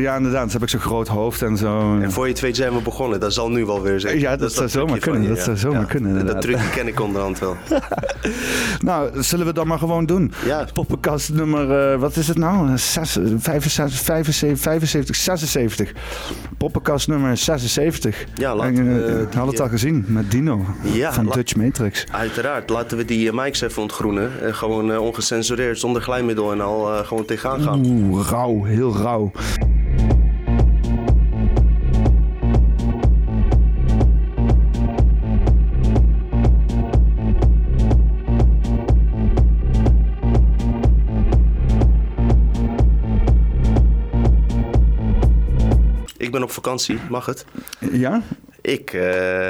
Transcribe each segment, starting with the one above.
ja, inderdaad. Dan heb ik zo'n groot hoofd en zo. En voor je twee zijn we begonnen. Dat zal nu wel weer zijn. Ja, dat, zou zomaar kunnen. Dat zou zomaar kunnen, Dat inderdaad. trucje ken ik onderhand wel. Nou, zullen we dat maar gewoon doen? Ja. Poppenkast nummer, eh, wat is het nou? Zes- 65, 75, 75, 76. Poppenkast nummer 76. Ja, laten En, we, eh, eh, ik had het al gezien met Dino Ja, van Dutch Matrix. Uiteraard. Laten we die eh, mics even ontgroenen. En gewoon eh, ongecensureerd, zonder glijmiddel en al eh, gewoon tegenaan gaan. Oeh, rauw, heel rauw. Ik ben op vakantie, mag het? Ja? Ik eh,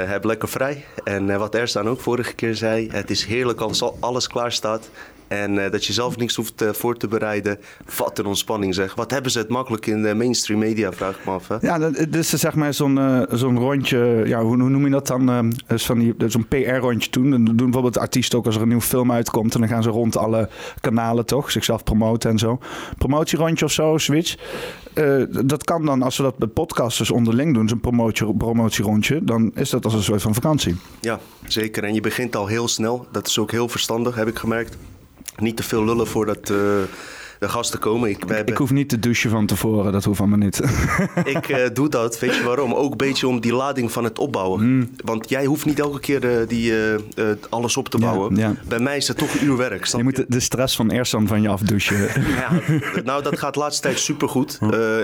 heb lekker vrij. En eh, wat Erstaan ook vorige keer zei, het is heerlijk als al- alles klaar staat. En eh, dat je zelf niks hoeft eh, voor te bereiden. Wat een ontspanning zeg. Wat hebben ze het makkelijk in de mainstream media, vraag ik me af. Hè? Ja, dat is zeg maar zo'n eh, zo'n rondje, ja, hoe, hoe noem je dat dan? Dus van die- zo'n PR-rondje toen. Dan doen bijvoorbeeld artiesten ook als er een nieuw film uitkomt. En dan gaan ze rond alle kanalen toch, zichzelf promoten en zo. Promotierondje of zo, switch. Dat kan dan, als we dat met podcasters onderling doen, zo'n promotie, promotierondje, dan is dat als een soort van vakantie. Ja, zeker. En je begint al heel snel. Dat is ook heel verstandig, heb ik gemerkt. Niet te veel lullen voordat eh, de gasten komen. Ik, hebben- Ik hoef niet te douchen van tevoren, dat hoeft me niet. Ik eh, doe dat, weet je waarom? Ook een beetje om die lading van het opbouwen. Want jij hoeft niet elke keer eh, die, alles op te Hmm. Ja, bouwen. ja. Bij mij is het toch uur werk. Snap Je moet de, stress van Ersan van je afdouchen. Ja, nou, dat gaat de laatste tijd supergoed.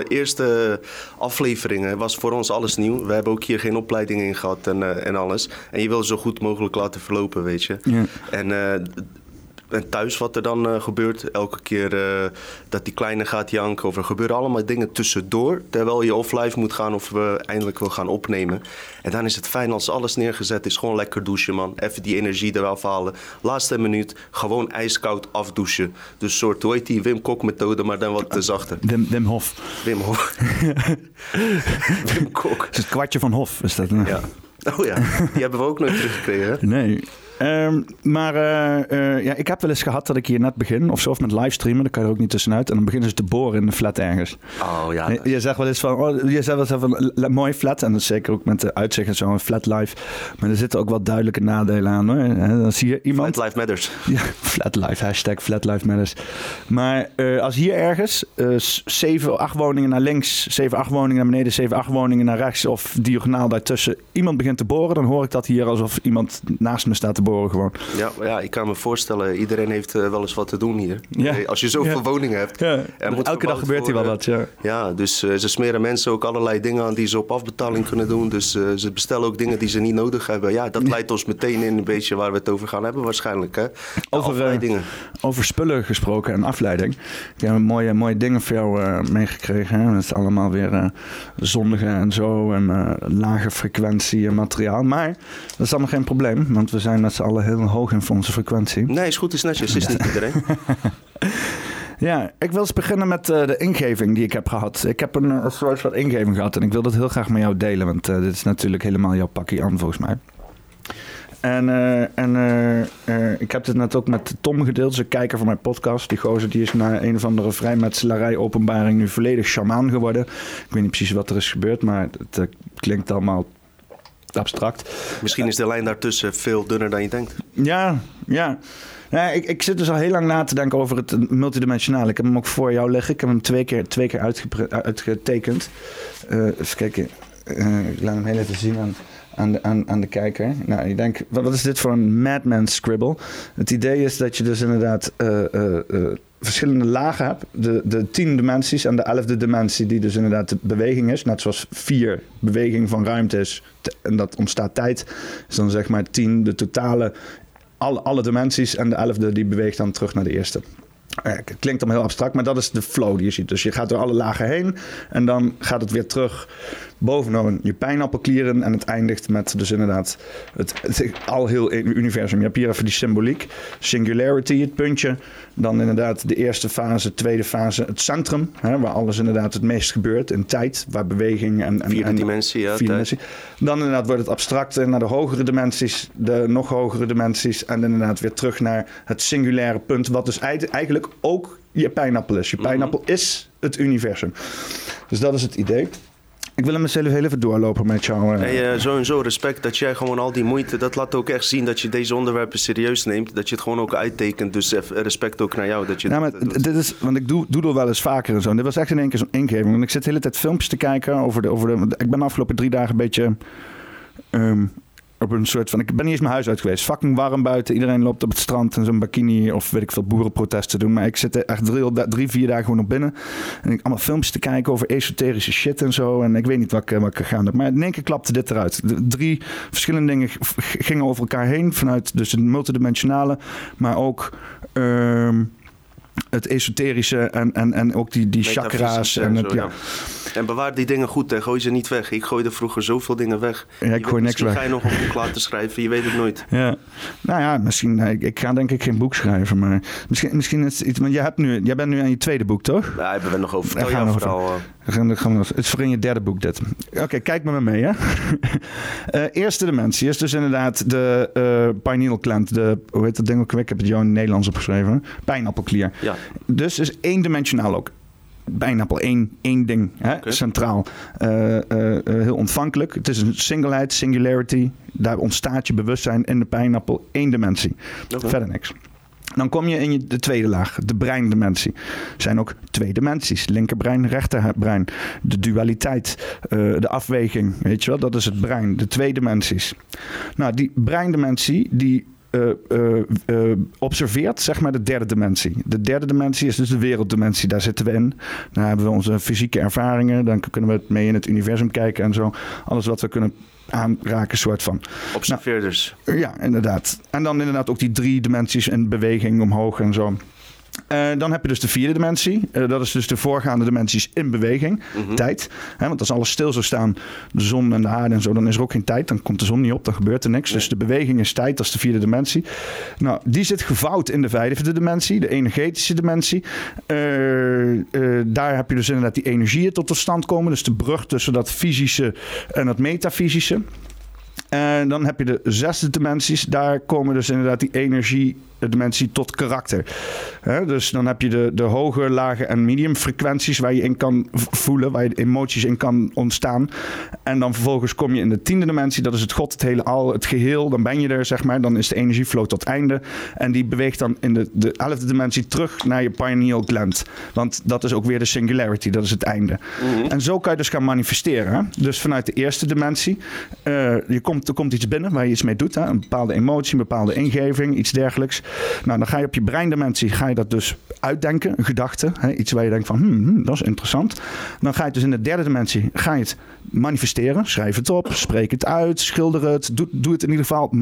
Eerste afleveringen was voor ons alles nieuw. We hebben ook hier geen opleiding in gehad en, en alles. En je wil zo goed mogelijk laten verlopen, weet je. Ja. En, en thuis wat er dan eh, gebeurt, elke keer eh, dat die kleine gaat janken... of er gebeuren allemaal dingen tussendoor... terwijl je of live moet gaan of we eindelijk wil gaan opnemen. En dan is het fijn als alles neergezet is. Gewoon lekker douchen, man. Even die energie eraf halen. Laatste minuut, gewoon ijskoud afdouchen. Dus soort, hoe heet die Wim Kok methode, maar dan wat te zachter. Wim, Wim Hof. Wim Hof. Wim Kok. Het is het kwartje van Hof, is dat? Ja. Oh ja, die hebben we ook nooit teruggekregen. hè? Nee. Ehm, maar eh, eh, ja, ik heb wel eens gehad dat ik hier net begin, of zo, of met livestreamen, dan kan je er ook niet tussenuit. En dan beginnen ze te boren in de flat ergens. Oh ja. Je- Je zegt wel eens van, oh, je zegt wel eens van, mooi flat. En dat is zeker ook met de uitzicht en zo, een flat life. Maar er zitten ook wel duidelijke nadelen aan hoor. Dan zie je iemand... Flat Life Matters. Ja, flat life, hashtag flat life matters. Maar eh, als hier ergens zeven, acht woningen naar links, zeven, acht woningen naar beneden, zeven, acht woningen naar rechts of diagonaal daartussen, iemand begint te boren, dan hoor ik dat hier alsof iemand naast me staat te boren gewoon. Ja, ja, ik kan me voorstellen, iedereen heeft eh, wel eens wat te doen hier. Ja. Eh, Als je zoveel Ja. woningen hebt. Ja, elke dag gebeurt hier wel wat, ja. Ja, dus eh, ze smeren mensen ook allerlei dingen aan die ze op afbetaling kunnen doen. Dus ze bestellen ook dingen die ze niet nodig hebben. Ja, dat leidt ons meteen in een beetje waar we het over gaan hebben waarschijnlijk. Hè? Over. Over spullen gesproken en afleiding. Ik heb mooie, mooie dingen voor jou meegekregen. Hè. Het is allemaal weer eh zondige en zo. En lage frequentie en materiaal. Maar dat is allemaal geen probleem. Want we zijn met z'n allen heel hoog in onze frequentie. Nee, is goed, is netjes. Is niet iedereen. Ja, ik wil eens beginnen met eh, de ingeving die ik heb gehad. Ik heb een, een soort van ingeving gehad. En ik wil dat heel graag met jou delen. Want eh, dit is natuurlijk helemaal jouw pakje aan volgens mij. En, eh, en ik heb dit net ook met Tom gedeeld, dus een kijker van mijn podcast. Die gozer die is na een of andere vrijmetselarij openbaring nu volledig shamaan geworden. Ik weet niet precies wat er is gebeurd, maar het klinkt allemaal abstract. Misschien is de lijn daartussen veel dunner dan je denkt. Ja, ja. ja ik, ik zit dus al heel lang na te denken over het multidimensionale. Ik heb hem ook voor jou liggen. Ik heb hem twee keer, twee keer uitgetekend. Eh even kijken. Eh, ik laat hem heel even zien aan, aan, de, aan, aan de kijker. Nou, ik denk, wat, wat is dit voor een madman scribble? Het idee is dat je dus inderdaad eh, verschillende lagen hebt. De, de tien dimensies en de elfde dimensie, die dus inderdaad de beweging is. Net zoals vier beweging van ruimte is en dat ontstaat tijd. Is dan zeg maar tien de totale alle, alle dimensies en de elfde die beweegt dan terug naar de eerste. Eh, Het klinkt dan heel abstract, maar dat is de flow die je ziet. Dus je gaat door alle lagen heen en dan gaat het weer terug bovenaan je pijnappelklieren en het eindigt met dus inderdaad het, het al heel universum. Je hebt hier even die symboliek. Singularity, het puntje. Dan inderdaad de eerste fase, tweede fase, het centrum. Hè, waar alles inderdaad het meest gebeurt in tijd. Waar beweging en... en vierde dimensie, ja. Vierde dimensie. Dan inderdaad wordt het abstracte naar de hogere dimensies. De nog hogere dimensies. En inderdaad weer terug naar het singulaire punt. Wat dus eigenlijk ook je pijnappel is. Je mhm. pijnappel is het universum. Dus dat is het idee. Ik wil hem mezelf heel even doorlopen met jou. Uh. Hey, uh, zo en zo respect dat jij gewoon al die moeite... dat laat ook echt zien dat je deze onderwerpen serieus neemt. Dat je het gewoon ook uittekent. Dus respect ook naar jou. Dat je ja, maar dit is, want ik doe, doe wel eens vaker en zo. En dit was echt in één keer zo'n ingeving. Want ik zit de hele tijd filmpjes te kijken over de... Over de ik ben de afgelopen drie dagen een beetje... Um, op een soort van. Ik ben niet eens mijn huis uit geweest. Fucking warm buiten. Iedereen loopt op het strand en zo'n bikini of weet ik veel boerenprotesten doen. Maar ik zit echt drie, drie, vier dagen gewoon op binnen. En ik allemaal filmpjes te kijken over esoterische shit en zo. En ik weet niet wat ik, wat ik Maar in één keer klapte dit eruit. drie verschillende dingen gingen over elkaar heen. Vanuit dus het multidimensionale, maar ook. Ehm, het esoterische en, en, en ook die, die chakra's. En, het, ja. en bewaar die dingen goed en gooi ze niet weg. Ik gooide vroeger zoveel dingen weg. Ja, ik gooi niks weg. ga je nog een boek laten schrijven, je weet het nooit. Ja. Nou ja, misschien, ik, ik ga denk ik geen boek schrijven, maar misschien, misschien is het iets, want jij, hebt nu, jij bent nu aan je tweede boek, toch? Ja, hebben we nog over. Vertel jou vooral. Uh... Gaan, gaan het is voor in je derde boek dit. Oké, kijk met me mee. Hè? uh, eerste dimensie is dus inderdaad de uh, pineal gland. De, hoe heet dat ding ook? Ik heb het jou in het Nederlands opgeschreven. Pijnappelklier. Ja. Dus is eendimensionaal ook. Bijnappel één, één ding, hè? centraal. Uh, heel ontvankelijk. Het is een singleheid, singularity. Daar ontstaat je bewustzijn in de pijnappel één dimensie. Verder niks. Dan kom je in je, de tweede laag, de breindimensie. Er zijn ook twee dimensies: linkerbrein, rechterbrein. De dualiteit, uh, de afweging, weet je wel, dat is het brein. De twee dimensies. Nou, die breindimensie, die uh, uh, observeert zeg maar de derde dimensie. De derde dimensie is dus de werelddimensie. Daar zitten we in. Daar hebben we onze fysieke ervaringen. Dan kunnen we mee in het universum kijken en zo. Alles wat we kunnen aanraken, soort van. Observeerders. Nou, ja, inderdaad. En dan inderdaad ook die drie dimensies in beweging omhoog en zo. Uh, dan heb je dus de vierde dimensie. Uh, dat is dus de voorgaande dimensies in beweging. Mhm. Tijd. Hè, want als alles stil zou staan, de zon en de aarde en zo, dan is er ook geen tijd. Dan komt de zon niet op, dan gebeurt er niks. Dus de beweging is tijd, dat is de vierde dimensie. Nou, die zit gevouwd in de vijfde dimensie, de energetische dimensie. Uh, daar heb je dus inderdaad die energieën tot stand komen. Dus de brug tussen dat fysische en het metafysische. En dan heb je de zesde dimensies. Daar komen dus inderdaad die energie dimensie tot karakter. dus dan heb je de, de hoge, lage en medium frequenties waar je in kan voelen, waar je emoties in kan ontstaan. En dan vervolgens kom je in de tiende dimensie, dat is het God, het hele al, het geheel. Dan ben je er, zeg maar. Dan is de energieflow tot einde. En die beweegt dan in de, de elfde dimensie terug naar je pineal gland. Want dat is ook weer de singularity, dat is het einde. Mhm. En zo kan je dus gaan manifesteren. Dus vanuit de eerste dimensie, uh, je komt, er komt iets binnen waar je iets mee doet. Hè? Een bepaalde emotie, een bepaalde ingeving, iets dergelijks. Nou, dan ga je op je breindimensie ga je dat dus uitdenken, een gedachte. Hè, iets waar je denkt van, hmm, hmm, dat is interessant. Dan ga je dus in de derde dimensie ga je het manifesteren. Schrijf het op, spreek het uit, schilder het. Doe, doe het in ieder geval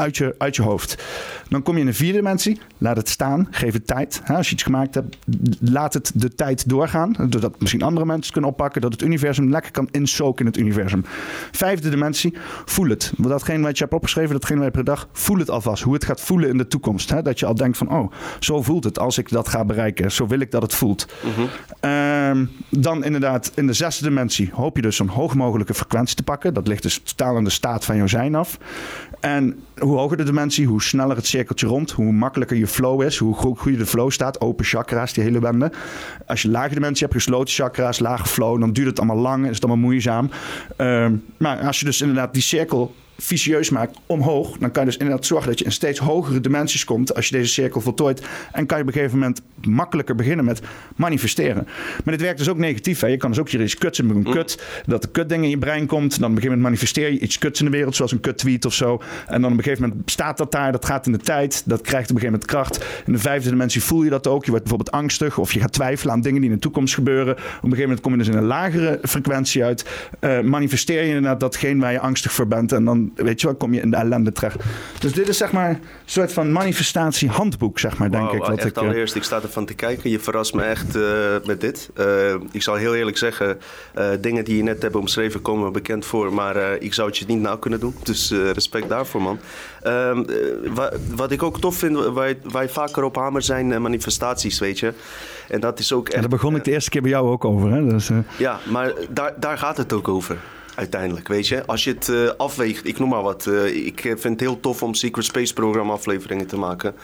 uit je, uit je hoofd. Dan kom je in de vierde dimensie. Laat het staan. Geef het tijd. Als je iets gemaakt hebt, laat het de tijd doorgaan. Doordat misschien andere mensen het kunnen oppakken. Dat het universum lekker kan insoken in het universum. Vijfde dimensie. Voel het. Datgene wat je hebt opgeschreven, datgene wat je per dag. Voel het alvast. Hoe het gaat voelen in de toekomst. Dat je al denkt van, oh, zo voelt het als ik dat ga bereiken. Zo wil ik dat het voelt. Mhm. Ehm, dan inderdaad, in de zesde dimensie hoop je dus zo'n hoog mogelijke frequentie te pakken. Dat ligt dus totaal aan de staat van jouw zijn af. En hoe hoger de dimensie, hoe sneller het cirkeltje rond, hoe makkelijker je flow is, hoe goed de flow staat. Open chakra's, die hele bende. Als je lage dimensie hebt, gesloten chakra's, lage flow, dan duurt het allemaal lang, is het allemaal moeizaam. Ehm, maar als je dus inderdaad die cirkel vicieus maakt omhoog, dan kan je dus inderdaad zorgen dat je in steeds hogere dimensies komt als je deze cirkel voltooit. En kan je op een gegeven moment makkelijker beginnen met manifesteren. Maar dit werkt dus ook negatief. Hè? Je kan dus ook hier iets kuts in doen. Mm. Kut, dat de kutding in je brein komt. Dan op een gegeven moment manifesteer je iets kuts in de wereld, zoals een kut tweet of zo. En dan op een gegeven moment staat dat daar, dat gaat in de tijd, dat krijgt op een gegeven moment kracht. In de vijfde dimensie voel je dat ook. Je wordt bijvoorbeeld angstig of je gaat twijfelen aan dingen die in de toekomst gebeuren. Op een gegeven moment kom je dus in een lagere frequentie uit. Uh, manifesteer je inderdaad datgene waar je angstig voor bent. En dan dan, weet je wel, kom je in de ellende terecht. Dus dit is zeg maar een soort van manifestatiehandboek, zeg maar, denk Wauw, ik. Wat echt ik eh, allereerst, ik sta ervan te kijken. Je verrast me echt eh, met dit. Eh, ik zal heel eerlijk zeggen, dingen die je net hebt omschreven komen me bekend voor. Maar ik zou het je niet nou kunnen doen. Dus respect daarvoor, man. Ehm, eh, wa- wat ik ook tof vind, waar je, waar je vaker op hamer zijn manifestaties, weet je. En dat is ook echt... en daar begon ik de eerste keer bij jou ook over. Hè? Dus, Ja, maar daar, daar gaat het ook over. Uiteindelijk, weet je. Als je het eh, afweegt, ik noem maar wat. eh, ik vind het heel tof om Secret Space programma afleveringen te maken.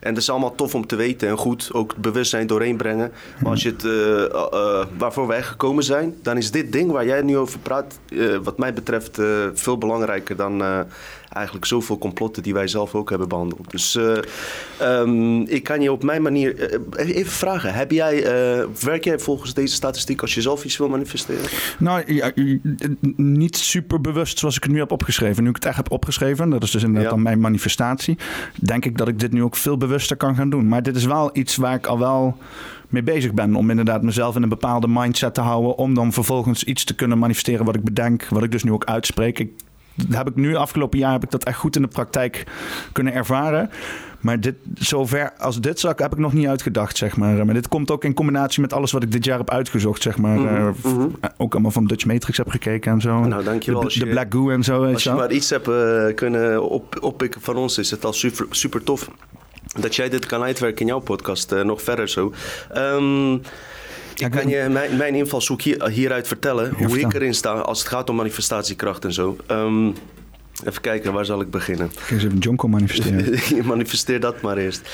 En dat is allemaal tof om te weten en goed. Ook bewustzijn doorheen brengen. Maar als je het, eh, waarvoor wij gekomen zijn, dan is dit ding waar jij nu over praat, wat mij betreft, veel belangrijker dan eigenlijk zoveel complotten die wij zelf ook hebben behandeld. Dus eh, ehm, ik kan je op mijn manier eh, even vragen. Heb jij, eh, werk jij volgens deze statistiek als je zelf iets wil manifesteren? Nou, ja, niet super bewust zoals ik het nu heb opgeschreven. Nu ik het echt heb opgeschreven, dat is dus inderdaad Ja. dan mijn manifestatie. Denk ik dat ik dit nu ook veel bewuster kan gaan doen. Maar dit is wel iets waar ik al wel mee bezig ben. Om inderdaad mezelf in een bepaalde mindset te houden. Om dan vervolgens iets te kunnen manifesteren wat ik bedenk. Wat ik dus nu ook uitspreek. Ik, dat heb ik nu, afgelopen jaar, heb ik dat echt goed in de praktijk kunnen ervaren. Maar dit, zover als dit zak heb ik nog niet uitgedacht, zeg maar. Maar dit komt ook in combinatie met alles wat ik dit jaar heb uitgezocht, zeg maar. Mhm, Eh, mhm. ook allemaal van Dutch Matrix heb gekeken en zo. Nou, dankjewel. De, de je- Black Goo en zo, Als je maar iets hebt eh, kunnen op, oppikken van ons, is het al super, super tof. Dat jij dit kan uitwerken in jouw podcast, eh, nog verder zo. Ehm, ik ik kan je mijn, mijn invalshoek hier, hieruit vertellen. hoe vertel. ik erin sta als het gaat om manifestatiekracht en zo. Ehm, even kijken, waar zal ik beginnen? Ga eens even Jonko manifesteren. Manifesteer dat maar eerst.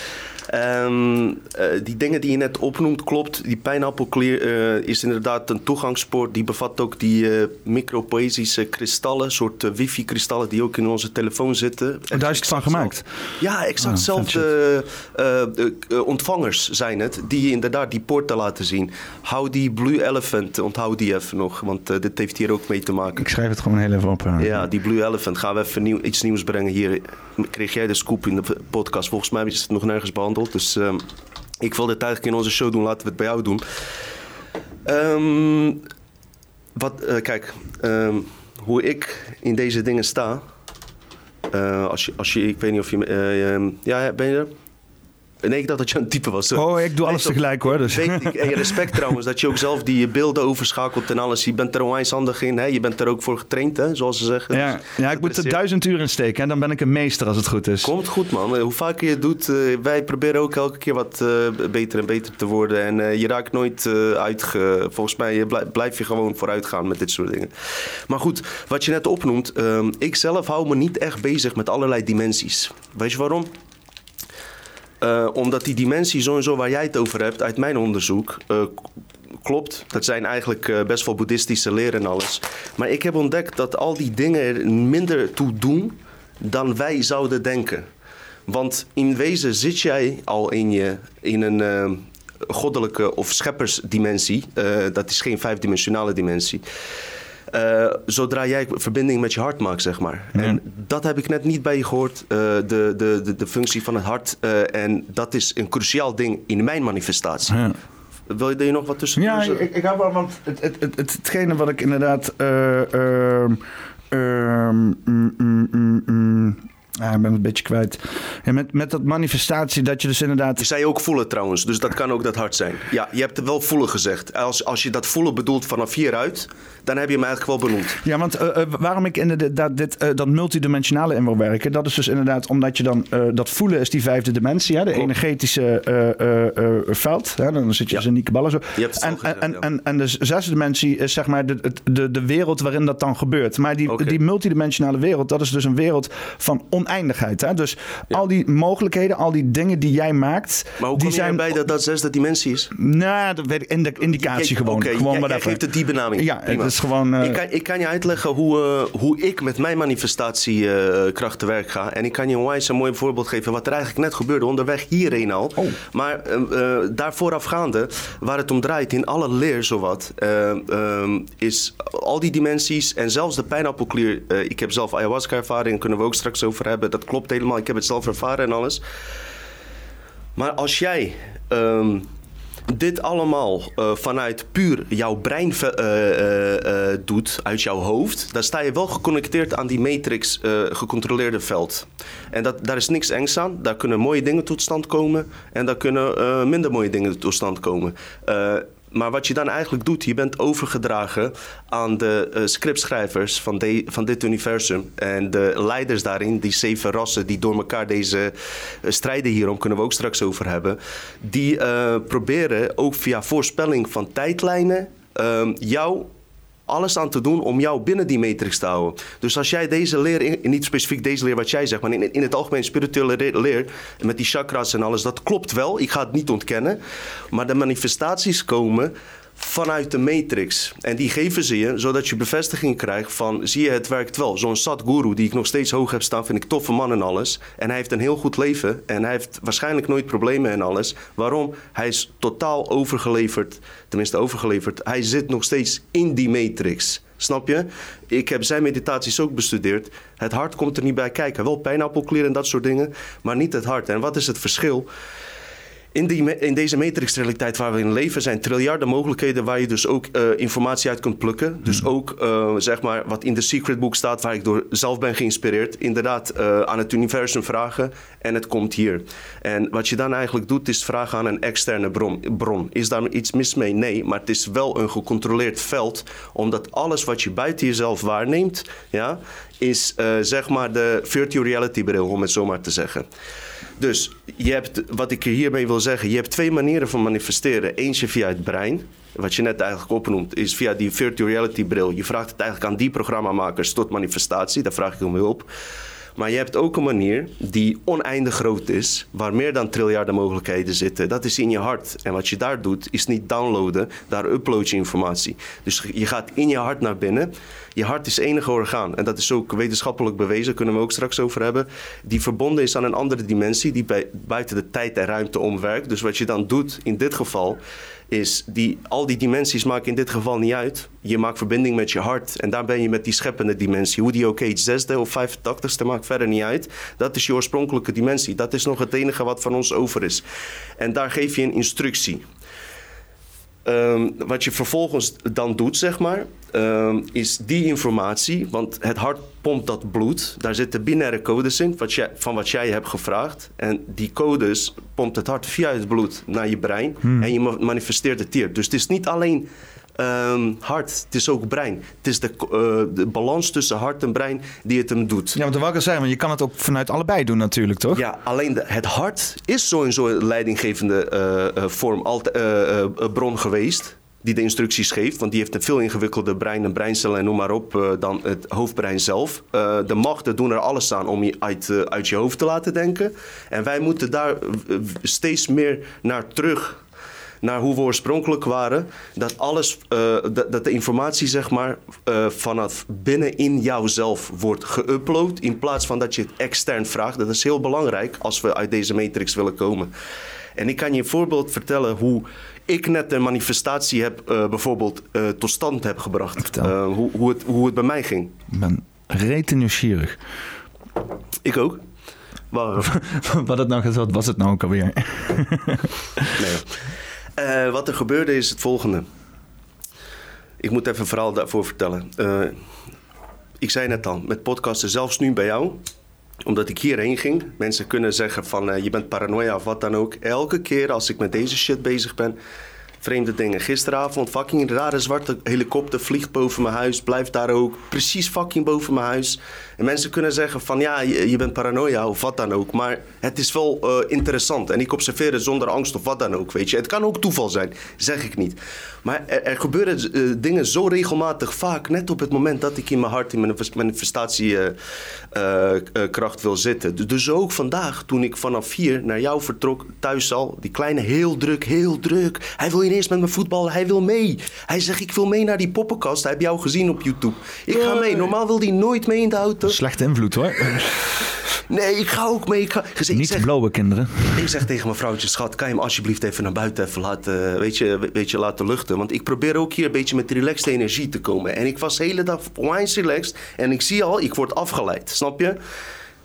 Ehm, eh, die dingen die je net opnoemt, klopt. Die pijnappelklier eh, is inderdaad een toegangspoort. Die bevat ook die eh micropoëzische kristallen, soort wifi-kristallen die ook in onze telefoon zitten. Oh, daar is het van gemaakt. Ja, exact. Zelfde eh, ontvangers zijn het, die inderdaad die poorten laten zien. Hou die Blue Elephant, onthoud die even nog, want dit heeft hier ook mee te maken. Ik schrijf het gewoon heel even op. Ja, die Blue Elephant. Gaan we even nieuw, iets nieuws brengen hier. Kreeg jij de scoop in de podcast? Volgens mij is het nog nergens behandeld. Dus ehm, ik wil dit eigenlijk in onze show doen. Laten we het bij jou doen. Ehm, wat, eh, kijk, ehm, hoe ik in deze dingen sta. Eh, als, je, als je, ik weet niet of je... ehm, ja, ben je er? Nee, ik dacht dat je het typen was. Oh, ik doe alles Nee, tegelijk hoor. Dus. Weet ik, en je respect trouwens, dat je ook zelf die beelden overschakelt en alles. Je bent er onwijs handig in. Hè? Je bent er ook voor getraind, hè? zoals ze zeggen. Ja, Dus ja, ik moet er duizend uur in steken en dan ben ik een meester als het goed is. Komt goed, man. Hoe vaker je het doet, eh, wij proberen ook elke keer wat eh, beter en beter te worden. En eh, je raakt nooit eh uitge... Volgens mij eh, blij- blijf je gewoon vooruit gaan met dit soort dingen. Maar goed, wat je net opnoemt. ehm, ik zelf hou me niet echt bezig met allerlei dimensies. Weet je waarom? Eh, omdat die dimensie sowieso waar jij het over hebt, uit mijn onderzoek, eh, klopt. Dat zijn eigenlijk eh, best wel boeddhistische leren en alles. Maar ik heb ontdekt dat al die dingen er minder toe doen dan wij zouden denken. Want in wezen zit jij al in, je, in een goddelijke of scheppersdimensie. Dat is geen vijfdimensionale dimensie. Eh, zodra jij verbinding met je hart maakt, zeg maar. En dat heb ik net niet bij je gehoord, eh, de, de, de, de functie van het hart. eh, en dat is een cruciaal ding in mijn manifestatie. Ja. Wil je er nog wat tussen Ja, ik, ik hou wel, want het, het, het, het, hetgene wat ik inderdaad. eh, ehm, ehm, mm, mm, mm, mm, ja, ik ben het een beetje kwijt. Met, met dat manifestatie dat je dus inderdaad. Je zei ook voelen trouwens, dus dat kan ook dat hart zijn. Ja, je hebt er wel voelen gezegd. Als, als je dat voelen bedoelt vanaf hieruit, dan heb je hem eigenlijk wel benoemd. Ja, want eh, eh, waarom ik inderdaad dit, eh, dat multidimensionale in wil werken, dat is dus inderdaad omdat je dan dat voelen is die vijfde dimensie, hè, de Klopt. energetische veld. Hè, dan zit je Ja. dus in die zo. Je hebt het En, gezegd, en, ja. en, en de zesde dimensie is zeg maar de, de, de wereld waarin dat dan gebeurt. Maar die, die multidimensionale wereld, dat is dus een wereld van oneindigheid. Hè? Dus al die mogelijkheden, al die dingen die jij maakt, Maar hoe die kom zijn. erbij dat dat zesde dimensie is? Nou, dat weet ik, indi- indicatie Jij- gewoon. Gewoon jij, jij geeft het die benaming. Ja, Prima. het is gewoon. eh, ik, kan, ik kan je uitleggen hoe, eh, hoe ik met mijn manifestatiekracht te werk ga. En ik kan je onwijs een mooi voorbeeld geven wat er eigenlijk net gebeurde onderweg hierheen al. Oh. Maar eh, daar voorafgaande, waar het om draait in alle leer zowat, is al die dimensies en zelfs de pijnappelklier. ik heb zelf ayahuasca ervaring, kunnen we ook straks over hebben. Dat klopt helemaal, ik heb het zelf ervaren en alles. Maar als jij ehm, dit allemaal uh, vanuit puur jouw brein uh, doet, uit jouw hoofd, dan sta je wel geconnecteerd aan die matrix gecontroleerde veld. En dat, daar is niks engs aan. Daar kunnen mooie dingen tot stand komen en daar kunnen minder mooie dingen tot stand komen. Maar wat je dan eigenlijk doet, je bent overgedragen aan de uh, scriptschrijvers van, de, van dit universum. En de leiders daarin, die zeven rassen die door elkaar deze uh, strijden hierom, kunnen we ook straks over hebben. Die uh, proberen ook via voorspelling van tijdlijnen jou alles aan te doen om jou binnen die matrix te houden. Dus als jij deze leer, niet specifiek deze leer wat jij zegt, maar in, in het algemeen spirituele leer, met die chakras en alles, dat klopt wel. Ik ga het niet ontkennen. Maar de manifestaties komen vanuit de matrix. En die geven ze je, zodat je bevestiging krijgt van... zie je, het werkt wel. Zo'n Sadhguru, die ik nog steeds hoog heb staan... vind ik toffe man en alles. En hij heeft een heel goed leven. En hij heeft waarschijnlijk nooit problemen en alles. Waarom? Hij is totaal overgeleverd. Tenminste, overgeleverd. Hij zit nog steeds in die matrix. Snap je? Ik heb zijn meditaties ook bestudeerd. Het hart komt er niet bij kijken. Wel pijnappelklier en dat soort dingen, maar niet het hart. En wat is het verschil? In, die, in deze matrixrealiteit waar we in leven zijn triljarden mogelijkheden waar je dus ook uh, informatie uit kunt plukken. Dus hmm. ook uh, zeg maar wat in de Secret Book staat, waar ik door zelf ben geïnspireerd. Inderdaad, uh, aan het universum vragen en het komt hier. En wat je dan eigenlijk doet, is vragen aan een externe bron. bron. Is daar iets mis mee? Nee, maar het is wel een gecontroleerd veld, omdat alles wat je buiten jezelf waarneemt, ja, is zeg maar de virtual reality bril, om het zo maar te zeggen. Dus je hebt, wat ik hiermee wil zeggen, je hebt twee manieren van manifesteren. Eentje via het brein, wat je net eigenlijk opnoemt, is via die virtual reality bril. Je vraagt het eigenlijk aan die programmamakers tot manifestatie, daar vraag ik om hulp. Maar je hebt ook een manier die oneindig groot is, waar meer dan triljarden mogelijkheden zitten. Dat is in je hart. En wat je daar doet, is niet downloaden, daar upload je informatie. Dus je gaat in je hart naar binnen. Je hart is het enige orgaan, en dat is ook wetenschappelijk bewezen, kunnen we ook straks over hebben, die verbonden is aan een andere dimensie, die buiten de tijd en ruimte omwerkt. Dus wat je dan doet in dit geval, is die, al die dimensies maken in dit geval niet uit. Je maakt verbinding met je hart. En daar ben je met die scheppende dimensie. Hoe die ook heet, zesde of vijfentachtigste, maakt verder niet uit. Dat is je oorspronkelijke dimensie. Dat is nog het enige wat van ons over is. En daar geef je een instructie. Ehm, wat je vervolgens dan doet, zeg maar, ehm, is die informatie, want het hart pompt dat bloed. Daar zitten binaire codes in wat jij, van wat jij hebt gevraagd. En die codes pompt het hart via het bloed naar je brein hmm. en je manifesteert het hier. Dus het is niet alleen um, hart, het is ook brein. Het is de, uh, de, balans tussen hart en brein die het hem doet. Ja, want wil ik want je kan het ook vanuit allebei doen natuurlijk, toch? Ja, alleen de, het hart is sowieso een leidinggevende uh, vorm, bron geweest die de instructies geeft. Want die heeft een veel ingewikkelder brein en breincellen en noem maar op dan het hoofdbrein zelf. Uh, de machten doen er alles aan om je uit, uh, uit je hoofd te laten denken. En wij moeten daar steeds meer naar terug naar hoe we oorspronkelijk waren. Dat alles, uh, dat, dat, de informatie zeg maar uh, vanaf binnenin jouzelf wordt geüpload. In plaats van dat je het extern vraagt. Dat is heel belangrijk als we uit deze matrix willen komen. En ik kan je een voorbeeld vertellen hoe ik net een manifestatie heb uh, bijvoorbeeld tot stand heb gebracht. hoe, hoe, het, hoe het bij mij ging. Ik ben rete nieuwsgierig. Ik ook. Wat het nou, wat was het nou ook alweer? nee. Uh, wat er gebeurde is het volgende. Ik moet even een verhaal daarvoor vertellen. Uh, ik zei net al, met podcasten, zelfs nu bij jou, omdat ik hierheen ging. Mensen kunnen zeggen van uh, je bent paranoia of wat dan ook. Elke keer als ik met deze shit bezig ben, vreemde dingen. Gisteravond, fucking rare zwarte helikopter vliegt boven mijn huis. Blijft daar ook precies fucking boven mijn huis. En mensen kunnen zeggen van ja, je, je bent paranoia of wat dan ook. Maar het is wel uh, interessant. En ik observeer het zonder angst of wat dan ook, weet je. Het kan ook toeval zijn, zeg ik niet. Maar er, er gebeuren uh, dingen zo regelmatig vaak. Net op het moment dat ik in mijn hart in mijn manifestatiekracht uh, wil zitten. Dus ook vandaag, toen ik vanaf hier naar jou vertrok, thuis al. Die kleine, heel druk, heel druk. Hij wil ineens met mijn voetbal, hij wil mee. Hij zegt, ik wil mee naar die poppenkast. Hij heb jou gezien op YouTube. Ik ga mee. Normaal wil hij nooit mee in de auto. Slechte invloed hoor. Nee, ik ga ook mee. Ik ga... Dus Niet zeg, blauwe kinderen. Ik zeg tegen mijn vrouwtje, schat, kan je hem alsjeblieft even naar buiten even laten, weet je, weet je, laten luchten. Want ik probeer ook hier een beetje met relaxed energie te komen. En ik was de hele dag onwijs relaxed. En ik zie al, ik word afgeleid, snap je?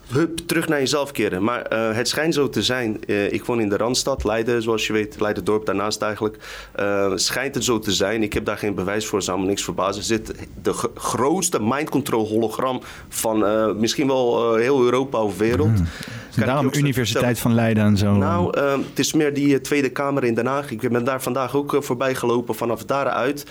Hup, terug naar jezelf keren. Maar eh, het schijnt zo te zijn. eh, ik woon in de Randstad, Leiden, zoals je weet. Leiden-dorp daarnaast eigenlijk. Eh, schijnt het zo te zijn. Ik heb daar geen bewijs voor, zou me niks verbazen. Zit de grootste mind control hologram van misschien wel heel Europa of wereld. Je Daarom Universiteit van Leiden en zo. nou, het is meer die Tweede Kamer in Den Haag. Ik ben daar vandaag ook voorbij gelopen. Vanaf daaruit.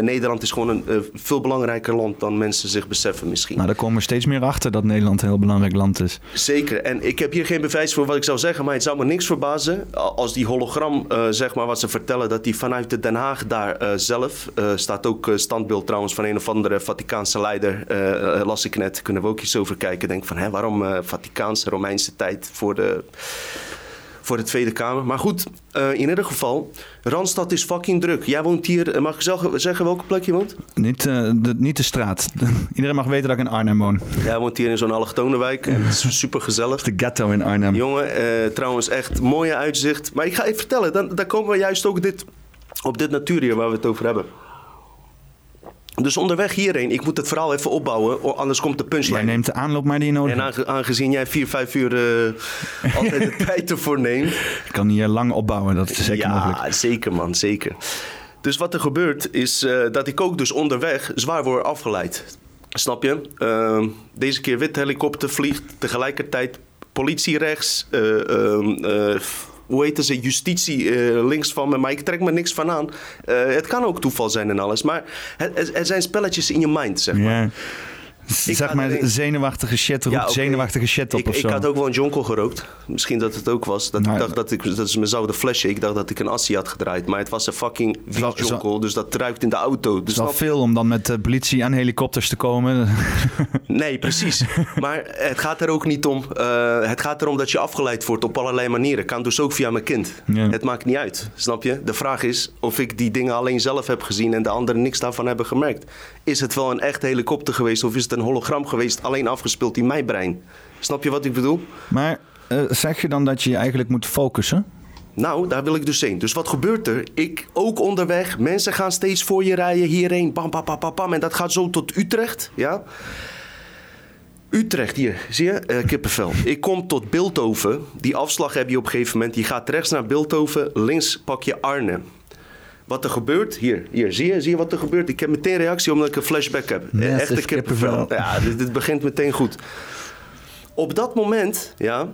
Nederland is gewoon een veel belangrijker land dan mensen zich beseffen misschien. nou, daar komen we steeds meer achter dat Nederland een heel belangrijk land Zeker. En ik heb hier geen bewijs voor wat ik zou zeggen. Maar het zou me niks verbazen als die hologram, eh, zeg maar, wat ze vertellen, dat die vanuit de Den Haag daar eh, zelf, eh, staat ook standbeeld trouwens van een of andere Vaticaanse leider, las ik net. Kunnen we ook iets over kijken. Denk van, hè, waarom Vaticaanse, Romeinse tijd voor de voor de Tweede Kamer. Maar goed, eh, in ieder geval, Randstad is fucking druk. Jij woont hier, eh, mag ik zelf zeggen welke plek je woont? Niet, eh, de, niet de straat. Iedereen mag weten dat ik in Arnhem woon. Jij woont hier in zo'n allochtonenwijk en het is super gezellig. De ghetto in Arnhem. Jongen, trouwens echt mooie uitzicht. Maar ik ga even vertellen, dan, dan komen we juist ook dit, op dit natuurdier waar we het over hebben. Dus onderweg hierheen, ik moet het verhaal even opbouwen, anders komt de Jij punchline. neemt de aanloop maar die je nodig En hebt. aangezien jij vier, vijf uur eh, altijd de tijd ervoor neemt. Ik kan hier lang opbouwen, dat is zeker ja, mogelijk. zeker man, zeker. Dus wat er gebeurt is eh, dat ik ook dus onderweg zwaar word afgeleid. Snap je? Ehm, deze keer wit helikopter vliegt, tegelijkertijd politie rechts, eh, ehm, eh, hoe heet ze, justitie eh, links van me, maar ik trek me niks van aan. Eh, het kan ook toeval zijn en alles, maar er- zijn spelletjes in je mind, zeg maar. Zeg maar erin. zenuwachtige shit, roept Ja, zenuwachtige shit op ik, of ik had ook wel een jonko gerookt. Misschien dat het ook was. Dat Nou, ik dacht dat ik dat ze me zouden flashen. Ik dacht dat ik een assie had gedraaid. Maar het was een fucking is jonko. Dus dat ruikt in de auto. Dus is snap- veel om dan met de politie en helikopters te komen. Nee, precies. maar het gaat er ook niet om. eh, het gaat erom dat je afgeleid wordt op allerlei manieren. Kan dus ook via mijn kind. Het maakt niet uit. Snap je? De vraag is of ik die dingen alleen zelf heb gezien en de anderen niks daarvan hebben gemerkt. Is het wel een echt helikopter geweest of is het een hologram geweest, alleen afgespeeld in mijn brein? Snap je wat ik bedoel? Maar eh, zeg je dan dat je je eigenlijk moet focussen? Nou, daar wil ik dus heen. Dus wat gebeurt er? Ik ook onderweg. Mensen gaan steeds voor je rijden hierheen. Bam, bam, bam, bam, bam. En dat gaat zo tot Utrecht. Ja. Utrecht, hier, zie je? Eh, kippenvel. Ik kom tot Bilthoven. Die afslag heb je op een gegeven moment. Je gaat rechts naar Bilthoven. Links pak je Arnhem. Wat er gebeurt, hier, hier zie, je, zie je wat er gebeurt? Ik heb meteen reactie omdat ik een flashback heb. Yes, Echte is kippenvel. Ja, dit, dit begint meteen goed. Op dat moment, ja,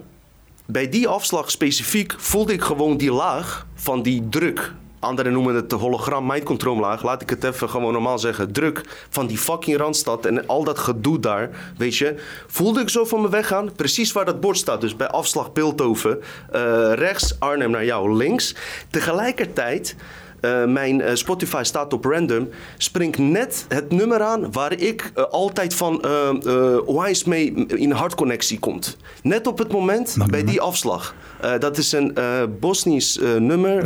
bij die afslag specifiek voelde ik gewoon die laag van die druk. Anderen noemen het de hologram mind control laag. Laat ik het even gewoon normaal zeggen. Druk van die fucking Randstad en al dat gedoe daar, weet je. Voelde ik zo van me weggaan. Precies waar dat bord staat. Dus bij afslag Pilthoven. eh, rechts, Arnhem naar jou, links. Tegelijkertijd... eh, mijn eh, Spotify staat op random. Springt net het nummer aan waar ik eh, altijd van Wise mee in hartconnectie komt. Net op het moment bij nummer? die afslag. Dat is een Bosnisch nummer.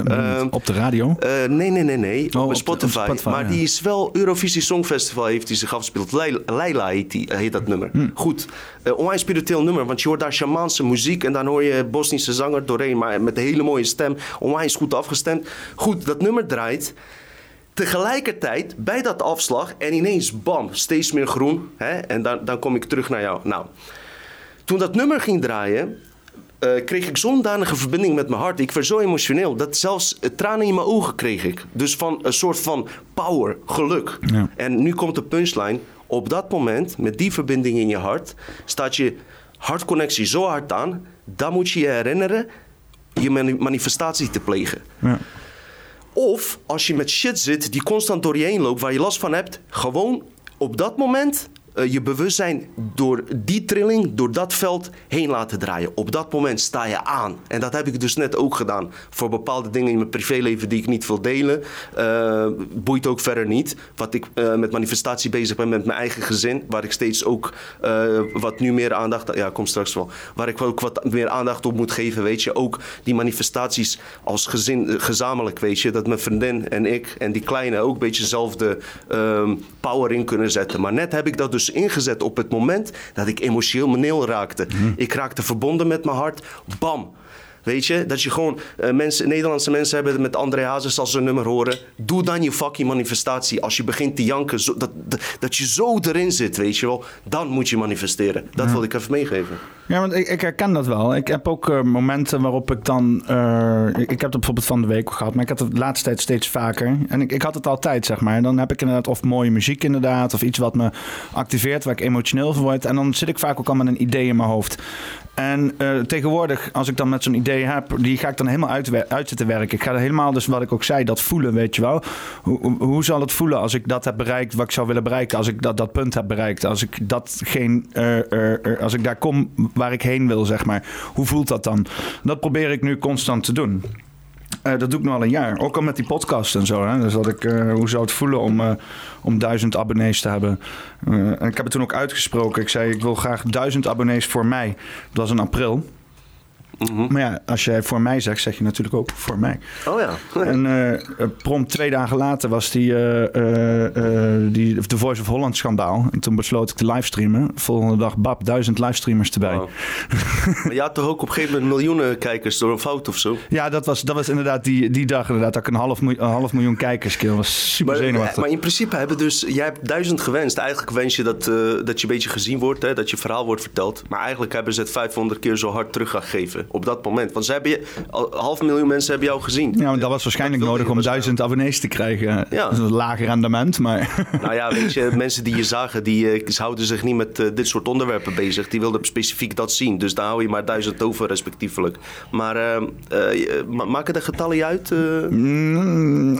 op de radio? nee, nee, nee, nee. Oh, op Spotify. op Spotify, maar ja. die is wel Eurovisie Songfestival heeft hij zich afgespeeld. Leila, Leila heet, die, heet dat nummer. Hm. Goed. Uh, onwijs spiritueel nummer. Want je hoort daar Shamaanse muziek. En dan hoor je Bosnische zanger doorheen. Maar met een hele mooie stem. Onwijs goed afgestemd. Goed, dat nummer draait. Tegelijkertijd, bij dat afslag. En ineens, bam, steeds meer groen. Hè? En dan, dan kom ik terug naar jou. Nou, toen dat nummer ging draaien, eh, kreeg ik zondanige verbinding met mijn hart. Ik werd zo emotioneel dat zelfs eh, tranen in mijn ogen kreeg ik. Dus van een soort van power, geluk. Ja. En nu komt de punchline. Op dat moment, met die verbinding in je hart, staat je hartconnectie zo hard aan. Dan moet je je herinneren je mani- manifestatie te plegen. Ja. Of als je met shit zit die constant door je heen loopt, waar je last van hebt, gewoon op dat moment eh, je bewustzijn door die trilling, door dat veld heen laten draaien. Op dat moment sta je aan. En dat heb ik dus net ook gedaan. Voor bepaalde dingen in mijn privéleven die ik niet wil delen. Eh, boeit ook verder niet. Wat ik eh, met manifestatie bezig ben met mijn eigen gezin. Waar ik steeds ook wat nu meer aandacht... Ja, kom straks wel. Waar ik ook wat meer aandacht op moet geven, weet je. Ook die manifestaties als gezin, gezamenlijk, weet je. Dat mijn vriendin en ik en die kleine ook een beetje dezelfde ehm, power in kunnen zetten. Maar net heb ik dat dus ingezet op het moment dat ik emotioneel raakte. Ik raakte verbonden met mijn hart. Bam. Weet je, dat je gewoon eh, mensen, Nederlandse mensen hebben met André Hazes als ze een nummer horen. Doe dan je fucking manifestatie. Als je begint te janken, zo, dat, dat, dat je zo erin zit, weet je wel. Dan moet je manifesteren. Dat wil ik even meegeven. Ja, want ik, ik herken dat wel. Ik heb ook eh, momenten waarop ik dan... ik, ik heb het bijvoorbeeld van de week gehad, maar ik had het de laatste tijd steeds vaker. En ik, ik had het altijd, zeg maar. Dan heb ik inderdaad of mooie muziek inderdaad, of iets wat me activeert, waar ik emotioneel van word. En dan zit ik vaak ook al met een idee in mijn hoofd. En eh, tegenwoordig, als ik dan met zo'n idee heb, die ga ik dan helemaal uit, uit werken. Ik ga er helemaal, dus wat ik ook zei, dat voelen, weet je wel. Hoe, hoe, zal het voelen als ik dat heb bereikt wat ik zou willen bereiken? Als ik dat, dat punt heb bereikt? Als ik, dat geen, eh, eh, als ik daar kom waar ik heen wil, zeg maar. Hoe voelt dat dan? Dat probeer ik nu constant te doen. Eh, dat doe ik nu al een jaar. Ook al met die podcast en zo. Hè? Dus dat ik, eh, hoe zou het voelen om, eh, om duizend abonnees te hebben? En ik heb het toen ook uitgesproken. Ik zei, ik wil graag duizend abonnees voor mij. Dat was in april. Mhm. Maar ja, als jij voor mij zegt, zeg je natuurlijk ook voor mij. Oh ja. En eh, eh, prompt twee dagen later was die, eh, eh, die The Voice of Holland schandaal. En toen besloot ik te livestreamen. Volgende dag, bab, duizend livestreamers erbij. Wow. maar je had toch ook op een gegeven moment miljoenen kijkers door een fout of zo? Ja, dat was, dat was inderdaad die, die dag inderdaad. Dat ik een half, miljoen, een half miljoen kijkers was super Maar, zenuwachtig. maar in principe hebben dus, jij hebt duizend gewenst. Eigenlijk wens je dat, dat je een beetje gezien wordt, hè, dat je verhaal wordt verteld. Maar eigenlijk hebben ze het 500 keer zo hard teruggegeven op dat moment. Want ze hebben je, al- half miljoen mensen hebben jou gezien. Ja, want dat was waarschijnlijk Dat nodig om duizend abonnees te krijgen. Ja. Dat is een lager rendement, maar... Nou ja, weet je, mensen die je zagen, die eh, houden zich niet met eh, dit soort onderwerpen bezig. Die wilden specifiek dat zien. Dus daar hou je maar duizend over, respectievelijk. Maar ma- maken de getallen je uit? Mm.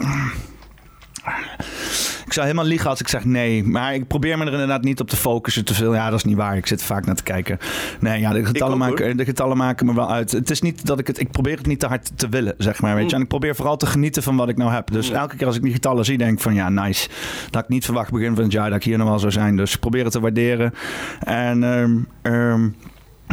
Ik zou helemaal liegen als ik zeg nee. Maar ik probeer me er inderdaad niet op te focussen te veel. Ja, dat is niet waar. Ik zit er vaak naar te kijken. Nee, ja, de getallen, ook, maken, hoor. de getallen maken me wel uit. Het is niet dat ik het... Ik probeer het niet te hard te willen, zeg maar. Weet Mm. je? En ik probeer vooral te genieten van wat ik nou heb. Dus elke keer als ik die getallen zie, denk ik van... Ja, nice. Dat ik niet verwacht begin van het jaar dat ik hier nog wel zou zijn. Dus ik probeer het te waarderen. En... ehm, ehm,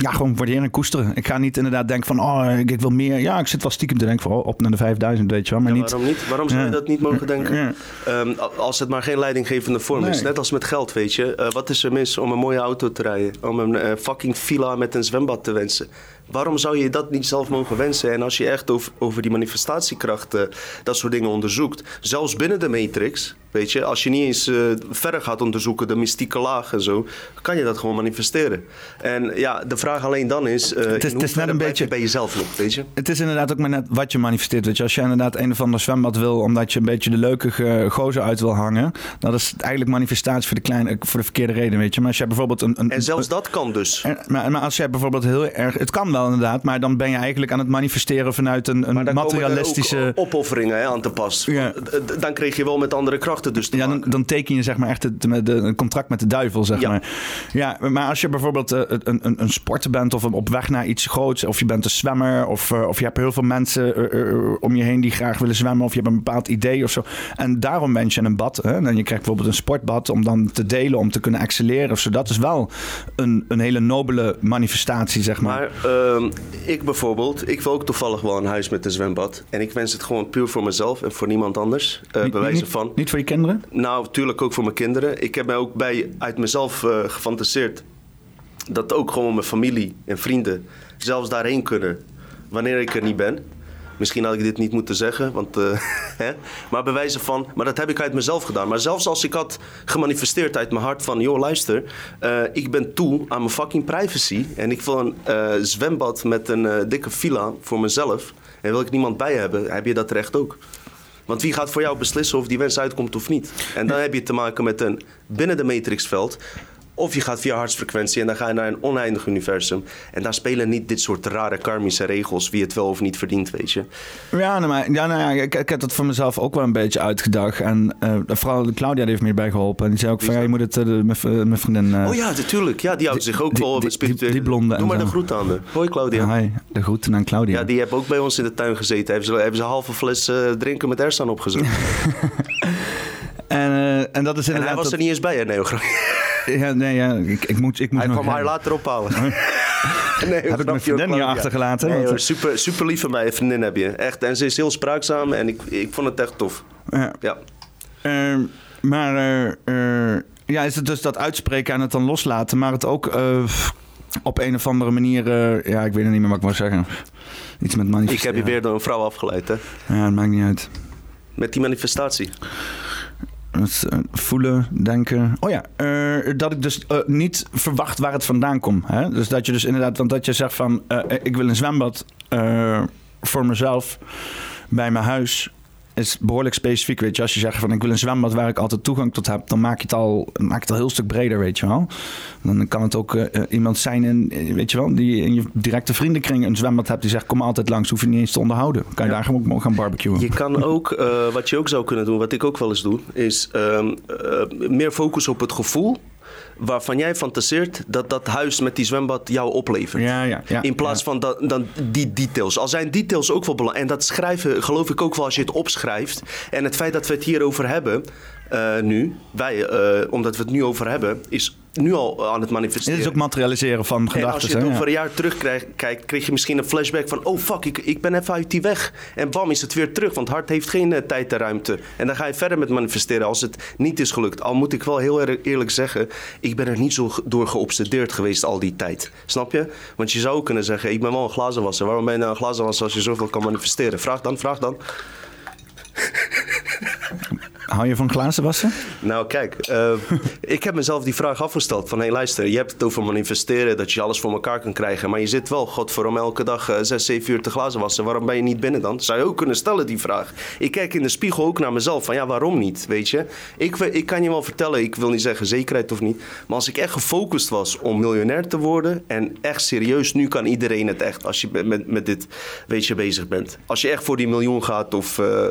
ja, gewoon waarderen en koesteren. Ik ga niet inderdaad denken van, oh, ik, ik wil meer. Ja, ik zit wel stiekem te denken van, oh, op naar de 5000, weet je wel. Maar Ja, niet... waarom niet? Waarom zou je Ja. dat niet mogen denken? Ja. Ehm, als het maar geen leidinggevende vorm is. Net als met geld, weet je. Eh, wat is er mis om een mooie auto te rijden? Om een eh, fucking villa met een zwembad te wensen? Waarom zou je dat niet zelf mogen wensen? En als je echt over, over die manifestatiekracht eh, dat soort dingen onderzoekt, zelfs binnen de matrix, weet je, als je niet eens eh, verder gaat onderzoeken, de mystieke laag en zo, kan je dat gewoon manifesteren. En ja, de vraag alleen dan is, eh Het is- het is net een beetje- je bij jezelf nog, weet je? Het is inderdaad ook maar net wat je manifesteert. Weet je. Als je inderdaad een of ander zwembad wil, omdat je een beetje de leuke gozer uit wil hangen, dat is eigenlijk manifestatie voor de, kleine, voor de verkeerde reden. Weet je. Maar als jij bijvoorbeeld een. een En zelfs dat kan dus. en- maar, maar als jij bijvoorbeeld heel erg. Het kan wel inderdaad, maar dan ben je eigenlijk aan het manifesteren vanuit een, een materialistische. er opofferingen hè, aan te pas. Ja. D- d- Dan kreeg je wel met andere krachten dus Ja, dan, teken je zeg maar echt het, de, de- een contract met de duivel, zeg Ja. maar. Ja, maar als je bijvoorbeeld eh, een, een, een sporter bent of op weg naar iets groots, of je bent een zwemmer, of, eh, of je hebt heel veel mensen eh, eh, om je heen die graag willen zwemmen, of je hebt een bepaald idee of zo. En daarom wens je een bad. Hè? En je krijgt bijvoorbeeld een sportbad om dan te delen, om te kunnen excelleren of zo. Dat is wel een, een hele nobele manifestatie, zeg maar. Maar ehm, ik bijvoorbeeld, ik wil ook toevallig wel een huis met een zwembad. En ik wens het gewoon puur voor mezelf en voor niemand anders. eh Niet- bij wijze niet, van. Niet voor je kinderen? Nou, natuurlijk ook voor mijn kinderen. Ik heb mij ook bij, uit mezelf eh, gefantaseerd. Dat ook gewoon mijn familie en vrienden zelfs daarheen kunnen. Wanneer ik er niet ben. Misschien had ik dit niet moeten zeggen, want, eh, hè? maar bij wijze van, maar dat heb ik uit mezelf gedaan. Maar zelfs als ik had gemanifesteerd uit mijn hart van, joh luister, eh, ik ben toe aan mijn fucking privacy en ik wil een eh, zwembad met een dikke villa voor mezelf en wil ik niemand bij hebben, heb je dat recht ook. Want wie gaat voor jou beslissen of die wens uitkomt of niet? En dan heb je te maken met een binnen de matrixveld. Of je gaat via hartsfrequentie en dan ga je naar een oneindig universum. En daar spelen niet dit soort rare karmische regels, wie het wel of niet verdient, weet je. Ja, nou, maar, ja, nou ja, ik, ik heb dat voor mezelf ook wel een beetje uitgedacht. En eh, vooral Claudia die heeft me hierbij geholpen. En die zei ook van, ja, je moet het, eh, mijn v- mijn vriendin... eh, oh ja, natuurlijk. Ja, die houdt zich ook die- wel met spirituele... die- die blonde Doe en maar de groet aan de. Hoi Claudia. Hi, de groeten aan Claudia. Ja, die hebben ook bij ons in de tuin gezeten. Hebben ze, hebben ze een halve fles eh, drinken met Ersan opgezet. en, eh, en dat is en inderdaad... hij was er niet eens bij, hè? Nee, hoor. Ja, nee, ja, ik, ik moet, ik moet Hij nog... kwam haar later ophalen. nee, Heb ik mijn vriendin hier achtergelaten? Nee, hoor, super, super lief van mij, vriendin heb je. Echt. En ze is heel spraakzaam en ik, ik vond het echt tof. Ja. Ja. Ehm, maar eh, eh, ja, is het dus dat uitspreken en het dan loslaten, maar het ook eh, op een of andere manier, eh, ja, ik weet het niet meer wat ik moet zeggen. Iets met Ik manifesteren. heb je weer door een vrouw afgeleid, hè? Ja, dat maakt niet uit. Met die manifestatie. Eh, voelen, denken. Oh ja, eh, dat ik dus eh, niet verwacht waar het vandaan komt. Hè? Dus dat je dus inderdaad, want dat je zegt van, ik wil een zwembad voor mezelf bij mijn huis. Is behoorlijk specifiek, weet je. Als je zegt van ik wil een zwembad waar ik altijd toegang tot heb, dan maak je het al, maak je het al een heel stuk breder, weet je wel. Dan kan het ook eh, eh, iemand zijn in, eh, weet je wel, die in je directe vriendenkring een zwembad hebt die zegt kom altijd langs, hoef je niet eens te onderhouden. Kan je daar gewoon ook gaan barbecuen. Je kan ook, wat je ook zou kunnen doen, wat ik ook wel eens doe, is ehm, eh, meer focus op het gevoel waarvan jij fantaseert dat dat huis met die zwembad jou oplevert. Ja, ja, ja. In plaats van dat, dan die details. Al zijn details ook wel belangrijk. En dat schrijven geloof ik ook wel als je het opschrijft. En het feit dat we het hierover hebben eh, nu, wij, eh, omdat we het nu over hebben, is nu al aan het manifesteren. Dit is ook materialiseren van En als gedachten. je het hè? over een jaar terugkijkt, kreeg je misschien een flashback van... oh fuck, ik, ik ben even uit die weg. En bam, is het weer terug, want hart heeft geen eh, tijd en ruimte. En dan ga je verder met manifesteren als het niet is gelukt. Al moet ik wel heel erg eerlijk zeggen... ik ben er niet zo door geobsedeerd geweest al die tijd. Snap je? Want je zou kunnen zeggen, ik ben wel een glazenwasser. Waarom ben je nou een glazenwasser als je zoveel kan manifesteren? Vraag dan, vraag dan. Hou je van glazen wassen? Nou, kijk, eh, ik heb mezelf die vraag afgesteld. Van, hé, luister, je hebt het over manifesteren, dat je alles voor elkaar kan krijgen. Maar je zit wel, godverdomme, elke dag eh, zes, zeven uur te glazen wassen. Waarom ben je niet binnen dan? Zou je ook kunnen stellen, die vraag. Ik kijk in de spiegel ook naar mezelf. Van, ja, waarom niet, weet je? Ik, ik kan je wel vertellen, ik wil niet zeggen zekerheid of niet. Maar als ik echt gefocust was om miljonair te worden... en echt serieus, nu kan iedereen het echt als je met- met, dit, weet je, bezig bent. Als je echt voor die miljoen gaat of... eh,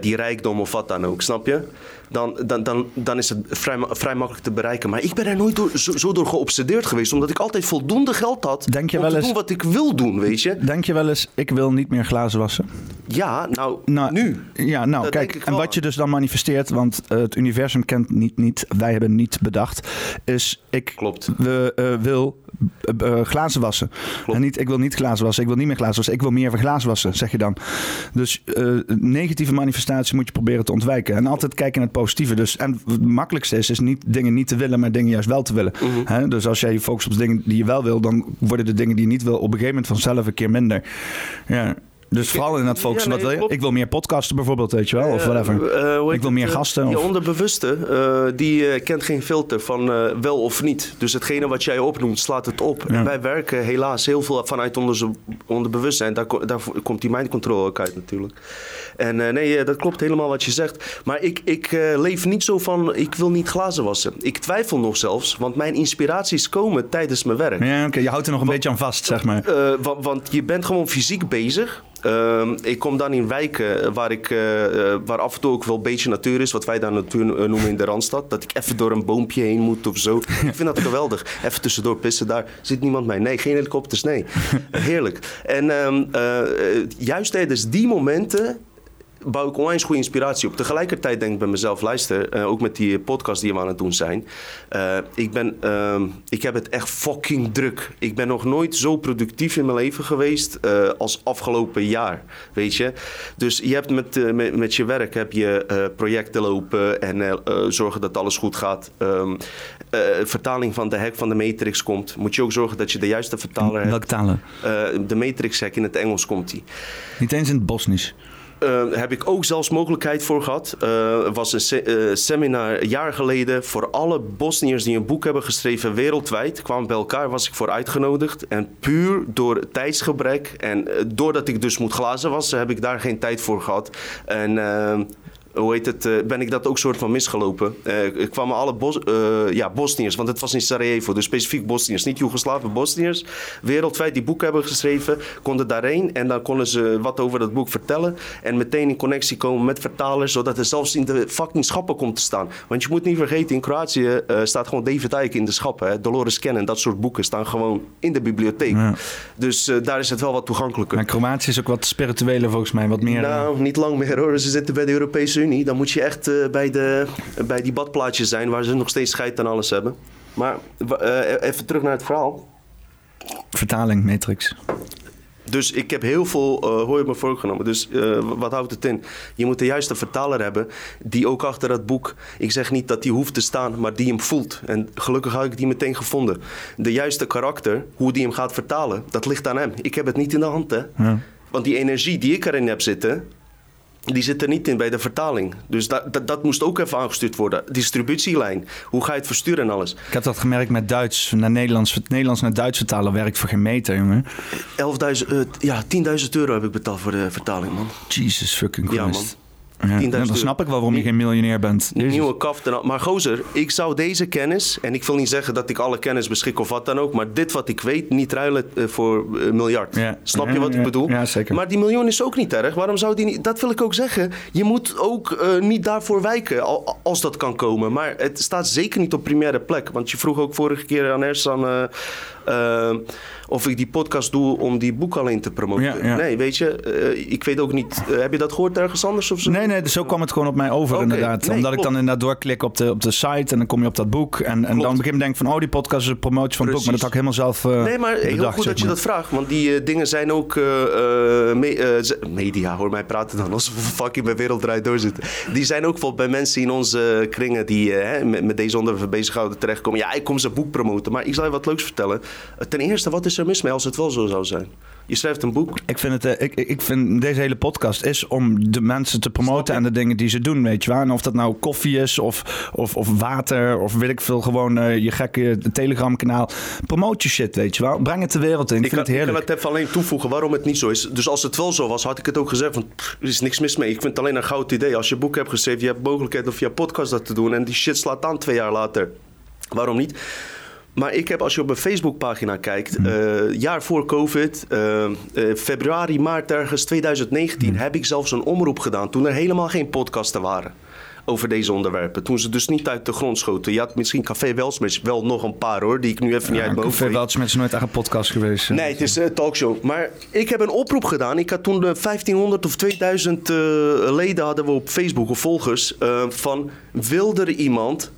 die rijkdom of wat dan ook, snap je? Dan, dan, dan, dan is het vrij, vrij makkelijk te bereiken. Maar ik ben er nooit door, zo, zo door geobsedeerd geweest, omdat ik altijd voldoende geld had Denk je om wel te eens- doen wat ik wil doen, weet je? Denk je wel eens, ik wil niet meer glazen wassen? Ja, nou, Nou, nu. Ja, nou Dat kijk, en wat je dus dan manifesteert, want eh, het universum kent niet, niet, wij hebben niet bedacht, is ik Klopt. we, eh, wil eh, glazen wassen. Klopt. En niet, ik wil niet glazen wassen, ik wil niet meer glazen wassen, ik wil meer glazen wassen, zeg je dan. Dus negatieve manifestatie moet je proberen te ontwijken. En altijd kijken naar het positieve. Dus, en het makkelijkste is, is niet dingen niet te willen, maar dingen juist wel te willen. Hè? Dus als jij je focust op de dingen die je wel wil, dan worden de dingen die je niet wil op een gegeven moment vanzelf een keer minder. Ja. Dus vooral in dat focussen. Ja, wat wil je? Ik wil meer podcasten bijvoorbeeld, weet je wel, of Eh, whatever. eh, Ik wil meer eh, gasten, Je of- onderbewuste, die kent geen filter van wel of niet. Dus hetgene wat jij opnoemt, slaat het op. Ja. En wij werken helaas heel veel vanuit onze onderbewustzijn. Daar, daar komt die mind control ook uit natuurlijk. En nee, dat klopt helemaal wat je zegt. Maar ik, ik leef niet zo van, ik wil niet glazen wassen. Ik twijfel nog zelfs, want mijn inspiraties komen tijdens mijn werk. Ja, oké, je houdt er nog een beetje aan vast, zeg maar. Wa- want je bent gewoon fysiek bezig. Ehm, ik kom dan in wijken waar, ik, eh, eh, waar af en toe ook wel een beetje natuur is. Wat wij dan natuur eh, noemen in de Randstad. Dat ik even door een boompje heen moet of zo. Ik vind dat geweldig. Even tussendoor pissen, daar zit niemand bij. Nee, geen helikopters, nee. Heerlijk. En eh, eh, juist tijdens die momenten bouw ik onwijs goede inspiratie op. Tegelijkertijd denk ik bij mezelf, luister, eh, ook met die podcast die we aan het doen zijn. eh, ik, ben, ehm, ik heb het echt fucking druk. Ik ben nog nooit zo productief in mijn leven geweest eh, als afgelopen jaar, weet je. Dus je hebt met, met, met je werk heb je projecten lopen en zorgen dat alles goed gaat. Ehm, eh, vertaling van de hack van de Matrix komt. Moet je ook zorgen dat je de juiste vertaler hebt. Welke talen? De Matrix hack in het Engels komt die. Niet eens in het Bosnisch. Eh, heb ik ook zelfs mogelijkheid voor gehad. Eh, Er was een eh, seminar een jaar geleden voor alle Bosniërs die een boek hebben geschreven wereldwijd. Kwamen bij elkaar, was ik voor uitgenodigd. En puur door tijdsgebrek en eh, doordat ik dus moet glazen wassen, heb ik daar geen tijd voor gehad. En eh, hoe heet het, eh, ben ik dat ook soort van misgelopen. Er kwamen alle Bos, eh, ja, Bosniërs, want het was in Sarajevo, dus specifiek Bosniërs, niet Joegoslaven, Bosniërs. Wereldwijd die boeken hebben geschreven, konden daarheen en dan konden ze wat over dat boek vertellen. En meteen in connectie komen met vertalers, zodat er zelfs in de fucking schappen komt te staan. Want je moet niet vergeten, in Kroatië staat gewoon David Icke in de schappen. Hè. Dolores Cannon, dat soort boeken staan gewoon in de bibliotheek. Ja. Dus daar is het wel wat toegankelijker. Maar Kroatië is ook wat spiritueler volgens mij, wat meer... Nou, niet lang meer hoor. Ze zitten bij de Europese Unie. Dan moet je echt eh, bij, de, bij die badplaatjes zijn waar ze nog steeds scheid aan alles hebben. Maar eh, even terug naar het verhaal. vertaling, Matrix. Dus ik heb heel veel uh, hoor je me voorgenomen. Dus uh, wat houdt het in? Je moet de juiste vertaler hebben die ook achter dat boek. Ik zeg niet dat die hoeft te staan, maar die hem voelt. En gelukkig had ik die meteen gevonden. De juiste karakter, hoe die hem gaat vertalen, dat ligt aan hem. Ik heb het niet in de hand, hè? Ja. Want die energie die ik erin heb zitten, die zit er niet in bij de vertaling. Dus dat, dat, dat, moest ook even aangestuurd worden. Distributielijn. Hoe ga je het versturen en alles. Ik heb dat gemerkt met Duits naar Nederlands. Nederlands naar Duits vertalen werkt voor geen meter, jongen. 11.000, uh, ja, 10.000 euro heb ik betaald voor de vertaling, man. Jesus fucking Christ. Ja, man. Ja, dan snap ik wel waarom je geen miljonair bent. Een nieuwe kaf. Maar gozer, ik zou deze kennis... en ik wil niet zeggen dat ik alle kennis beschik of wat dan ook... maar dit wat ik weet niet ruilen eh, voor een eh, miljard. Snap je wat ik bedoel? Ja, zeker. Maar die miljoen is ook niet erg. Waarom zou die niet... Dat wil ik ook zeggen. Je moet ook uh, niet daarvoor wijken als dat kan komen. Maar het staat zeker niet op primaire plek. Want je vroeg ook vorige keer aan Ersan... Uh, of ik die podcast doe om die boek alleen te promoten. Nee, weet je, uh, ik weet ook niet. Uh, heb je dat gehoord ergens anders of zo? Nee, nee, zo kwam het gewoon op mij over okay. inderdaad. Nee, Omdat klopt. ik dan inderdaad doorklik op de, op de site en dan kom je op dat boek. En, en dan begin ik denk van, oh, die podcast is een promotie van het boek. Maar dat had ik helemaal zelf Nee, maar bedacht, heel goed dat je dat vraagt. Want die dingen zijn ook me media, hoor mij praten dan alsof we fucking bij Wereld Draait Door zitten. Die zijn ook wel bij mensen in onze kringen die met, met deze onderwerpen bezighouden terechtkomen. Ja, ik kom zijn boek promoten. Maar ik zal je wat leuks vertellen. Ten eerste, wat is er mis mee als het wel zo zou zijn? Je schrijft een boek. Ik vind, het, uh, ik, ik vind deze hele podcast is om de mensen te promoten en de dingen die ze doen, weet je wel. En of dat nou koffie is of, of, of water of weet ik veel, gewoon uh, je gekke Telegram kanaal. Promote je shit, weet je wel. Breng het de wereld in. Ik, ik vind kan, het heerlijk. Ik kan het even alleen toevoegen waarom het niet zo is. Dus als het wel zo was, had ik het ook gezegd van, er is niks mis mee. Ik vind het alleen een goud idee. Als je een boek hebt geschreven, je hebt mogelijkheid om via podcast dat te doen en die shit slaat aan twee jaar later. Waarom niet? Maar ik heb, als je op mijn Facebookpagina kijkt, uh, jaar voor COVID, uh, uh, februari, maart ergens 2019, mm. heb ik zelfs een omroep gedaan toen er helemaal geen podcasten waren over deze onderwerpen. Toen ze dus niet uit de grond schoten. Je had misschien Café Welsmets wel nog een paar hoor, die ik nu even niet uit mijn hoofd Café Welsmets is nooit echt een podcast geweest. Nee, het is een talkshow. Maar ik heb een oproep gedaan. Ik had toen 1500 of 2000 leden hadden we op Facebook of volgers. van wil er iemand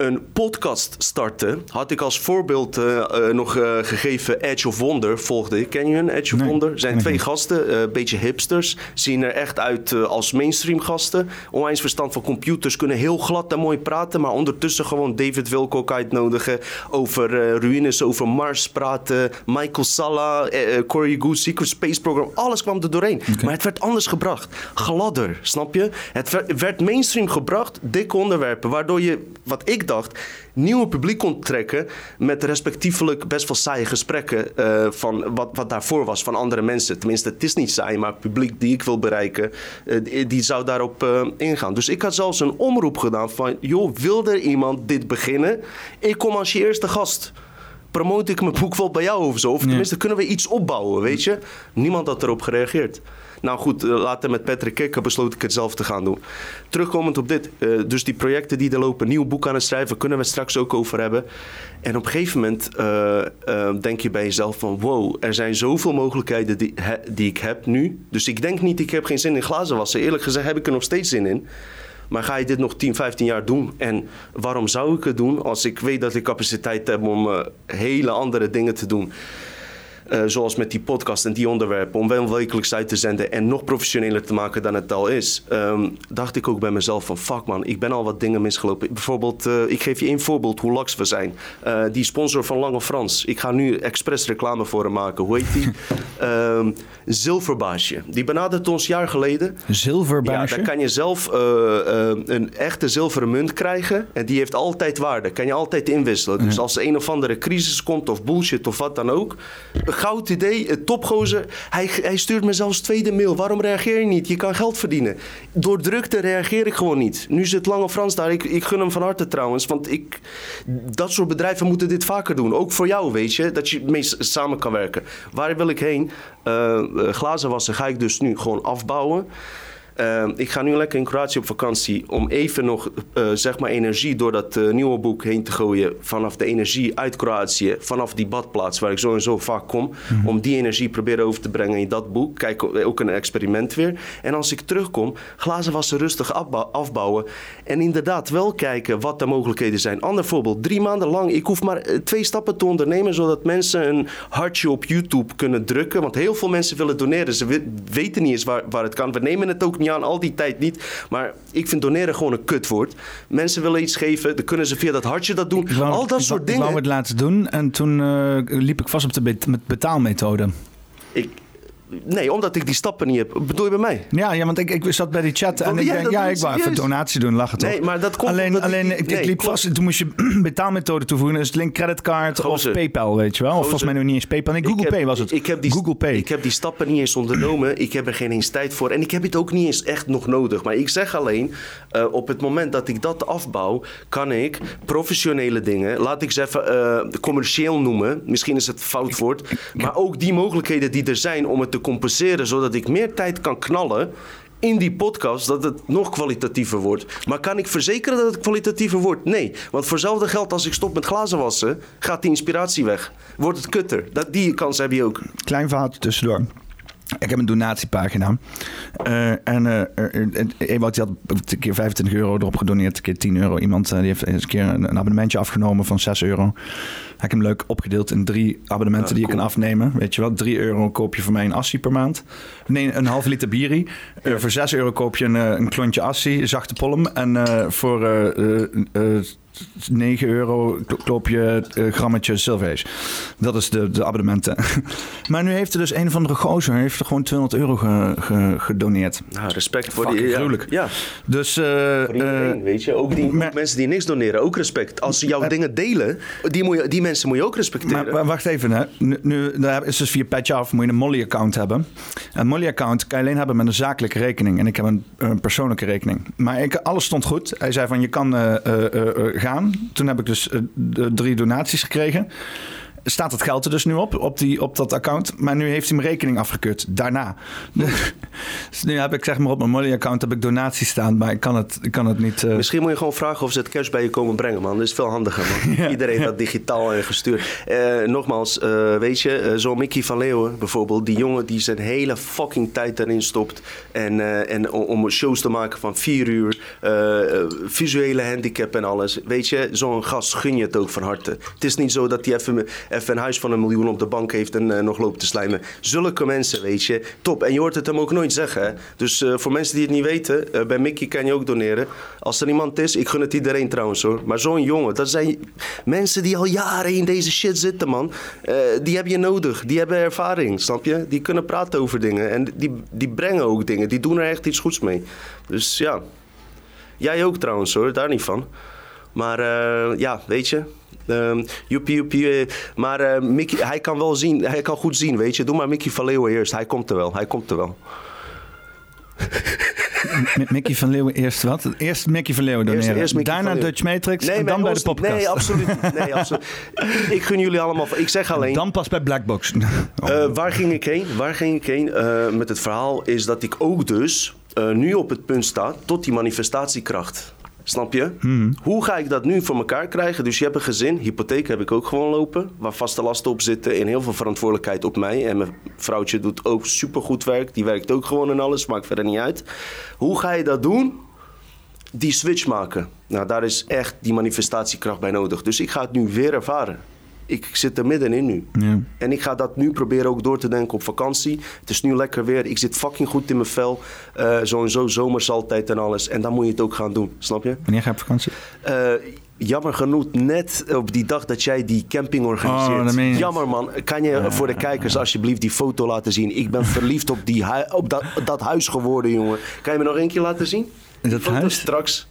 een podcast starten, had ik als voorbeeld uh, uh, nog uh, gegeven Edge of Wonder, volgde ik. Ken je hun, Edge of nee, Wonder? zijn twee gasten, een beetje hipsters. Zien er echt uit als mainstream gasten. Onwijs verstand van computers, kunnen heel glad en mooi praten. Maar ondertussen gewoon David Wilcock uitnodigen. Over ruïnes, over Mars praten. Michael Salla, Corey Goose, Secret Space Program. Alles kwam er doorheen. Okay. Maar het werd anders gebracht. Gladder, snap je? Het werd mainstream gebracht, dikke onderwerpen. Waardoor je, wat ik dacht, nieuwe publiek kon trekken met respectievelijk best wel saaie gesprekken uh, van wat, wat daarvoor was van andere mensen. Tenminste, het is niet saai, maar het publiek die ik wil bereiken, uh, die, die, zou daarop uh, ingaan. Dus ik had zelfs een omroep gedaan van, joh, wil er iemand dit beginnen? Ik kom als je eerste gast promote ik mijn boek wel bij jou of zo. Of tenminste, kunnen we iets opbouwen, weet je? Niemand had erop gereageerd. Nou goed, eh, later met Patrick Kikker besloot ik het zelf te gaan doen. Terugkomend op dit, uh, dus die projecten die er lopen, nieuw boek aan het schrijven, kunnen we het straks ook over hebben. En op een gegeven moment uh, denk je bij jezelf van wow, er zijn zoveel mogelijkheden die, die ik heb nu. Dus ik denk niet, ik heb geen zin in glazen wassen. Eerlijk gezegd heb ik er nog steeds zin in. Maar ga je dit nog 10, 15 jaar doen? En waarom zou ik het doen als ik weet dat ik capaciteit heb om hele andere dingen te doen? Uh, zoals met die podcast en die onderwerpen, om wel wekelijks uit te zenden en nog professioneler te maken dan het al is, um, dacht ik ook bij mezelf van fuck man, ik ben al wat dingen misgelopen. Bijvoorbeeld, uh, ik geef je één voorbeeld hoe laks we zijn. Uh, die sponsor van Lange Frans, ik ga nu expres reclame voor hem maken. Hoe heet die? um, Zilverbaasje. Die benadert ons jaar geleden. Zilverbaasje? Ja, daar kan je zelf een echte zilveren munt krijgen en die heeft altijd waarde. Kan je altijd inwisselen. Dus als er een of andere crisis komt of bullshit of wat dan ook, goud idee, topgozer. Hij, hij stuurt me zelfs tweede mail. Waarom reageer je niet? Je kan geld verdienen. Door drukte reageer ik gewoon niet. Nu zit Lange Frans daar. Ik, ik gun hem van harte trouwens. Want ik, dat soort bedrijven moeten dit vaker doen. Ook voor jou, weet je. Dat je mee samen kan werken. Waar wil ik heen? Uh, glazen wassen ga ik dus nu gewoon afbouwen. Uh, ik ga nu lekker in Kroatië op vakantie om even nog uh, zeg maar energie door dat uh, nieuwe boek heen te gooien. Vanaf de energie uit Kroatië, vanaf die badplaats waar ik zo en zo vaak kom. Mm -hmm. Om die energie proberen over te brengen in dat boek. Kijk, ook een experiment weer. En als ik terugkom, glazen wassen rustig afbouwen. En inderdaad wel kijken wat de mogelijkheden zijn. Ander voorbeeld, drie maanden lang. Ik hoef maar twee stappen te ondernemen zodat mensen een hartje op YouTube kunnen drukken. Want heel veel mensen willen doneren. Ze weten niet eens waar, waar het kan. We nemen het ook niet aan, al die tijd niet. Maar ik vind doneren gewoon een kutwoord. Mensen willen iets geven, dan kunnen ze via dat hartje dat doen. Wou, al dat soort dingen. Ik wou het laten doen en toen uh, liep ik vast op de bet betaalmethode. Ik, Nee, omdat ik die stappen niet heb. Bedoel je bij mij? Ja, ja want ik, ik zat bij die chat en ik denk, ja, ik wou even donatie doen, lachen toch? Nee, maar dat komt Alleen, alleen ik- ik, ik nee, liep klopt. vast en toen moest je betaalmethode toevoegen. Dus link creditcard of PayPal, weet je wel. Of volgens mij nog niet eens PayPal. Nee, Google heb- Pay was het. Ik heb die, Google Pay. Ik heb die stappen niet eens ondernomen. Ik heb er geen eens tijd voor. En ik heb het ook niet eens echt nog nodig. Maar ik zeg alleen, eh, op het moment dat ik dat afbouw, kan ik professionele dingen, laat ik ze even eh, commercieel noemen. Misschien is het fout woord. Maar ook die mogelijkheden die er zijn om het te compenseren, zodat ik meer tijd kan knallen. In die podcast dat het nog kwalitatiever wordt. Maar kan ik verzekeren dat het kwalitatiever wordt? Nee. Want voor hetzelfde geld als ik stop met glazen wassen, gaat die inspiratie weg. Wordt het kutter. Dat, die kans heb je ook. Klein verhaaltje tussendoor. Ik heb een donatiepagina. Eh, en eh, Ewout die had een keer 25 euro erop gedoneerd, een keer 10 euro. Iemand eh, die heeft eens een keer een, abonnementje afgenomen van 6 euro. Heb ik hem leuk opgedeeld in drie abonnementen die je cool. kan afnemen. Weet je wel, 3 euro koop je voor mij een assie per maand. Nee, een halve liter bierie. Voor 6 euro koop je een, een klontje assie, zachte polm. En voor 9 euro koop je een grammetje Silverage. Dat is de, de abonnementen. maar nu heeft er dus een of andere gozer heeft er gewoon 200 euro ge- ge- gedoneerd. Nou, respect voor Fucking die... gruwelijk. Ja, Dus eh, voor iedereen, eh, weet je. Ook die maar- mensen die niks doneren, ook respect. Als ze jouw dingen delen, die, moet je, die mensen moet je ook respecteren. Maar, maar wacht even, hè. Nu, nu daar is dus via Patch Af moet je een Molly-account hebben. Een Molly-account kan je alleen hebben met een zakelijke rekening. En ik heb een, een persoonlijke rekening. Maar ik, alles stond goed. Hij zei van, je kan eh, Toen heb ik dus eh, drie donaties gekregen. Staat het geld er dus nu op, op, die, op dat account. Maar nu heeft hij mijn rekening afgekeurd, daarna. dus nu heb ik zeg maar op mijn Molly-account heb ik donaties staan. Maar ik kan het, ik kan het niet... eh, Misschien moet je gewoon vragen of ze het cash bij je komen brengen, man. Dat is veel handiger, man. Iedereen dat digitaal en gestuurd. Eh, nogmaals, eh, weet je, zo'n Mickey van Leeuwen bijvoorbeeld. Die jongen die zijn hele fucking tijd erin stopt. En, en om- shows te maken van vier uur. visuele handicap en alles. Weet je, zo'n gast gun je het ook van harte. Het is niet zo dat hij even, even een huis van een miljoen op de bank heeft en eh, nog loopt te slijmen. Zulke mensen, weet je. Top. En je hoort het hem ook nooit zeggen, hè. Dus eh, voor mensen die het niet weten, eh, bij Mickey kan je ook doneren. Als er iemand is, ik gun het iedereen trouwens hoor. Maar zo'n jongen, dat zijn mensen die al jaren in deze shit zitten, man. Die heb je nodig. Die hebben ervaring, snap je? Die kunnen praten over dingen. En die, die brengen ook dingen. Die doen er echt iets goeds mee. Dus ja. Jij ook trouwens hoor, daar niet van. Maar ja, weet je. Ehm joepie, joepie. eh, maar eh, Mickey, hij kan wel zien, hij kan goed zien, weet je. Doe maar Mickey van Leeuwen eerst. Hij komt er wel, hij komt er wel. Mickey van Leeuwen eerst wat? Eerst Mickey van Leeuwen doneren. Eerst- Daarna. Dutch Matrix en bij dan bij de podcast. Nee, absoluut. Nee, absoluut. ik gun jullie allemaal. Ik zeg alleen. Dan pas bij Blackbox. Eh, waar ging ik heen? Waar ging ik heen met het verhaal is dat ik ook dus nu op het punt sta tot die manifestatiekracht. Snap je? Hoe ga ik dat nu voor elkaar krijgen? Dus je hebt een gezin, hypotheek heb ik ook gewoon lopen, waar vaste lasten op zitten en heel veel verantwoordelijkheid op mij. En mijn vrouwtje doet ook supergoed werk, die werkt ook gewoon en alles, maakt verder niet uit. Hoe ga je dat doen? Die switch maken. Nou, daar is echt die manifestatiekracht bij nodig. Dus ik ga het nu weer ervaren. Ik zit er middenin nu. Ja. En ik ga dat nu proberen ook door te denken op vakantie. Het is nu lekker weer. Ik zit fucking goed in mijn vel. Eh zo en zo, zomers altijd en alles. En dan moet je het ook gaan doen, snap je? Wanneer ga je op vakantie? Eh, jammer genoeg, net op die dag dat jij die camping organiseert. Oh, jammer man. Kan je voor de kijkers alsjeblieft die foto laten zien? Ik ben verliefd op, die op dat, dat huis geworden, jongen. Kan je me nog één keer laten zien? Dat Die foto huis? straks.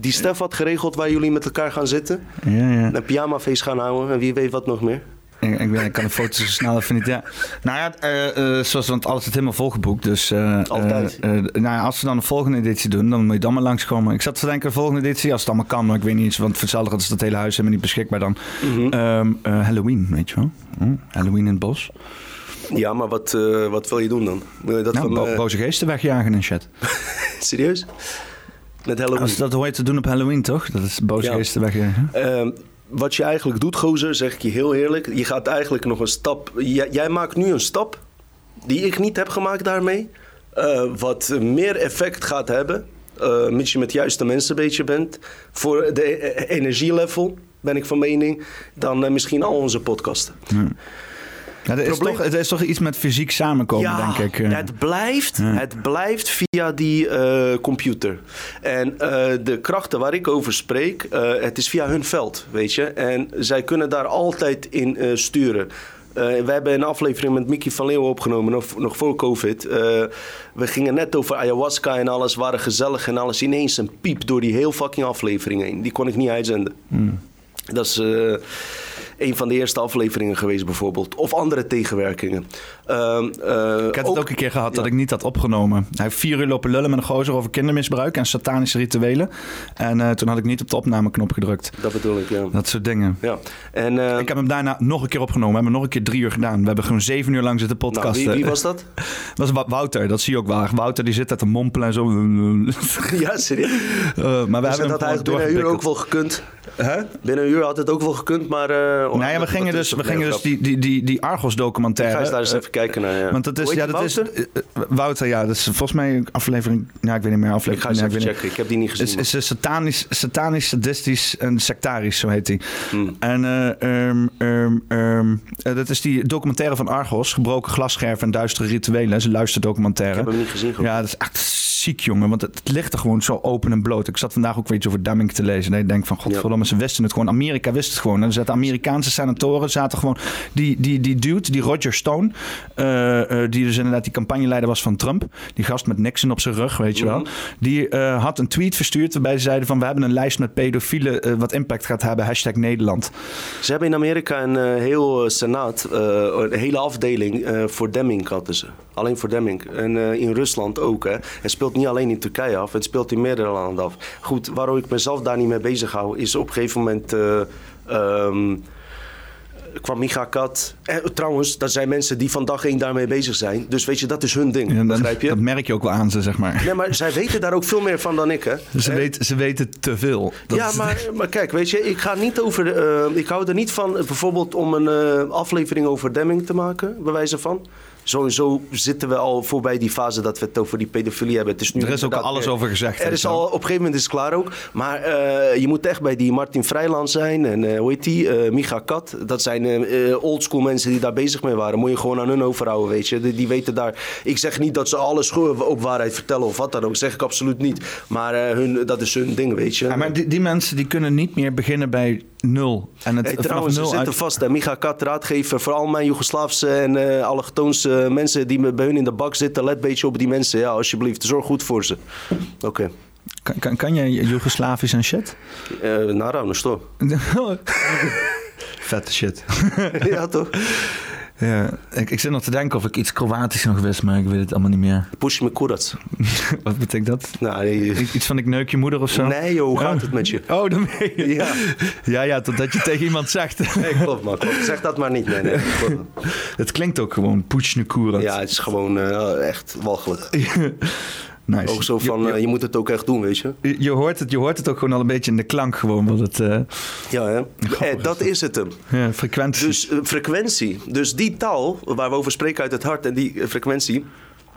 Die Stef had geregeld waar jullie met elkaar gaan zitten. Ja, ja. Een pyjamafeest gaan houden. En wie weet wat nog meer. Ik, ik, kan de foto's zo snel even niet. Ja. Nou ja, eh, zoals want alles is helemaal volgeboekt. Dus eh, Altijd. nou ja, als ze dan een volgende editie doen, dan moet je dan maar langskomen. Ik zat te denken, de volgende editie, als het allemaal kan, maar ik weet niet eens, want voor hetzelfde is dat hele huis helemaal niet beschikbaar dan. Mhm. Ehm, eh, Halloween, weet je wel? Hm, Halloween in het bos. Ja, maar wat, wat wil je doen dan? Wil je dat Nou, van, bo- boze geesten wegjagen en shit. serieus? Met Halloween? Als dat hoor je te doen op Halloween, toch? Dat is boze Ja. Ehm, wat je eigenlijk doet, gozer, zeg ik je heel eerlijk. Je gaat eigenlijk nog een stap. Jij, jij maakt nu een stap die ik niet heb gemaakt daarmee. eh, wat meer effect gaat hebben. eh mits je met de juiste mensen een beetje bent. Voor de e- energielevel, ben ik van mening. Dan eh, misschien al onze podcasten. Ja, er, is Probleem- toch, er is toch iets met fysiek samenkomen, denk ik. eh. Het blijft, het blijft via die eh, computer. En eh, de krachten waar ik over spreek, het is via hun veld, weet je. En zij kunnen daar altijd in sturen. Eh, we hebben een aflevering met Mickey van Leeuwen opgenomen, nog, nog voor COVID. We gingen net over ayahuasca en alles, waren gezellig en alles. Ineens een piep door die heel fucking aflevering heen. Die kon ik niet uitzenden. Dat is een van de eerste afleveringen geweest bijvoorbeeld. Of andere tegenwerkingen. Ehm, eh, Ik had het ook een keer gehad dat ik niet had opgenomen. Hij heeft vier uur lopen lullen met een gozer over kindermisbruik en satanische rituelen. En eh, toen had ik niet op de opnameknop gedrukt. Dat bedoel ik, ja. Dat soort dingen. ja. En, eh, Ik heb hem daarna nog een keer opgenomen. We hebben nog een keer drie uur gedaan. We hebben gewoon zeven uur lang zitten nou, podcasten. wie, wie was dat? Dat was Wa- Wouter, dat zie je ook wel. Wouter die zit daar te mompelen en zo. ja, serieus. Maar we Dus hebben dat hem binnen een uur ook wel gekund. Binnen een uur had het ook wel gekund, maar... eh, Nee, ja, we gingen dus, we gingen dus die, die, die, die Argos Ik documentaire. ga eens daar eens even kijken naar, ja. Want dat is, ja, dat die is Wouter? eh, eh, Wouter, ja, dat is volgens mij een aflevering. Ja, ik weet niet meer. Aflevering. Ik ga eens nee, even checken. Ik heb die niet gezien. Het is, is satanisch, satanisch, sadistisch en sectarisch, zo heet hij. Hmm. En eh, ehm, ehm, ehm, eh, dat is die documentaire van Argos, gebroken glasscherven en duistere rituelen. Dat is een ik luisterdocumentaire. heb hem niet gezien. Ja, dat is echt ziek, jongen. Want het, het ligt er gewoon zo open en bloot. Ik zat vandaag ook weer iets over Deming te lezen. En ik denk van, godverdomme, ze wisten het gewoon. Amerika wist het gewoon. En er zaten Amerikaanse senatoren, zaten gewoon... Die, die, die dude, die Roger Stone, die dus inderdaad die campagneleider was van Trump. Die gast met Nixon op zijn rug, weet je wel. Mhm. Die eh, had een tweet verstuurd waarbij ze zeiden van... We hebben een lijst met pedofielen eh, wat impact gaat hebben. Hashtag Nederland. Ze hebben in Amerika een eh, heel eh, senaat, eh, een hele afdeling eh, voor Demming hadden ze. Alleen voor Demming. En eh, in Rusland ook. Hè. Het speelt niet alleen in Turkije af, het speelt in meerdere landen af. Goed, waarom ik mezelf daar niet mee bezig hou, is op een gegeven moment... eh, ehm, kwam Micha Kat. Eh, trouwens, dat zijn mensen die van dag één daarmee bezig zijn. Dus weet je, dat is hun ding. En dan- begrijp je? Dat merk je ook wel aan ze, zeg maar. Nee, maar zij weten daar ook veel meer van dan ik, hè? Ze, Eh, weten, ze weten te veel. Dat ja, maar, maar kijk, weet je, ik ga niet over. eh, ik hou er niet van bijvoorbeeld om een aflevering over Demming te maken, bij wijze van. Sowieso zitten we al voorbij die fase dat we het over die pedofilie hebben. Het is nu Er is ook inderdaad alles meer- over gezegd, Er is al, op een gegeven moment is het klaar ook. Maar eh, je moet echt bij die Martin Vrijland zijn en eh, hoe heet die? Eh, Micha Kat. Dat zijn eh, eh, oldschool mensen die daar bezig mee waren. Moet je gewoon aan hun overhouden, weet je. Die, die weten daar. Ik zeg niet dat ze alles op waarheid vertellen of wat dan ook. zeg ik absoluut niet. Maar eh, hun, dat is hun ding, weet je. Ja, maar die, die mensen die kunnen niet meer beginnen bij nul. En het Hey, trouwens, ze nul zitten uit... vast. Hè. Micha Kat, raadgever voor al mijn Joegoslaafse en eh allochtoonse mensen die bij hun in de bak zitten. Let een beetje op die mensen. Ja, alsjeblieft. Zorg goed voor ze. Oké. Kan, kan, kan jij Joegoslavisch en shit? Eh naravno, što? Vette shit. ja, toch? Ja, ik, ik zit nog te denken of ik iets Kroatisch nog wist, maar ik weet het allemaal niet meer. Push me kurac. Wat betekent dat? Nou, nee, I- Iets van ik neuk je moeder of zo? nee joh, hoe Oh. gaat het met je? Oh, dan ben je. Ja. Ja, ja, totdat je tegen iemand zegt. Nee, klopt man. Klopt. Zeg dat maar niet. Nee, nee. het klinkt ook gewoon Puchnekurat. Ja, het is gewoon eh, echt walgelijk. Nice. Ook zo van, je, eh, je moet het ook echt doen, weet je. je, hoort het, je hoort het ook gewoon al een beetje in de klank gewoon. Wat het, eh, Ja, hè? Eh, dat is het hem. ja, frequentie. Dus frequentie. Dus die taal waar we over spreken uit het hart en die frequentie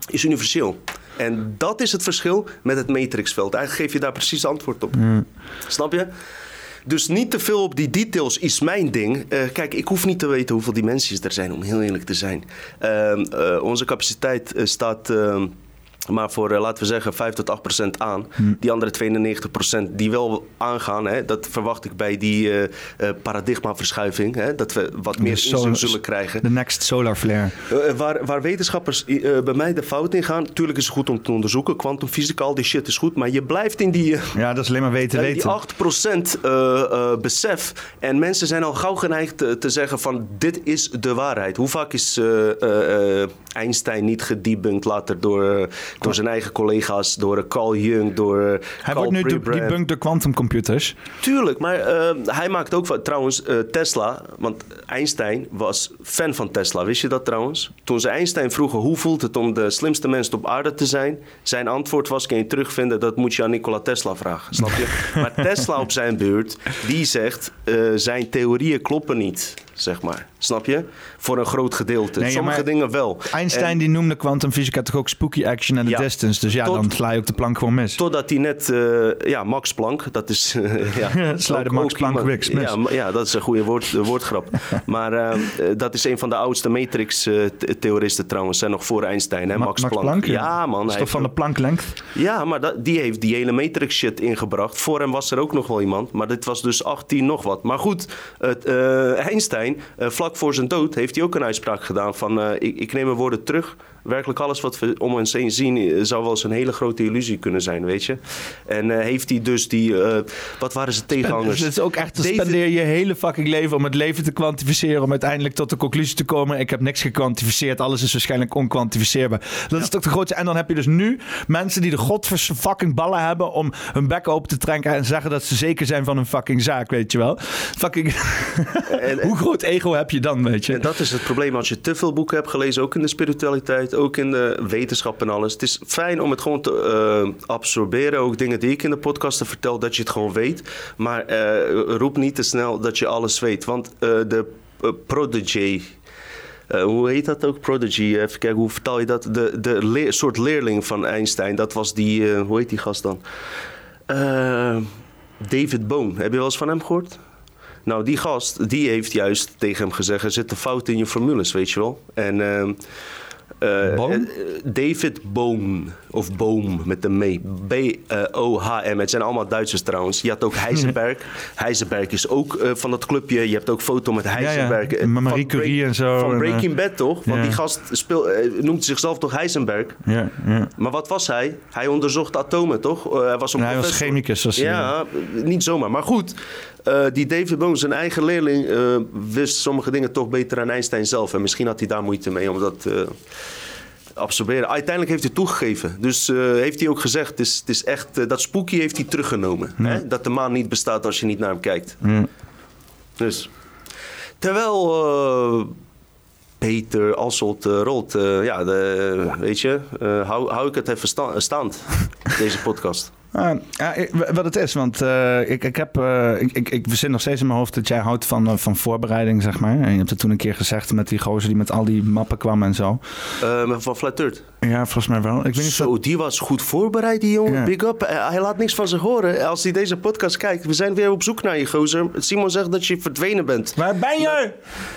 is universeel. En dat is het verschil met het matrixveld. Eigenlijk geef je daar precies antwoord op. Snap je? Dus niet te veel op die details is mijn ding. Kijk, ik hoef niet te weten hoeveel dimensies er zijn, om heel eerlijk te zijn. Ehm, eh, onze capaciteit staat ehm, maar voor, eh, laten we zeggen, 5 tot 8 procent aan. Die andere 92 procent die wel aangaan, hè, dat verwacht ik bij die eh, eh, paradigmaverschuiving. Hè, dat we wat meer De inzicht zullen krijgen. De next solar flare. Waar, waar wetenschappers bij mij de fout in gaan, natuurlijk is het goed om te onderzoeken. Kwantumfysica, al die shit is goed, maar je blijft in die, Ja, dat is alleen maar weten in die weten. 8% eh, eh, besef. En mensen zijn al gauw geneigd te, zeggen van dit is de waarheid. Hoe vaak is Einstein niet gedebunked later door, Door zijn eigen collega's, door Carl Jung, door Hij Carl wordt nu Pribram. debunked door quantumcomputers. Tuurlijk, maar eh, hij maakt ook van, trouwens eh, Tesla, want Einstein was fan van Tesla. Wist je dat trouwens? Toen ze Einstein vroegen hoe voelt het om de slimste mens op aarde te zijn, zijn antwoord was: kan je terugvinden, dat moet je aan Nikola Tesla vragen. Snap je? maar Tesla op zijn beurt, die zegt: eh, zijn theorieën kloppen niet, zeg maar. Snap je? Voor een groot gedeelte. Nee, Sommige dingen wel. Einstein En- die noemde kwantumfysica toch ook spooky action the Ja. distance. Dus ja, Tot- dan sla je ook de plank gewoon mis. Totdat hij net, eh, ja, Max Planck, dat is... ja, Sla de Max Planck wiks mis. Ja, ja, dat is een goede woord, eh, woordgrap. maar eh, dat is een van de oudste Matrix-theoristen trouwens, hè, nog voor Einstein, hè, Ma- Max, Planck. Ja, man. Is toch van de ook- Ja, maar dat, die heeft die hele Matrix-shit ingebracht. Voor hem was er ook nog wel iemand, maar dit was dus 18 nog wat. Maar goed, het, Einstein, vlak voor zijn dood, heeft hij ook een uitspraak gedaan van... eh, ik, ik neem mijn woorden terug. Werkelijk alles wat we om ons heen zien eh, zou wel eens een hele grote illusie kunnen zijn, weet je. En eh, heeft hij dus die... eh, wat waren zijn tegenhangers? Het is ook echt, dan spendeer je hele fucking leven om het leven te kwantificeren. Om uiteindelijk tot de conclusie te komen. Ik heb niks gekwantificeerd. Alles is waarschijnlijk onkwantificeerbaar. Dat is toch de grootste. En dan heb je dus nu mensen die de godvers fucking ballen hebben. om hun bek open te trekken. en zeggen dat ze zeker zijn van hun fucking zaak. Weet je wel? Fucking. En- Hoe groot ego heb je dan, weet je? En dat is het probleem als je te veel boeken hebt gelezen, ook in de spiritualiteit, ook in de wetenschap en alles. Het is fijn om het gewoon te eh, absorberen, ook dingen die ik in de podcasten vertel, dat je het gewoon weet. Maar eh, roep niet te snel dat je alles weet, want eh, de prodigy... hoe heet dat ook? Prodigy. Even kijken, hoe vertaal je dat? De, de soort leerling van Einstein. Dat was die. hoe heet die gast dan? David Bohm. Heb je wel eens van hem gehoord? Nou, die gast, die heeft juist tegen hem gezegd... er zitten fouten in je formules, weet je wel. En... eh, eh, David Bohm, of Boom met een mee. B-O-H-M. Het zijn allemaal Duitsers trouwens. Je had ook Heisenberg. Heisenberg is ook eh, van dat clubje. Je hebt ook foto met Heisenberg. ja. Marie Break- Curie en zo. Van Breaking Bad, toch? Want ja. die gast speel, noemt zichzelf toch Heisenberg? Ja, ja. Maar wat was hij? Hij onderzocht atomen, toch? Hij was een En hij was chemicus. Was hij. Ja, niet zomaar. Maar goed, eh, die David Bohm, zijn eigen leerling, eh, wist sommige dingen toch beter dan Einstein zelf. En misschien had hij daar moeite mee om dat eh absorberen. Uiteindelijk heeft hij toegegeven. Dus heeft hij ook gezegd, het is, het is echt, dat spooky heeft hij teruggenomen. Hè? Dat de maan niet bestaat als je niet naar hem kijkt. Dus. Terwijl Peter Asselt eh, rolt, ja, de, weet je, hou, hou ik het even sta- staand, deze podcast. Ah, ja, wat het is, want eh, ik, ik heb, eh, ik, ik, ik zit nog steeds in mijn hoofd dat jij houdt van, eh, van voorbereiding, zeg maar. En je hebt het toen een keer gezegd met die gozer die met al die mappen kwam en zo. Van Flat Earth. Ja, volgens mij wel. Ik weet niet dat- Zo, die was goed voorbereid, die jongen. Big up. Hij laat niks van zich horen. Als hij deze podcast kijkt, we zijn weer op zoek naar je, gozer. Simon zegt dat je verdwenen bent. Waar ben je?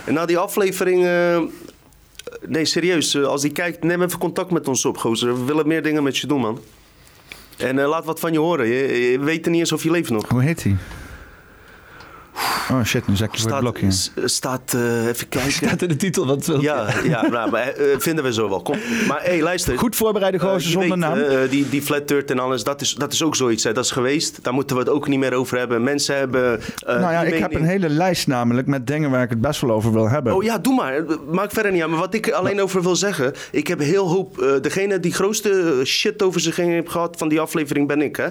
En na die aflevering... nee, serieus. als hij kijkt, neem even contact met ons op, gozer. We willen meer dingen met je doen, man. En eh, laat wat van je horen. Je, je weet niet eens of je leeft nog. Hoe heet hij? Oh shit, nu ik je voor het blokje. s- staat eh, even kijken. Staat in de titel, wat wil Ja, ja nou, maar, eh, vinden we zo wel. Kom. Maar hé, hey, luister. Goed voorbereide Eh, gozer zonder weet, naam. eh, die, die flat earth en alles, dat is, dat is ook zoiets. Hè. Dat is geweest. Daar moeten we het ook niet meer over hebben. Mensen hebben. eh, nou ja, ik heb een hele lijst namelijk met dingen waar ik het best wel over wil hebben. Oh ja, doe maar. Maak verder niet aan. Maar wat ik er alleen over wil zeggen. Ik heb heel hoop. eh, degene die grootste shit over zich heen heeft gehad van die aflevering ben ik, hè?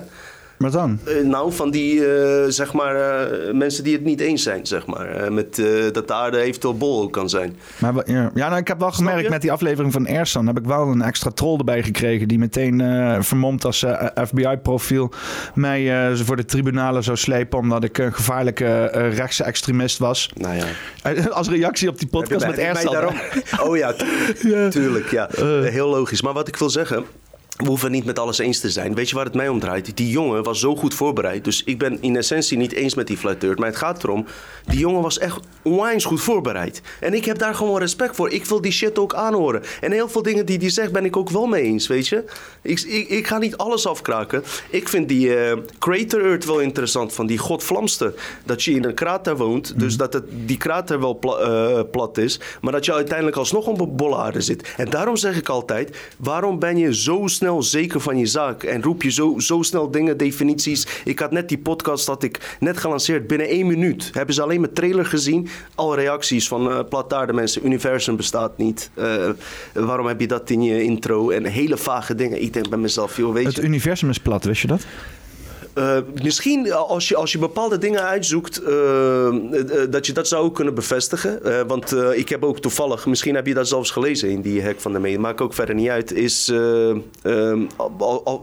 Wat dan? Eh, nou, van die, eh, zeg maar, eh, mensen die het niet eens zijn, zeg maar. Met dat de aarde eventueel bol kan zijn. Maar, ja, nou, ik heb wel gemerkt met die aflevering van Ersan... heb ik wel een extra troll erbij gekregen... die meteen vermomd als FBI-profiel... mij voor de tribunalen zou slepen... omdat ik een gevaarlijke rechtse extremist was. Nou ja. Als reactie op die podcast met Ersan. daarom- Oh ja, tu- tuurlijk. Ja. Heel logisch. Maar wat ik wil zeggen. We hoeven niet met alles eens te zijn. Weet je waar het mij om draait? Die jongen was zo goed voorbereid. Dus ik ben in essentie niet eens met die flat earth. Maar het gaat erom, die jongen was echt onwijs goed voorbereid. En ik heb daar gewoon respect voor. Ik wil die shit ook aanhoren. En heel veel dingen die hij zegt ben ik ook wel mee eens, weet je. Ik, ik, ik ga niet alles afkraken. Ik vind die eh, Crater Earth wel interessant. Van die godvlamste. Dat je in een krater woont. Dus dat het, die krater wel pla- eh, plat is. Maar dat je uiteindelijk alsnog op een bolle aarde zit. En daarom zeg ik altijd, waarom ben je zo snel snel zeker van je zaak en roep je zo, zo snel dingen, definities. Ik had net die podcast dat ik net gelanceerd. Binnen één minuut hebben ze alleen mijn trailer gezien. Al reacties van uh, plataarde mensen. Universum bestaat niet. Uh, waarom heb je dat in je intro? En hele vage dingen. Ik denk bij mezelf, joh, weet het je... Het universum is plat, wist je dat? Uh, misschien als je, als je bepaalde dingen uitzoekt, uh, uh, dat je dat zou kunnen bevestigen. want ik heb ook toevallig, misschien heb je dat zelfs gelezen in die hack van de media, maakt ook verder niet uit. Is,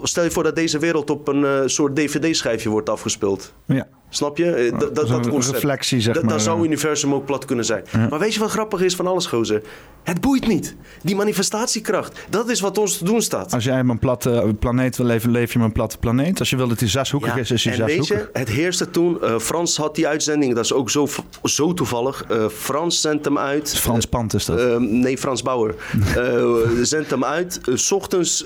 stel je voor dat deze wereld op een soort dvd-schijfje wordt afgespeeld. Ja. Snap je? Dat, dat, dat concept. reflectie, zeg maar. Dan zou het universum ook plat kunnen zijn. Ja. Maar weet je wat grappig is van alles, gozer? Het boeit niet. Die manifestatiekracht, dat is wat ons te doen staat. Als jij op een platte planeet wil leven, leef je op een platte planeet. Als je wil dat die zeshoekig ja. is, is hij zeshoekig. Weet je, het heerste toen, uh, Frans had die uitzending, dat is ook zo, zo toevallig. Uh, Frans zendt hem uit. Frans Pant is dat? Uh, nee, Frans Bauer. zendt hem uit. S ochtends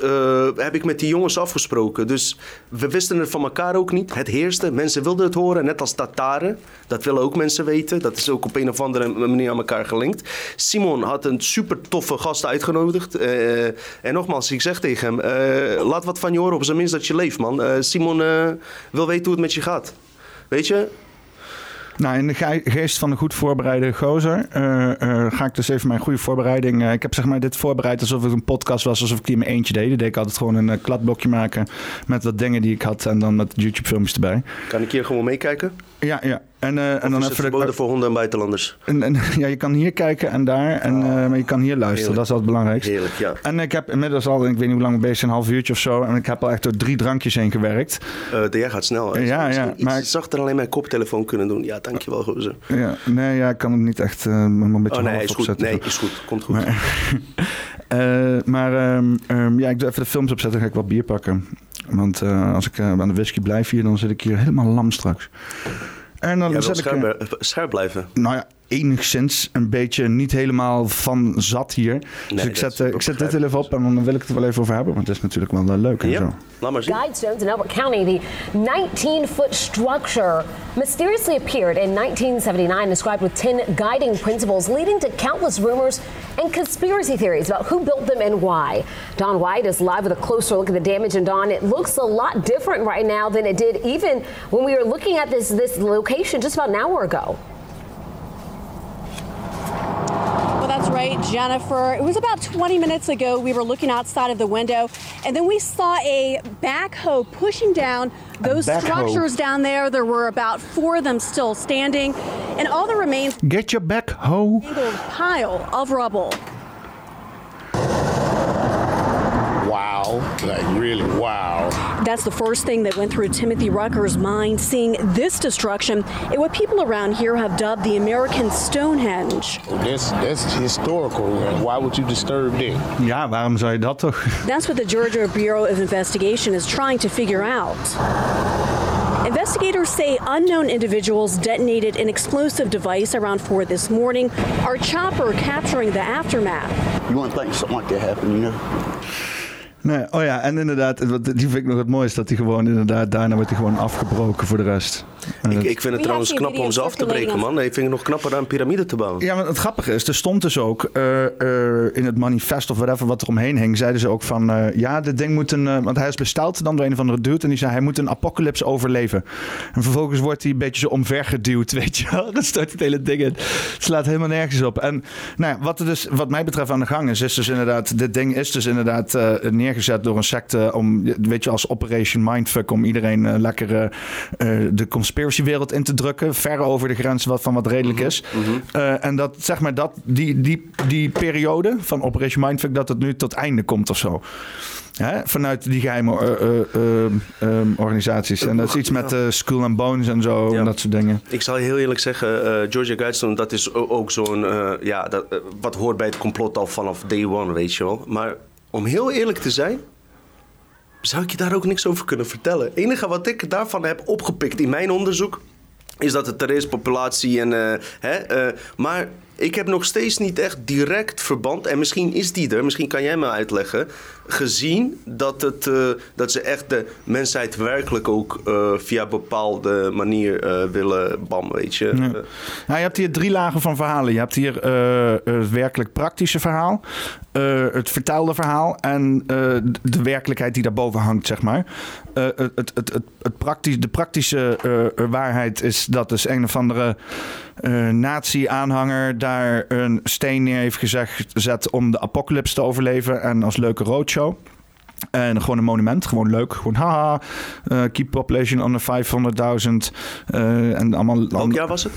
heb ik met die jongens afgesproken. Dus we wisten het van elkaar ook niet. Het heerste, mensen wilden het net als Tataren. Dat willen ook mensen weten. Dat is ook op een of andere manier aan elkaar gelinkt. Simon had een super toffe gast uitgenodigd. Uh, en nogmaals, ik zeg tegen hem: uh, laat wat van je horen, op zijn minst dat je leeft, man. Uh, Simon wil weten hoe het met je gaat. Weet je, nou, in de geest van een goed voorbereide gozer uh, uh, ga ik dus even mijn goede voorbereiding. Uh, ik heb zeg maar dit voorbereid alsof het een podcast was, alsof ik die in mijn eentje deed. Ik deed ik altijd gewoon een kladblokje maken met wat dingen die ik had en dan met YouTube-filmpjes erbij. Kan ik hier gewoon meekijken? Ja, ja. En, uh, en dan is het verboden voor honden en buitenlanders? En, en, ja, je kan hier kijken en daar, en, uh, maar je kan hier luisteren. Heerlijk. Dat is altijd belangrijk. Heerlijk, ja. En ik heb inmiddels al, ik weet niet hoe lang bezig, een half uurtje of zo. En ik heb al echt door drie drankjes heen gewerkt. Uh, de jij gaat snel. Hè? Ja, ja. maar ik zag er alleen mijn koptelefoon kunnen doen. Ja, dankjewel, gozer. Ja, nee, ja, ik kan het niet echt een beetje oh, nee, is goed. Nee, is goed. Komt goed. Maar, maar um, um, ja, ik doe even de films opzetten, dan ga ik wat bier pakken. Want als ik aan de whisky blijf hier, dan zit ik hier helemaal lam straks. En dan zet scherp, ik, eh, scherp blijven. Nou ja, enigszins een beetje niet helemaal van zat hier. Nee, dus ik zet, ik zet dit even op en dan wil ik het er wel even over hebben. Want het is natuurlijk wel uh, leuk en ja. zo. Laat maar zien. Guidestones in Elbert County, the 19-foot structure mysteriously appeared in 1979, described with 10 guiding principles, leading to countless rumors and conspiracy theories about who built them and why. Don White is live with a closer look at the damage, and Don, it looks a lot different right now than it did even when we were looking at this this location just about an hour ago. Well, that's right, Jennifer. It was about 20 minutes ago. We were looking outside of the window, and then we saw a backhoe pushing down those structures down there. There were about four of them still standing, and all the remains. Get your backhoe. Pile of rubble. Wow. Like, really, wow. That's the first thing that went through Timothy Rucker's mind, seeing this destruction in what people around here have dubbed the American Stonehenge. That's, that's historical. Why would you disturb that? Ja, waarom zou je dat toch? That's what the Georgia Bureau of Investigation is trying to figure out. Investigators say unknown individuals detonated an explosive device around 4 this morning. Our chopper capturing the aftermath. You wouldn't think something like that happened, you know? Nee, oh ja, en inderdaad, die vind ik nog het mooiste, dat hij gewoon inderdaad, daarna wordt hij gewoon afgebroken voor de rest. Ik, ik, vind het trouwens knap om ze af te breken, man. Ik vind het nog knapper dan een piramide te bouwen. Ja, maar het grappige is, er stond dus ook uh, uh, in het manifest of whatever wat er omheen hing, zeiden ze ook van, uh, ja, dit ding moet een, want hij is besteld dan door een of andere dude en die zei, hij moet een apocalypse overleven. En vervolgens wordt hij een beetje zo omvergeduwd, weet je wel. Dat stort het hele ding in. Het slaat helemaal nergens op. En nou ja, wat er dus, wat mij betreft aan de gang is, is dus inderdaad, dit ding is dus inderdaad neergezet door een secte om, weet je, als Operation Mindfuck, om iedereen lekker de conspiracywereld in te drukken. Ver over de grens wat, van wat redelijk is. Mm -hmm. uh, en dat, zeg maar, dat, die, die, die periode van Operation Mindfuck, dat het nu tot einde komt of zo. Hè? Vanuit die geheime uh, uh, organisaties. En dat is iets met School and Bones en zo. Ja. En dat soort dingen. Ik zal heel eerlijk zeggen, Georgia Guidestone, dat is ook zo'n. ja, dat, wat hoort bij het complot al vanaf day one, weet je wel. Maar om heel eerlijk te zijn, zou ik je daar ook niks over kunnen vertellen. Het enige wat ik daarvan heb opgepikt in mijn onderzoek is dat is, populatie en. Uh, hè, uh, maar ik heb nog steeds niet echt direct verband, en misschien is die er, misschien kan jij me uitleggen, gezien dat, het, uh, dat ze echt de mensheid werkelijk ook uh, via bepaalde manier uh, willen bam, weet je. Ja. Nou, je hebt hier drie lagen van verhalen. Je hebt hier het werkelijk praktische verhaal, het vertelde verhaal en de werkelijkheid die daarboven hangt, zeg maar. het, het, het, het, praktisch, de praktische waarheid is dat dus een of andere nazi-aanhanger daar een steen neer heeft gezet om de apocalypse te overleven. En als leuke roadshow. En gewoon een monument, gewoon leuk. Gewoon haha, uh, keep population under 500.000. Uh, en allemaal... Welk jaar was het?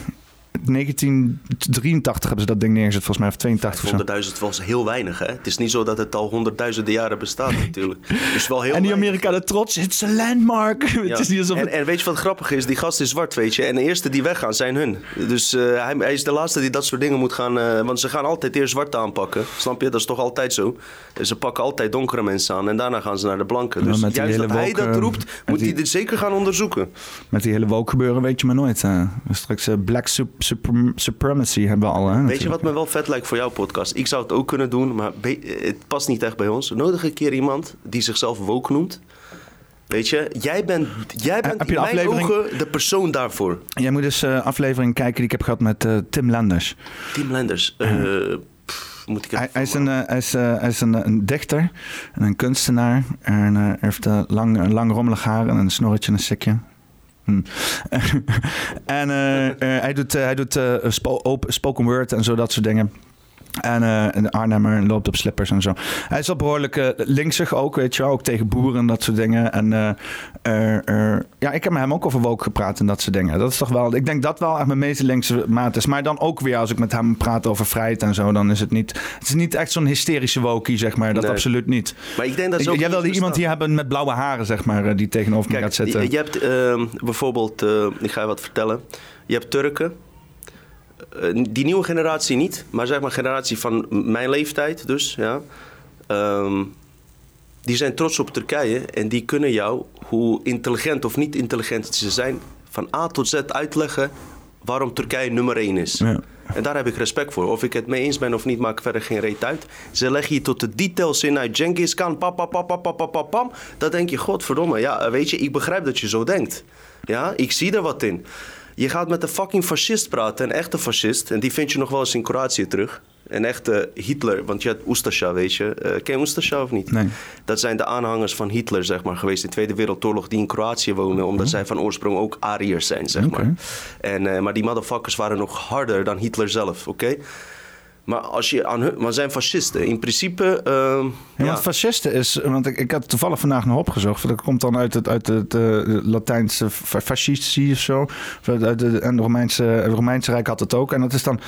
1983 hebben ze dat ding neergezet, volgens mij, of 82 100.000 was heel weinig, hè? Het is niet zo dat het al honderdduizenden jaren bestaat, natuurlijk. Dus wel heel en die Amerikanen trots, it's a landmark. Ja. het is niet alsof en, en, weet je wat grappig is? Die gast is zwart, weet je. En de eerste die weggaan zijn hun. Dus uh, hij, hij, is de laatste die dat soort dingen moet gaan... Uh, want ze gaan altijd eerst zwart aanpakken. Snap je? Dat is toch altijd zo? Ze pakken altijd donkere mensen aan en daarna gaan ze naar de blanke. Dus ja, juist dat hij dat roept, moet hij dit zeker gaan onderzoeken. Met die hele woke gebeuren weet je maar nooit. Straks uh, black supremacy hebben we al. Hè, Weet je wat me wel vet lijkt voor jouw podcast? Ik zou het ook kunnen doen, maar het past niet echt bij ons. Nodig een keer iemand die zichzelf woke noemt. Weet je, jij bent, jij bent in mijn ogen de persoon daarvoor. Jij moet dus uh, aflevering kijken die ik heb gehad met uh, Tim Lenders. Tim Lenders. Uh, moet ik hij, hij, is, een, hij is, hij is een, een, dichter en een kunstenaar. En hij heeft lang, lang rommelig haar en een snorretje en een sikje. Hm. en uh, uh, hij doet, uh, hij doet spo spoken word en zo, dat soort dingen. En uh, een Arnhemmer loopt op slippers en zo. Hij is wel behoorlijk uh, linksig ook, weet je wel. Ook tegen boeren en dat soort dingen. En uh, ja, ik heb met hem ook over woke gepraat en dat soort dingen. Dat is toch wel... Ik denk dat wel echt mijn meeste linkse maat is. Maar dan ook weer als ik met hem praat over vrijheid en zo... dan is het niet... Het is niet echt zo'n hysterische wokie, zeg maar. Dat absoluut niet. Maar ik denk dat ook Jij wilde iemand hier hebben met blauwe haren, zeg maar... die tegenover me gaat zitten. Je, je hebt ehm, bijvoorbeeld... ik ga je wat vertellen. Je hebt Turken... Eh, die nieuwe generatie niet, maar zeg maar generatie van mijn leeftijd dus, ja. Ehm, die zijn trots op Turkije en die kunnen jou, hoe intelligent of niet intelligent ze zijn, van A tot Z uitleggen waarom Turkije nummer 1 is. Ja. En daar heb ik respect voor. Of ik het mee eens ben of niet, maakt verder geen reet uit. Ze leggen je tot de details in uit Genghis Khan, pam, pam, pam, pam, pam, pam, pam. Dan denk je, godverdomme, ja, weet je, ik begrijp dat je zo denkt. Ja, ik zie er wat in. Je gaat met een fucking fascist praten, een echte fascist. En die vind je nog wel eens in Kroatië terug. Een echte Hitler, want je hebt Ustasja, weet je. Uh, ken je Ustasja of niet? Nee. Dat zijn de aanhangers van Hitler, zeg maar, geweest in de Tweede Wereldoorlog... die in Kroatië wonen, omdat oh. zij van oorsprong ook Ariërs zijn, zeg maar. En, uh, maar die motherfuckers waren nog harder dan Hitler zelf, oké? Maar als je aan hun, maar zijn fascisten. In principe. Uh, ja, ja. fascisten is. Want ik, ik had toevallig vandaag nog opgezocht. Dat komt dan uit het, uit het uh, Latijnse fascisti of zo. en het Romeinse, Romeinse Rijk had het ook. En dat is dan.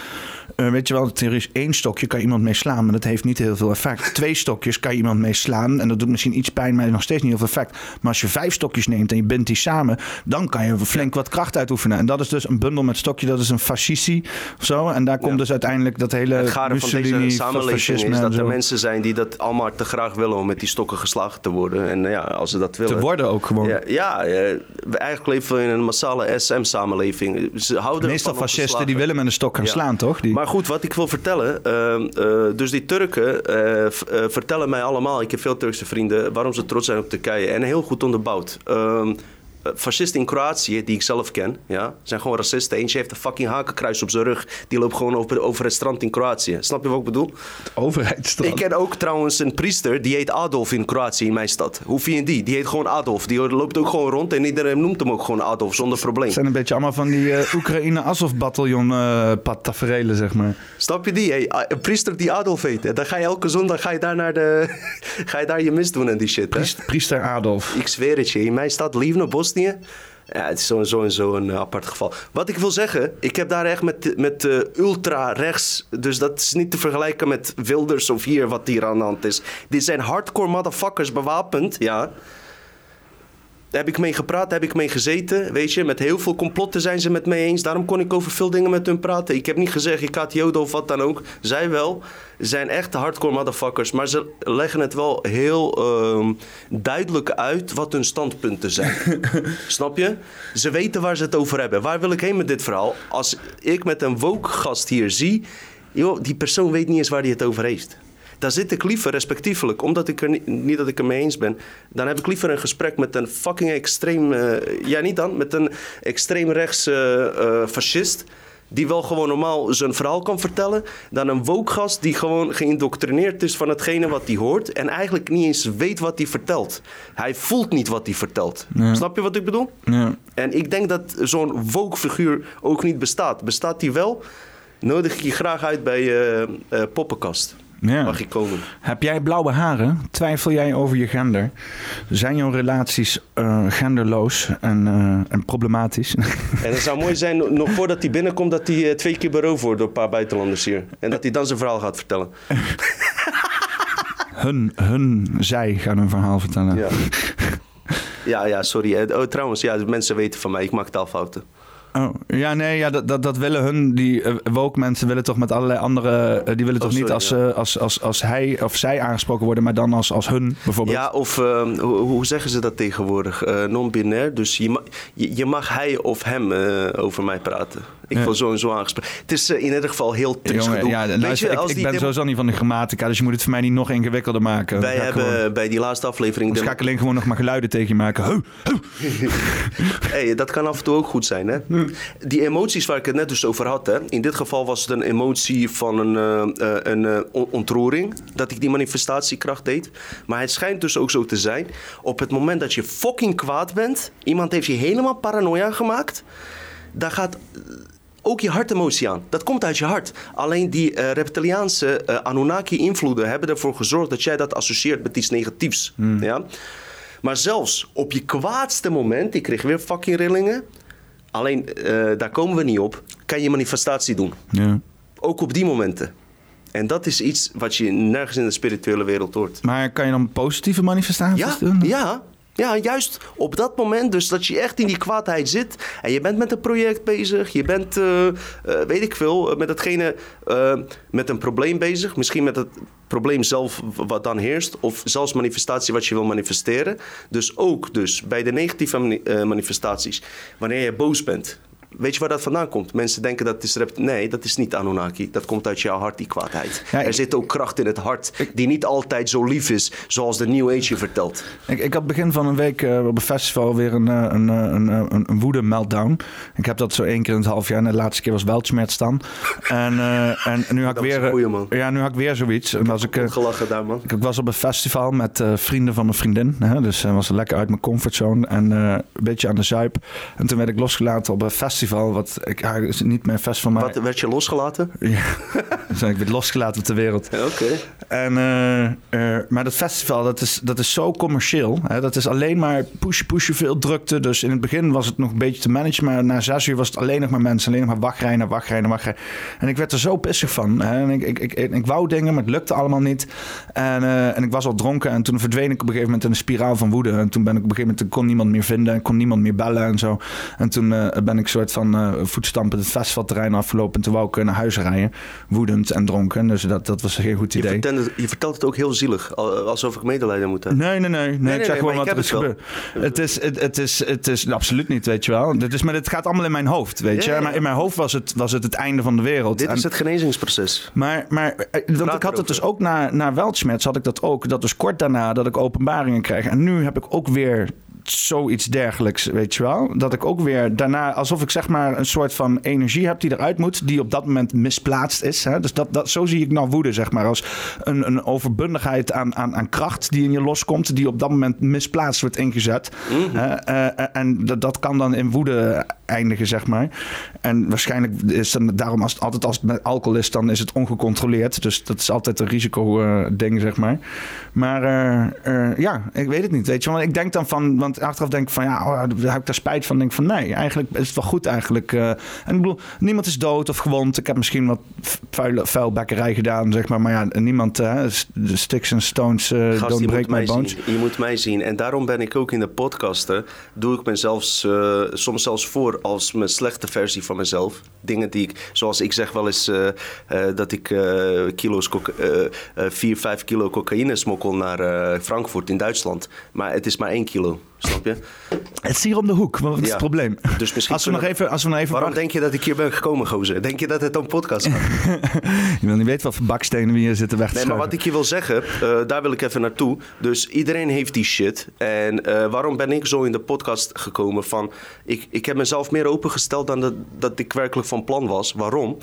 Uh, weet je wel, er is één stokje, kan je iemand mee slaan, maar dat heeft niet heel veel effect. Twee stokjes kan je iemand mee slaan en dat doet misschien iets pijn, maar nog steeds niet heel veel effect. Maar als je vijf stokjes neemt en je bindt die samen, dan kan je flink wat kracht uitoefenen. En dat is dus een bundel met stokje, dat is een fascisti of zo. En daar komt dus uiteindelijk dat hele gare van deze samenleving is dat er mensen zijn die dat allemaal te graag willen om met die stokken geslagen te worden. En ja, als ze dat willen. Te worden ook gewoon. Ja, ja we eigenlijk leven we in een massale SM-samenleving. Ze houden Meestal fascisten die willen met een stok gaan slaan, toch? Die... Maar goed, wat ik wil vertellen. Uh, uh, dus die Turken uh, vertellen mij allemaal, ik heb veel Turkse vrienden, waarom ze trots zijn op Turkije. En heel goed onderbouwd. Eh, fascisten in Kroatië, die ik zelf ken, ja, zijn gewoon racisten. Eentje heeft een fucking hakenkruis op zijn rug. Die loopt gewoon over, over het strand in Kroatië. Snap je wat ik bedoel? Het overheidsstrand. Ik ken ook trouwens een priester, die heet Adolf in Kroatië, in mijn stad. Hoe vind je die? Die heet gewoon Adolf. Die loopt ook gewoon rond en iedereen noemt hem ook gewoon Adolf, zonder probleem. Het zijn een beetje allemaal van die uh, Oekraïne Azov-bataljon uh, zeg maar. Snap je die? Hey, een priester die Adolf heet. Dan ga je elke zondag ga je daar, naar de, ga je daar je mis doen en die shit. Priester, priester Adolf. Ik zweer het je. In mijn stad Livno, Ja, het is sowieso zo een uh, apart geval. Wat ik wil zeggen, ik heb daar echt met, met uh, ultra-rechts. Dus dat is niet te vergelijken met Wilders of hier wat hier aan de hand is. Dit zijn hardcore motherfuckers bewapend, ja. Daar heb ik mee gepraat, heb ik mee gezeten. Weet je, met heel veel complotten zijn ze met mij eens. Daarom kon ik over veel dingen met hun praten. Ik heb niet gezegd, ik had joden of wat dan ook. Zij wel. zijn echt hardcore motherfuckers. Maar ze leggen het wel heel uh, duidelijk uit wat hun standpunten zijn. Snap je? Ze weten waar ze het over hebben. Waar wil ik heen met dit verhaal? Als ik met een woke gast hier zie Joh, die persoon weet niet eens waar hij het over heeft. Daar zit ik liever respectievelijk, omdat ik er niet, niet dat ik er mee eens ben. Dan heb ik liever een gesprek met een fucking extreem. eh, ja, niet dan, met een extreemrechts eh, eh, fascist. Die wel gewoon normaal zijn verhaal kan vertellen. Dan een wookgast die gewoon geïndoctrineerd is van hetgene wat hij hoort. En eigenlijk niet eens weet wat hij vertelt. Hij voelt niet wat hij vertelt. Snap je wat ik bedoel? Ja. En ik denk dat zo'n woke-figuur ook niet bestaat. Bestaat die wel? Nodig ik je graag uit bij eh, Poppenkast. Ja. Mag je komen? Heb jij blauwe haren? Twijfel jij over je gender? Zijn jouw relaties eh, genderloos en, eh, en problematisch? En het zou mooi zijn, nog voordat hij binnenkomt, dat hij eh, twee keer beroofd wordt door een paar buitenlanders hier. En dat hij dan zijn verhaal gaat vertellen. hun, hun, zij gaan een verhaal vertellen. Ja, ja, ja sorry. Oh, trouwens, ja, mensen weten van mij, ik maak taalfouten. Oh, ja, nee, ja, dat, dat, dat willen hun, die uh, woke mensen willen toch met allerlei andere, uh, die willen Oh, toch niet sorry, als, ja. uh, als, als, als hij of zij aangesproken worden, maar dan als, als hun bijvoorbeeld. Ja, of eh, hoe, hoe zeggen ze dat tegenwoordig? Eh, Non-binair. Dus je, ma- je, je mag hij of hem eh, over mij praten. Ik Ja. wil zo en zo aangesproken. Het is eh, in ieder geval heel triest Jongen, gedoe. ja, Weet luister, je, ik, als ik die ben sowieso niet van de grammatica, dus je moet het voor mij niet nog ingewikkelder maken. Wij ik hebben gewoon- bij die laatste aflevering... dan ga ik alleen gewoon nog maar geluiden tegen je maken. Hey, dat kan af en toe ook goed zijn, hè? Die emoties waar ik het net dus over had, hè? In dit geval was het een emotie van een, eh, eh, een eh, on- ontroering. Dat ik die manifestatiekracht deed. Maar het schijnt dus ook zo te zijn. Op het moment dat je fucking kwaad bent... Iemand heeft je helemaal paranoia gemaakt... Daar gaat ook je hartemotie aan. Dat komt uit je hart. Alleen die eh, reptiliaanse eh, Anunnaki-invloeden hebben ervoor gezorgd dat jij dat associeert met iets negatiefs. Ja? Maar zelfs op je kwaadste moment, ik kreeg weer fucking rillingen. Alleen eh, daar komen we niet op. Kan je manifestatie doen. Ja. Ook op die momenten. En dat is iets wat je nergens in de spirituele wereld hoort. Maar kan je dan positieve manifestaties Ja, doen? ja, ja, juist op dat moment. Dus dat je echt in die kwaadheid zit. En je bent met een project bezig. Je bent, eh, eh, weet ik veel, eh, met hetgene, eh, met een probleem bezig. Misschien met het probleem zelf wat dan heerst. Of zelfs manifestatie wat je wil manifesteren. Dus ook dus bij de negatieve mani- manifestaties. Wanneer je boos bent. Weet je waar dat vandaan komt? Mensen denken dat het is... rep- Nee, dat is niet Anunnaki. Dat komt uit jouw hart, die kwaadheid. Ja, ik- er zit ook kracht in het hart die niet altijd zo lief is... zoals de New Age je vertelt. Ik, ik had begin van een week eh, op een festival weer een, eh, een, eh, een, een, een woede meltdown. Ik heb dat zo één keer in het half jaar. En de laatste keer was Weltschmerz dan. En, en nu had ik weer... goeie, man. Ja, nu had ik weer zoiets. En was ik, Gelachen daar, man. ik was op een festival met vrienden van mijn vriendin. Hè, dus was lekker uit mijn comfortzone. En een beetje aan de zuip. En toen werd ik losgelaten op een festival. Wat ik, ja, is niet mijn festival, maar... Wat, werd je losgelaten? Ja, dus ik werd losgelaten op de wereld. Oké. En, eh, eh, maar dat festival, dat is, dat is zo commercieel. Hè? Dat is alleen maar pushen, pushen, veel drukte. Dus in het begin was het nog een beetje te managen. Maar na zes uur was het alleen nog maar mensen. Alleen nog maar wachrijden, wachrijden, wachrijden. En ik werd er zo pissig van. Hè? En ik, ik, ik, ik wou dingen, maar het lukte allemaal niet. En, eh, en ik was al dronken. En toen verdween ik op een gegeven moment in een spiraal van woede. En toen ben ik op een gegeven moment, kon niemand meer vinden. Ik kon niemand meer bellen en zo. En toen ben ik soort van eh voetstampend het festivalterrein afgelopen. En toen wou ik eh, naar huis rijden. Woedend en dronken. Dus dat, dat was geen goed Je, idee. vertelt het- je vertelt het ook heel zielig, al- alsof ik medelijden moet hebben. Nee, nee, nee. nee, nee, ik zeg nee, gewoon wat er is het gebeurd. Het is, het, het is, het is absoluut niet, weet je wel. Dit is, maar het gaat allemaal in mijn hoofd, weet je. Ja. Maar in mijn hoofd was het, was het het einde van de wereld. Dit En- is het genezingsproces. maar, maar eh, want ik had het dus ook na, na Weltschmerz had ik dat ook. Dat dus kort daarna dat ik openbaringen kreeg. En nu heb ik ook weer zoiets dergelijks, weet je wel. Dat ik ook weer daarna, alsof ik zeg maar een soort van energie heb die eruit moet, die op dat moment misplaatst is. Hè? Dus dat, dat, zo zie ik nou woede, zeg maar, als een, een overbundigheid aan, aan, aan kracht die in je loskomt, die op dat moment misplaatst wordt ingezet. Hè? Eh, en dat, dat kan dan in woede eindigen, zeg maar. En waarschijnlijk is dan daarom als altijd als het met alcohol is, dan is het ongecontroleerd. Dus dat is altijd een risico eh, zeg maar. Maar eh, eh, ja, ik weet het niet, weet je. Want ik denk dan van, want achteraf denk ik van, ja, oh, daar heb ik daar spijt van. Denk van, nee, eigenlijk is het wel goed eigenlijk. eh. en ik bedoel, niemand is dood of gewond. Ik heb misschien wat vuile, vuilbekkerij gedaan, zeg maar. Maar ja, niemand, eh, de sticks en stones eh Gast, don't break my bones. zien. je moet mij zien. En daarom ben ik ook in de podcasten. Doe ik mezelf eh, soms zelfs voor als mijn slechte versie van mezelf. Dingen die ik, zoals ik zeg wel eens dat ik kilo's, coca- eh, eh, 4, 5 kilo cocaïne smokkel naar Frankfurt in Duitsland. Maar het is maar 1 kilo. Snap je? Het is hier om de hoek. Wat is Ja. het probleem? Dus misschien als we nog kunnen- even, als we nog even Waarom denk je dat ik hier ben gekomen, gozer? Denk je dat het om podcast gaat? Je wil niet weten wat voor bakstenen we hier zitten weg te Nee, maar schuiven. wat ik je wil zeggen, eh, daar wil ik even naartoe. Dus iedereen heeft die shit. En eh, waarom ben ik zo in de podcast gekomen van... Ik, ik heb mezelf meer opengesteld dan dat, dat ik werkelijk van plan was. Waarom?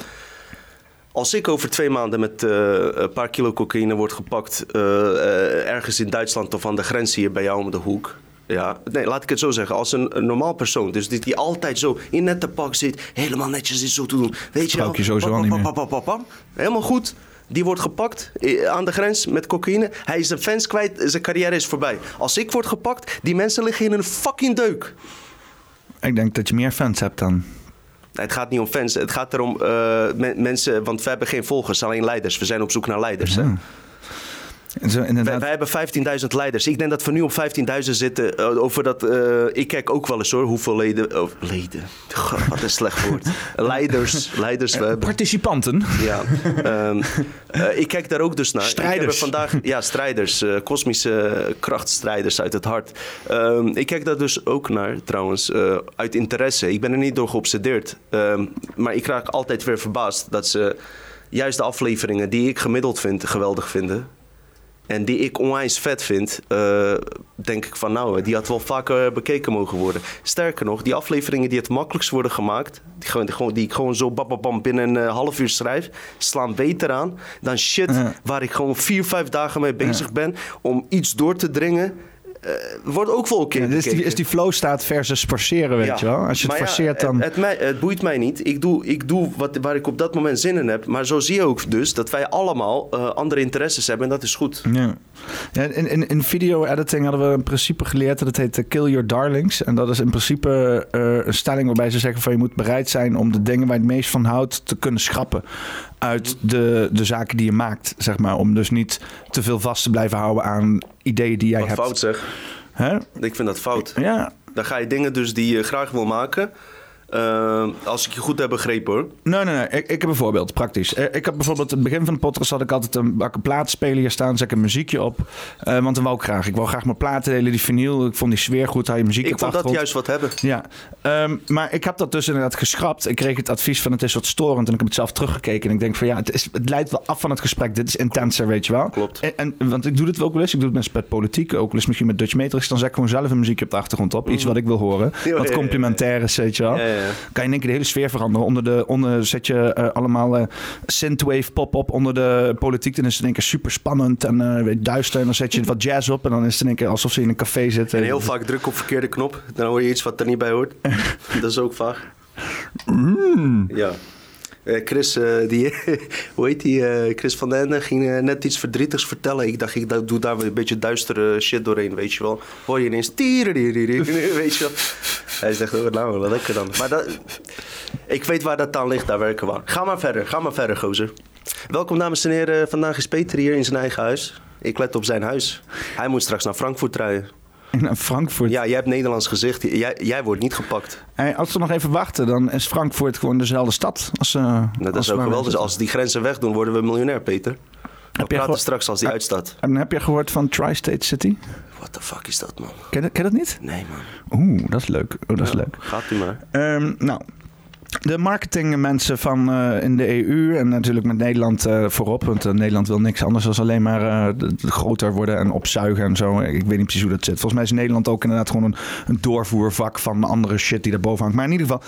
Als ik over twee maanden met eh, een paar kilo cocaïne word gepakt... eh, eh, ergens in Duitsland of aan de grens hier bij jou om de hoek... Ja, nee, laat ik het zo zeggen. Als een, een normaal persoon, dus die, die altijd zo in nette pak zit, helemaal netjes is zo te doen. Weet je wel? Je sowieso al niet pam, meer. pam, pam, pam, pam. Helemaal goed. Die wordt gepakt eh, aan de grens met cocaïne. Hij is zijn fans kwijt, zijn carrière is voorbij. Als ik word gepakt, die mensen liggen in een fucking deuk. Ik denk dat je meer fans hebt dan. Het gaat niet om fans, het gaat erom eh, men- mensen, want we hebben geen volgers, alleen leiders. We zijn op zoek naar leiders. Hè? En Zo, Wij, inderdaad. wij hebben 15.000 leiders. Ik denk dat we nu op 15.000 zitten. eh, over dat, eh, ik kijk ook wel eens hoor, hoeveel leden. Oh, leden. God, wat een slecht woord. leiders, leiders. We hebben. Participanten. Ja, ehm, eh, ik kijk daar ook dus naar. Strijders. er vandaag, ja, strijders, eh, kosmische krachtstrijders uit het hart. Ehm, ik kijk daar dus ook naar, trouwens, eh, uit interesse. Ik ben er niet door geobsedeerd. Ehm, maar ik raak altijd weer verbaasd dat ze juist de afleveringen die ik gemiddeld vind, geweldig vinden. En die ik onwijs vet vind, eh, denk ik van nou, die had wel vaker bekeken mogen worden. Sterker nog, die afleveringen die het makkelijkst worden gemaakt, die, gewoon, die, ik gewoon zo bam, bam, bam binnen een eh, half uur schrijf, slaan beter aan dan shit Ja. waar ik gewoon vier, vijf dagen mee bezig ben om iets door te dringen. Eh, wordt ook keer Ja, is, die, is die flow staat versus forceren, weet Ja. je wel. Als je het Maar forceert, dan... Het, het, mij- het boeit mij niet. Ik doe, ik doe wat, waar ik op dat moment zin in heb. Maar zo zie je ook dus dat wij allemaal eh, andere interesses hebben. En dat is goed. Ja. Ja, in, in, in video-editing hadden we een principe geleerd. Dat heet eh, kill your darlings. En dat is in principe eh, een stelling waarbij ze zeggen van... je moet bereid zijn om de dingen waar je het meest van houdt... te kunnen schrappen uit de, de zaken die je maakt, zeg maar. Om dus niet te veel vast te blijven houden aan ideeën die jij Wat hebt. fout zeg. Hè? Ik vind dat fout. Ja, Dan ga je dingen dus die je graag wil maken. Eh, als ik je goed heb begrepen hoor. Nee, nee, nee. Ik, ik heb een voorbeeld, praktisch. Eh, Ik heb bijvoorbeeld, aan het begin van de podcast had ik altijd een bakken plaatspeler hier staan. Zet ik een muziekje op. Eh, want dan wou ik graag. Ik wou graag mijn platen delen, die vinyl. Ik vond die sfeer goed, had je muziek Ik vond dat juist wat hebben. Ja, ehm, maar ik heb dat dus inderdaad geschrapt. Ik kreeg het advies van het is wat storend. En ik heb het zelf teruggekeken. En ik denk van ja, het, is, het leidt wel af van het gesprek. Dit is intenser, weet je wel. Klopt. En, en, want ik doe dit ook wel eens. Ik doe het met, met politiek. Ook wel eens misschien met Dutch Matrix. Dan zet ik gewoon zelf een muziekje op de achtergrond op. Iets wat ik wil horen. Wat complementair is, weet je wel. Ja, ja, ja. Kan je in één keer de hele sfeer veranderen. Onder de, onder zet je eh, allemaal eh, synthwave pop-up onder de politiek. Dan is het in één keer super spannend en je, duister. En dan zet je wat jazz op. En dan is het in één keer alsof ze in een café zitten. En heel vaak druk op verkeerde knop. Dan hoor je iets wat er niet bij hoort. dat is ook vaag. Ja. Eh, Chris, eh, die, hoe heet die? eh, Chris van den ging net iets verdrietigs vertellen. Ik dacht, ik doe daar een beetje duistere shit doorheen, weet je wel. Hoor je ineens, weet je wel. Hij zegt, oh, nou, wat lekker dan. Maar dat, ik weet waar dat aan ligt, daar werken we aan. Ga maar verder, ga maar verder, gozer. Welkom, dames en heren. Vandaag is Peter hier in zijn eigen huis. Ik let op zijn huis. Hij moet straks naar Frankfurt rijden. Naar Frankfurt. Ja, jij hebt Nederlands gezicht. Jij, jij wordt niet gepakt. Hey, als we nog even wachten, dan is Frankfurt gewoon dezelfde stad. Als, Nou, dat als is ook geweldig. Dus als die grenzen wegdoen, worden we miljonair, Peter. We praten gehoor- straks als die uitstaat. En heb je gehoord van Tri-State City? What the fuck is dat, man? Ken je, dat niet? Nee, man. Oeh, dat is leuk. Oh, dat is leuk. Gaat u maar. Ehm, nou, de marketingmensen van eh, in de EU en natuurlijk met Nederland eh, voorop. Want eh, Nederland wil niks anders dan alleen maar groter worden en opzuigen en zo. Ik weet niet precies hoe dat zit. Volgens mij is Nederland ook inderdaad gewoon een, een doorvoervak van andere shit die daarboven hangt. Maar in ieder geval,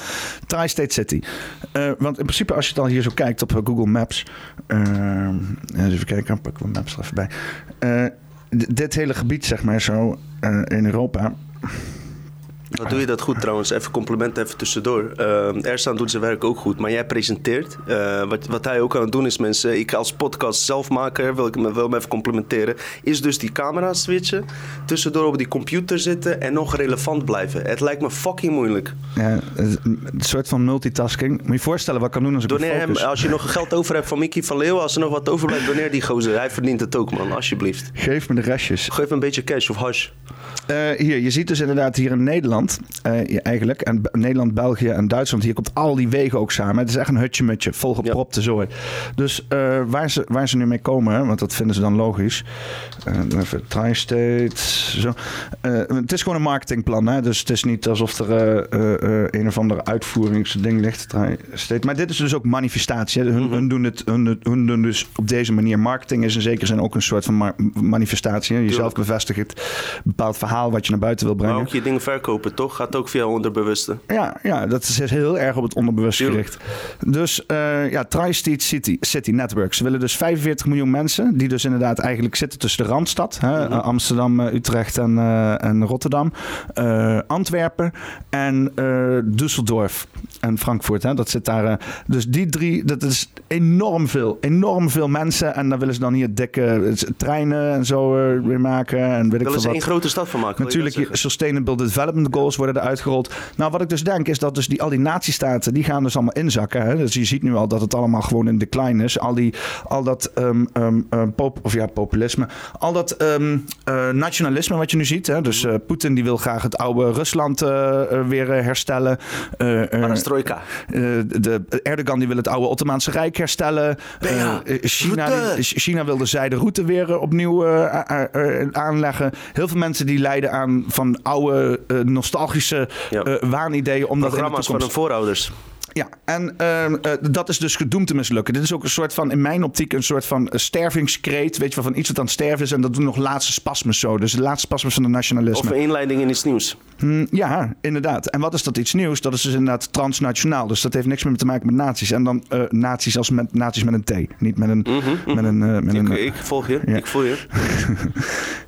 Tri-State City. Want in principe als je al hier zo kijkt op Google Maps. even kijken, pakken we Maps er even bij. Dit hele gebied zeg maar zo in Europa... Wat doe je dat goed trouwens? Even compliment even tussendoor. Uh, Ersan doet zijn werk ook goed, maar jij presenteert. Eh, wat, wat hij ook aan het doen is, mensen. Ik als podcast zelfmaker, wil ik hem wel even complimenteren. Is dus die camera switchen. Tussendoor op die computer zitten en nog relevant blijven. Het lijkt me fucking moeilijk. Ja, een soort van multitasking. Moet je je voorstellen wat ik kan doen als ik Doneer me hem, als je nog geld over hebt van Mickey van Leeuwen, als er nog wat overblijft, doneer die gozer. Hij verdient het ook, man. Alsjeblieft. Geef me de restjes. Geef een beetje cash of hash. Eh, hier, je ziet dus inderdaad hier in Nederland Nederland eigenlijk. En Nederland, België en Duitsland. Hier komt al die wegen ook samen. Het is echt een hutje-mutje, volgepropte ja. zooi. Dus waar, ze, waar ze nu mee komen, want dat vinden ze dan logisch. even Tri-State. Zo. het is gewoon een marketingplan. Hè? Dus het is niet alsof er een of andere uitvoeringsding ligt. Tri-State. Maar dit is dus ook manifestatie. Hun, mhm. hun, doen het, hun, hun doen dus op deze manier. Marketing is in zekere zin ook een soort van manifestatie. Jezelf bevestigt het. Bepaald verhaal wat je naar buiten wil brengen. Maar ook je dingen verkopen, toch? Gaat ook via onderbewuste. Ja, ja dat is heel erg op het onderbewust gericht. Dus uh, ja, Tri-State City, City Network. Ze willen dus 45 miljoen mensen, die dus inderdaad eigenlijk zitten tussen de Randstad. Hè, mhm. Amsterdam, eh, Utrecht en, uh, en Rotterdam. Antwerpen en Düsseldorf en Frankfurt. Hè, dat zit daar. dus die drie, dat is enorm veel. Enorm veel mensen. En dan willen ze dan hier dikke treinen en zo weer maken. En weet ik willen ze één grote stad van maken. Natuurlijk, Sustainable Development Goals worden er uitgerold. Nou, wat ik dus denk is dat dus die, al die natiestaten, die gaan dus allemaal inzakken. Hè? Dus je ziet nu al dat het allemaal gewoon in decline is. Al, die, al dat um, pop, of ja, populisme. Al dat um, nationalisme wat je nu ziet. Hè? Dus uh, Poetin die wil graag het oude Rusland weer herstellen. Perestroika. de Erdogan die wil het oude Ottomaanse Rijk herstellen. China, China wil de zijderoute weer opnieuw aanleggen. Heel veel mensen die lijden aan van oude nostalgische waanideeën. Omdat Programma's van hun voorouders. Ja, en uh, dat is dus gedoemd te mislukken. Dit is ook een soort van, in mijn optiek, een soort van stervingskreet. Weet je wel, van iets wat aan het sterven is. En dat doen nog laatste spasmes zo. Dus de laatste spasmes van de nationalisme. Of een inleiding in iets nieuws. Hm, ja, inderdaad. En wat is dat iets nieuws? Dat is dus inderdaad transnationaal. Dus dat heeft niks meer te maken met naties. En dan uh, naties als met, naties met een T. Niet met een... Mm -hmm. met een, met ik, een ik volg je. Ik voel je.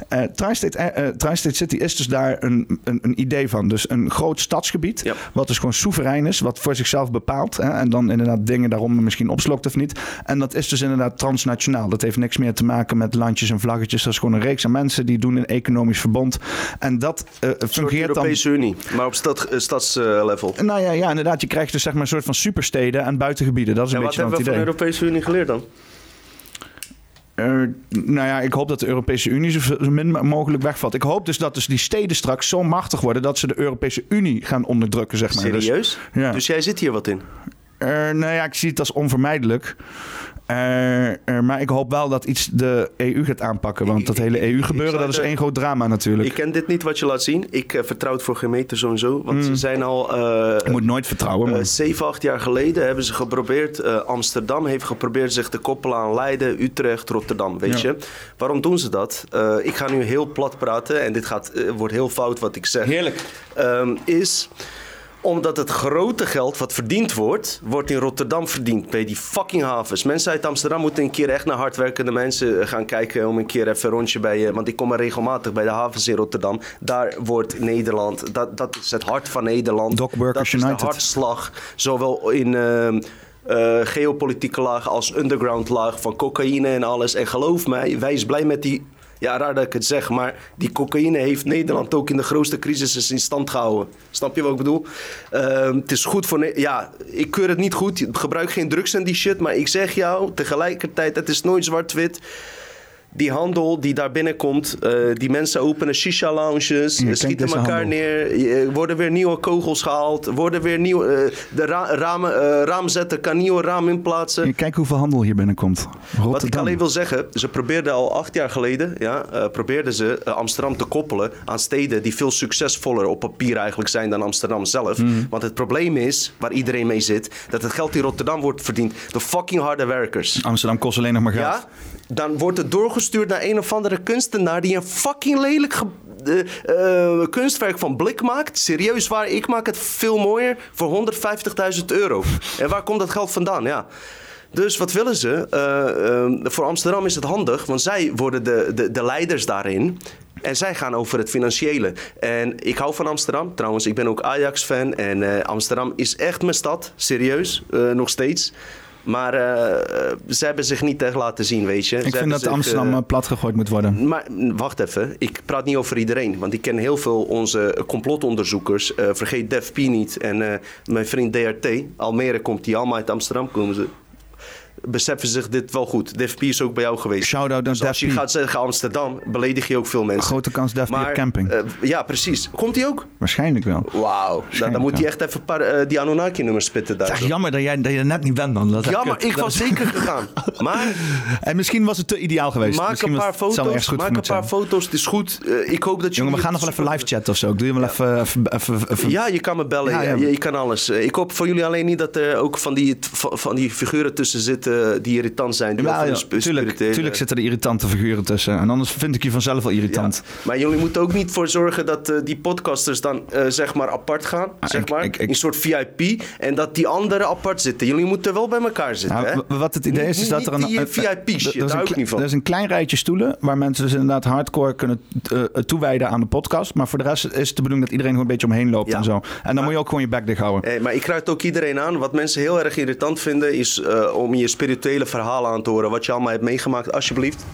Tri-State, Tri-State City is dus daar een, een, een, idee van. Dus een groot stadsgebied. Yep. Wat dus gewoon soeverein is. Wat voor zichzelf bepaalt. Hè, en dan inderdaad dingen daarom misschien opslokt of niet. En dat is dus inderdaad transnationaal. Dat heeft niks meer te maken met landjes en vlaggetjes. Dat is gewoon een reeks aan mensen die doen een economisch verbond. En dat uh, fungeert dan... Europese Unie, maar op stad, uh, stadslevel. nou ja, ja, inderdaad. Je krijgt dus zeg maar een soort van supersteden en buitengebieden. Dat is een en beetje wat hebben we van de Europese Unie geleerd dan? Uh, nou ja, ik hoop dat de Europese Unie zo min mogelijk wegvalt. Ik hoop dus dat dus die steden straks zo machtig worden dat ze de Europese Unie gaan onderdrukken, zeg maar. Dus- Serieus? Dus, ja. dus jij zit hier wat in? Uh, nou ja, ik zie het als onvermijdelijk. Uh, uh, maar ik hoop wel dat iets de EU gaat aanpakken. Want dat hele EU-gebeuren, dat is één groot drama natuurlijk. Ik ken dit niet wat je laat zien. Ik uh, vertrouw het voor meter sowieso. Want mm. ze zijn al... je moet nooit vertrouwen. Maar... Zeven, acht jaar geleden hebben ze geprobeerd... Amsterdam heeft geprobeerd zich te koppelen aan Leiden, Utrecht, Rotterdam. Weet ja. je? Waarom doen ze dat? ik ga nu heel plat praten. En dit gaat, wordt heel fout wat ik zeg. Heerlijk. Um, is omdat het grote geld wat verdiend wordt, wordt in Rotterdam verdiend. Bij die fucking havens. Mensen uit Amsterdam moeten een keer echt naar hardwerkende mensen eh, gaan kijken. Om een keer even een rondje bij je. Want ik kom er regelmatig bij de havens in Rotterdam. Daar wordt Nederland. Dat, dat is het hart van Nederland. Dock Workers dat is United. de hartslag. Zowel in. Uh, uh, geopolitieke laag als underground laag van cocaïne en alles. En geloof mij, wij is blij met die ja, raar dat ik het zeg, maar die cocaïne heeft Nederland ook in de grootste crisis in stand gehouden. Snap je wat ik bedoel? Uh, het is goed voor. Ja, ik keur het niet goed. Gebruik geen drugs en die shit. Maar ik zeg jou tegelijkertijd: het is nooit zwart-wit die handel die daar binnenkomt, uh, die mensen openen shisha-lounges, schieten elkaar handel. neer, worden weer nieuwe kogels gehaald, worden weer nieuwe, de ra ramen, uh, raamzetten kan nieuwe raam inplaatsen. Kijk hoeveel handel hier binnenkomt. Rotterdam. Wat ik alleen wil zeggen, ze probeerden al acht jaar geleden, ja, probeerden ze Amsterdam te koppelen aan steden die veel succesvoller op papier eigenlijk zijn dan Amsterdam zelf. Mm. Want het probleem is, waar iedereen mee zit, dat het geld in Rotterdam wordt verdiend door fucking harde werkers. Amsterdam kost alleen nog maar geld. Ja? Dan wordt het doorgestuurd naar een of andere kunstenaar die een fucking lelijk uh, kunstwerk van blik maakt. Serieus waar, ik maak het veel mooier voor 150.000 euro. en waar komt dat geld vandaan? Ja. Dus wat willen ze? Uh, voor Amsterdam is het handig, want zij worden de, de, de leiders daarin. En zij gaan over het financiële. En ik hou van Amsterdam. Trouwens, ik ben ook Ajax-fan. En Amsterdam is echt mijn stad. Serieus. nog steeds. Maar uh, ze hebben zich niet echt laten zien, weet je. Ik ze vind dat zich, Amsterdam uh, plat gegooid moet worden. Maar wacht even, ik praat niet over iedereen. Want ik ken heel veel onze complotonderzoekers. Vergeet Def P niet en mijn vriend DRT. Almere komt die allemaal uit Amsterdam komen ze. Beseffen zich dit wel goed. Def P is ook bij jou geweest. Shout-out naar dus als je gaat zeggen Amsterdam, beledig je ook veel mensen. Grote kans Def P op camping. eh, ja, precies. Komt hij ook? Waarschijnlijk wel. Wauw. Dan, dan moet hij echt even paar eh, die Anunnaki-nummers spitten daar. Echt jammer dat jij, dat je er net niet bent dan. Dat is echt Ja, maar kut. ik was zeker gegaan. Maar En misschien was het te ideaal geweest. maak misschien een paar foto's. Maak een paar zijn. foto's. Het is goed. Eh, ik hoop dat je. Jongen, we gaan nog wel even live chatten of zo. Doe je wel even... even, even, even- Ja, je kan me bellen. Ja. Je, je kan alles. Ik hoop voor jullie alleen niet dat er ook van die, van die figuren tussen zitten die irritant zijn. Die Ja, ja, tuurlijk, tuurlijk zitten er irritante figuren tussen. En anders vind ik je vanzelf wel irritant. Ja. Maar jullie moeten ook niet voor zorgen dat eh, die podcasters dan eh, zeg maar apart gaan. zeg ik- maar, ik- een soort VIP. En dat die anderen apart zitten. Jullie moeten wel bij elkaar zitten. Ja, hè? wat het idee is, is dat er een... eh, VIP shit, er is daar een hou ik kle- niet van. Er is een klein rijtje stoelen waar mensen dus inderdaad hardcore kunnen eh, toewijden aan de podcast. Maar voor de rest is het de bedoeling dat iedereen gewoon een beetje omheen loopt en zo. En dan moet je ook gewoon je bek dicht houden. Eh, maar ik raad ook iedereen aan. Wat mensen heel erg irritant vinden, is eh, om je spirituele verhalen aan te horen. Wat je allemaal hebt meegemaakt, alsjeblieft.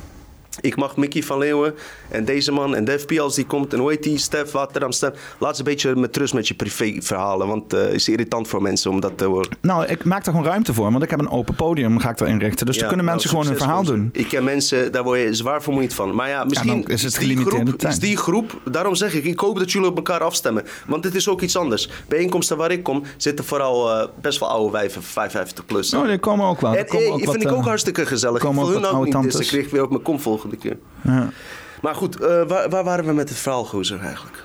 Ik mag Mickey van Leeuwen en deze man en Def P als die komt. En hoe heet die? Stef, Watterdam, Stef. Laat ze een beetje met rust met je privéverhalen. Want het is irritant voor mensen om dat te horen. Nou, ik maak daar gewoon ruimte voor, want ik heb een open podium, ga ik daar inrichten. Dus Ja, dan kunnen nou, mensen gewoon hun verhaal doen. Ik ken mensen, daar word je zwaar vermoeid van. Maar ja, misschien is het die, groep, is die groep, daarom zeg ik, ik hoop dat jullie op elkaar afstemmen. Want het is ook iets anders. Bijeenkomsten waar ik kom, zitten vooral eh, best wel oude wijven, 55 plus. Oh, die komen ook wel. En komen eh, ook vind wat, ik ook eh, hartstikke gezellig. Ik komen wil ook hun ook niet, dus ik kreeg weer op mijn kom volgende keer. ja. Maar goed, eh, waar, waar waren we met het verhaal, gozer, eigenlijk?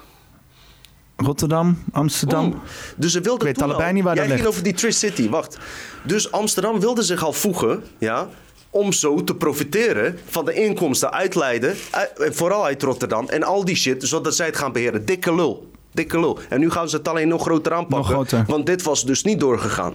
Rotterdam, Amsterdam. Dus ze wilden Ik weet allebei al- niet waar Jij ging ligt. over die Tri-City, wacht. Dus Amsterdam wilde zich al voegen, ja... om zo te profiteren van de inkomsten uit Leiden... uit- en vooral uit Rotterdam en al die shit... zodat zij het gaan beheren. Dikke lul. Dikke lul. En nu gaan ze het alleen nog groter aanpakken. Nog groter. Want dit was dus niet doorgegaan.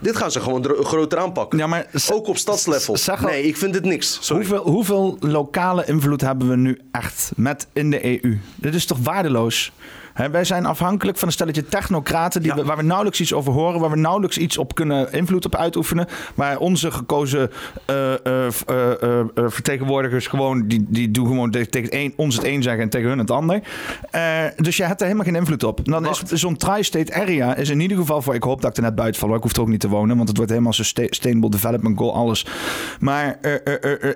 Dit gaan ze gewoon groter aanpakken. Ja, maar Ook op stadslevel. Nee, ik vind dit niks. Sorry. Hoeveel, hoeveel lokale invloed hebben we nu echt met in de EU? Dit is toch waardeloos? Hè, wij zijn afhankelijk van een stelletje technocraten die Ja. we, waar we nauwelijks iets over horen, waar we nauwelijks iets op kunnen invloed op uitoefenen, waar onze gekozen eh, eh, eh, vertegenwoordigers gewoon die, die doen gewoon tegen een, ons het een zeggen en tegen hun het ander. Dus je hebt er helemaal geen invloed op. Dan is zo'n tri-state area is in ieder geval voor. Ik hoop dat ik er net buiten val. Ik hoef er ook niet te wonen, want het wordt helemaal sustain- sustainable development goal alles. Maar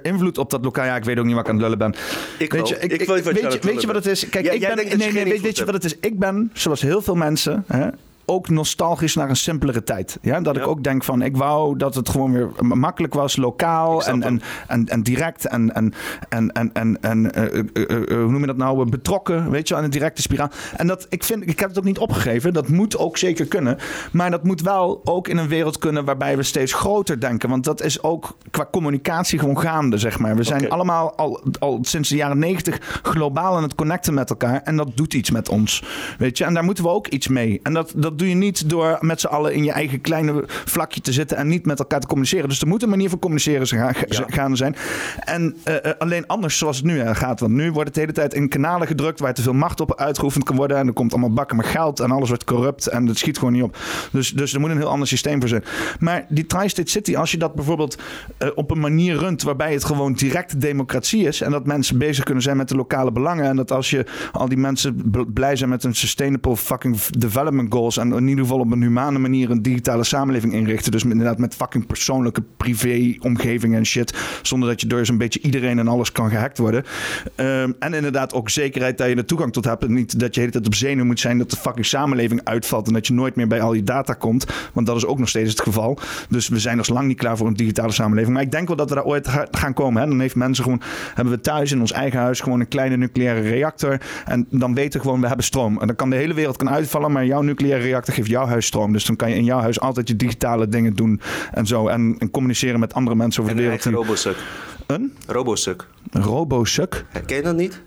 invloed op dat lokaal. Ja, ik weet ook niet wat ik aan het lullen ben. Ik weet wel. je, Ik weet wat je weet aan je, het weet je wat lullen het is? Kijk, Ja, ik ben. Nee, nee, weet, je wat het is? Ik ben, zoals heel veel mensen. Hè, ook nostalgisch naar een simpelere tijd. Ja? Dat ik ook denk van, ik wou dat het gewoon weer makkelijk was, lokaal en, en, en, en direct en, en, en, en, en, en eh, eh, eh, hoe noem je dat nou, betrokken, weet je, aan een directe spiraal. En dat, ik vind, ik heb het ook niet opgegeven, dat moet ook zeker kunnen. Maar dat moet wel ook in een wereld kunnen waarbij we steeds groter denken. Want dat is ook qua communicatie gewoon gaande, zeg maar. We zijn allemaal al, al sinds de jaren negentig globaal aan het connecten met elkaar. En dat doet iets met ons, weet je. En daar moeten we ook iets mee. En dat, dat doe je niet door met z'n allen in je eigen kleine vlakje te zitten en niet met elkaar te communiceren. Dus er moet een manier van communiceren gaan, Ja. gaande zijn. En eh, eh, alleen anders zoals het nu eh, gaat. Want nu wordt het de hele tijd in kanalen gedrukt waar te veel macht op uitgeoefend kan worden. En er komt allemaal bakken met geld en alles wordt corrupt. En dat schiet gewoon niet op. Dus, dus er moet een heel ander systeem voor zijn. Maar die Tri-State City, als je dat bijvoorbeeld op een manier runt waarbij het gewoon direct democratie is. En dat mensen bezig kunnen zijn met de lokale belangen. En dat als je al die mensen bl- blij zijn met hun sustainable fucking development goals. In ieder geval op een humane manier een digitale samenleving inrichten. Dus inderdaad met fucking persoonlijke privé omgeving en shit. Zonder dat je door zo'n beetje iedereen en alles kan gehackt worden. Ehm, en inderdaad ook zekerheid dat je er toegang tot hebt. En niet dat je de hele tijd op zenuw moet zijn dat de fucking samenleving uitvalt. En dat je nooit meer bij al je data komt. Want dat is ook nog steeds het geval. Dus we zijn nog lang niet klaar voor een digitale samenleving. Maar ik denk wel dat we daar ooit ga- gaan komen. Hè. Dan heeft mensen gewoon, hebben we thuis in ons eigen huis gewoon een kleine nucleaire reactor. En dan weten we gewoon, we hebben stroom. En dan kan de hele wereld kan uitvallen. Maar jouw nucleaire reactor geeft jouw huis stroom. Dus dan kan je in jouw huis altijd je digitale dingen doen. En zo. En, en communiceren met andere mensen over En de een wereld. eigen die- robosuk. Een Robosuk. robosuk? Ken je dat niet?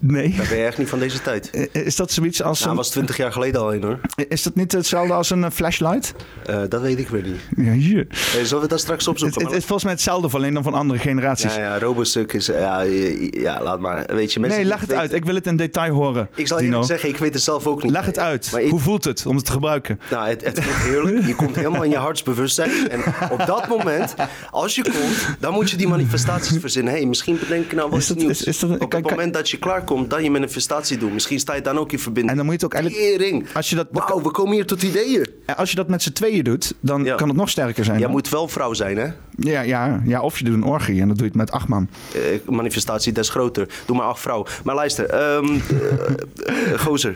Nee. Dan ben je echt niet van deze tijd. I- Is dat zoiets als Nou, een, was 20 jaar geleden al een hoor. Is dat niet hetzelfde als een eh, flashlight? Eh, dat weet ik weer niet. Ja, hier. Eh, zullen we dat straks opzoeken? het is volgens mij hetzelfde, alleen dan van andere generaties. ja, ja, Robosuk is... Ja, ja, laat maar. Weet je, mensen nee, leg het weten- uit. Ik wil het in detail horen. Ik zal eerlijk zeggen, ik weet het zelf ook niet. Leg het uit. Ik- Hoe voelt het om het te gebruiken? Nou, het, het voelt heerlijk. Je komt helemaal in je hartsbewustzijn. En op dat moment, als je komt, dan moet je die manifestaties verzinnen. Hé, hey, misschien bedenk ik nou wat Is dat- nieuws. is- is dat- op kan- het kan- moment dat je klaar elkaar komt, dan je manifestatie doen. Misschien sta je dan ook in verbinding. En dan moet je het ook eigenlijk-. Als je dat- Wauw, we komen hier tot ideeën. En als je dat met z'n tweeën doet, dan Ja. kan het nog sterker zijn. Jij dan. moet wel vrouw zijn, hè? ja, ja, ja, of je doet een orgie en dat doe je het met acht man. Eh, manifestatie des groter. Doe maar acht vrouw. Maar luister, ehm, eh, eh, gozer,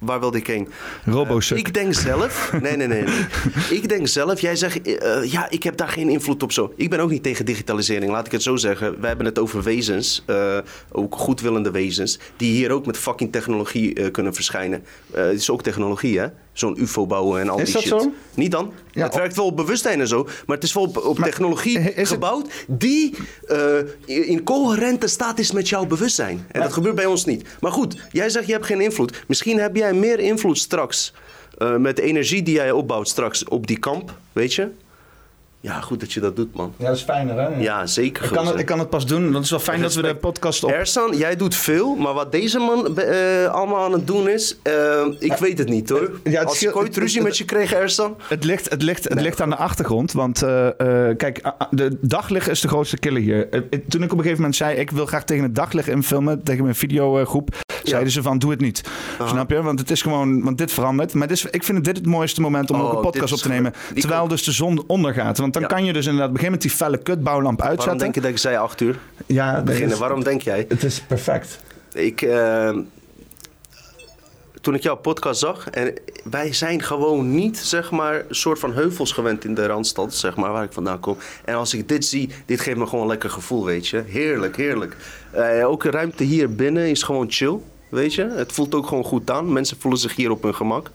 waar wilde ik heen? Robo-suck. Ik denk zelf. Nee, nee, nee. nee. ik denk zelf. Jij zegt. eh, ja, ik heb daar geen invloed op zo. Ik ben ook niet tegen digitalisering. Laat ik het zo zeggen. We hebben het over wezens. eh, ook goedwillende wezens. Die hier ook met fucking technologie eh, kunnen verschijnen. Eh, het is ook technologie, hè? Zo'n UFO bouwen en al Is die dat shit. zo? Niet dan? Ja, het op- werkt wel op bewustzijn en zo. Maar het is wel op, op Maar technologie het- gebouwd. Die eh, in coherente staat is met jouw bewustzijn. En dat gebeurt bij ons niet. Maar goed, jij zegt je hebt geen invloed. Misschien heb jij meer invloed straks. eh, met de energie die jij opbouwt straks op die kamp, weet je? Ja, goed dat je dat doet, man. Ja, dat is fijner, hè? Ja, zeker. Ik kan, het, ik kan het pas doen. Dat is wel fijn dat we de podcast op... Ersan, jij doet veel, maar wat deze man eh, allemaal aan het doen is, eh, ik weet het niet hoor. Ja, het Als ik ooit ruzie het- met je kreeg, Ersan, Het ligt, het ligt, het ligt aan de achtergrond. Want eh, eh, kijk, de daglicht is de grootste killer hier. Eh, eh, toen ik op een gegeven moment zei... ik wil graag tegen het daglicht infilmen... tegen mijn videogroep... zeiden ze van, doe het niet. Snap je? Want het is gewoon... want dit verandert. Maar dit is, ik vind dit het mooiste moment om Oh, ook een dit podcast op te nemen. Terwijl dus de zon ondergaat. Want dan Ja. kan je dus inderdaad... een gegeven moment die felle kutbouwlamp waarom uitzetten. denk je dat ik zei acht uur? Ja, Beginnen, waarom denk jij? Het is perfect. Ik, eh, toen ik jouw podcast zag, en wij zijn gewoon niet, zeg maar, een soort van heuvels gewend in de Randstad, zeg maar, waar ik vandaan kom. En als ik dit zie, dit geeft me gewoon een lekker gevoel, weet je. Heerlijk, heerlijk. Eh, ook de ruimte hier binnen is gewoon chill. Weet je, het voelt ook gewoon goed aan. Mensen voelen zich hier op hun gemak.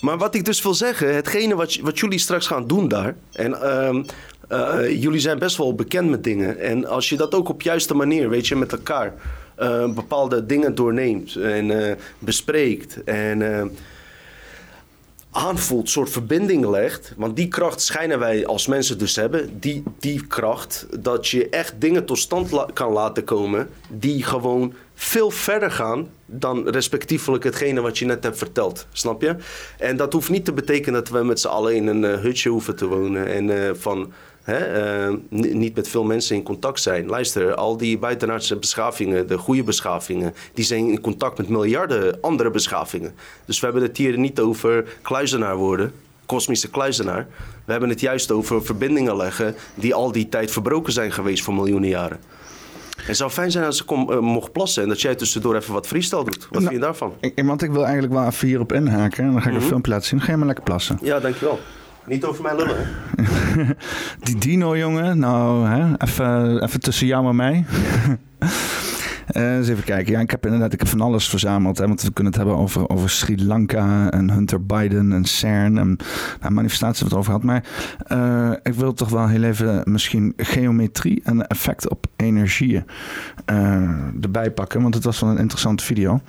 Maar wat ik dus wil zeggen, hetgene wat, wat jullie straks gaan doen daar. En ehm, eh, jullie zijn best wel bekend met dingen. En als je dat ook op juiste manier, weet je, met elkaar eh, bepaalde dingen doorneemt en eh, bespreekt. En eh, aanvoelt, soort verbinding legt. Want die kracht schijnen wij als mensen dus hebben. Die, die kracht dat je echt dingen tot stand kan laten komen. Die gewoon veel verder gaan dan respectievelijk hetgene wat je net hebt verteld. Snap je? En dat hoeft niet te betekenen dat we met z'n allen in een eh, hutje hoeven te wonen. En eh, van... Hè, eh, ni- niet met veel mensen in contact zijn. Luister, al die buitenaardse beschavingen, de goede beschavingen, die zijn in contact met miljarden andere beschavingen. Dus we hebben het hier niet over kluizenaar worden, kosmische kluizenaar. We hebben het juist over verbindingen leggen die al die tijd verbroken zijn geweest voor miljoenen jaren. Het zou fijn zijn als ik kom, eh, mocht plassen en dat jij tussendoor even wat freestyle doet. Wat vind je daarvan? Ik, want ik wil eigenlijk wel even hierop inhaken. En dan ga ik Mhm. een filmpje laten zien. Dan ga je maar lekker plassen. Ja, dankjewel. Niet over mij lullen, hè? Die dino, jongen. Nou, hè, even, even tussen jou en mij. Eh, eens even kijken. Ja, ik heb inderdaad ik heb van alles verzameld. Hè, want we kunnen het hebben over, over Sri Lanka en Hunter Biden en CERN. En nou, manifestaties we het over gehad. Maar eh, ik wil toch wel heel even misschien geometrie en effect op energieën eh, erbij pakken. Want het was wel een interessante video.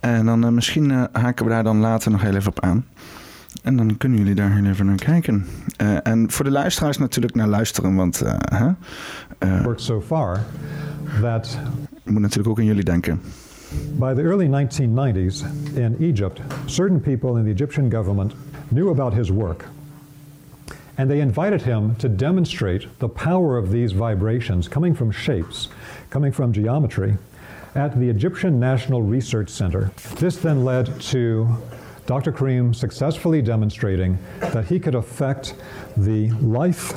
En dan misschien haken we daar dan later nog heel even op aan. En dan kunnen jullie daar heel even naar kijken. En voor de luisteraars natuurlijk naar luisteren, want worked so far that moet natuurlijk ook aan jullie denken. by the early 1990s in Egypt, certain people in the Egyptian government knew about his work. And they invited him to demonstrate the power of these vibrations coming from shapes, coming from geometry, at the Egyptian National Research Center. This then led to Dr. Karim successfully demonstrating that he could affect the life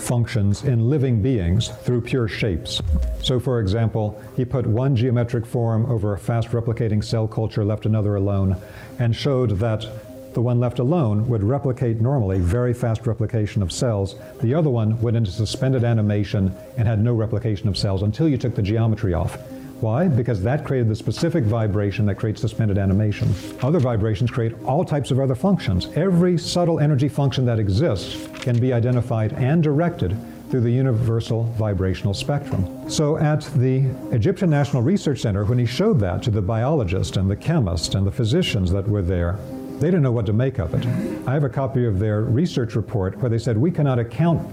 functions in living beings through pure shapes. So, for example, he put one geometric form over a fast replicating cell culture, left another alone, and showed that the one left alone would replicate normally, very fast replication of cells. The other one went into suspended animation and had no replication of cells until you took the geometry off. Why? Because that created the specific vibration that creates suspended animation. Other vibrations create all types of other functions. Every subtle energy function that exists can be identified and directed through the universal vibrational spectrum. So at the Egyptian National Research Center, when he showed that to the biologist and the chemist and the physicians that were there, they didn't know what to make of it. I have a copy of their research report where they said we cannot account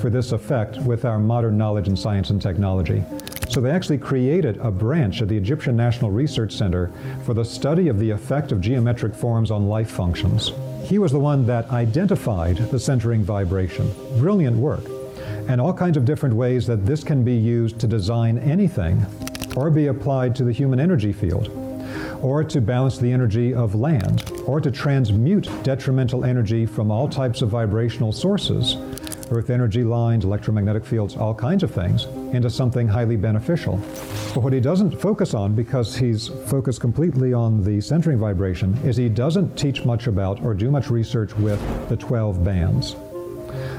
for this effect with our modern knowledge in science and technology. So they actually created a branch at the Egyptian National Research Center for the study of the effect of geometric forms on life functions. He was the one that identified the centering vibration. Brilliant work. And all kinds of different ways that this can be used to design anything or be applied to the human energy field, or to balance the energy of land, or to transmute detrimental energy from all types of vibrational sources, earth energy lines, electromagnetic fields, all kinds of things, into something highly beneficial. But what he doesn't focus on, because he's focused completely on the centering vibration, is he doesn't teach much about or do much research with the 12 bands.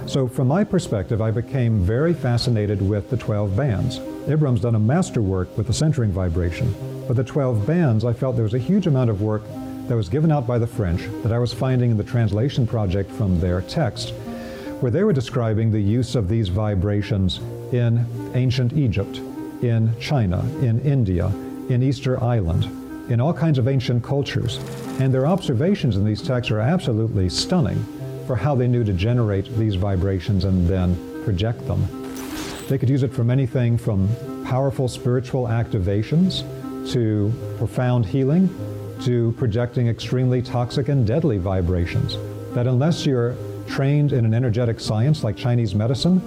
So, from my perspective, I became very fascinated with the 12 bands. Ibram's done a masterwork with the centering vibration, but the 12 bands, I felt there was a huge amount of work that was given out by the French that I was finding in the translation project from their text, where they were describing the use of these vibrations in ancient Egypt, in China, in India, in Easter Island, in all kinds of ancient cultures. And their observations in these texts are absolutely stunning for how they knew to generate these vibrations and then project them. They could use it from anything from powerful spiritual activations to profound healing to projecting extremely toxic and deadly vibrations. That unless you're trained in an energetic science like Chinese medicine,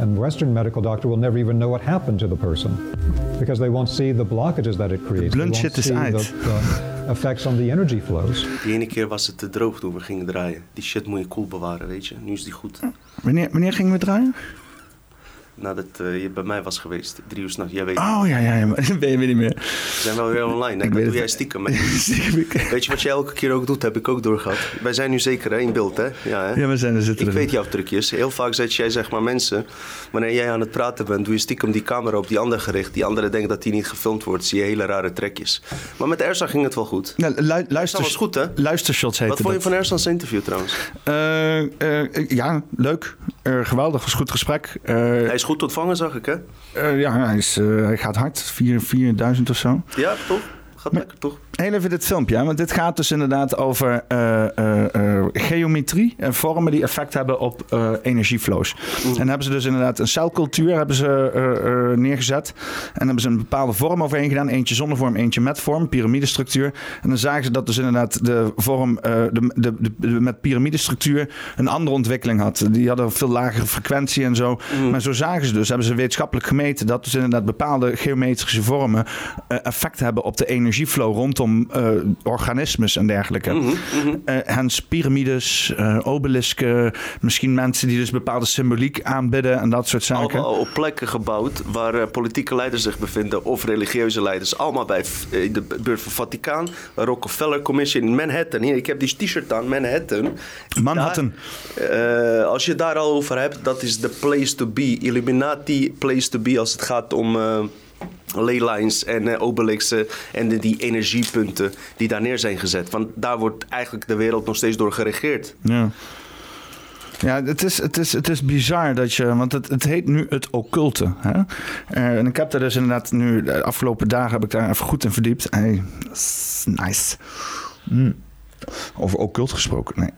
and Western medical doctor will never even know what happened to the person because they won't see the blockages that it creates. Blunt they won't shit is see uit. the, the effects on the energy flows. Die ene keer was het te droog toen we gingen draaien. Die shit moet je koel bewaren, weet je. Nu is die goed. Wanneer, wanneer gingen we draaien? Nadat eh, je bij mij was geweest, drie uur s'nachts. Jij weet, Oh ja, ja, ja, maar weet je weer niet meer. we zijn wel weer online. Hè? Ik Dat doe het. jij stiekem. Weet je wat jij elke keer ook doet, heb ik ook doorgehad. Wij zijn nu zeker hè, in beeld, hè? Ja, hè? Ja, we zijn er zitten. Ik weet jouw trucjes. Heel vaak zet jij zeg maar mensen, wanneer jij aan het praten bent, doe je stiekem die camera op die ander gericht. Die andere denkt dat die niet gefilmd wordt. Zie je hele rare trekjes. Maar met Ersa ging het wel goed. Ja, lu- luister, was goed, hè? Luistershots heette Wat vond je dat. van Ersa's interview trouwens? Eh, eh, ja, leuk. Geweldig, was goed gesprek. Hij is goed ontvangen, zag ik hè? eh, ja, hij, is, eh, hij gaat hard. 4 4000 of zo. Ja, toch? Gaat lekker, toch? Heel even dit filmpje, hè, want dit gaat dus inderdaad over eh, eh, eh, geometrie en vormen die effect hebben op energieflows. En dan hebben ze dus inderdaad een celcultuur hebben ze, neergezet. En hebben ze een bepaalde vorm overheen gedaan. Eentje zonder vorm, eentje met vorm, piramidestructuur. En dan zagen ze dat dus inderdaad de vorm de, de, de, met piramidestructuur een andere ontwikkeling had. Die hadden veel lagere frequentie en zo. Maar zo zagen ze dus, hebben ze wetenschappelijk gemeten dat dus inderdaad bepaalde geometrische vormen effect hebben op de energieflow rondom eh, organismes en dergelijke. Hens piramides, eh, obelisken, misschien mensen die dus bepaalde symboliek aanbidden en dat soort zaken. Allemaal op plekken gebouwd waar politieke leiders zich bevinden of religieuze leiders. Allemaal bij in de buurt van Vaticaan, Rockefeller Commission in Manhattan. Hier, ik heb die t-shirt aan, Manhattan. Manhattan. Daar, als je daar al over hebt, dat is de place to be. Illuminati place to be als het gaat om leylines en eh, obelixen en die energiepunten die daar neer zijn gezet. Want daar wordt eigenlijk de wereld nog steeds door geregeerd. Ja. Ja, het is, het, is, het is bizar dat je. Want het, het heet nu het occulte. Hè? Eh, en ik heb daar dus inderdaad nu. De afgelopen dagen heb ik daar even goed in verdiept. Hey, nice. Mm. Over occult gesproken. Nee.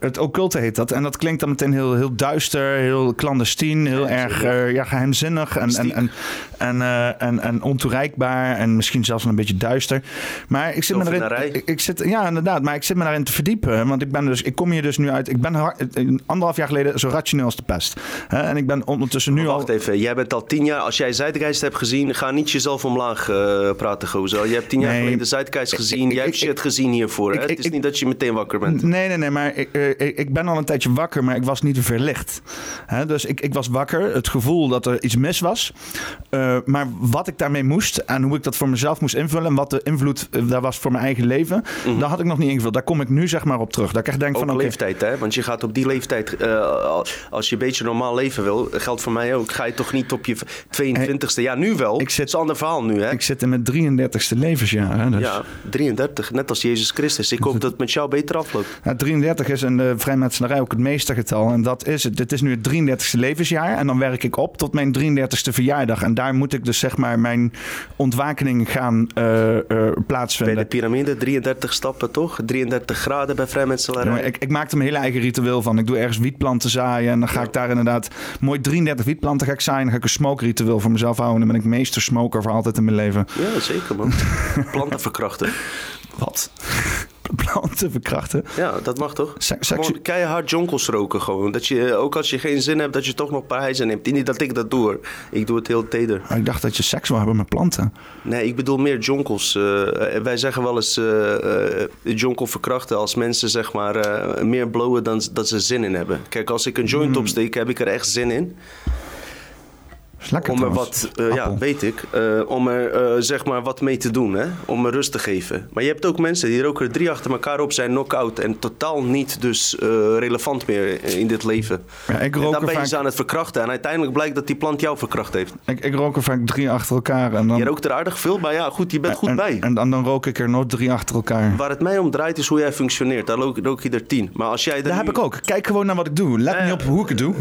Het occulte heet dat. En dat klinkt dan meteen heel, heel duister, heel clandestien, heel erg eh, ja, geheimzinnig en, en, en, en, eh, en, en ontoereikbaar. En misschien zelfs een beetje duister. Maar ik zit me erin. Ik, ik zit, ja, inderdaad. Maar ik zit me daarin te verdiepen. Want ik ben dus, ik kom hier dus nu uit. Ik ben anderhalf jaar geleden zo rationeel als de pest. Hè, En ik ben ondertussen nu al. Wacht even, jij bent al tien jaar, als jij Zuidgeist hebt gezien, ga niet jezelf omlaag eh, praten, gozer. Je hebt tien jaar Nee. geleden Zuidgeist gezien, Ik- jij hebt shit gezien hiervoor. hè? Ik- is ik- niet dat je meteen wakker bent. Nee, nee, nee, maar ik, eh, ik, ik ben al een tijdje wakker, maar ik was niet verlicht. Hè, dus ik, ik was wakker, het gevoel dat er iets mis was. Eh, maar wat ik daarmee moest en hoe ik dat voor mezelf moest invullen... en wat de invloed eh, daar was voor mijn eigen leven... daar had ik nog niet ingevuld. Daar kom ik nu zeg maar op terug. Dat ik echt denk. Ook van, oké, leeftijd, hè? Want je gaat op die leeftijd, als je een beetje normaal leven wil, geldt voor mij ook, ga je toch niet op je 22e. Ja, nu wel. Ik zit- Het is een ander verhaal nu, hè? ik zit in mijn 33ste levensjaar. Hè, dus. Ja, 33, net als Jezus Christus. Ik hoop dat het met jou beter afloopt. Ja, 33 is in de vrijmetselarij ook het meeste getal. En dat is het. Dit is nu het 33ste levensjaar. En dan werk ik op tot mijn 33ste verjaardag. En daar moet ik dus zeg maar mijn ontwakening gaan eh, eh, Bij plaatsvinden. de piramide, 33 stappen toch? 33 graden bij vrijmetselarij. Ja, ik, ik maak er mijn hele eigen ritueel van. Ik doe ergens wietplanten zaaien. En dan ga ik daar inderdaad mooi 33 wietplanten ga ik zaaien. Dan ga ik een smokeritueel voor mezelf houden. En dan ben ik meester smoker voor altijd in mijn leven. Ja, zeker man. Planten verkrachten. Wat? Planten verkrachten. Ja, dat mag toch? Gewoon keihard jonkels roken gewoon. Dat je, ook als je geen zin hebt, dat je toch nog parijzen neemt. Niet dat ik dat doe hoor. Ik doe het heel teder. Maar ik dacht dat je seks wil hebben met planten. Nee, ik bedoel meer jonkels. Eh, wij zeggen wel eens eh eh, jonkel verkrachten als mensen zeg maar eh, meer blowen dan dat ze zin in hebben. Kijk, als ik een joint Hmm. opsteek, heb ik er echt zin in. Lekker Om er wat, eh, ja, weet ik, eh, om er eh, zeg maar wat mee te doen, hè? om me rust te geven. Maar je hebt ook mensen die roken er drie achter elkaar op, zijn knock-out en totaal niet dus relevant meer in dit leven. Ja, ik en dan er ben je vaak- ze aan het verkrachten en uiteindelijk blijkt dat die plant jou verkracht heeft. Ik, ik rook er vaak drie achter elkaar. En dan, Je rookt er aardig veel, maar ja, goed, je bent goed en, bij. En, dan, dan rook ik er nooit drie achter elkaar. Waar het mij om draait is hoe jij functioneert. Daar rook, rook je er tien. Maar als jij er Dat nu- heb ik ook. Kijk gewoon naar wat ik doe. Let niet op hoe ik het doe.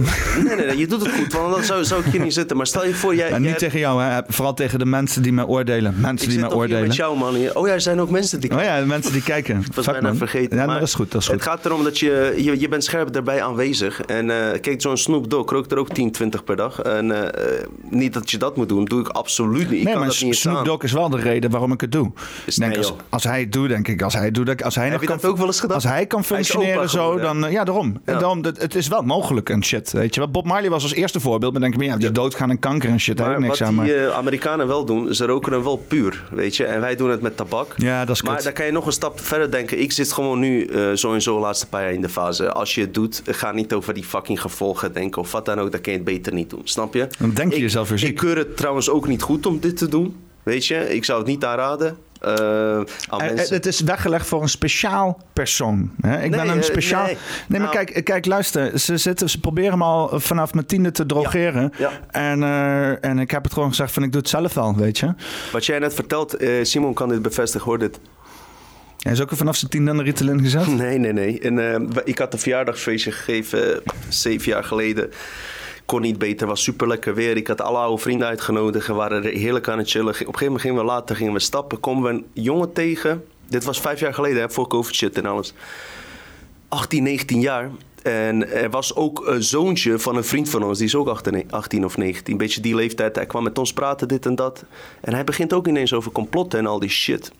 Nee, nee, nee, je doet het goed, want dan zou, zou ik hier niet zitten. Maar stel je voor, jij... En niet tegen jou, hè. Vooral tegen de mensen die mij oordelen. Mensen Ik die mij oordelen. met jou, man. Oh ja, er zijn ook mensen die... Oh ja, de mensen die kijken. Ik was Fuck, bijna man. vergeten. Ja, maar dat is goed. Dat is Het goed. gaat erom dat je, je, je bent scherp daarbij aanwezig. En eh, kijk, zo'n Snoop Dogg rookt er ook 10, 20 per dag. En eh, eh, niet dat je dat moet doen, doe ik absoluut niet. Ik Nee, kan maar dat niet Snoop. Dogg is wel de reden waarom ik het doe. Is- denk, nee, als, als hij het doet, denk ik, als hij het doet, dat- als hij Heb nog je kan, dat ook wel eens gedaan? Als hij kan functioneren zo, dan ja, daarom. En daarom het, het is wel mogelijk en shit, weet je wel. Bob Marley was als eerste voorbeeld, maar denk ik, ja, die doodgaan kanker en shit, daar heb ik wat niks aan. die Maar, eh, Amerikanen wel doen, ze roken hem wel puur, weet je. En wij doen het met tabak. ja, dat is Maar dan kan je nog een stap verder denken. Ik zit gewoon nu eh, zo en zo de laatste paar jaar in de fase. Als je het doet, ga niet over die fucking gevolgen denken of wat dan ook. Dan kan je het beter niet doen, snap je? Dan denk je Ik- jezelf weer ziek. Ik keur het trouwens ook niet goed om dit te doen, weet je. Ik zou het niet aanraden. Eh, Eh, mensen. Het is weggelegd voor een speciaal persoon. Hè? Ik ben een speciaal. Nee, nee. maar Nou- kijk, kijk, luister. Ze, zitten, ze proberen me al vanaf mijn tiende te drogeren. ja. En, eh, en ik heb het gewoon gezegd van ik doe het zelf wel, weet je. Wat jij net vertelt, Simon kan dit bevestigen, hoor dit. Hij is ook weer vanaf zijn tiende aan de Ritalin gezet. Nee, nee, nee. En, ik had een verjaardagsfeestje gegeven zeven jaar geleden. Kon niet beter, was super lekker weer. Ik had alle oude vrienden uitgenodigd. We waren er heerlijk aan het chillen. Op een gegeven moment gingen we later gingen we stappen. Komen we een jongen tegen. Dit was vijf jaar geleden, hè, voor COVID shit en alles. 18, 19 jaar. En er was ook een zoontje van een vriend van ons, die is ook 18 18 of 19. Een beetje die leeftijd. Hij kwam met ons praten, dit en dat. En hij begint ook ineens over complotten en al die shit.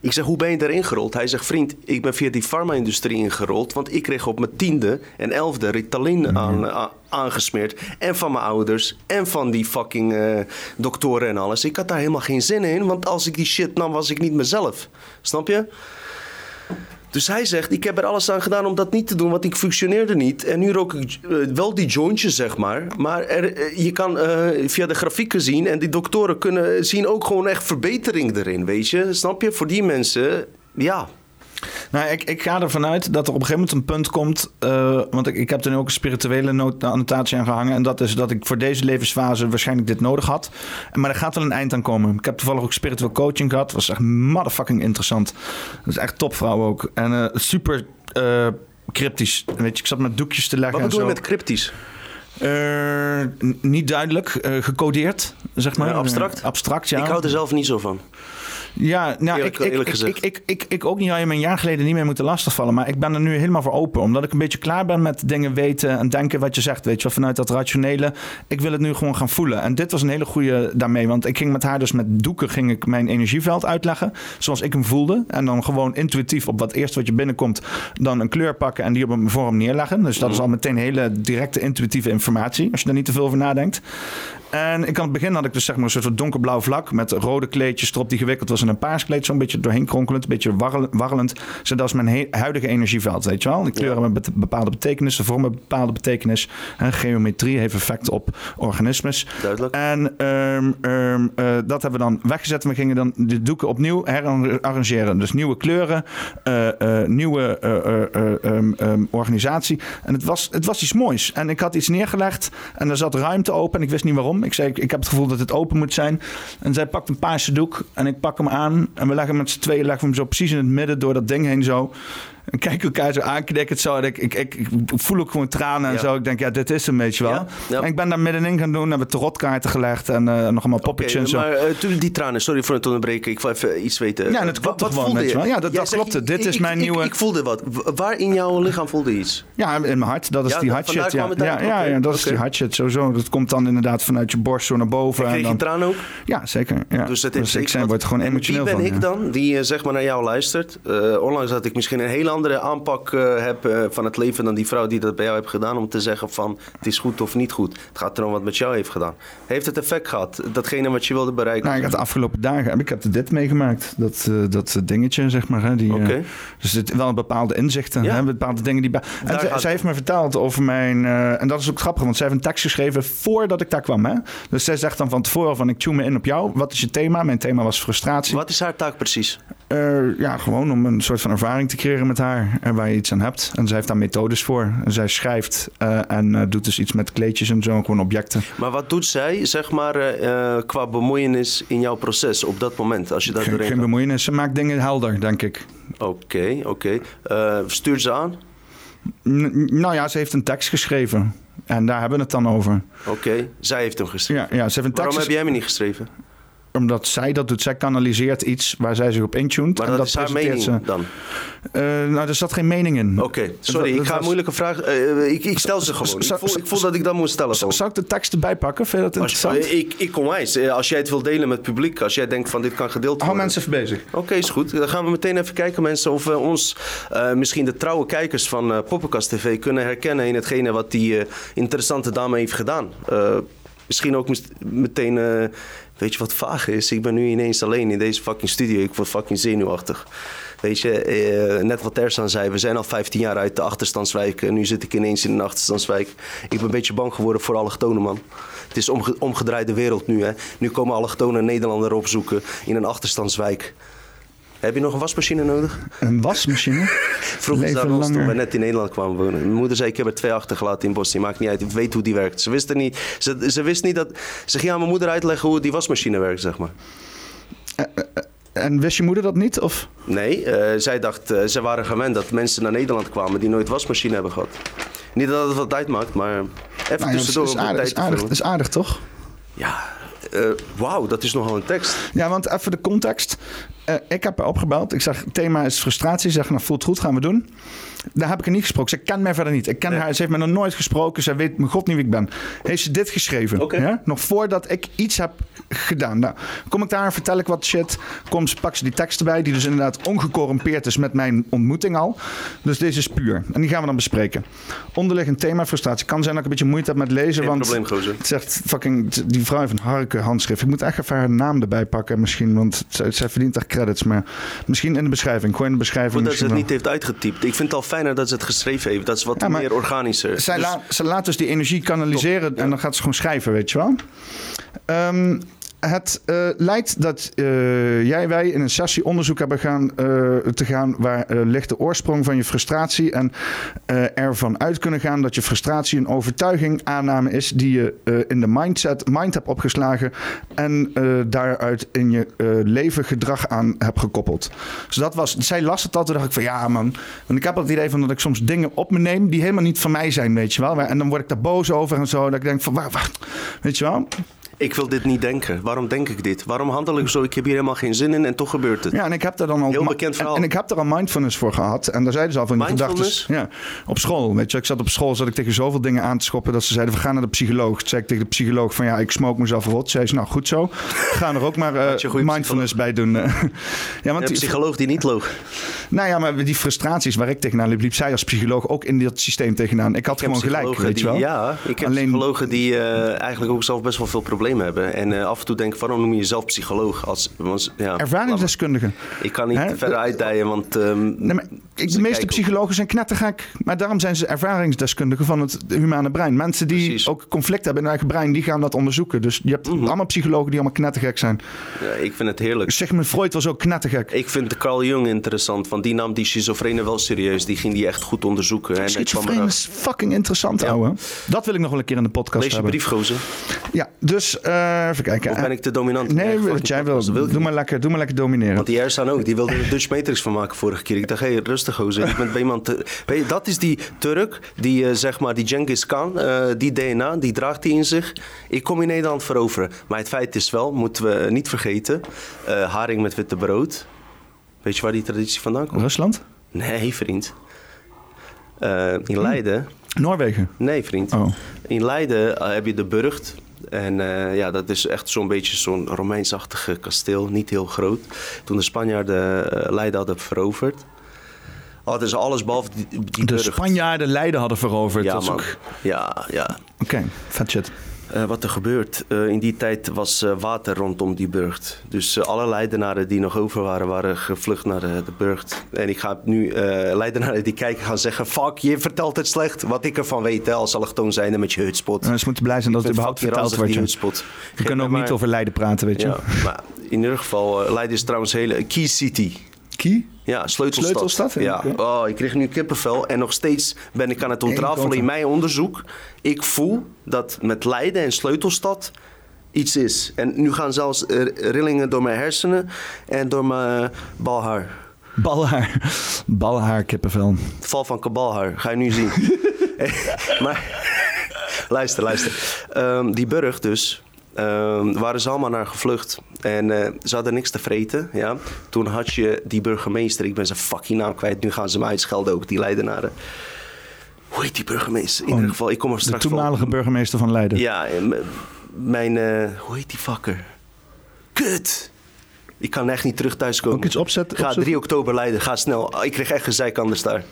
Ik zeg, hoe ben je erin gerold? Hij zegt, vriend, ik ben via die farma-industrie ingerold. Want ik kreeg op mijn tiende en elfde Ritalin aan, a- aangesmeerd. En van mijn ouders en van die fucking eh, doktoren en alles. Ik had daar helemaal geen zin in. Want als ik die shit nam, was ik niet mezelf. Snap je? Dus hij zegt, ik heb er alles aan gedaan om dat niet te doen, want ik functioneerde niet. En nu rook ik eh, wel die jointjes, zeg maar. Maar eh, je kan eh, via de grafieken zien en die doktoren kunnen zien ook gewoon echt verbetering erin, weet je. Snap je? Voor die mensen, ja. Nou, ik, ik ga ervan uit dat er op een gegeven moment een punt komt. eh, want ik, ik heb er nu ook een spirituele noot- annotatie aan gehangen. En dat is dat ik voor deze levensfase waarschijnlijk dit nodig had. Maar er gaat wel een eind aan komen. Ik heb toevallig ook spiritueel coaching gehad. was echt motherfucking interessant. Dat is echt topvrouw ook. En eh, super eh, cryptisch. Weet je, ik zat met doekjes te leggen Wat bedoel je met cryptisch? Eh, niet duidelijk, eh, gecodeerd, zeg maar. Ja, abstract? Eh, abstract, ja. Ik hou er zelf niet zo van. Ja, nou, Eerlijk- ik, ik, eerlijk ik, gezegd. ik, ik, ik, ik ook niet. Had je me een jaar geleden niet meer moeten lastigvallen. Maar ik ben er nu helemaal voor open. Omdat ik een beetje klaar ben met dingen weten en denken wat je zegt. Weet je wel, vanuit dat rationele. Ik wil het nu gewoon gaan voelen. En dit was een hele goede daarmee. Want ik ging met haar dus met doeken ging ik mijn energieveld uitleggen. Zoals ik hem voelde. En dan gewoon intuïtief op wat eerst wat je binnenkomt. Dan een kleur pakken en die op een vorm neerleggen. Dus dat is al meteen hele directe intuïtieve informatie. Als je daar niet te veel over nadenkt. En ik aan het begin had ik dus zeg maar een soort van donkerblauw vlak met rode kleedjes erop die gewikkeld was in een paars kleed. Zo'n beetje doorheen kronkelend, een beetje warrel- warrelend. Dus dat is mijn huidige energieveld, weet je wel. Die kleuren hebben bepaalde betekenis, de vormen hebben bepaalde betekenis. En geometrie heeft effect op organismes. Duidelijk. En ehm, ehm, eh, dat hebben we dan weggezet. We gingen dan de doeken opnieuw herarrangeren. Dus nieuwe kleuren, eh, eh, nieuwe eh, eh, eh, ehm, ehm, organisatie. En het was, het was iets moois. En ik had iets neergelegd en er zat ruimte open. En ik wist niet waarom. Ik zei, ik, ik heb het gevoel dat het open moet zijn. En zij pakt een paarse doek en ik pak hem aan. En we leggen met z'n tweeën leggen we hem zo precies in het midden door dat ding heen zo. En kijk elkaar zo aanknikken. Zo, en ik, ik, ik, ik voel ook gewoon tranen en Ja. zo. Ik denk, ja, dit is een beetje wel. Ja, ja. En ik ben daar middenin gaan doen. Hebben tarotkaarten gelegd en eh, nog allemaal poppetjes en Oké, zo. maar eh, toen die tranen, sorry voor het onderbreken, ik wil even iets weten. Ja, en het Wa- klopte wat gewoon, weet je wel. Ja, dat- dat zegt, klopte. Dit is mijn nieuwe- Ik, voelde wat. Waar in jouw lichaam voelde iets? Ja, in mijn hart. Dat is die shit. Ja. Ja, ja, ja, dat is die hard shit sowieso. Dat komt dan inderdaad vanuit je borst zo naar boven. En en kreeg je tranen ook? ja, zeker. Ja. Dus, heeft ik zijn, word gewoon En emotioneel Wie ben ik dan, die eh, zeg maar naar jou luistert? Ondanks dat ik misschien een hele andere aanpak eh, heb eh, van het leven dan die vrouw die dat bij jou heeft gedaan. Om te zeggen van het is goed of niet goed. Het gaat erom wat met jou heeft gedaan. Heeft het effect gehad? Datgene wat je wilde bereiken? Nou, ik heb de afgelopen dagen heb ik heb dit meegemaakt. Dat, eh, dat dingetje, zeg maar. Hè, die, Oké. dus het wel een bepaalde inzichten. Ja. Hè, bepaalde dingen die. En gaat- zij heeft me verteld over mijn. en dat is ook grappig, want zij heeft een tekst geschreven voordat ik daar kwam. Hè? Dus zij zegt dan van tevoren: van ik tune me in op jou. Wat is je thema? Mijn thema was frustratie. Wat is haar taak precies? Eh, ja, gewoon om een soort van ervaring te creëren met haar. En waar je iets aan hebt. En zij heeft daar methodes voor. En zij schrijft eh, en eh, doet dus iets met kleedjes en zo. Gewoon objecten. Maar wat doet zij, zeg maar, eh, eh, qua bemoeienis in jouw proces op dat moment? Als je daar Geen, doorheen geen bemoeienis. Ze maakt dingen helder, denk ik. Oké, oké. Eh, stuurt ze aan? N- nou ja, ze heeft een tekst geschreven. En daar hebben we het dan over. Oké, zij heeft hem geschreven. Ja, ja ze heeft een Waarom tekst. heb jij hem niet geschreven? Omdat zij dat doet. Zij kanaliseert iets waar zij zich op intunt. Maar en dat, is haar mening ze. dan. Eh, nou, er zat geen mening in. Oké, sorry, Dat- ik ga dat een moeilijke vraag. eh, ik, ik stel ze gewoon. Zou- Ik voel, ik voel dat ik dat moet stellen. Zal ik de tekst erbij pakken? Vind je dat Als, interessant? eh, ik, ik onwijs. Eh, Als jij het wil delen met het publiek, als jij denkt van dit kan gedeeld worden. Hou mensen even bezig. Oké, is goed. Dan gaan we meteen even kijken, mensen, of we ons, misschien de trouwe kijkers van Poppenkast TV, kunnen herkennen in hetgene wat die interessante dame heeft gedaan. Misschien ook meteen, weet je wat vaag is? Ik ben nu ineens alleen in deze fucking studio. Ik word fucking zenuwachtig. Weet je, eh, net wat Ersan zei, we zijn al 15 jaar uit de achterstandswijk. En nu zit ik ineens in een achterstandswijk. Ik ben een beetje bang geworden voor allochtonen, man. Het is omge omgedraaide wereld nu, hè. Nu komen allochtonen Nederlander opzoeken in een achterstandswijk. Heb je nog een wasmachine nodig? Een wasmachine. Vroeger Leven ons toen we net in Nederland kwamen wonen. Mijn moeder zei, ik heb er twee achtergelaten in Bosnië. Maakt niet uit, ik weet hoe die werkt. Ze wist er niet. Ze, ze wist niet dat... Ze ging aan mijn moeder uitleggen hoe die wasmachine werkt, zeg maar. En wist je moeder dat niet? Of? Nee, eh, zij dacht, eh, ze waren gewend dat mensen naar Nederland kwamen die nooit wasmachine hebben gehad. Niet dat het wat uitmaakt, maar even Nou ja, dat is, tussendoor aardig, tijd is, aardig, is aardig, toch? Ja, eh, wauw, dat is nogal een tekst. Ja, want even de context. Eh, ik heb haar opgebeld. Ik zeg, het thema is frustratie. Ze zegt, nou voelt goed, gaan we doen. Daar heb ik haar niet gesproken. Ze kent mij verder niet. Ik ken Nee. haar, ze heeft me nog nooit gesproken. Ze weet mijn god niet wie ik ben. Heeft ze dit geschreven? Ja? Nog voordat ik iets heb gedaan. Nou, kom ik daar, vertel ik wat shit. Kom, pak ze die tekst erbij, die dus inderdaad ongecorrumpeerd is met mijn ontmoeting al. Dus deze is puur. En die gaan we dan bespreken. Onderliggend thema frustratie. Kan zijn dat ik een beetje moeite heb met lezen. Geen want probleem, gozer. het zegt fucking die vrouw heeft een harke handschrift. Ik moet echt even haar naam erbij pakken misschien, want zij, verdient echt credits. Maar misschien in de beschrijving. Gooi in de beschrijving. Dat ze het niet heeft uitgetypt. Ik vind het al fijner dat ze het geschreven heeft. Dat is wat Ja, meer organischer. Zij, Dus- ze laat dus die energie kanaliseren en dan gaat ze gewoon schrijven, weet je wel. Ehm, het eh, lijkt dat eh, jij wij in een sessie onderzoek hebben gaan, eh, te gaan waar ligt de oorsprong van je frustratie en ervan uit kunnen gaan dat je frustratie een overtuiging aanname is die je in de mindset mind hebt opgeslagen en daaruit in je leven gedrag aan hebt gekoppeld. Dus dat was, zij las het altijd, dacht ik van ja man, want ik heb het idee van dat ik soms dingen op me neem die helemaal niet van mij zijn, weet je wel. En dan word ik daar boos over en zo, dat ik denk van waar, waar weet je wel. Ik wil dit niet denken. Waarom denk ik dit? Waarom handel ik zo? Ik heb hier helemaal geen zin in en toch gebeurt het. Ja, en ik heb daar dan al Heel bekend en, verhaal. en ik heb er al mindfulness voor gehad. En daar zeiden ze al van die gedachten. Ja, op school. Weet je, ik zat op school, zat ik tegen zoveel dingen aan te schoppen dat ze zeiden: we gaan naar de psycholoog. Toen zei ik tegen de psycholoog van ja, ik smoke mezelf rot. Zei ze, nou goed zo. Ga er ook maar eh, mindfulness bij doen. ja, want Een die, psycholoog die niet loog. nou ja, maar die frustraties waar ik tegenaan liep, liep zij als psycholoog ook in dat systeem tegenaan. Ik had Ik gewoon gelijk, weet je wel. die, Ja, ik heb Alleen- psychologen die eh, eigenlijk ook zelf best wel veel problemen hebben. En eh, af en toe denk ik, waarom noem je jezelf psycholoog? Als, want, ja, Ervaringsdeskundige. Ik kan niet verder uitdijen, want... ehm, Nee, maar ik, de meeste psychologen zijn knettergek. Maar daarom zijn ze ervaringsdeskundigen van het humane brein. Mensen die Precies. ook conflict hebben in hun eigen brein, die gaan dat onderzoeken. Dus je hebt Mhm. allemaal psychologen die allemaal knettergek zijn. ja, ik vind het heerlijk. Sigmund Freud was ook knettergek. Ik vind Carl Jung interessant, want die nam die schizofrene wel serieus. Die ging die echt goed onderzoeken. En erachter- is fucking interessant, Ja. ouwe. Dat wil ik nog wel een keer in de podcast Lees je hebben. brief, gozer. Ja, dus Dus, uh, even kijken. Of ben ik te dominant? Nee, wat jij wil. wil doe, maar lekker, doe maar lekker domineren. Want die Ersan ook, die wilde er Dutch Matrix van maken vorige keer. Ik dacht, hé, hey, rustig gozer. Ik ben bij iemand... Weet je, dat is die Turk, die uh, zeg maar, die Genghis Khan, uh, die DNA, die draagt hij in zich. Ik kom in Nederland veroveren. Maar het feit is wel, moeten we niet vergeten, haring met witte brood. Weet je waar die traditie vandaan komt? Rusland? Nee, vriend. in Leiden... Noorwegen? Nee, vriend. Oh. In Leiden heb je de Burgt. En uh, ja, dat is echt zo'n beetje zo'n Romeinsachtige kasteel, niet heel groot. Toen de Spanjaarden uh, Leiden hadden veroverd, hadden ze alles behalve die, die De Spanjaarden Leiden hadden veroverd? Ja, man. Ook... Ja, ja. Oké, okay, vet shit. Uh, wat er gebeurt. Uh, in die tijd was uh, water rondom die burcht. Dus alle Leidenaren die nog over waren, waren gevlucht naar de, de burcht. En ik ga nu Leidenaren die kijken gaan zeggen... Fuck, je vertelt het slecht. Wat ik ervan weet hè, als allochtoon zijnde met je hutspot. ze moeten blij zijn dat het überhaupt verteld wordt. Hutspot. We kunnen ook maar... niet over Leiden praten, weet je. Ja, maar in ieder geval, Leiden is trouwens een hele key city. Key? Ja, sleutelstad. Sleutelstad? Ja. Oh, ik kreeg nu kippenvel en nog steeds ben ik aan het ontrafelen in mijn onderzoek. Ik voel dat met Leiden en Sleutelstad iets is. En nu gaan zelfs rillingen door mijn hersenen en door mijn balhaar. Balhaar. Balhaar, kippenvel. Val van kabalhaar, ga je nu zien. maar luister, luister. Um, die burg dus, uh, waren ze allemaal naar gevlucht. En uh, ze hadden niks te vreten. Ja. Toen had je die burgemeester, ik ben zijn fucking naam kwijt. Nu gaan ze me uitschelden ook, die Leidenaren. Hoe heet die burgemeester? In oh, ieder geval, ik kom er straks De toenmalige burgemeester van Leiden. Ja, mijn, uh, hoe heet die fucker? Kut! Ik kan echt niet terug thuiskomen. Ook iets opzetten? Ga 3 oktober Leiden, ga snel. Ik kreeg echt gezeik anders daar.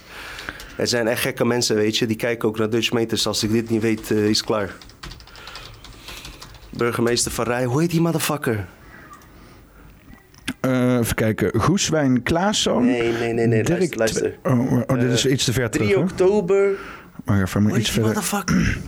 Er zijn echt gekke mensen, weet je. Die kijken ook naar Dutch Meters. Als ik dit niet weet, uh, is klaar burgemeester van Rij. Hoe heet die motherfucker? Uh, even kijken. Goeswijn Klaaszoon. Nee, nee, nee. nee. Dirk luister. Oh, oh, dit is uh, iets te ver 3 terug. 3 oktober. Maar even maar iets verder. motherfucker?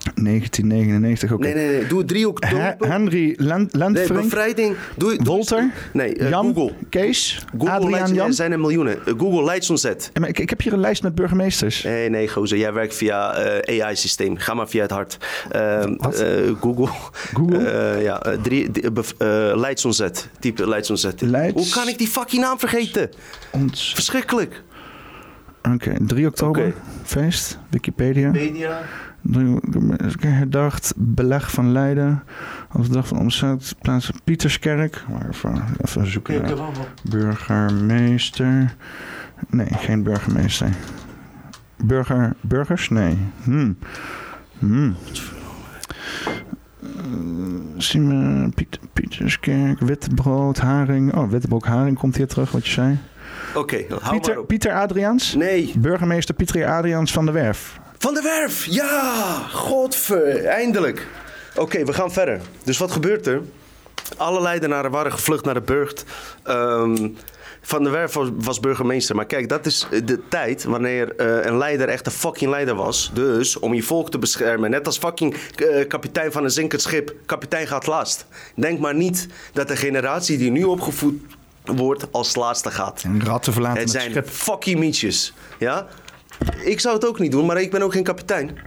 1999 ook. Nee, nee, nee. Doe 3 oktober. Henry Land Nee, bevrijding. Doe, doe Walter. Nee, uh, Jan, Google. Kees. Google Adriaan Jan. Er zijn er miljoenen. Uh, Google Leidsonzet. Ja, maar ik, ik heb hier een lijst met burgemeesters. Nee, nee, gozer. Jij werkt via uh, AI-systeem. Ga maar via het hart. Wat? Google. Google? ja, drie, Leidsonzet. Type Leidsonzet. Leids... Hoe kan ik die fucking naam vergeten? Ons... Verschrikkelijk. Oké, okay, 3 oktober. Okay. Feest. Wikipedia. Wikipedia. Herdacht beleg van Leiden. Als de dag van omzet plaats Pieterskerk. Maar even, even zoeken. Burgemeester. Nee, geen burgemeester. Burger, burgers? Nee. Hmm. Hmm. Uh, Piet, Pieterskerk, wittebrood, haring. Oh, wittebrood, haring komt hier terug, wat je zei. Oké, okay, Pieter, Pieter Adriaans? Nee. Burgemeester Pieter Adriaans van de Werf. Van der Werf, ja! Godver, eindelijk. Oké, we gaan verder. Dus wat gebeurt er? Alle Leidenaren waren gevlucht naar de burcht. Um, van der Werf was, burgemeester. Maar kijk, dat is de tijd wanneer uh, een leider echt een fucking leider was. Dus om je volk te beschermen. Net als fucking uh, kapitein van een zinkend schip. Kapitein gaat last. Denk maar niet dat de generatie die nu opgevoed wordt als laatste gaat. En ratten verlaten het, het zijn schip. fucking mietjes. Ja? Ik zou het ook niet doen, maar ik ben ook geen kapitein.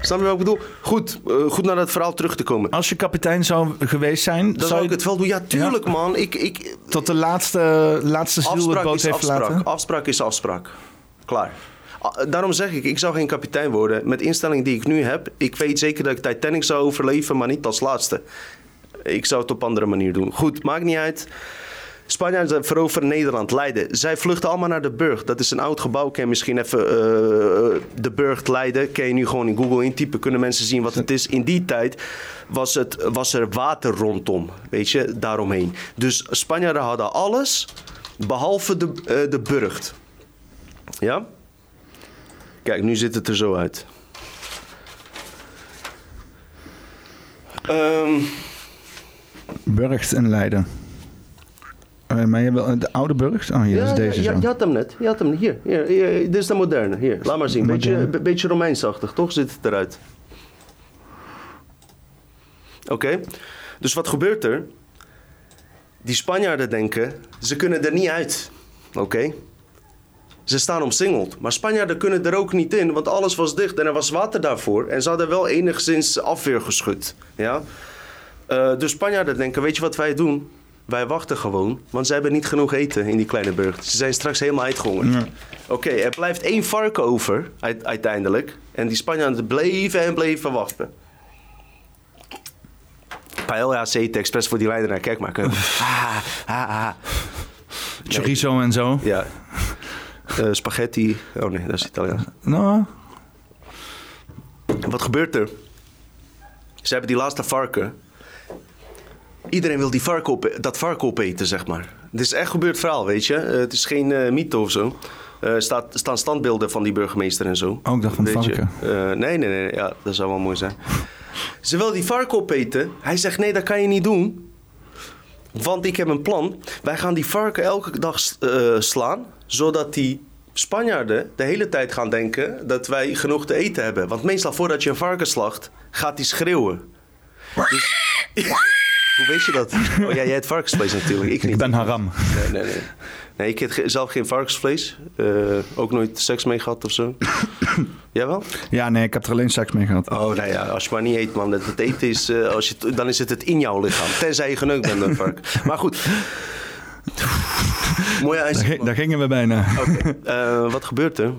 Snap je wat ik bedoel? Goed, uh, goed naar dat verhaal terug te komen. Als je kapitein zou geweest zijn... Dan zou ik het wel doen. Ja, tuurlijk ja. man. Ik, ik, Tot de laatste, laatste ziel de boot heeft afspraak. laten? Afspraak is afspraak. Klaar. Daarom zeg ik, ik zou geen kapitein worden. Met de instelling die ik nu heb. Ik weet zeker dat ik Titanic zou overleven, maar niet als laatste. Ik zou het op andere manier doen. Goed, maakt niet uit. Spanjaarden veroveren Nederland, Leiden. Zij vluchten allemaal naar de Burg. Dat is een oud gebouw. Ken je misschien even uh, de Burg Leiden. Kan je nu gewoon in Google intypen. Kunnen mensen zien wat het is. In die tijd was, het, was er water rondom. Weet je, daaromheen. Dus Spanjaarden hadden alles. Behalve de, uh, de burcht. Ja? Kijk, nu ziet het er zo uit. Um, Burgt en Leiden. Uh, maar je wil de oude burg? Oh, hier ja, is deze ja, zo. Je had hem net. Je had hem hier. hier, hier dit is de moderne. Hier, laat maar zien. Beetje, be, beetje Romeinsachtig, toch? Ziet het eruit. Oké. Okay. Dus wat gebeurt er? Die Spanjaarden denken, ze kunnen er niet uit. Oké. Okay. Ze staan omsingeld. Maar Spanjaarden kunnen er ook niet in, want alles was dicht en er was water daarvoor. En ze hadden wel enigszins afweer geschud. Ja? Uh, dus Spanjaarden denken, weet je wat wij doen? Wij wachten gewoon, want ze hebben niet genoeg eten in die kleine burcht. Ze zijn straks helemaal uitgehongerd. Ja. Oké, er blijft één varken over uiteindelijk. En die Spanjaarden bleven en bleven wachten. Paella eten expres voor die leider naar kijk maken. ah, ah, ah. Chorizo en zo. Ja. Uh, spaghetti. Oh nee, dat is Italiaans. Nou. Wat gebeurt er? Ze hebben die laatste varken. Iedereen wil die varken op, dat varken opeten, zeg maar. Het is echt gebeurd verhaal, weet je. Uh, het is geen uh, mythe of zo. Er staat, staan standbeelden van die burgemeester en zo. Ook dat van varken? nee, nee, nee. Ja, dat zou wel mooi zijn. Ze wil die varken opeten. Hij zegt, nee, dat kan je niet doen. Want ik heb een plan. Wij gaan die varken elke dag uh, slaan, zodat die Spanjaarden de hele tijd gaan denken dat wij genoeg te eten hebben. Want meestal voordat je een varken slacht, gaat hij schreeuwen. Dus, hoe weet je dat? Oh ja, jij hebt varkensvlees natuurlijk. Ik, niet. ik ben haram. Nee, nee, nee. Nee, ik heb zelf geen varkensvlees. Uh, ook nooit seks mee gehad of zo. Jij wel? Ja, nee, ik heb er alleen seks mee gehad. Oh, nou ja, als je maar niet eet, man. Het eten is, uh, als je, dan is het het in jouw lichaam. Tenzij je geneukt bent, een vark. Maar goed. Mooi ijs. Daar, daar, gingen we bijna. Oké. Okay. Uh, wat gebeurt er?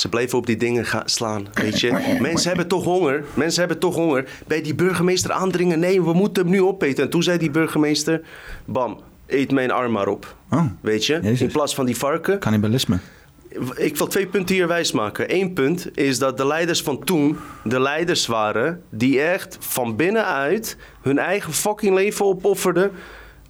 Ze bleven op die dingen gaan slaan, weet je. Mensen hebben toch honger. Mensen hebben toch honger. Bij die burgemeester aandringen. Nee, we moeten hem nu opeten. En toen zei die burgemeester... Bam, eet mijn arm maar op. Oh, weet je? In plaats van die varken. Cannibalisme. Ik wil twee punten hier wijs maken. Eén punt is dat de leiders van toen de leiders waren die echt van binnenuit hun eigen fucking leven opofferden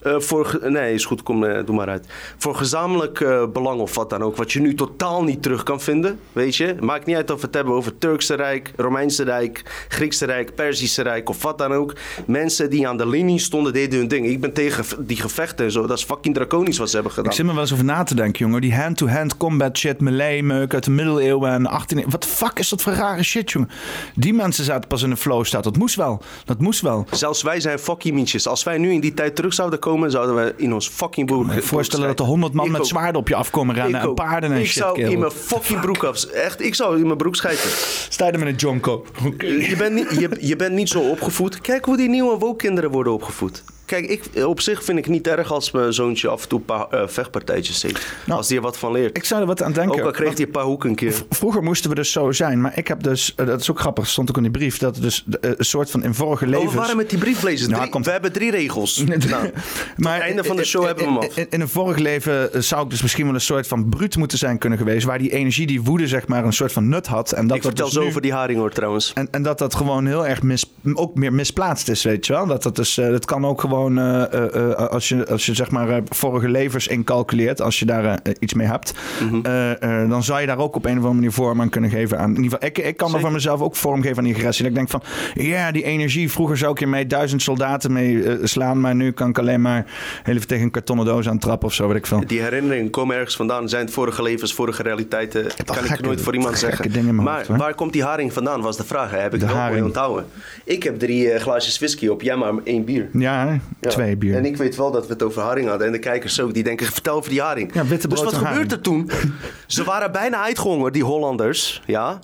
uh, voor, nee, is goed, kom, uh, doe maar uit. Voor gezamenlijk uh, belang of wat dan ook, wat je nu totaal niet terug kan vinden, weet je. Maakt niet uit of we het hebben over Turkse Rijk, Romeinse Rijk, Griekse Rijk, Perzische Rijk of wat dan ook. Mensen die aan de linie stonden, deden hun ding. Ik ben tegen die gevechten en zo, dat is fucking draconisch wat ze hebben gedaan. Ik zit me wel eens over na te denken, jongen. Die hand-to-hand combat shit, melee meuk uit de middeleeuwen en 18... Wat fuck is dat voor rare shit, jongen? Die mensen zaten pas in een flow staat. Dat moest wel. Dat moest wel. Zelfs wij zijn fucking mietjes. Als wij nu in die tijd terug zouden komen komen, zouden we in ons fucking broek... Ik me voorstellen dat er honderd man met zwaarden op je afkomen rennen en paarden en ik shit. Ik zou in mijn fucking broek af... Echt, ik zou in mijn broek schijten. Sta je er met een jonko. Je bent niet, je, je bent niet zo opgevoed. Kijk hoe die nieuwe woke-kinderen worden opgevoed. Kijk, ik, op zich vind ik niet erg als mijn zoontje af en toe een paar uh, vechtpartijtjes ziet. Nou, als die er wat van leert. Ik zou er wat aan denken. Ook al kreeg hij een paar hoeken een keer. Vroeger moesten we dus zo zijn. Maar ik heb dus, uh, dat is ook grappig, stond ook in die brief, dat dus uh, een soort van in vorige levens... Oh, we waren met die brieflezen. Nou, komt... We hebben drie regels. nou, maar het einde van de show hebben we hem af. In, in, een vorig leven zou ik dus misschien wel een soort van bruut moeten zijn kunnen geweest. Waar die energie, die woede zeg maar een soort van nut had. En dat ik vertel dus zo nu... over die haring hoor trouwens. En, en dat dat gewoon heel erg mis, ook meer misplaatst is, weet je wel. Dat dat dus, dat kan ook gewoon uh, als, je, als je zeg maar vorige levens incalculeert, als je daar iets mee hebt, mm -hmm. dan zou je daar ook op een of andere manier vorm aan kunnen geven. Aan, in ieder geval, ik, ik kan er van mezelf ook vorm geven aan die agressie. Dat ik denk van, ja, die energie, vroeger zou ik je mee duizend soldaten mee slaan, maar nu kan ik alleen maar heel even tegen een kartonnen doos aan trappen of zo, weet ik veel. Die herinneringen komen ergens vandaan, zijn het vorige levens, vorige realiteiten, kan gekke, ik nooit voor iemand zeggen. maar hoofd, waar komt die haring vandaan, was de vraag. Hè? Heb ik de wel mooi onthouden. Ik heb drie glaasjes whisky op, jij maar één bier. Ja, ja, twee bier. En ik weet wel dat we het over haring hadden. En de kijkers ook, die denken, vertel over die haring. Ja, witte dus wat gebeurde er toen? Ze waren bijna uitgehongerd, die Hollanders. Ja.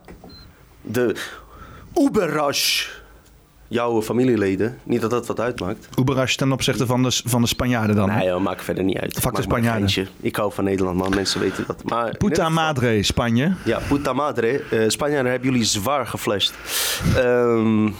De Uberrash jouw familieleden. Niet dat dat wat uitmaakt. Uberrash ten opzichte van de, van de Spanjaarden dan? Nee, dat maakt verder niet uit. Fuck de Spanjaarden. Ik hou van Nederland, man. Mensen weten dat. Maar puta madre, Spanje. Ja, puta madre. Uh, Spanjaarden hebben jullie zwaar geflasht. Um,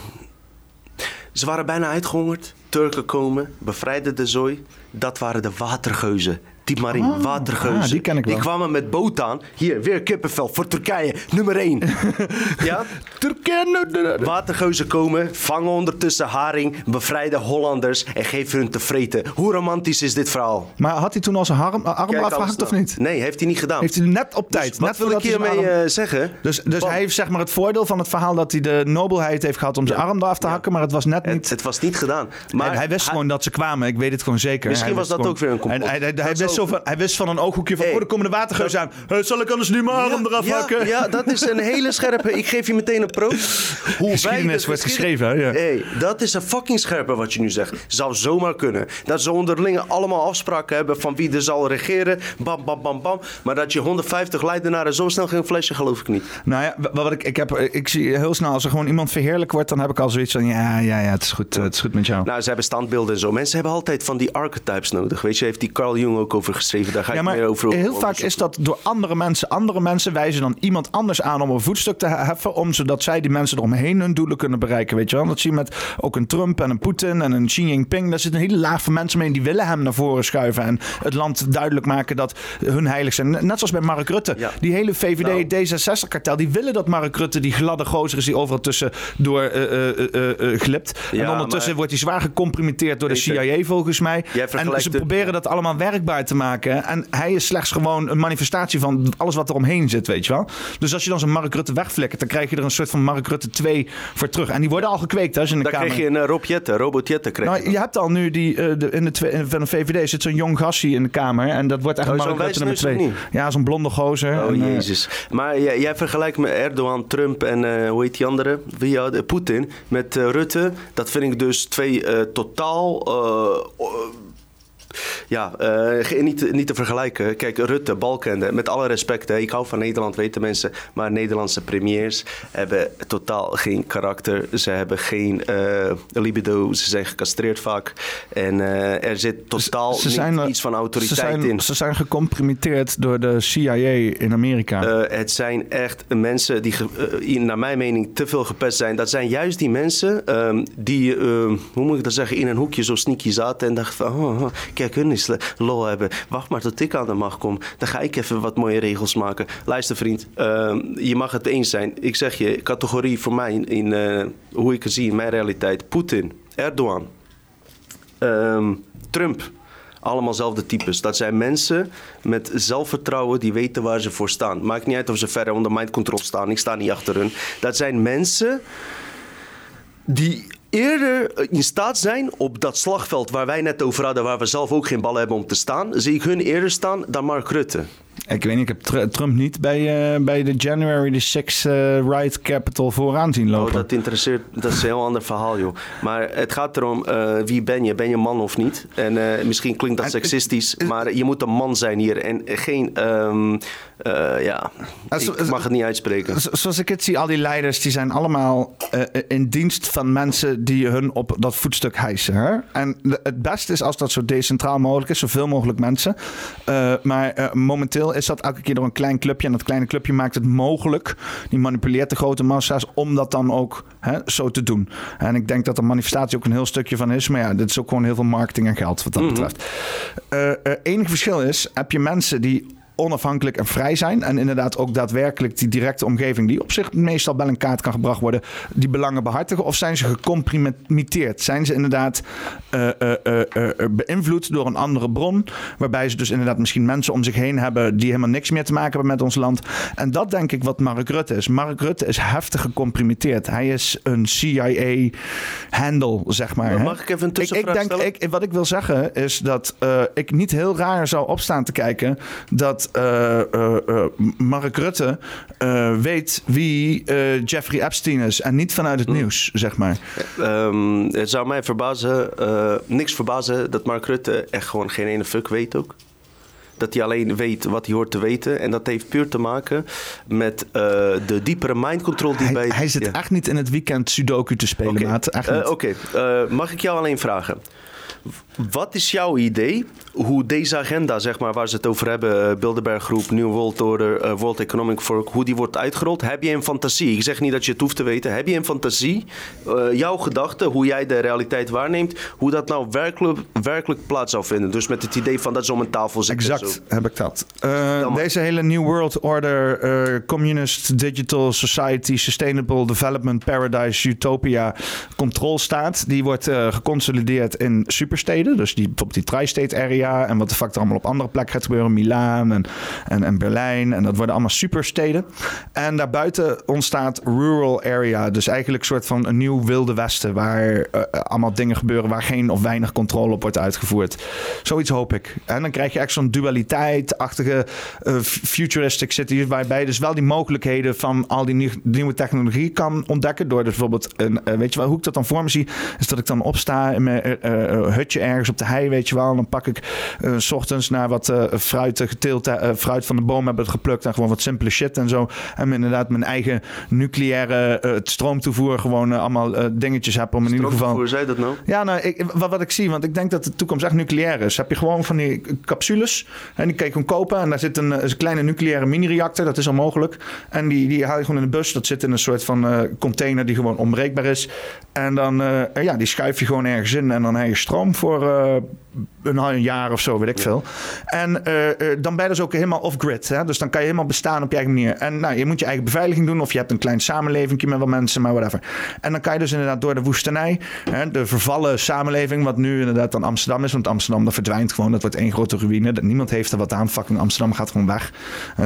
ze waren bijna uitgehongerd. Turken komen, bevrijden de zooi. Dat waren de watergeuzen. Die marine oh, watergeuzen. Ah, die ken ik wel. Die kwamen met boot aan. Hier, weer kippenvel voor Turkije. Nummer 1. ja? Turkije. Watergeuzen komen, vangen ondertussen haring, bevrijden Hollanders en geven hun te vreten. Hoe romantisch is dit verhaal? Maar had hij toen al zijn arm, arm afgehakt of niet? Nee, heeft hij niet gedaan. Heeft hij net op tijd. Dus wat wil ik hiermee uh, zeggen? Dus, dus hij heeft zeg maar het voordeel van het verhaal dat hij de nobelheid heeft gehad om zijn arm eraf te hakken, maar het was net niet... Het, was niet gedaan. Maar hij wist gewoon dat ze kwamen. Ik weet het gewoon zeker. Misschien was dat ook weer een complot. hij, hij, wist zo van, hij wist van een ooghoekje van, Hey. oh, er komen de watergeus aan. Hey, zal ik anders nu mijn arm eraf ja, hakken? ja, dat is een hele scherpe. Ik geef je meteen een pro. Hoe Geschiedenis wordt geschreven, hè? Ja. Hey, dat is een fucking scherpe wat je nu zegt. Zou zomaar kunnen. Dat ze onderling allemaal afspraken hebben van wie er zal regeren. Bam, bam, bam, bam. Maar dat je 150 leidenaren zo snel geen flesje, geloof ik niet. Nou ja, wa- wat ik, ik, heb, ik zie heel snel, als er gewoon iemand verheerlijk wordt, dan heb ik al zoiets van, ja, ja, ja, het is goed, eh, het is goed met jou. Nou, ze hebben standbeelden en zo. Mensen hebben altijd van die archetypes nodig. Weet je, heeft die Carl Jung ook over geschreven. Daar ga Ja, ik meer over heel over vaak is dat door andere mensen. Andere mensen wijzen dan iemand anders aan om een voetstuk te heffen. Om zodat zij die mensen eromheen hun doelen kunnen bereiken. Weet je wel? Dat zie je met ook een Trump en een Poetin en een Xi Jinping. Daar zit een hele laag van mensen mee. Die willen hem naar voren schuiven. En het land duidelijk maken dat hun heilig zijn. Net zoals bij Mark Rutte. Ja. Die hele VVD Nou. D66-kartel. Die willen dat Mark Rutte, die gladde gozer is die overal tussen door eh, eh, eh, glipt. en ondertussen maar- wordt hij zwaar gecomprimenteerd door de CIA volgens mij. En ze proberen dat allemaal werkbaar te maken. En hij is slechts gewoon een manifestatie van alles wat er omheen zit, weet je wel. Dus als je dan zo'n Mark Rutte wegflikkert, dan krijg je er een soort van Mark Rutte 2 voor terug. En die worden al gekweekt hè, in de Daar kamer... kreeg je een uh, Rob Jetten, Robot Jetten. kreeg Nou, je. je hebt al nu die, eh, de, in de, twe- van de VVD zit zo'n jong gassie in de Kamer. En dat wordt echt Oh, Mark Rutte nummer wijsneus 2. of Ja, zo'n blonde gozer. Oh En, eh, jezus. Maar jij, jij vergelijkt met Erdogan, Trump en eh, hoe heet die andere? Wie eh, Poetin met eh, Rutte. Dat vind ik dus twee eh, totaal. Oh, ja, eh, niet, niet te vergelijken. Kijk, Rutte, Balkende, met alle respect, hè, ik hou van Nederland, weten mensen. Maar Nederlandse premiers hebben totaal geen karakter. Ze hebben geen eh, libido, ze zijn gecastreerd vaak. En eh, er zit totaal ze niet zijn, iets van ze autoriteit zijn, in. Ze zijn gecomprimeerd door de CIA in Amerika. Het zijn echt mensen die, naar mijn mening, te veel gepest zijn. Dat zijn juist die mensen ehm, die, ehm, hoe moet ik dat zeggen, in een hoekje zo sneaky zaten en dachten van, oh, oh, kijk, lol hebben. Wacht maar tot ik aan de macht kom. Dan ga ik even wat mooie regels maken. Luister vriend, ehm, je mag het eens zijn. Ik zeg je, categorie voor mij, in, eh, hoe ik het zie in mijn realiteit. Poetin, Erdogan, ehm, Trump. Allemaal zelfde types. Dat zijn mensen met zelfvertrouwen die weten waar ze voor staan. Maakt niet uit of ze verder onder mind control staan. Ik sta niet achter hun. Dat zijn mensen die eerder in staat zijn op dat slagveld waar wij net over hadden, waar we zelf ook geen ballen hebben om te staan, zie ik hun eerder staan dan Mark Rutte. Ik weet niet, ik heb Tr- Trump niet bij, eh, bij de January the 6 eh, Right Capital vooraan zien lopen. Oh, dat interesseert, dat is een heel ander verhaal, joh. Maar het gaat erom, eh, wie ben je? Ben je man of niet? En eh, misschien klinkt dat seksistisch, maar je moet een man zijn hier en geen, ehm, eh, ja, Ah, ik mag het niet uitspreken. Zo- Zoals ik het zie, al die leiders die zijn allemaal eh, in dienst van mensen die hun op dat voetstuk hijsen. Hè? En de- het beste is als dat zo decentraal mogelijk is, zoveel mogelijk mensen. Eh, maar eh, momenteel is dat elke keer door een klein clubje. En dat kleine clubje maakt het mogelijk. Die manipuleert de grote massa's om dat dan ook hè, zo te doen. En ik denk dat de manifestatie ook een heel stukje van is. Maar ja, dit is ook gewoon heel veel marketing en geld wat dat betreft. Eh, eh, enige verschil is, heb je mensen die onafhankelijk en vrij zijn. En inderdaad ook daadwerkelijk die directe omgeving, die op zich meestal wel in kaart kan gebracht worden, die belangen behartigen? Of zijn ze gecomprimeerd? Zijn ze inderdaad eh, eh, eh, beïnvloed door een andere bron? Waarbij ze dus inderdaad misschien mensen om zich heen hebben die helemaal niks meer te maken hebben met ons land. En dat denk ik wat Mark Rutte is. Mark Rutte is heftig gecomprimeerd. Hij is een CIA-handle, zeg maar. Mag ik even een ik, tussenvraag ik denk, ik, wat ik wil zeggen is dat ik niet heel raar zou opstaan te kijken dat eh, eh, eh, Mark Rutte weet wie Jeffrey Epstein is en niet vanuit het nieuws, zeg maar. Ehm, het zou mij verbazen, niks verbazen dat Mark Rutte echt gewoon geen ene fuck weet ook. Dat hij alleen weet wat hij hoort te weten. En dat heeft puur te maken met de diepere mind control die Hij, bij... hij zit Ja. echt niet in het weekend Sudoku te spelen, Oké. maat. Mag ik jou alleen vragen? Wat is jouw idee hoe deze agenda, zeg maar, waar ze het over hebben, eh, Bilderberg Groep, New World Order, eh, World Economic Forum, hoe die wordt uitgerold? Heb je een fantasie? Ik zeg niet dat je het hoeft te weten. Heb je een fantasie, eh, jouw gedachte, hoe jij de realiteit waarneemt, hoe dat nou werkelijk, werkelijk plaats zou vinden? Dus met het idee van dat ze om een tafel zitten. en Exact heb ik dat. Deze hele New World Order, Communist, Digital Society, Sustainable Development Paradise, Utopia controlstaat, die wordt geconsolideerd in supersteden. Dus die, bijvoorbeeld die tri-state area en wat de fuck er allemaal op andere plekken gaat gebeuren. Milaan en, en, en Berlijn. En dat worden allemaal supersteden. En daarbuiten ontstaat rural area. Dus eigenlijk een soort van een nieuw wilde westen. Waar uh, allemaal dingen gebeuren waar geen of weinig controle op wordt uitgevoerd. Zoiets hoop ik. En dan krijg je echt zo'n dualiteit-achtige uh, futuristic city. Waarbij dus wel die mogelijkheden van al die nieuw, nieuwe technologie kan ontdekken. Door dus bijvoorbeeld, een, weet je wel, hoe ik dat dan voor me zie. Is dat ik dan opsta in mijn hutje ergens op de hei, weet je wel. En dan pak ik s ochtends naar wat fruit geteeld, fruit van de boom hebben geplukt. En gewoon wat simpele shit en zo. En inderdaad mijn eigen nucleaire stroomtoevoer gewoon allemaal dingetjes heb om in ieder geval. Hoe zei dat nou? Ja, nou, ik, wat, wat ik zie, want ik denk dat de toekomst echt nucleair is. Heb je gewoon van die capsules en die kan je gewoon kopen en daar zit een, een kleine nucleaire mini-reactor, dat is al mogelijk. En die, die haal je gewoon in de bus. Dat zit in een soort van container die gewoon onbreekbaar is. En dan, ja, die schuif je gewoon ergens in en dan heb je stroom voor een, jaar of zo, weet ik veel. En dan ben je dus ook helemaal off-grid. Dus dan kan je helemaal bestaan op je eigen manier. En nou, je moet je eigen beveiliging doen of je hebt een klein samenleving met wat mensen, maar whatever. En dan kan je dus inderdaad door de woestenij, hè, de vervallen samenleving, wat nu inderdaad dan Amsterdam is, want Amsterdam dat verdwijnt gewoon, dat wordt één grote ruïne. Niemand heeft er wat aan, fucking Amsterdam gaat gewoon weg.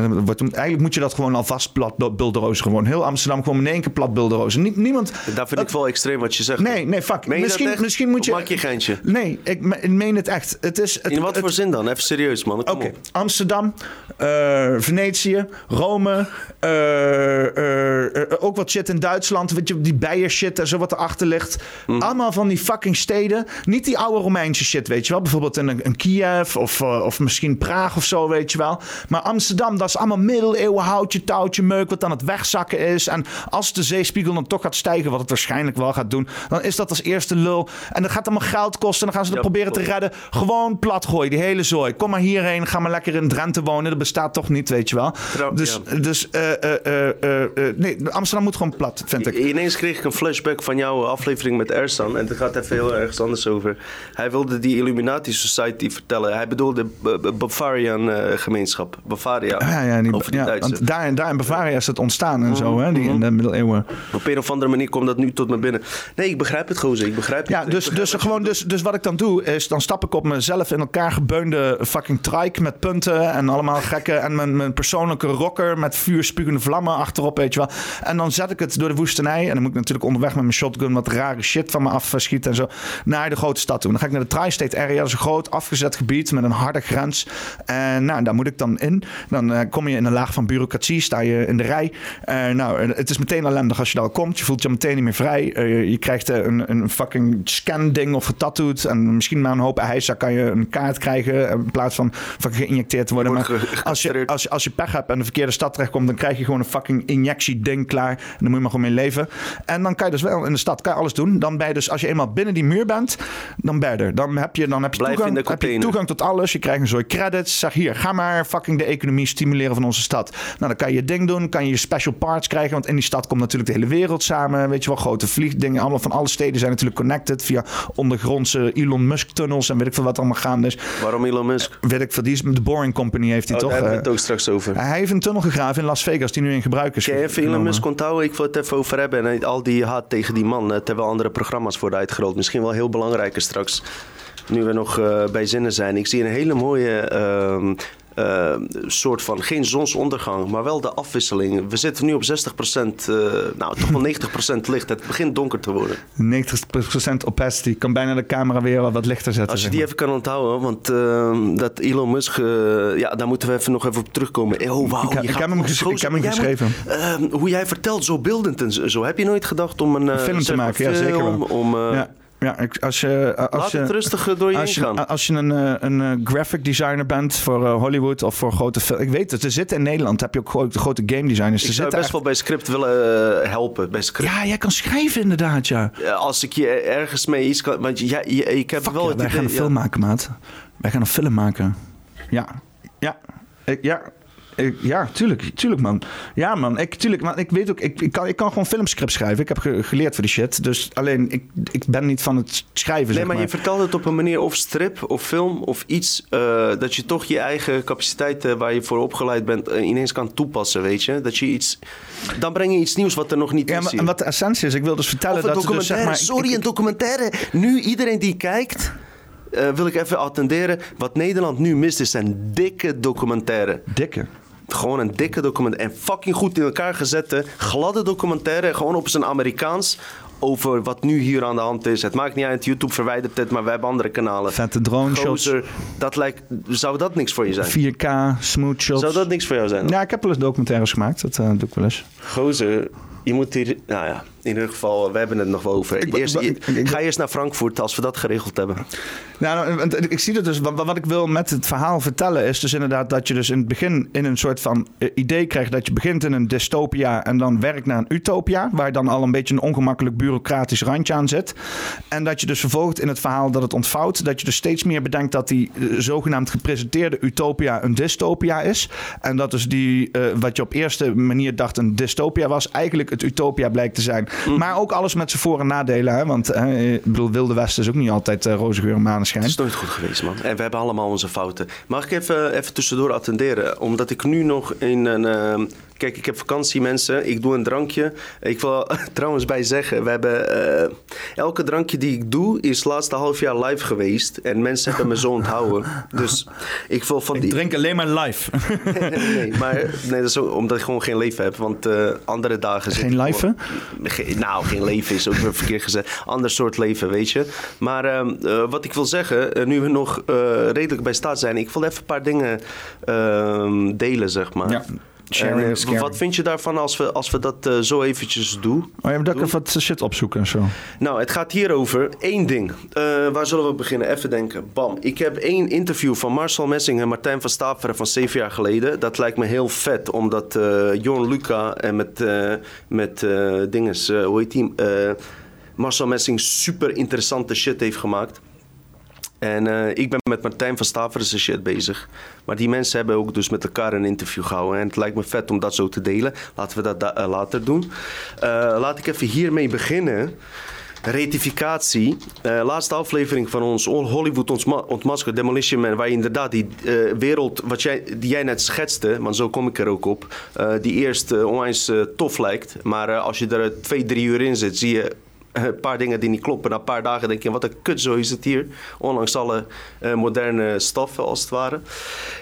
Wordt, eigenlijk moet je dat gewoon alvast plat bulderozen, gewoon heel Amsterdam gewoon in één keer plat bulderozen. Nie, niemand... Dat vind ik wel extreem wat je zegt. Nee, nee, fuck. Misschien, misschien moet je... maak je geintje? Nee, ik meen het echt. Het is, het, in wat voor zin dan? Even serieus, man. Oké, okay. Amsterdam, uh, Venetië, Rome, uh, uh, ook wat shit in Duitsland, weet je, die bijen shit en zo wat erachter ligt. Mm. Allemaal van die fucking steden. Niet die oude Romeinse shit, weet je wel. Bijvoorbeeld in een, een Kiev of, of misschien Praag of zo, weet je wel. Maar Amsterdam, dat is allemaal middeleeuwen houtje, touwtje, meuk, wat aan het wegzakken is. En als de zeespiegel dan toch gaat stijgen, wat het waarschijnlijk wel gaat doen, dan is dat als eerste lul. En dat gaat allemaal geld kosten. En dan gaan ze dat ja, proberen te redden. Gewoon plat gooien, die hele zooi. Kom maar hierheen, ga maar lekker in Drenthe wonen. Dat bestaat toch niet, weet je wel. Dus, ja. dus uh, uh, uh, nee, Amsterdam moet gewoon plat, vind ik. Ineens kreeg ik een flashback van jouw aflevering met Ersan. En het gaat even heel ergens anders over. Hij wilde die Illuminati Society vertellen. Hij bedoelde Bavarian gemeenschap. Bavaria. Ja, ja, die, ja want daar, daar in Bavaria is het ontstaan en mm -hmm. zo, hè, die in de middeleeuwen. Op een of andere manier komt dat nu tot me binnen. Nee, ik begrijp het, gozer. Ik begrijp ja, het. Dus, begrijp dus, gewoon, dus, dus wat ik dan doe, is dan stap ik op mezelf in elkaar gebeunde fucking trike met punten en allemaal gekke. En mijn, mijn persoonlijke rocker met vuurspugende vlammen achterop, weet je wel. En dan zet ik het door de woestenij. En dan moet ik natuurlijk onderweg met mijn shotgun wat rare shit van me afschieten en zo. Naar de grote stad toe. dan ga ik naar de Tri-State Area. Dat is een groot afgezet gebied met een harde grens. En nou, daar moet ik dan in. Dan uh, kom je in een laag van bureaucratie. Sta je in de rij. Uh, nou, het is meteen ellendig als je daar komt. Je voelt je meteen niet meer vrij. Uh, je krijgt een, een fucking scan-ding of getattooed. En misschien maar een hoop ijzer kan je een kaart krijgen. In plaats van fucking geïnjecteerd te worden. Maar als je, als, als je pech hebt en de verkeerde stad terechtkomt, dan krijg je gewoon een fucking injectie-ding klaar. En dan moet je maar gewoon mee leven. En dan kan je dus wel in de stad kan je alles doen. Dan ben je dus, als je eenmaal binnen die muur bent, dan ben je er. Dan heb je, dan heb je, toegang, heb je toegang tot alles. Je krijgt een soort credits. Zeg hier, ga maar fucking de economie stimuleren van onze stad. Nou, dan kan je je ding doen. Kan je je special parts krijgen. Want in die stad komt natuurlijk de hele wereld samen. Weet je wel, grote vliegdingen. Allemaal van alle steden zijn natuurlijk connected via ondergrondse Elon Musk tunnels en weet ik veel wat allemaal gaande is. Waarom Elon Musk? Weet ik veel. Die is de Boring Company heeft hij oh, toch? Daar hebben we het ook straks over. Hij heeft een tunnel gegraven in Las Vegas die nu in gebruik is. Je even Elon Musk onthouden? Ik wil het even over hebben. En al die haat tegen die man, terwijl andere programma's worden uitgerold. Misschien wel heel belangrijker straks nu we nog uh, bij zinnen zijn. Ik zie een hele mooie uh, uh, soort van, geen zonsondergang, maar wel de afwisseling. We zitten nu op 60%, uh, nou toch wel 90% licht. Het begint donker te worden. 90% opacity. Kan bijna de camera weer wat lichter zetten. Als je die even kan onthouden, want uh, dat Elon Musk, ja, daar moeten we even nog even op terugkomen. Oh, wow, ik, ik, heb hem, ges ik heb hem geschreven. Moet, ehm, hoe jij vertelt, zo beeldend en zo. Heb je nooit gedacht om een, een film te maken? Ja, zeker wel. Om, ja. Ja, als je, als Laat je, het rustig door je als je, gaan. Als je een, een graphic designer bent voor Hollywood of voor grote film. Ik weet het, er zitten in Nederland heb je ook grote, grote game designers. Ik er zou best echt... wel bij script willen helpen. Bij script. Ja, jij kan schrijven inderdaad, ja. Als ik je ergens mee iets kan... Want ja, ik heb Fuck wel ja, het wij idee, gaan een film maken, maat. Wij gaan een film maken. Ja, ja, ik, ja. Ja, tuurlijk, tuurlijk man. Ja man, ik, tuurlijk, man, ik weet ook, ik, ik, kan, ik kan gewoon filmscript schrijven. Ik heb ge, geleerd voor die shit. Dus alleen, ik, ik ben niet van het schrijven, Nee, zeg maar maar. je vertelt het op een manier of strip of film of iets... Uh, dat je toch je eigen capaciteiten waar je voor opgeleid bent... Uh, ineens kan toepassen, weet je? Dat je iets... Dan breng je iets nieuws wat er nog niet ja, is. maar, hier. wat de essentie is, ik wil dus vertellen Of een dat... Dus, zeg maar, Sorry, ik- een documentaire. Nu iedereen die kijkt... eh, wil ik even attenderen. Wat Nederland nu mist is een dikke documentaire. Dikke. Gewoon een dikke documentaire. En fucking goed in elkaar gezette, gladde documentaire. Gewoon op zijn Amerikaans. Over wat nu hier aan de hand is. Het maakt niet uit, YouTube verwijdert het, maar we hebben andere kanalen. Vette drone shots. Dat lijkt, zou dat niks voor je zijn? 4K, smooth shots. Zou dat niks voor jou zijn? Ja, ik heb wel eens documentaires gemaakt. Dat eh, doe ik wel eens. Gozer, je moet hier... Nou ja, in ieder geval, we hebben het nog wel over. Ik- Eerst, ik- ik- ik- ga eerst naar Frankfurt als we dat geregeld hebben. Nou, nou, want ik zie het dus. Wat, wat ik wil met het verhaal vertellen is dus inderdaad dat je dus in het begin in een soort van eh, idee krijgt dat je begint in een dystopia en dan werkt naar een utopia, waar dan al een beetje een ongemakkelijk bureaucratisch randje aan zit. En dat je dus vervolgt in het verhaal dat het ontvouwt, dat je dus steeds meer bedenkt dat die eh, zogenaamd gepresenteerde utopia een dystopia is. En dat dus die, eh, wat je op eerste manier dacht een dystopia was, eigenlijk het utopia blijkt te zijn. Maar ook alles met zijn voor- en nadelen. Hè? Want eh, ik bedoel, Wilde Westen is ook niet altijd eh, roze geur en maneschijn. Het is nooit goed geweest, man. En we hebben allemaal onze fouten. Mag ik even, even tussendoor attenderen? Omdat ik nu nog in een... ehm, kijk, ik heb vakantie, mensen. Ik doe een drankje. Ik wil trouwens bij zeggen, we hebben... eh, elke drankje die ik doe, is het laatste half jaar live geweest. En mensen hebben me zo onthouden. Dus ik wil van Ik die... drink alleen maar live. nee, maar nee, dat is omdat ik gewoon geen leven heb. Want eh, andere dagen... zit Geen leven? gewoon- nou, geen leven is ook weer verkeerd gezegd. Ander soort leven, weet je. Maar ehm, eh, wat ik wil zeggen, nu we nog redelijk bij staat zijn... ik wil even een paar dingen ehm, delen, zeg maar. Ja. Sharing eh, is wat vind je daarvan als we, als we dat eh, zo eventjes doen? Oh ja, dat ik even wat shit opzoeken en zo. Nou, het gaat hier over één ding. Eh, waar zullen we beginnen? Even denken. Bam. Ik heb één interview van Marcel Messing en Martijn van Staveren van zeven jaar geleden. Dat lijkt me heel vet, omdat eh Jorn Luca en met, met dinges, hoe heet die? Marcel Messing super interessante shit heeft gemaakt. En eh, ik ben met Martijn van Staveren zijn shit bezig. Maar die mensen hebben ook dus met elkaar een interview gehouden. En het lijkt me vet om dat zo te delen. Laten we dat da- eh, later doen. Eh, laat ik even hiermee beginnen. Retificatie. Laatste aflevering van ons Hollywood ontma- ontmaskerd Demolition Man. Waar je inderdaad die wereld wat jij, die jij net schetste. Want zo kom ik er ook op. die eerst onwijs tof lijkt. Maar als je er twee, drie uur in zit, zie je een paar dingen die niet kloppen. Na een paar dagen denk je, wat een kut zo is het hier. Ondanks alle eh, moderne stoffen als het ware.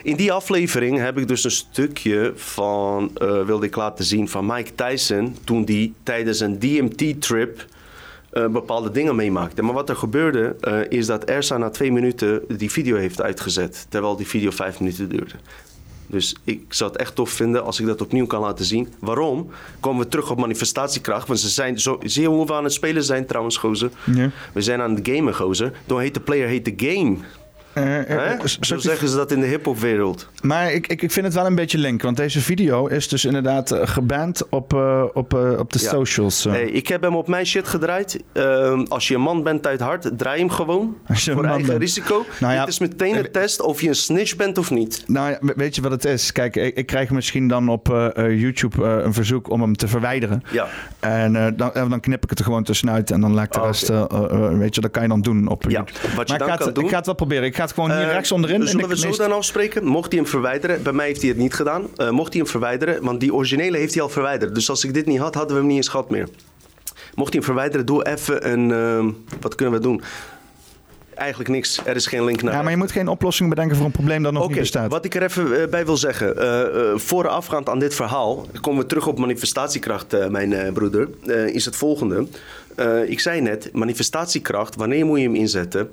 In die aflevering heb ik dus een stukje van, eh, wilde ik laten zien, van Mike Tyson. Toen die tijdens een DMT-trip eh, bepaalde dingen meemaakte. Maar wat er gebeurde, eh, is dat Ersa na twee minuten die video heeft uitgezet. Terwijl die video vijf minuten duurde. Dus ik zou het echt tof vinden als ik dat opnieuw kan laten zien. Waarom? Komen we terug op manifestatiekracht. Want ze zijn zo, zie je hoe we aan het spelen zijn trouwens, gozer? Ja. We zijn aan het gamen, gozer. Don't hate the player, hate the game. Eh, eh, eh, Zo soort- zeggen ze dat in de hip-hopwereld. Maar ik, ik, ik vind het wel een beetje link. Want deze video is dus inderdaad eh, geband op, eh, op, eh, op de Ja. socials. eh. Hey, ik heb hem op mijn shit gedraaid. Ehm, als je een man bent uit hart, draai hem gewoon. Als je een voor man eigen bent. risico. Nou ja, Dit is meteen een test of je een snitch bent of niet. Nou, ja, we- weet je wat het is? Kijk, ik, ik krijg misschien dan op eh, eh, YouTube eh, een verzoek om hem te verwijderen. Ja. En eh, dan, eh, dan knip ik het er gewoon tussenuit en dan laat ik de Ah, rest, eh, eh, eh, weet je, dat kan je dan doen op Ja, YouTube. wat je maar dan ik, ga kan het, doen- ik ga het wel proberen. Ik ga het gewoon hier Eh, rechts onderin. in Zullen we zo meest- dan afspreken? Mocht hij hem verwijderen, bij mij heeft hij het niet gedaan. Eh, mocht hij hem verwijderen, want die originele heeft hij al verwijderd. Dus als ik dit niet had, hadden we hem niet eens gehad meer. Mocht hij hem verwijderen, doe even een. ehm, wat kunnen we doen? Eigenlijk niks. Er is geen link naar. Ja, maar je moet geen oplossing bedenken voor een probleem dat nog Oké, niet bestaat. wat ik er even eh, bij wil zeggen. voorafgaand aan dit verhaal, komen we terug op manifestatiekracht, mijn broeder. is het volgende. Ik zei net, manifestatiekracht, wanneer moet je hem inzetten?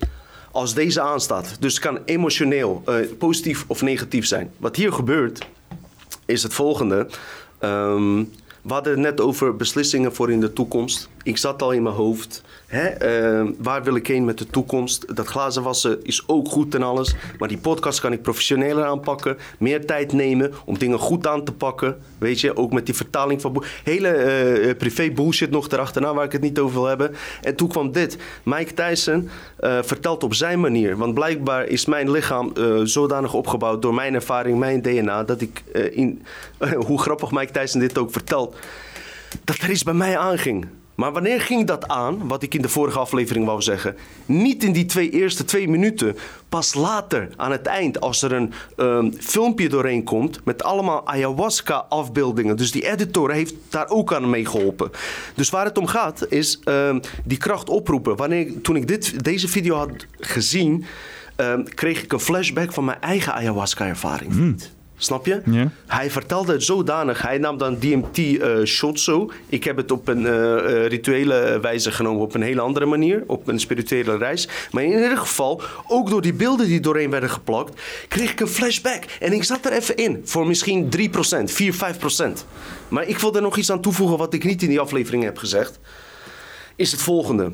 Als deze aanstaat. Dus het kan emotioneel, eh, positief of negatief zijn. Wat hier gebeurt, is het volgende. Ehm, we hadden het net over beslissingen voor in de toekomst. Ik zat al in mijn hoofd. Hè, ehm, waar wil ik heen met de toekomst? Dat glazen wassen is ook goed en alles. Maar die podcast kan ik professioneler aanpakken. Meer tijd nemen om dingen goed aan te pakken. Weet je, ook met die vertaling van... Hele eh, privé bullshit nog erachterna waar ik het niet over wil hebben. En toen kwam dit. Mike Tyson eh, vertelt op zijn manier. Want blijkbaar is mijn lichaam zodanig opgebouwd door mijn ervaring, mijn DNA... dat ik, in, hoe grappig Mike Tyson dit ook vertelt... dat er iets bij mij aanging. Maar wanneer ging dat aan, wat ik in de vorige aflevering wou zeggen? Niet in die twee eerste twee minuten. Pas later, aan het eind, als er een um, filmpje doorheen komt met allemaal ayahuasca-afbeeldingen. Dus die editor heeft daar ook aan meegeholpen. Dus waar het om gaat, is um, die kracht oproepen. Wanneer, toen ik dit, deze video had gezien, um, kreeg ik een flashback van mijn eigen ayahuasca-ervaring. Mm. Snap je? Hij vertelde het zodanig. Hij nam dan DMT uh, shot zo. Ik heb het op een uh, uh, rituele wijze genomen. Op een hele andere manier. Op een spirituele reis. Maar in ieder geval, ook door die beelden die doorheen werden geplakt, kreeg ik een flashback. En ik zat er even in. Voor misschien 3%, 4, 5%. Maar ik wil er nog iets aan toevoegen wat ik niet in die aflevering heb gezegd. Is het volgende.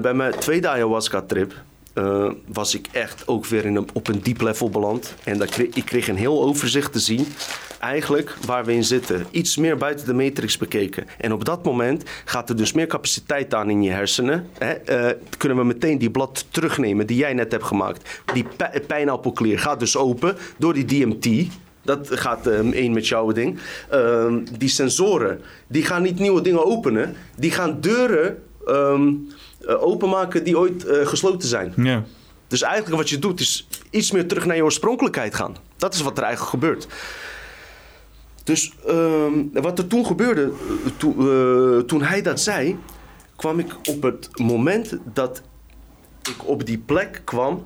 bij mijn tweede ayahuasca-trip uh, was ik echt ook weer in op een diep level beland. En dat kreeg, ik kreeg een heel overzicht te zien. Eigenlijk waar we in zitten. Iets meer buiten de matrix bekeken. En op dat moment gaat er dus meer capaciteit aan in je hersenen. Hè? Uh, kunnen we meteen die blad terugnemen die jij net hebt gemaakt. Die pijnappelklier gaat dus open door die DMT. Dat gaat één met jouw ding. Uh, die sensoren, die gaan niet nieuwe dingen openen. Die gaan deuren... Uh, openmaken die ooit uh, gesloten zijn. Ja. Dus eigenlijk wat je doet is iets meer terug naar je oorspronkelijkheid gaan. Dat is wat er eigenlijk gebeurt. Dus uh, wat er toen gebeurde, to, uh, toen hij dat zei, kwam ik op het moment dat ik op die plek kwam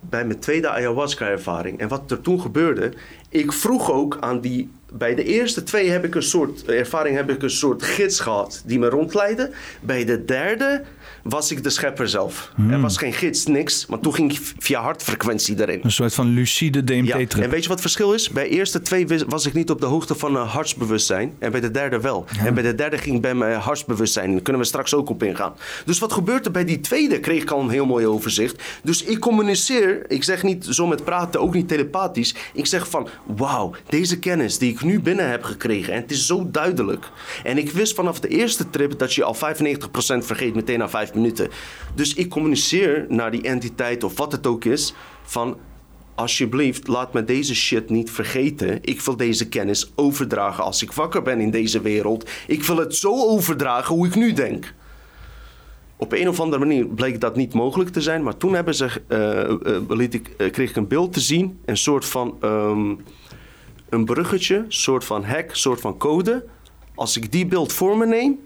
bij mijn tweede ayahuasca-ervaring. En wat er toen gebeurde, ik vroeg ook aan die. Bij de eerste twee heb ik een soort ervaring, heb ik een soort gids gehad die me rondleidde. Bij de derde was ik de schepper zelf. Hmm. Er was geen gids, niks. Maar toen ging ik via hartfrequentie erin. Een soort van lucide DMT-trip. Ja. En weet je wat het verschil is? Bij de eerste twee was ik niet op de hoogte van uh, hartsbewustzijn. En bij de derde wel. Ja. En bij de derde ging ik bij mijn hartsbewustzijn. Daar kunnen we straks ook op ingaan. Dus wat gebeurt er bij die tweede? Kreeg ik al een heel mooi overzicht. Dus ik communiceer. Ik zeg niet zo met praten, ook niet telepathisch. Ik zeg van, wauw, deze kennis die ik nu binnen heb gekregen. En het is zo duidelijk. En ik wist vanaf de eerste trip dat je al 95% vergeet meteen na 5 minuten. Dus ik communiceer naar die entiteit of wat het ook is van alsjeblieft, laat me deze shit niet vergeten. Ik wil deze kennis overdragen als ik wakker ben in deze wereld. Ik wil het zo overdragen hoe ik nu denk. Op een of andere manier bleek dat niet mogelijk te zijn, maar toen hebben ze, uh, uh, liet ik, uh, kreeg ik een beeld te zien, een soort van um, een bruggetje, soort van hek, soort van code. Als ik die beeld voor me neem,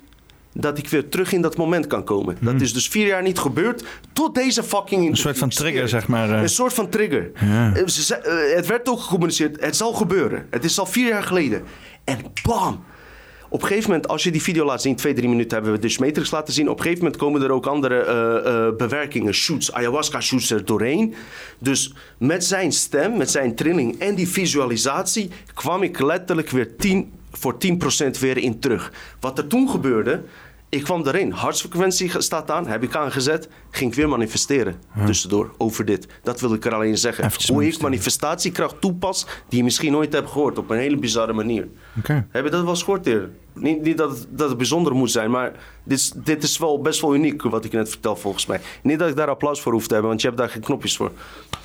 dat ik weer terug in dat moment kan komen. Hmm. Dat is dus vier jaar niet gebeurd tot deze fucking... Een soort van trigger, zeg maar. Uh... Een soort van trigger. Ja. Het werd ook gecommuniceerd, het zal gebeuren. Het is al vier jaar geleden. En bam! Op een gegeven moment, als je die video laat zien, twee, drie minuten hebben we dus Matrix laten zien. Op een gegeven moment komen er ook andere uh, uh, bewerkingen, shoots, ayahuasca shoots er doorheen. Dus met zijn stem, met zijn trilling en die visualisatie kwam ik letterlijk weer 10 voor 10% weer in terug. Wat er toen gebeurde, ik kwam erin. Hartsfrequentie staat aan, heb ik aangezet. Ging ik weer manifesteren tussendoor over dit. Dat wil ik er alleen zeggen. Hoe ik manifestatiekracht toepas, die je misschien nooit hebt gehoord op een hele bizarre manier. Okay. Heb je dat wel eens gehoord eerder? Niet, niet dat, het, dat het bijzonder moet zijn, maar dit is, dit is wel best wel uniek wat ik net vertel volgens mij. Niet dat ik daar applaus voor hoef te hebben, want je hebt daar geen knopjes voor.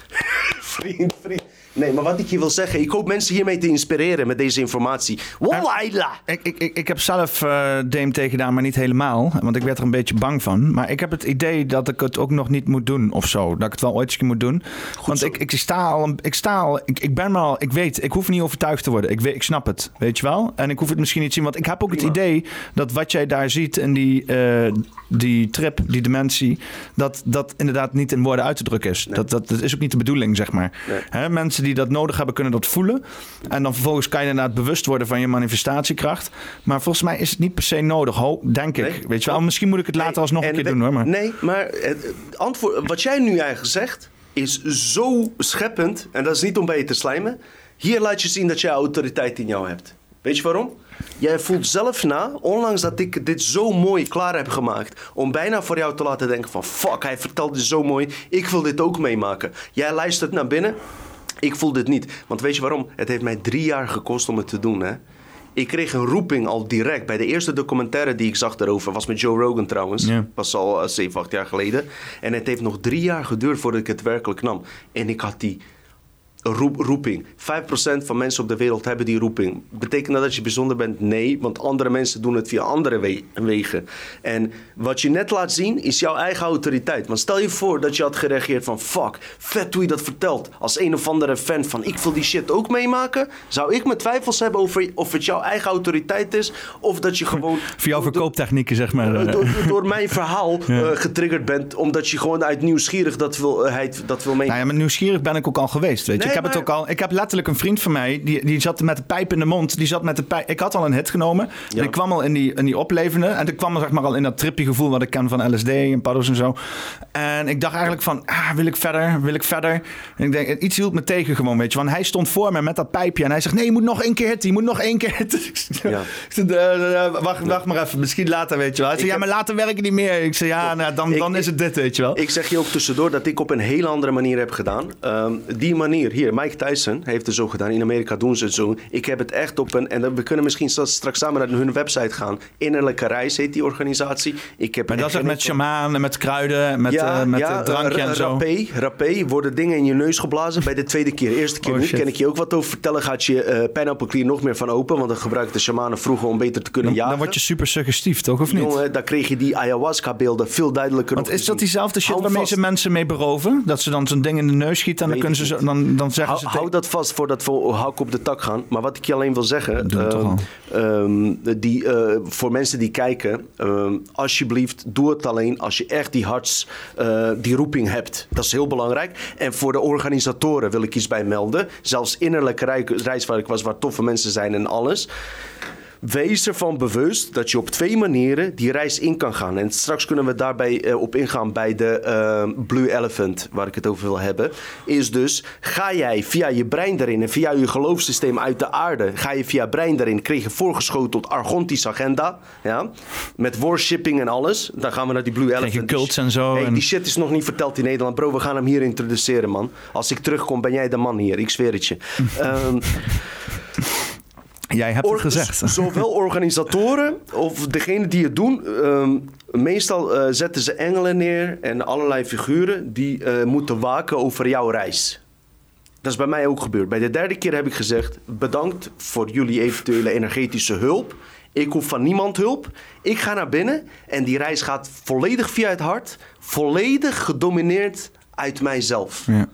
vriend, vriend. Nee, maar wat ik je wil zeggen, ik hoop mensen hiermee te inspireren met deze informatie. Wallaila! Ik, ik, ik, ik heb zelf uh, DMT gedaan, maar niet helemaal. Want ik werd er een beetje bang van. Maar ik heb het idee dat ik het ook nog niet moet doen of zo. Dat ik het wel ooit eens moet doen. Goed want zo. ik, ik sta al, ik sta al, ik, ik ben maar al, ik weet, ik hoef niet overtuigd te worden. Ik, weet, ik snap het, weet je wel? En ik hoef het misschien niet te zien, want ik heb ook het idee dat wat jij daar ziet in die, uh, die trip, die dimensie, dat dat inderdaad niet in woorden uit te drukken is. Nee. Dat, dat, dat is ook niet de bedoeling, zeg maar. Nee. Hè, mensen die dat nodig hebben, kunnen dat voelen. En dan vervolgens kan je inderdaad bewust worden van je manifestatiekracht. Maar volgens mij is het niet per se nodig, ho, denk ik. Nee. Weet je wel, misschien moet ik het later Nee, alsnog en een keer we- doen hoor. Maar... Nee, maar het antwoord, wat jij nu eigenlijk zegt, is zo scheppend. En dat is niet om bij je te slijmen. Hier laat je zien dat jij autoriteit in jou hebt. Weet je waarom? Jij voelt zelf na, ondanks dat ik dit zo mooi klaar heb gemaakt, om bijna voor jou te laten denken van fuck, hij vertelt dit zo mooi, ik wil dit ook meemaken. Jij luistert naar binnen, ik voel dit niet. Want weet je waarom? Het heeft mij drie jaar gekost om het te doen, hè. Ik kreeg een roeping al direct. Bij de eerste documentaire die ik zag daarover, was met Joe Rogan trouwens. Ja. Was al uh, 7, 8 jaar geleden. En het heeft nog drie jaar geduurd voordat ik het werkelijk nam. En ik had die roep, roeping. 5% van mensen op de wereld hebben die roeping. Betekent dat dat je bijzonder bent? Nee, want andere mensen doen het via andere we- wegen. En wat je net laat zien is jouw eigen autoriteit. Want stel je voor dat je had gereageerd van fuck, vet hoe je dat vertelt. Als een of andere fan van ik wil die shit ook meemaken, zou ik mijn twijfels hebben over of het jouw eigen autoriteit is of dat je gewoon Voor jouw verkooptechnieken, zeg maar. door, door mijn verhaal eh, getriggerd bent, omdat je gewoon uit nieuwsgierig dat wil, heid- dat wil meemaken. Nou ja, maar nieuwsgierig ben ik ook al geweest. Weet je. Ik heb het ook al. Ik heb letterlijk een vriend van mij. Die, die zat met de pijp in de mond. Die zat met de pijp. Ik had al een hit genomen. Ja. En ik kwam al in die, in die oplevende. En ik kwam zeg maar al in dat trippy gevoel wat ik ken van LSD en paddo's en zo. En ik dacht eigenlijk van, ah, wil ik verder? Wil ik verder? En ik denk, iets hield me tegen gewoon, weet je. Want hij stond voor me met dat pijpje. En hij zegt, nee, je moet nog één keer hitten. Je moet nog één keer hitten. Ja. zei, eh, eh, wacht, wacht maar even. Misschien later, weet je wel. Hij zei, ja, heb- maar later werken niet meer. Ik zei, ja, nou, dan, Ik- dan is het dit, weet je wel. Ik zeg je ook tussendoor dat ik op een hele andere manier heb gedaan. Ehm, die manier hier, Mike Tyson heeft het zo gedaan. In Amerika doen ze het zo. Ik heb het echt op een. En we kunnen misschien straks samen naar hun website gaan. Innerlijke Reis heet die organisatie. Ik heb Maar dat is echt geen met enkel- shamaan en met kruiden, met, eh, met eh, drankje ra- en zo. Rapé, rapé, worden dingen in je neus geblazen bij de tweede keer. Eerste keer Oh, niet, kan ik je ook wat over vertellen. Gaat je eh pijnappelklier nog meer van open. Want dan gebruikten de shamanen vroeger om beter te kunnen Dan, jagen. dan word je super suggestief, toch? Of niet? Jongen, dan kreeg je die ayahuasca-beelden veel duidelijker Want is dat diezelfde shit waarmee ze mensen mee beroven? Dat ze dan zo'n ding in de neus schieten en dan, kunnen ze zo, dan, dan zeggen Hou, ze... hou dat vast voordat we hak op de tak gaan. Maar wat ik je alleen wil zeggen. Doe het toch ehm, ehm, die, eh, voor mensen die kijken. ehm, alsjeblieft, doe het alleen als je echt die harts, eh, die roeping hebt. Dat is heel belangrijk. En voor de organisatoren wil ik iets bij melden. Zelfs innerlijke reis waar ik was, waar toffe mensen zijn en alles. Wees ervan bewust dat je op twee manieren die reis in kan gaan. En straks kunnen we daarbij eh, op ingaan bij de eh, Blue Elephant, waar ik het over wil hebben. Is dus, ga jij via je brein erin en via je geloofssysteem uit de aarde, ga je via brein erin, kreeg je voorgeschoteld Argontisch agenda, ja, met worshipping en alles. Dan gaan we naar die Blue Elephant. je cults en zo Hey, en- Die shit is nog niet verteld in Nederland. Bro, we gaan hem hier introduceren, man. Als ik terugkom, ben jij de man hier. Ik zweer het je. Ehm, Jij hebt het gezegd. Zowel organisatoren of degene die het doen. ehm, meestal eh, zetten ze engelen neer en allerlei figuren die eh, moeten waken over jouw reis. Dat is bij mij ook gebeurd. Bij de derde keer heb ik gezegd: bedankt voor jullie eventuele energetische hulp. Ik hoef van niemand hulp. Ik ga naar binnen en die reis gaat volledig via het hart, volledig gedomineerd uit mijzelf. Ja.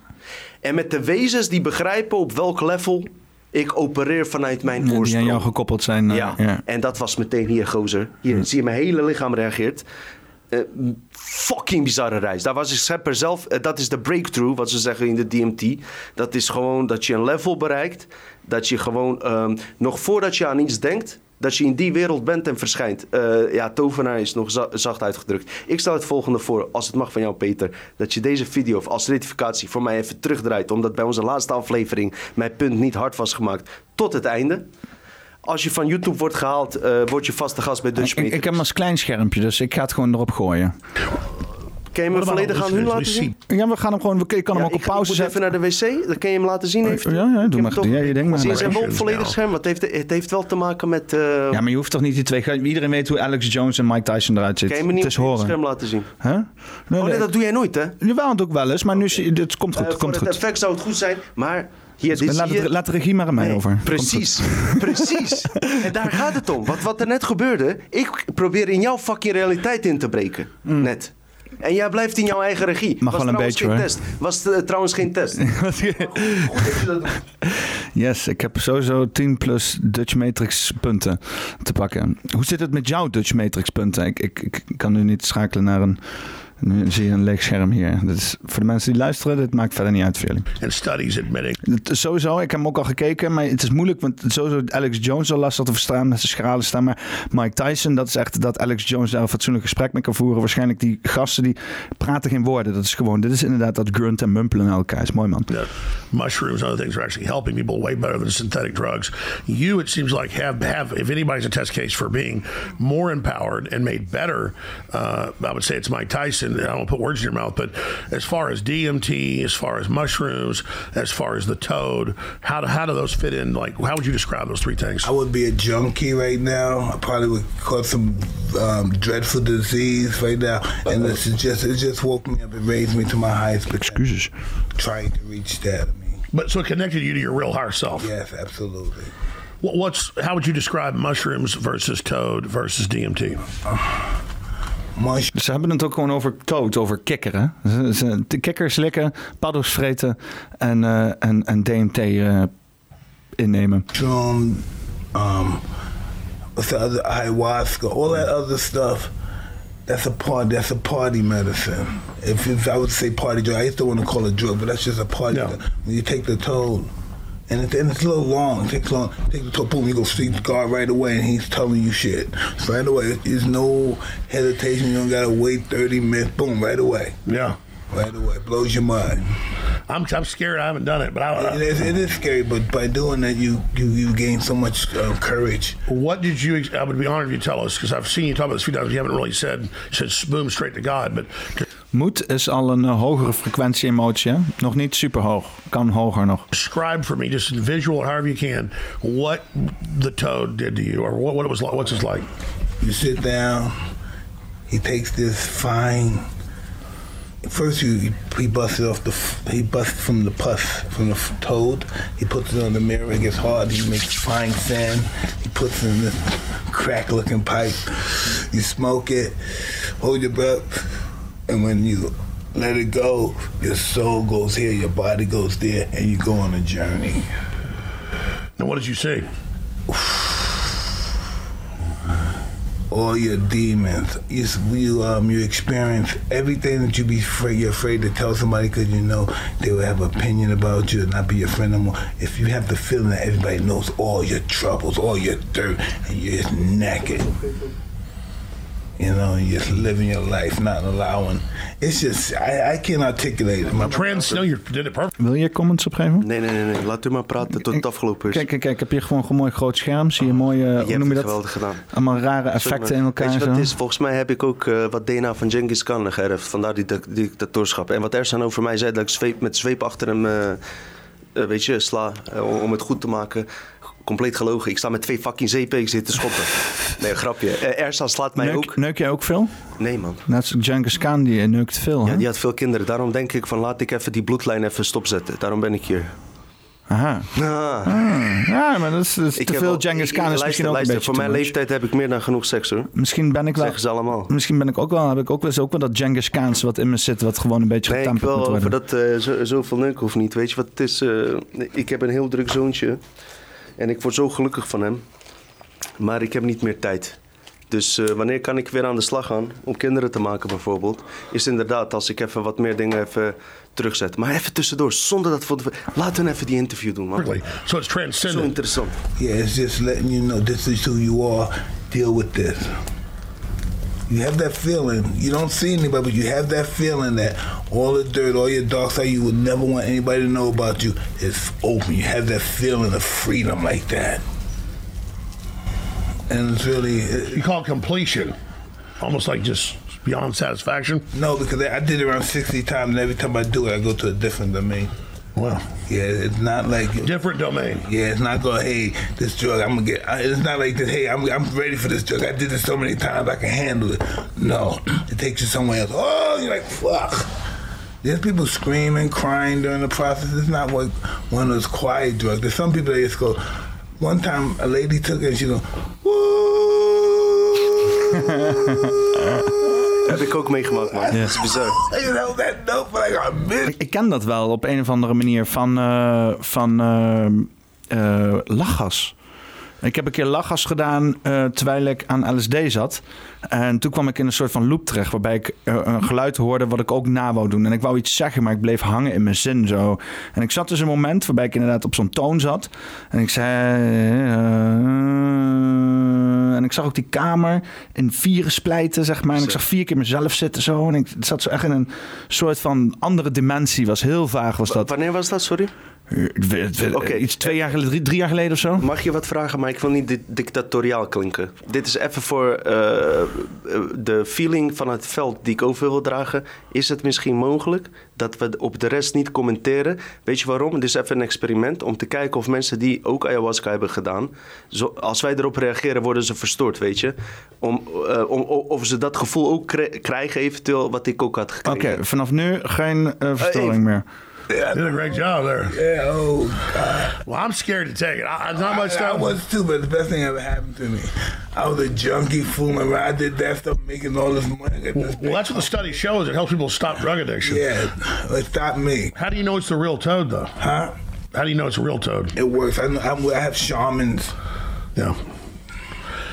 En met de wezens die begrijpen op welk level ik opereer vanuit mijn Ja, die oorsprong. aan jou gekoppeld zijn. eh, Ja. ja. en dat was meteen hier, gozer. Hier, zie je, mijn hele lichaam reageert. Eh, fucking bizarre reis. Daar was ik schepper zelf. eh, dat is de breakthrough, wat ze zeggen in de DMT. Dat is gewoon dat je een level bereikt. Dat je gewoon, ehm, nog voordat je aan iets denkt, dat je in die wereld bent en verschijnt. Eh, ja, tovenaar is nog za- zacht uitgedrukt. Ik stel het volgende voor, als het mag van jou, Peter. Dat je deze video als rectificatie voor mij even terugdraait. Omdat bij onze laatste aflevering mijn punt niet hard was gemaakt. Tot het einde. Als je van YouTube wordt gehaald, eh, word je vaste gast bij Dutch Ik, ik heb hem als klein schermpje, dus ik ga het gewoon erop gooien. Kan je hem volledig aan hun laten zien? Ja, we gaan hem gewoon. Ik kan hem ook op pauze zetten. even naar de wc, dan kan je hem laten zien. Heeft. Ja, ja, doe maar. hem Ja, je denkt maar. Je zijn wel op volledig scherm, het heeft, het heeft wel te maken met... eh Ja, maar je hoeft toch niet die twee. Iedereen weet hoe Alex Jones en Mike Tyson eruit kan je zitten. me niet Het is op het scherm laten zien? Huh? Nee, Oh nee, dat doe jij nooit, hè? Jawel, het ook wel eens, maar nu je- het komt goed. Eh, het komt het goed. effect zou het goed zijn, maar... Hier, dit Laat, je... het, laat de regie maar aan mij Nee, over. Precies, precies. En daar gaat het om. Wat, wat er net gebeurde, ik probeer in jouw fucking realiteit in te breken. Net. En jij blijft in jouw eigen regie. Mag Was wel een trouwens beetje, geen hoor. test. Was eh, trouwens geen test. Goed dat je dat doet. Yes, ik heb sowieso 10 plus Dutch Matrix punten te pakken. Hoe zit het met jouw Dutch Matrix punten? Ik, ik, ik kan nu niet schakelen naar een... Nu zie je een leeg scherm hier. Dat is, voor de mensen die luisteren, dit maakt verder niet uit voor jullie. and studies admitting Sowieso, ik heb hem ook al gekeken, maar het is moeilijk, want sowieso Alex Jones al lastig te verstaan met zijn schrale stem. Maar Mike Tyson, dat is echt dat Alex Jones daar een fatsoenlijk gesprek mee kan voeren. Waarschijnlijk die gasten die praten geen woorden. Dat is gewoon, dit is inderdaad dat grunt en mumpelen naar elkaar. Is mooi man. mushrooms and other things are actually helping people way better than synthetic drugs. You, it seems like, have have if anybody's a test case for being more empowered and made better, uh, I would say it's Mike Tyson. I don't want to put words in your mouth, but as far as DMT, as far as mushrooms, as far as the toad, how do how do those fit in? Like, how would you describe those three things? I would be a junkie right now. I probably would cause some um, dreadful disease right now, and this is just it just woke me up. It raised me to my highest potential. Excuses. Trying to reach that. I mean, But so it connected you to your real higher self. Yes, absolutely. What, what's how would you describe mushrooms versus toad versus DMT? Mush, Ze hebben het ook gewoon over toad, over kikkeren. Ze, ze, de kikkers slikken, paddo's vreten en, eh, en, en DMT eh, innemen. mushroom, um, what's the other ayahuasca, all that other stuff. That's a part. That's a party medicine. If, if I would say party drug, I used to want to call it drug, but that's just a party. Yeah. When you take the toad, and it's, and it's a little long. It takes long. Take the toad, boom, you go see the guard right away, and he's telling you shit right away. There's no hesitation. You don't gotta wait thirty minutes. Boom, right away, Yeah. right away. Blows your mind. I'm, I'm scared. I haven't done it, but I, It is, it is scary, but by doing that, you you, you gain so much uh, courage. What did you? I would be honored if you tell us because I've seen you talk about this a few times. You haven't really said said boom straight to God, but Moed is al een eh, hogere frequentie emotie. Hè? Nog niet super hoog. Kan hoger nog. describe for me, just in visual, however you can, what the toad did to you, or what, what it was like. What's it like? You sit down. He takes this fine. First, you he busts it off the he busts from the pus from the toad. He puts it on the mirror. It gets hard. He makes fine sand. He puts it in this crack-looking pipe. You smoke it. Hold your breath, and when you let it go, your soul goes here, your body goes there, and you go on a journey. Now, what did you say? all your demons. You, you um you experience everything that you be afraid you're afraid to tell somebody because you know they will have opinion about you and not be your friend anymore. If you have the feeling that everybody knows all your troubles, all your dirt, and you're just naked. You know, you're just living your life, not allowing. It's just I, I can't articulate it. My Trans? No, you did it perfect. Wil je comments opgeven? Nee, nee, nee, nee. Laat u maar praten tot het afgelopen is. Kijk, kijk, kijk. Heb je gewoon een mooi groot scherm? Zie je mooie, hoe hebt noem je dat? geweldig gedaan. Allemaal rare effecten in elkaar. Weet je wat is? Volgens mij heb ik ook eh, wat DNA van Genghis Khan geërfd. Vandaar die dic- dictatorschap. En wat Ersan over mij zei, dat ik zweep, met zweep achter hem, eh, eh, weet je, sla. om het goed te maken. Compleet gelogen. Ik sta met twee fucking zeepen zitten te schoppen. Nee, grapje. Eh, Ersan slaat mij ook. Neuk, jij ook veel? Nee, man. Net als Genghis Khan, die neukt veel. Ja, hè? die had veel kinderen. Daarom denk ik van laat ik even die bloedlijn even stopzetten. Daarom ben ik hier. Aha. Ah. Ja, maar dat is, dat is Ik te veel Genghis ik- Khan. is misschien ook luister, een beetje Voor mijn leeftijd heb ik meer dan genoeg seks hoor. Misschien ben ik wel. Zeggen ze allemaal. Misschien ben ik ook wel, heb ik ook wel ook wel dat Genghis Khan's wat in me zit, wat gewoon een beetje Nee, ik getemperd moet worden. over dat eh, zo, zoveel neuk hoeft niet. Weet je wat het is? eh, ik heb een heel druk zoontje. En ik word zo gelukkig van hem. Maar ik heb niet meer tijd. Dus eh, wanneer kan ik weer aan de slag gaan om kinderen te maken bijvoorbeeld? Is inderdaad als ik even wat meer dingen even terugzet. Maar even tussendoor, zonder dat... voor de- Laten we even die interview doen, man. Perfectly. So it's Zo transcendent. interessant. Yeah, it's just letting you know this is who you are. Deal with this. You have that feeling. You don't see anybody, but you have that feeling that all the dirt, all your dark side, you would never want anybody to know about you is open. You have that feeling of freedom like that. And it's really You call it completion, almost like just beyond satisfaction. no, because I did it around sixty times, and every time I do it, I go to a different domain. Wow. Yeah, it's not like Different domain. Yeah, it's not going. Hey, this drug, I'm gonna get. It's not like that. Hey, I'm, I'm ready for this drug. I did this so many times, I can handle it. No, it takes you somewhere else. Oh, you're like fuck. There's people screaming, crying during the process. It's not like one of those quiet drugs. There's some people that just go. One time, a lady took it and she go, woo. Heb ik ook meegemaakt, man. Dat is bizar. Ik, ik ken dat wel op een of andere manier van, eh, van eh, eh, lachgas. Ik heb een keer lachgas gedaan eh, terwijl ik aan LSD zat. En toen kwam ik in een soort van loop terecht... waarbij ik eh, een geluid hoorde wat ik ook na wou doen. En ik wou iets zeggen, maar ik bleef hangen in mijn zin zo. En ik zat dus een moment waarbij ik inderdaad op zo'n toon zat. En ik zei... eh, en ik zag ook die kamer in vieren splijten, zeg maar. En ik zag vier keer mezelf zitten zo. En ik zat zo echt in een soort van andere dimensie. Was heel vaag, was dat. Wanneer was dat, sorry? Weet- weet- Oké. Iets twee jaar geleden, drie, drie jaar geleden of zo. Mag je wat vragen, maar ik wil niet di- dictatoriaal klinken. Dit is even voor eh, eh, de feeling van het veld die ik over wil dragen. Is het misschien mogelijk dat we op de rest niet commenteren? Weet je waarom? Dit is even een experiment om te kijken of mensen die ook ayahuasca hebben gedaan... Zo, als wij erop reageren, worden ze verstoord, weet je? Om, eh, om, of ze dat gevoel ook krijgen eventueel wat ik ook had Oké, gekregen. vanaf nu geen eh, verstoring meer. Yeah, did a great job there. Yeah. Oh God. Well, I'm scared to take it. I, not much I. I was too, but the best thing ever happened to me. I was a junkie fooling around. I did that stuff, making all this money. Well, well, that's what the study shows. It helps people stop drug addiction. Yeah, it stopped me. How do you know it's the real toad, though? Huh? How do you know it's a real toad? It works. I, know, I, have shamans. Yeah.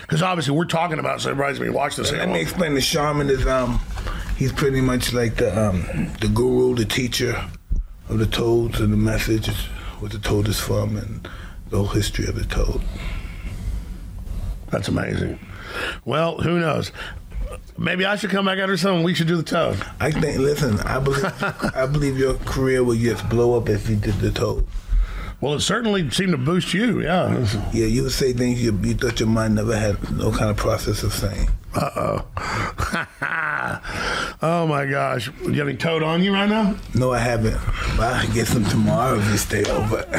Because obviously we're talking about, so everybody's going to watch this. Let me explain. The shaman is um, he's pretty much like the um, the guru, the teacher of the toads and the message, what the toad is from, and the whole history of the toad. That's amazing. Well, who knows? Maybe I should come back after something. We should do the toad. I think. Listen, I believe I believe your career would just blow up if you did the toad. Well, it certainly seemed to boost you. Yeah. Yeah, you would say things you, you thought your mind never had no kind of process of saying. Uh oh. oh my gosh. You have any toad on you right now? No, I haven't. But I get some tomorrow if you stay over.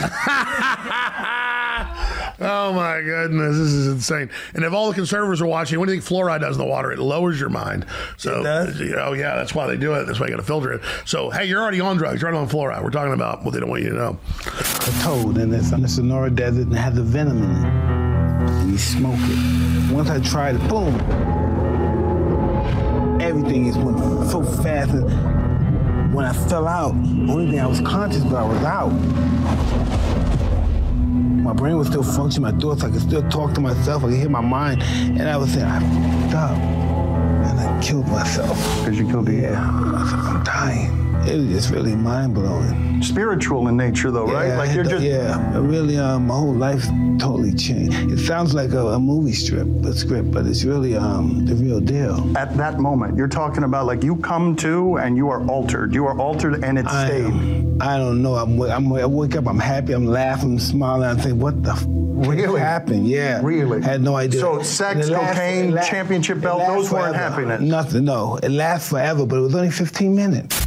oh my goodness, this is insane. And if all the conservatives are watching, what do you think fluoride does in the water? It lowers your mind. So, oh yeah, that's why they do it. That's why you got to filter it. So, hey, you're already on drugs. You're already on fluoride. We're talking about what they don't want you to know. A toad, and it's Sonora Desert, and it has a venom in it. You smoke it. Once I tried it, boom. Everything is went so fast. When I fell out, only thing I was conscious, but I was out my brain was still functioning, my thoughts, I could still talk to myself, I could hear my mind, and I was saying, I fucked up. And I killed myself. Because you killed the air. yeah. I'm dying. It was just really mind blowing. Spiritual in nature, though, yeah, right? Like you're just yeah. Really, um, my whole life totally changed. It sounds like a, a movie strip, a script, but it's really um, the real deal. At that moment, you're talking about like you come to and you are altered. You are altered, and it I stayed. Am, I don't know. I'm, I'm, I wake up, I'm happy, I'm laughing, I'm smiling, I think, what the f- Really? happened? Yeah. Really? Had no idea. So sex, it lasts- cocaine, it la- championship belt, those weren't happiness. Nothing, no. It lasts forever, but it was only 15 minutes.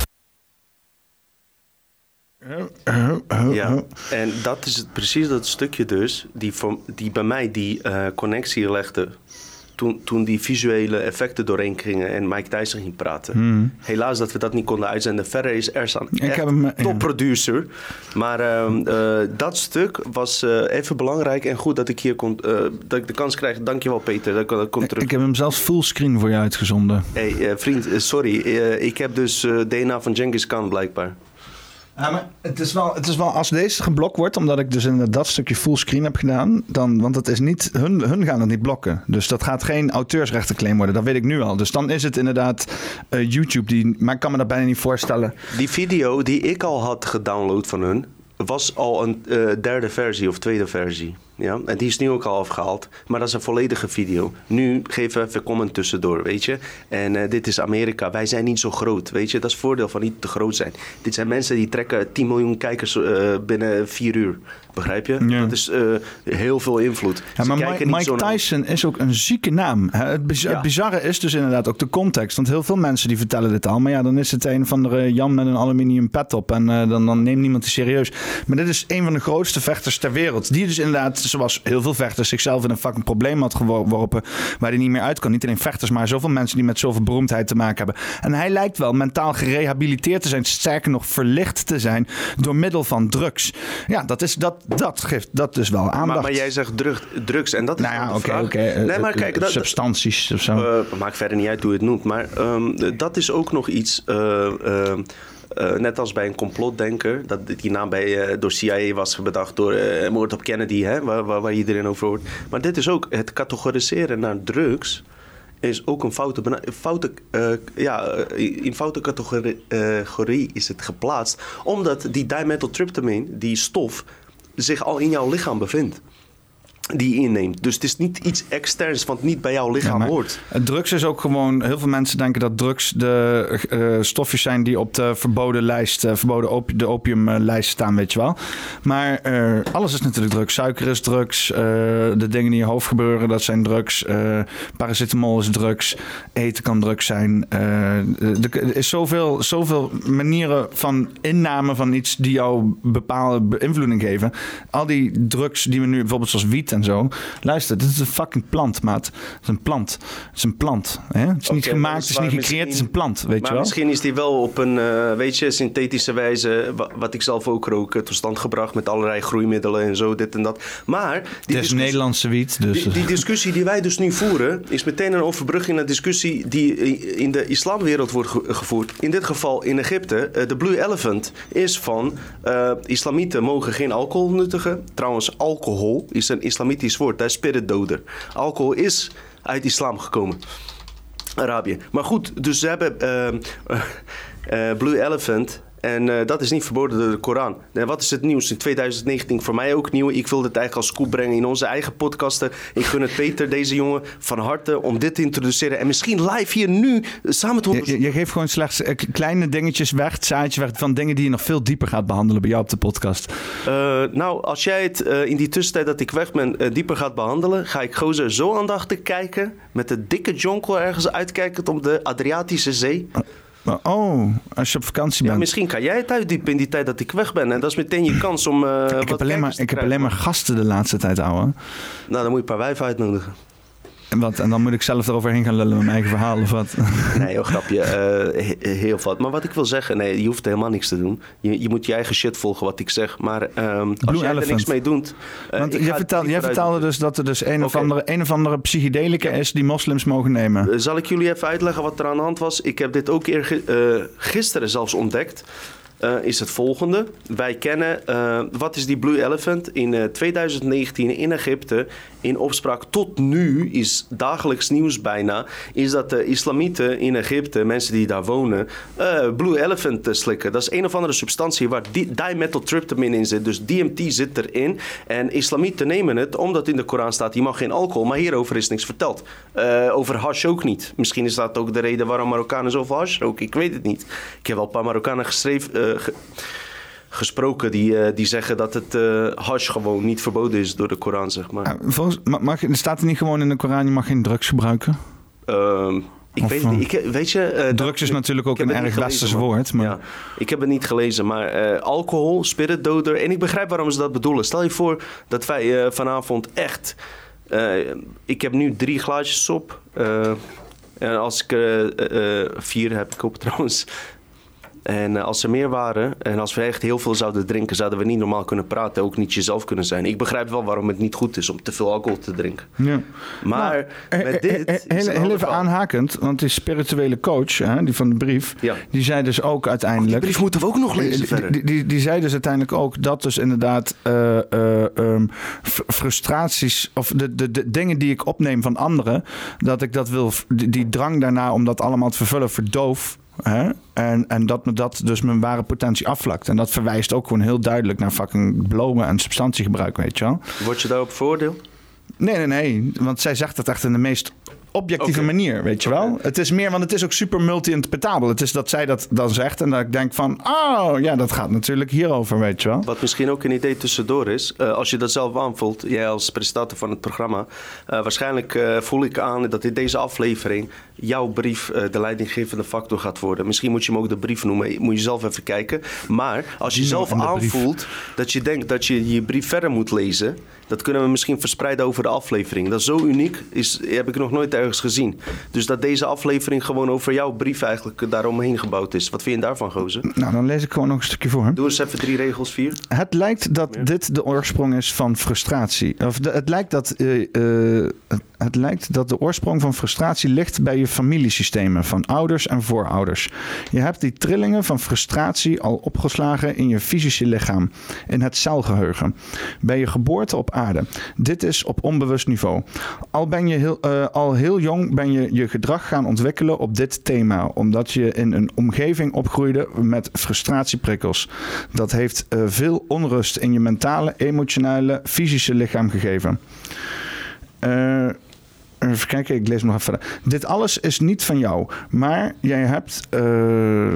Ja, en dat is het, precies dat stukje dus, die, voor, die bij mij die eh, connectie legde. Toen, toen die visuele effecten doorheen gingen en Mike Tyson ging praten. Hmm. Helaas dat we dat niet konden uitzenden. Verder is Ersan Ik heb hem, topproducer. Maar ehm, eh, dat stuk was eh, even belangrijk en goed dat ik hier kon, dat ik de kans krijg. Dankjewel Peter, dat kon terug. Ik heb hem zelfs fullscreen voor je uitgezonden. Hey, vriend, sorry. Ik heb dus DNA van Genghis Khan blijkbaar. Ja, maar het is, wel, het is wel als deze geblokt wordt, omdat ik dus inderdaad dat stukje fullscreen heb gedaan, dan, want het is niet, hun, hun gaan het niet blokken. Dus dat gaat geen auteursrechtenclaim worden, dat weet ik nu al. Dus dan is het inderdaad eh, YouTube, die, maar ik kan me dat bijna niet voorstellen. Die video die ik al had gedownload van hun, was al een eh, derde versie of tweede versie. Ja? En die is nu ook al afgehaald. Maar dat is een volledige video. Nu geven we even comment tussendoor, weet je. En eh, dit is Amerika. Wij zijn niet zo groot, weet je. Dat is het voordeel van niet te groot zijn. Dit zijn mensen die trekken 10 miljoen kijkers eh, binnen 4 uur. Begrijp je? Ja. Dat is eh, heel veel invloed. Ja, maar Mike, niet Mike naar- Tyson is ook een zieke naam. Het, biz- Ja. het bizarre is dus inderdaad ook de context. Want heel veel mensen die vertellen dit al. Maar ja, dan is het een van de Jan met een aluminium pet op. En dan, dan neemt niemand die serieus. Maar dit is een van de grootste vechters ter wereld. Die dus inderdaad, zoals heel veel vechters, zichzelf in een fucking probleem had geworpen. Waar hij niet meer uit kan. Niet alleen vechters, maar zoveel mensen die met zoveel beroemdheid te maken hebben. En hij lijkt wel mentaal gerehabiliteerd te zijn. Sterker nog, verlicht te zijn. Door middel van drugs. Ja, dat, is, dat, dat geeft dat dus wel aandacht. Maar, maar jij zegt drug, drugs en dat is Nou ja, oké, oké. eh, Nee, maar eh, kijk, dat, substanties of zo. Eh, maakt verder niet uit hoe je het noemt. Maar ehm, dat is ook nog iets. eh, eh, eh, net als bij een complotdenker, dat die naam bij, eh, door CIA was bedacht door eh moord op Kennedy, hè, waar, waar, waar iedereen over hoort. Maar dit is ook het categoriseren naar drugs. Is ook een foute, foute ja, in foute categorie is het geplaatst. Omdat die dimethyltryptamine, die stof, zich al in jouw lichaam bevindt. Die je inneemt. Dus het is niet iets externs wat niet bij jouw lichaam Ja, hoort. Drugs is ook gewoon. Heel veel mensen denken dat drugs de eh, stofjes zijn die op de verboden lijst, eh, verboden opi- de opiumlijst staan, weet je wel. Maar eh, alles is natuurlijk drugs. Suiker is drugs. de dingen die in je hoofd gebeuren, dat zijn drugs. paracetamol is drugs. Eten kan drugs zijn. Er is zoveel, zoveel manieren van inname van iets die jou bepaalde beïnvloeding geven. Al die drugs die we nu bijvoorbeeld zoals wiet en zo. Luister, dit is een fucking plant, maat. Het is een plant. Het is een plant. Hè? Het is niet gemaakt, het is niet gecreëerd, het is een plant, weet maar je wel? misschien is die wel op een, eh, weet je, synthetische wijze, wa- wat ik zelf ook rook, eh, tot stand gebracht met allerlei groeimiddelen en zo, dit en dat. Maar die Het is Nederlandse wiet, dus... Die, die discussie die wij dus nu voeren, is meteen een overbrugging naar discussie die in de islamwereld wordt ge- gevoerd. In dit geval in Egypte. Eh, De Blue Elephant is van eh, islamieten mogen geen alcohol nuttigen. Trouwens, alcohol is een islamitisch woord, dat is spiritdoder. Alcohol is uit islam gekomen. Arabië. Maar goed, dus ze hebben eh, eh, Blue Elephant. En eh, dat is niet verboden door de Koran. En wat is het nieuws in 2019? Voor mij ook nieuw. Ik wil dit eigenlijk als scoop brengen in onze eigen podcasten. Ik gun het Peter, deze jongen, van harte om dit te introduceren. En misschien live hier nu samen te Je, je, je geeft gewoon slechts eh, kleine dingetjes weg, het zaadje weg van dingen die je nog veel dieper gaat behandelen bij jou op de podcast. Eh, nou, als jij het in die tussentijd dat ik weg ben dieper gaat behandelen, ga ik gozer zo aandachtig kijken. Met de dikke jonkel ergens uitkijkend op de Adriatische Zee. Maar, oh, als je op vakantie Ja, bent. misschien kan jij het uitdiepen in die tijd dat ik weg ben. En dat is meteen je kans om. eh, ik wat heb, alleen maar, ik heb alleen maar gasten de laatste tijd, ouwe. Nou, dan moet je een paar wijven uitnodigen. En, wat, en dan moet ik zelf eroverheen gaan lullen met mijn eigen verhaal of wat. Nee, heel grapje. eh, he- heel wat. Maar wat ik wil zeggen, nee, je hoeft helemaal niks te doen. Je, je moet je eigen shit volgen wat ik zeg. Maar ehm, als Blue jij er niks mee doet. eh, Want jij, vertelde doen. dus dat er dus een of andere, een of andere psychedelica is die moslims mogen nemen. Eh, Zal ik jullie even uitleggen wat er aan de hand was? Ik heb dit ook eer, gisteren zelfs ontdekt. Eh, is het volgende. Wij kennen, eh, wat is die Blue Elephant? In eh, 2019 in Egypte, in opspraak tot nu, is dagelijks nieuws bijna, is dat de islamieten in Egypte, mensen die daar wonen, eh, Blue Elephant eh, slikken. Dat is een of andere substantie waar di dimethyltryptamine in zit. Dus DMT zit erin. En islamieten nemen het, omdat in de Koran staat, je mag geen alcohol, maar hierover is niks verteld. Eh, over hash ook niet. Misschien is dat ook de reden waarom Marokkanen zoveel hash roken. Ik weet het niet. Ik heb wel een paar Marokkanen geschreven, eh, ge- gesproken die, eh, die zeggen dat het eh hash gewoon niet verboden is door de Koran, zeg maar. Eh, Volgens, ma- mag, staat er niet gewoon in de Koran, je mag geen drugs gebruiken? Ehm, ik Of, weet het eh, niet. Ik, weet je, eh, drugs is natuurlijk ook een erg westers man. woord. Maar Ja, ik heb het niet gelezen, maar eh, alcohol, spiritdoder. En ik begrijp waarom ze dat bedoelen. Stel je voor dat wij eh, vanavond echt. eh, ik heb nu drie glaasjes op. eh, en als ik eh, eh, eh, vier heb ik op trouwens. En eh, als er meer waren en als we echt heel veel zouden drinken, zouden we niet normaal kunnen praten, ook niet jezelf kunnen zijn. Ik begrijp wel waarom het niet goed is om te veel alcohol te drinken. ja. Maar Eh, met eh, dit. heel, even aanhakend, want die spirituele coach, hè, die van de brief, Ja. die zei dus ook uiteindelijk. Die brief moeten we ook nog lezen Die, verder. die, die, die zei dus uiteindelijk ook dat dus inderdaad eh, eh, ehm, frustraties of de, de, de dingen die ik opneem van anderen, dat ik dat wil, die, die drang daarna om dat allemaal te vervullen, verdoof. Hè? En, en dat me dat dus mijn ware potentie afvlakt. En dat verwijst ook gewoon heel duidelijk naar fucking blowen en substantiegebruik, weet je wel. Word je daarop veroordeeld? Nee, nee, nee. Want zij zegt dat echt in de meest objectieve manier, weet je wel. Het is meer, want het is ook super multi-interpretabel. Het is dat zij dat dan zegt en dat ik denk van... Oh, ja, dat gaat natuurlijk hierover, weet je wel. Wat misschien ook een idee tussendoor is, eh, als je dat zelf aanvoelt, jij als presentator van het programma, eh, waarschijnlijk eh, voel ik aan dat in deze aflevering jouw brief de leidinggevende factor gaat worden. Misschien moet je hem ook de brief noemen, moet je zelf even kijken. Maar als je zelf aanvoelt dat je denkt dat je je brief verder moet lezen, dat kunnen we misschien verspreiden over de aflevering. Dat is zo uniek, is, heb ik nog nooit ergens gezien. Dus dat deze aflevering gewoon over jouw brief eigenlijk daaromheen gebouwd is. Wat vind je daarvan, gozer? Nou, dan lees ik gewoon nog een stukje voor. Doe eens even drie regels, vier. Het lijkt dat dit de oorsprong is van frustratie. Of de- het, lijkt dat, eh, eh, het, lijkt dat de oorsprong van frustratie ligt bij je familiesystemen van ouders en voorouders. Je hebt die trillingen van frustratie al opgeslagen in je fysische lichaam, in het celgeheugen, bij je geboorte op aarde. Dit is op onbewust niveau. Al, ben je heel, eh, al heel jong ben je je gedrag gaan ontwikkelen op dit thema, omdat je in een omgeving opgroeide met frustratieprikkels. Dat heeft eh, veel onrust in je mentale, emotionele, fysische lichaam gegeven. Eh, even kijken, ik lees nog even. Dit alles is niet van jou, maar jij hebt. eh,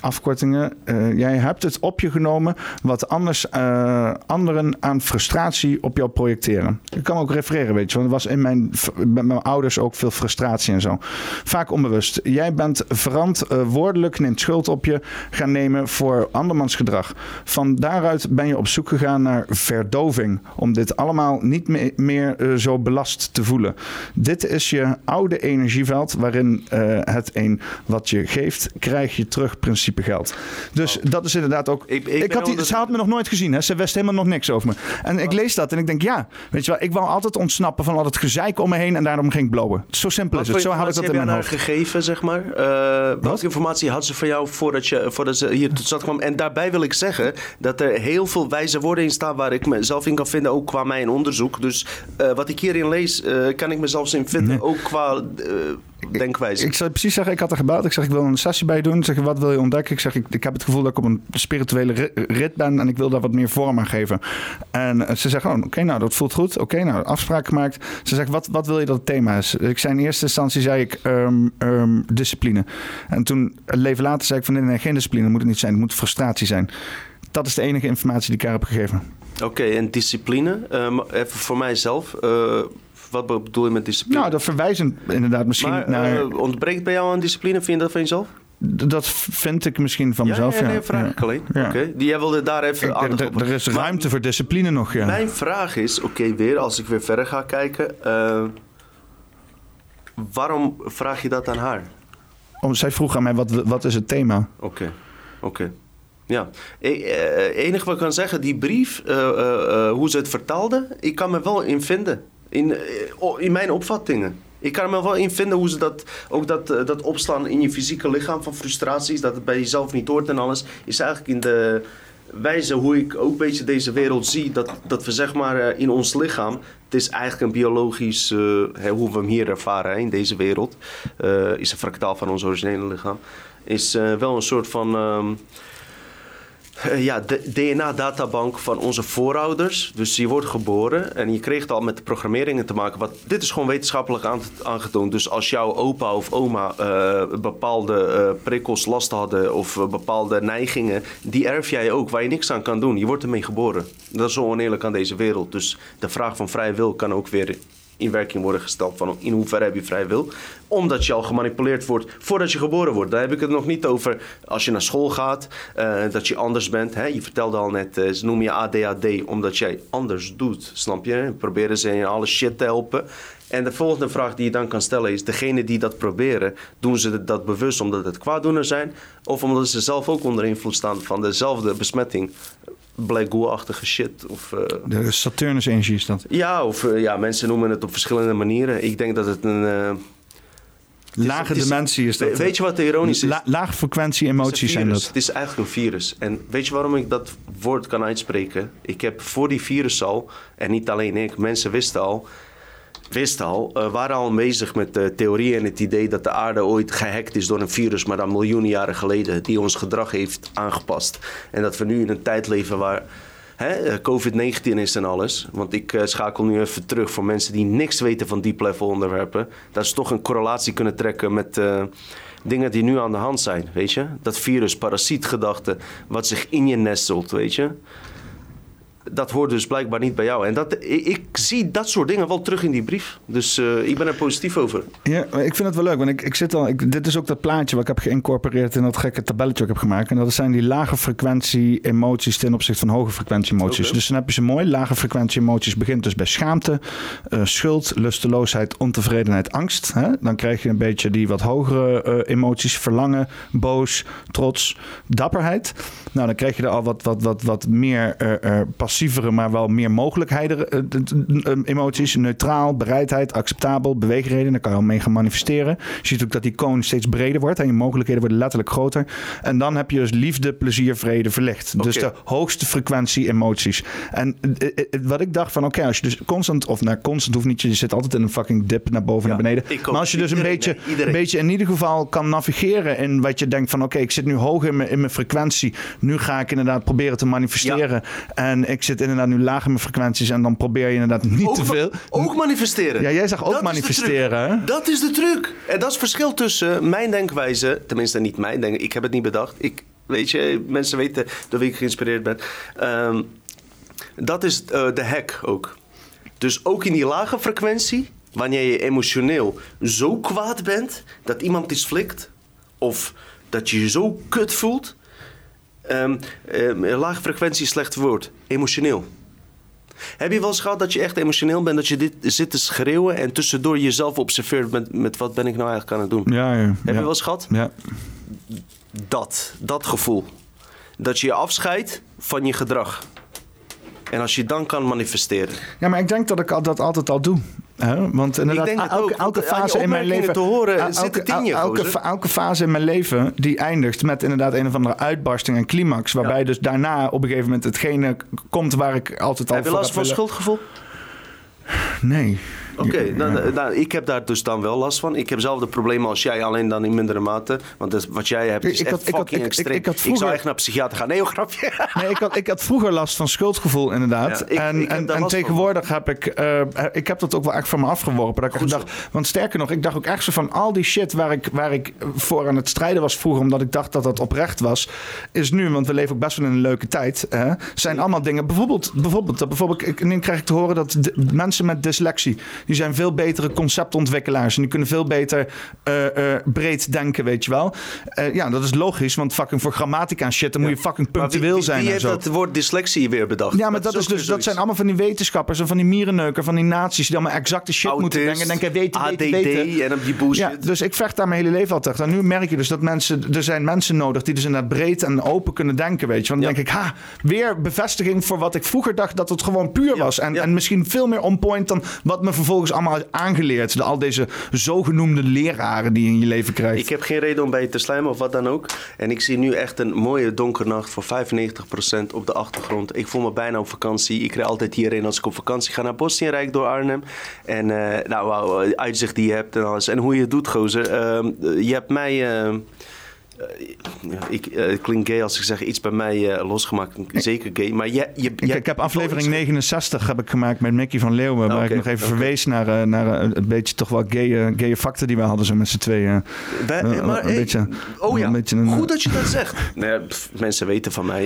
afkortingen. Uh, jij hebt het op je genomen wat anders uh, anderen aan frustratie op jou projecteren. Ik kan ook refereren, weet je, want er was in mijn, met mijn ouders ook veel frustratie en zo. Vaak onbewust. Jij bent verantwoordelijk, neemt schuld op je gaan nemen voor andermans gedrag. Van daaruit ben je op zoek gegaan naar verdoving. Om dit allemaal niet meer, zo belast te voelen. Dit is je oude energieveld waarin het een wat je geeft, krijg je terug principe geld. Dus oh. dat is inderdaad ook. Ik, ik, ik had die, Ze had me nog nooit gezien. Hè? Ze wist helemaal nog niks over me. En ik oh. lees dat en ik denk, ja, weet je wel, ik wou altijd ontsnappen van al het gezeik om me heen en daarom ging ik blowen. Zo simpel is het. Zo had ik dat in mijn hoofd. gegeven, zeg maar? Uh, welke informatie had ze van jou voordat, je, voordat ze hier tot stad kwam? En daarbij wil ik zeggen dat er heel veel wijze woorden in staan waar ik mezelf in kan vinden, ook qua mijn onderzoek. Dus uh, wat ik hierin lees, uh, kan ik mezelf in vinden, nee. ook qua denkwijze. Ik, zou precies zeggen, ik had er gebeld. Ik zeg, ik wil een sessie bij doen. Ik zeg, wat wil je ontdekken? Ik zeg, ik, ik heb het gevoel dat ik op een spirituele rit ben en ik wil daar wat meer vorm aan geven. En eh, ze zeggen, oh, oké, nou, dat voelt goed. Oké, nou, afspraak gemaakt. Ze zegt, wat, wat wil je dat het thema is? Ik zei in eerste instantie, zei ik, um, um, discipline. En toen, een leven later, zei ik van, nee, nee, geen discipline. Moet het niet zijn. Het moet frustratie zijn. Dat is de enige informatie die ik haar heb gegeven. Oké, en discipline, um, even voor mijzelf. Uh, wat bedoel je met discipline? Nou, dat verwijzen inderdaad misschien maar, naar... Uh, ontbreekt bij jou aan discipline? Vind je dat van jezelf? Dat vind ik misschien van mezelf, ja. ja, nee, vraag ik alleen. Ja. Oké, die jij wilde daar even ik, Er is ruimte voor discipline nog, ja. Mijn vraag is, oké, weer als ik weer verder ga kijken... Uh, waarom vraag je dat aan haar? Om, zij vroeg aan mij, wat, wat is het thema? Oké, oké. Ja, het e, enige wat ik kan zeggen, die brief, uh, uh, hoe ze het vertaalde, ik kan me wel in vinden in, eh, in mijn opvattingen. Ik kan er me wel in vinden hoe ze dat, ook dat, eh, dat opslaan in je fysieke lichaam van frustraties, dat het bij jezelf niet hoort en alles, is eigenlijk in de wijze hoe ik ook een beetje deze wereld zie, dat, dat we zeg maar eh, in ons lichaam, het is eigenlijk een biologisch, hoe we hem hier ervaren in deze wereld, is een fractaal van ons originele lichaam, is wel een soort van... Ehm, uh, ja, de DNA-databank van onze voorouders. Dus je wordt geboren en je kreeg al met de programmeringen te maken. Wat, dit is gewoon wetenschappelijk aangetoond. Dus als jouw opa of oma uh, bepaalde uh, prikkels last hadden of bepaalde neigingen, die erf jij ook, waar je niks aan kan doen. Je wordt ermee geboren. Dat is zo oneerlijk aan deze wereld. Dus de vraag van vrije wil kan ook weer in werking worden gesteld. Van in hoeverre heb je vrij wil. Omdat je al gemanipuleerd wordt voordat je geboren wordt. Daar heb ik het nog niet over als je naar school gaat. Uh, dat je anders bent. Hè? Je vertelde al net, uh, ze noemen je ADHD omdat jij anders doet. Snap je? Proberen ze in alle shit te helpen. En de volgende vraag die je dan kan stellen is: degene die dat proberen, doen ze dat bewust omdat het kwaaddoener zijn? Of omdat ze zelf ook onder invloed staan van dezelfde besmetting? Black achtige shit. Of, uh, de Saturnus-energie is dat? Ja, of uh, ja, mensen noemen het op verschillende manieren. Ik denk dat het een... Uh, Lage is, dimensie is dat. Weet je wat de ironisch is? La, lage frequentie emoties zijn dat. Het is eigenlijk een virus. En weet je waarom ik dat woord kan uitspreken? Ik heb voor die virus al, en niet alleen ik, mensen wisten al wisten al, uh, waren al bezig met de theorie en het idee dat de aarde ooit gehackt is door een virus, maar dan miljoenen jaren geleden, die ons gedrag heeft aangepast. En dat we nu in een tijd leven waar eh, COVID-19 is en alles. Want ik schakel nu even terug voor mensen die niks weten van deep level onderwerpen. Dat ze toch een correlatie kunnen trekken met dingen die nu aan de hand zijn, weet je. Dat virus, parasietgedachte, wat zich in je nestelt, weet je dat hoort dus blijkbaar niet bij jou. En dat, ik, zie dat soort dingen wel terug in die brief. Dus uh, ik ben er positief over. Ja, ik vind het wel leuk. Want ik, ik zit al. Ik, dit is ook dat plaatje wat ik heb geïncorporeerd in dat gekke tabelletje wat ik heb gemaakt. En dat zijn die lage frequentie emoties ten opzichte van hoge frequentie emoties. Dus dan heb je ze mooi. Lage frequentie emoties begint dus bij schaamte, uh, schuld, lusteloosheid, ontevredenheid, angst. Hè? Dan krijg je een beetje die wat hogere uh, emoties. Verlangen, boos, trots, dapperheid. Nou, dan krijg je er al wat, wat, wat, wat meer passief passievere, maar wel meer mogelijkheden, eh, emoties. Neutraal, bereidheid, acceptabel, beweegreden. Daar kan je al mee gaan manifesteren. Je ziet ook dat die koon steeds breder wordt en je mogelijkheden worden letterlijk groter. En dan heb je dus liefde, plezier, vrede, verlicht. Dus de hoogste frequentie emoties. En eh, eh, wat ik dacht van, oké, als je dus constant, of naar constant hoeft niet, je zit altijd in een fucking dip naar boven en naar beneden. Maar als je dus een beetje, een beetje in ieder geval kan navigeren in wat je denkt van, oké, ik zit nu hoog in mijn, in mijn frequentie. Nu ga ik inderdaad proberen te manifesteren. En ik ik zit inderdaad nu laag in mijn frequenties en dan probeer je inderdaad niet Ook te veel. Ook manifesteren. Ja, jij zegt ook Dat is manifesteren, hè? Dat is de truc. En dat is het verschil tussen mijn denkwijze, tenminste niet mijn denk, ik heb het niet bedacht. Ik, weet je, mensen weten door wie ik geïnspireerd ben. Ehm, dat is eh, de hack ook. Dus ook in die lage frequentie, wanneer je emotioneel zo kwaad bent dat iemand iets flikt, of dat je je zo kut voelt. Ehm, lage frequentie is slecht woord. Emotioneel. Heb je wel eens gehad dat je echt emotioneel bent, dat je dit zit te schreeuwen en tussendoor jezelf observeert met, met wat ben ik nou eigenlijk aan het doen? Ja, ja. Heb ja. je wel eens gehad? Ja. Dat, dat gevoel. Dat je je afscheidt van je gedrag. En als je dan kan manifesteren. ja, maar ik denk dat ik dat altijd al doe. Want inderdaad, denk het elke, ook, elke fase in mijn leven. te horen elke, elke fase in mijn leven die eindigt met inderdaad een of andere uitbarsting en climax. Waarbij dus daarna op een gegeven moment hetgene komt waar ik altijd al Heb je last van schuldgevoel? Nee. Oké, nou, nou, ik heb daar dus dan wel last van. Ik heb zelf de problemen als jij, alleen dan in mindere mate. Want dat, wat jij hebt Ik- is ik echt had- ik had- fucking ik- ik- extreem. ik had zou echt naar psychiater gaan. Nee, joh, grapje. Nee, ik had, ik had vroeger last van schuldgevoel, inderdaad. Ja, ik- en ik en, van. tegenwoordig heb ik... eh, ik heb dat ook wel echt van me afgeworpen. Dat ik Goed dacht, want sterker nog, ik dacht ook echt zo van... al die shit waar ik, waar ik voor aan het strijden was vroeger... omdat ik dacht dat dat oprecht was... is nu, want we leven ook best wel in een leuke tijd... Hè, zijn allemaal dingen... Bijvoorbeeld, bijvoorbeeld, dat bijvoorbeeld ik, nu krijg ik te horen dat mensen met dyslexie... die zijn veel betere conceptontwikkelaars... en die kunnen veel beter eh, eh, breed denken, weet je wel. Eh, ja, dat is logisch, want fucking voor grammatica en shit... dan moet je fucking wie- punctueel wie, zijn Wie en heeft zo. dat woord dyslexie weer bedacht? Ja, maar dat, is dus, dat zoiets. zijn allemaal van die wetenschappers en van die mierenneuken, van die naties die allemaal exacte shit moeten denken. Denken, weten, weten, ADD en op die bullshit. Ja, dus ik vecht daar mijn hele leven al tegen. En nu merk je dus dat mensen, er zijn mensen nodig die dus inderdaad breed en open kunnen denken, weet je. Want dan Ja. denk ik, ha, weer bevestiging voor wat ik vroeger dacht dat het gewoon puur was. En, en misschien veel meer on point dan wat me vervolgens allemaal is aangeleerd. De, al deze zogenoemde leraren die je in je leven krijgt. Ik heb geen reden om bij je te slijmen of wat dan ook. En ik zie nu echt een mooie donkernacht voor 95% op de achtergrond. Ik voel me bijna op vakantie. Ik rij altijd hierheen als ik op vakantie ga naar Bosnienrijk door Arnhem. En eh, nou, wauw, eh, uitzicht die je hebt en alles. En hoe je het doet, gozer. Ehm, je hebt mij... ehm, ja, ik, eh, het klinkt gay als ik zeg iets bij mij eh, losgemaakt. Zeker gay. Maar je, je, Ik, ik heb aflevering 69 heb ik gemaakt met Mickey van Leeuwen. Waar Oké, ik nog even verwees naar, naar een beetje toch wel gay, gay factor die we hadden zo met z'n tweeën. Maar, een hey, beetje- oh ja, een beetje een- goed dat je dat zegt. Nee, pff, mensen weten van mij.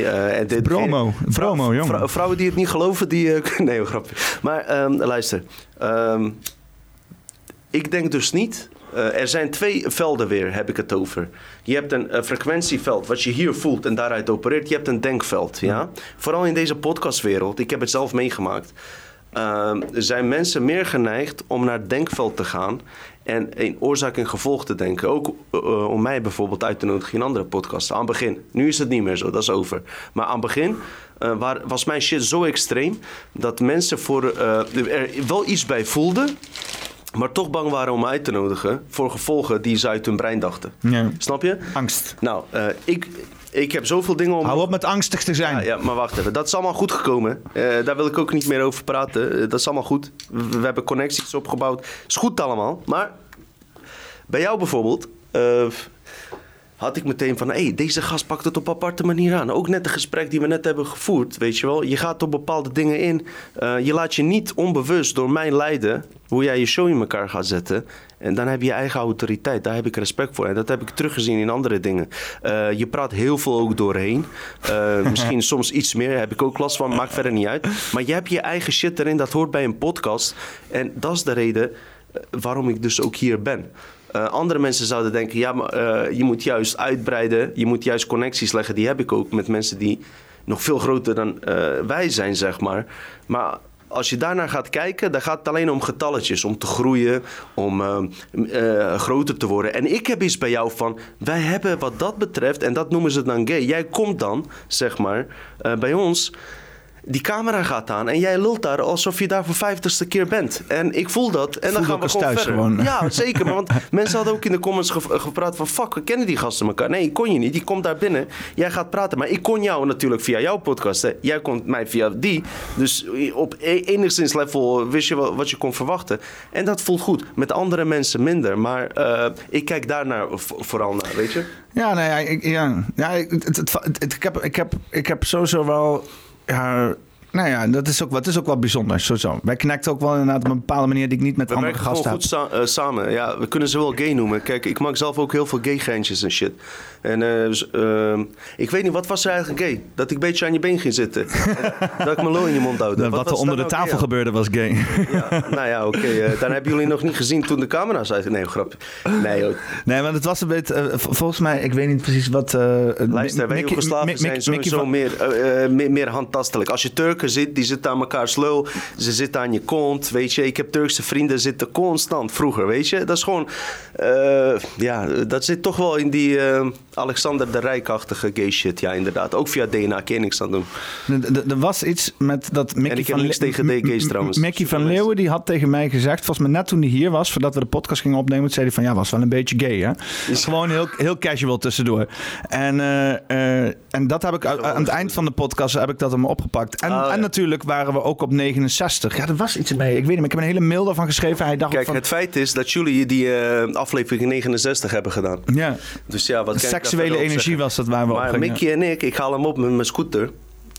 dit- Promo, Vrou- promo, jongen. vrou- vrouwen die het niet geloven, die... nee, grapje. Maar ehm, luister. Ehm, ik denk dus niet... eh, er zijn twee velden weer, heb ik het over. Je hebt een eh, frequentieveld, wat je hier voelt en daaruit opereert. Je hebt een denkveld, ja. Vooral in deze podcastwereld, ik heb het zelf meegemaakt... Ehm, zijn mensen meer geneigd om naar het denkveld te gaan en in oorzaak en gevolg te denken. Ook eh, om mij bijvoorbeeld uit te nodigen in andere podcasts. Aan het begin. Nu is het niet meer zo, dat is over. Maar aan het begin waar, was mijn shit zo extreem dat mensen voor, er wel iets bij voelden. Maar toch bang waren om mij uit te nodigen voor gevolgen die ze uit hun brein dachten. Ja. Snap je? Angst. Nou, eh, ik, ik heb zoveel dingen om. Hou op met angstig te zijn. Ja, ja, maar wacht even. Dat is allemaal goed gekomen. Eh, daar wil ik ook niet meer over praten. Eh, dat is allemaal goed. We, we hebben connecties opgebouwd. Is goed allemaal. Maar bij jou bijvoorbeeld... had ik meteen van... hé, hey, deze gast pakt het op aparte manier aan. Ook net het gesprek die we net hebben gevoerd, weet je wel. Je gaat op bepaalde dingen in. Eh, je laat je niet onbewust door mij leiden... hoe jij je show in elkaar gaat zetten. En dan heb je je eigen autoriteit. Daar heb ik respect voor. En dat heb ik teruggezien in andere dingen. Eh, je praat heel veel ook doorheen. Eh, misschien soms iets meer. Heb ik ook last van. Maakt verder niet uit. Maar je hebt je eigen shit erin. Dat hoort bij een podcast. En dat is de reden waarom ik dus ook hier ben. Eh, andere mensen zouden denken, ja, maar eh, je moet juist uitbreiden. Je moet juist connecties leggen. Die heb ik ook met mensen die nog veel groter dan eh, wij zijn, zeg maar. Maar als je daarnaar gaat kijken, dan gaat het alleen om getalletjes. Om te groeien, om groter te worden. En ik heb iets bij jou van, wij hebben wat dat betreft, en dat noemen ze dan gay. Jij komt dan, zeg maar, bij ons die camera gaat aan en jij lult daar alsof je daar voor vijftigste keer bent. En ik voel dat. En dan gaan we gewoon verder. gewoon. Ja, zeker. Maar want mensen hadden ook in de comments ge- gepraat van... fuck, we kennen die gasten elkaar. Nee, ik kon je niet. Je komt daar binnen. Jij gaat praten. Maar ik kon jou natuurlijk via jouw podcast. Hè. Jij kon mij via die. Dus op e- enigszins level wist je wat je kon verwachten. En dat voelt goed. Met andere mensen minder. Maar eh, ik kijk daar naar, vo- vooral naar, weet je? Ja, nou ja, ik, ja, ja ik, het, het, het- ik, heb, ik, heb, ik heb sowieso wel. Ja, Nou ja, dat is ook, wat is ook wel bijzonder. Sowieso. Wij connecten ook wel inderdaad op een bepaalde manier die ik niet met We andere werken gasten goed heb. sa- eh, samen. Ja, we kunnen ze wel gay noemen. Kijk, ik maak zelf ook heel veel gay geintjes en shit. En eh, dus, ehm, ik weet niet, wat was er eigenlijk gay? Dat ik een beetje aan je been ging zitten. En dat ik mijn lul in je mond houden. Wat, was er onder de nou tafel gay gebeurde was gay. Ja, nou ja, oké. eh, dan hebben jullie nog niet gezien toen de camera's uit... Nee, grapje. Nee. Nee, maar het was een beetje... volgens mij, ik weet niet precies wat... Luister, wij Joegoslaven zijn sowieso van- meer, meer, handtastelijk. Als je Ziet, die zitten aan elkaar slul. Ze zitten aan je kont, weet je. Ik heb Turkse vrienden zitten constant vroeger, weet je. Dat is gewoon... eh, ja, dat zit toch wel in die eh, Alexander de Rijkachtige gay shit. Ja, inderdaad. Ook via DNA kun je niks aan doen. Er- was iets met dat Mickey En ik heb niks tegen M- trouwens. Mickey van Leeuwen die had tegen mij gezegd, volgens mij net toen hij hier was, voordat we de podcast gingen opnemen, zei hij van ja, was wel een beetje gay, hè? Is gewoon heel, heel casual tussendoor. En, eh, en dat heb ik aan het eind van de podcast heb ik dat hem opgepakt. En, Oh, ja. En natuurlijk waren we ook op 69. Ja, er was iets mee. Ik weet niet, maar ik heb een hele mail daarvan geschreven. Hij dacht Kijk, van, het feit is dat jullie die eh, aflevering 69 hebben gedaan. ja, Dus ja, wat seksuele energie was dat waar we op Maar gingen. Mickey en ik, ik haal hem op met mijn scooter.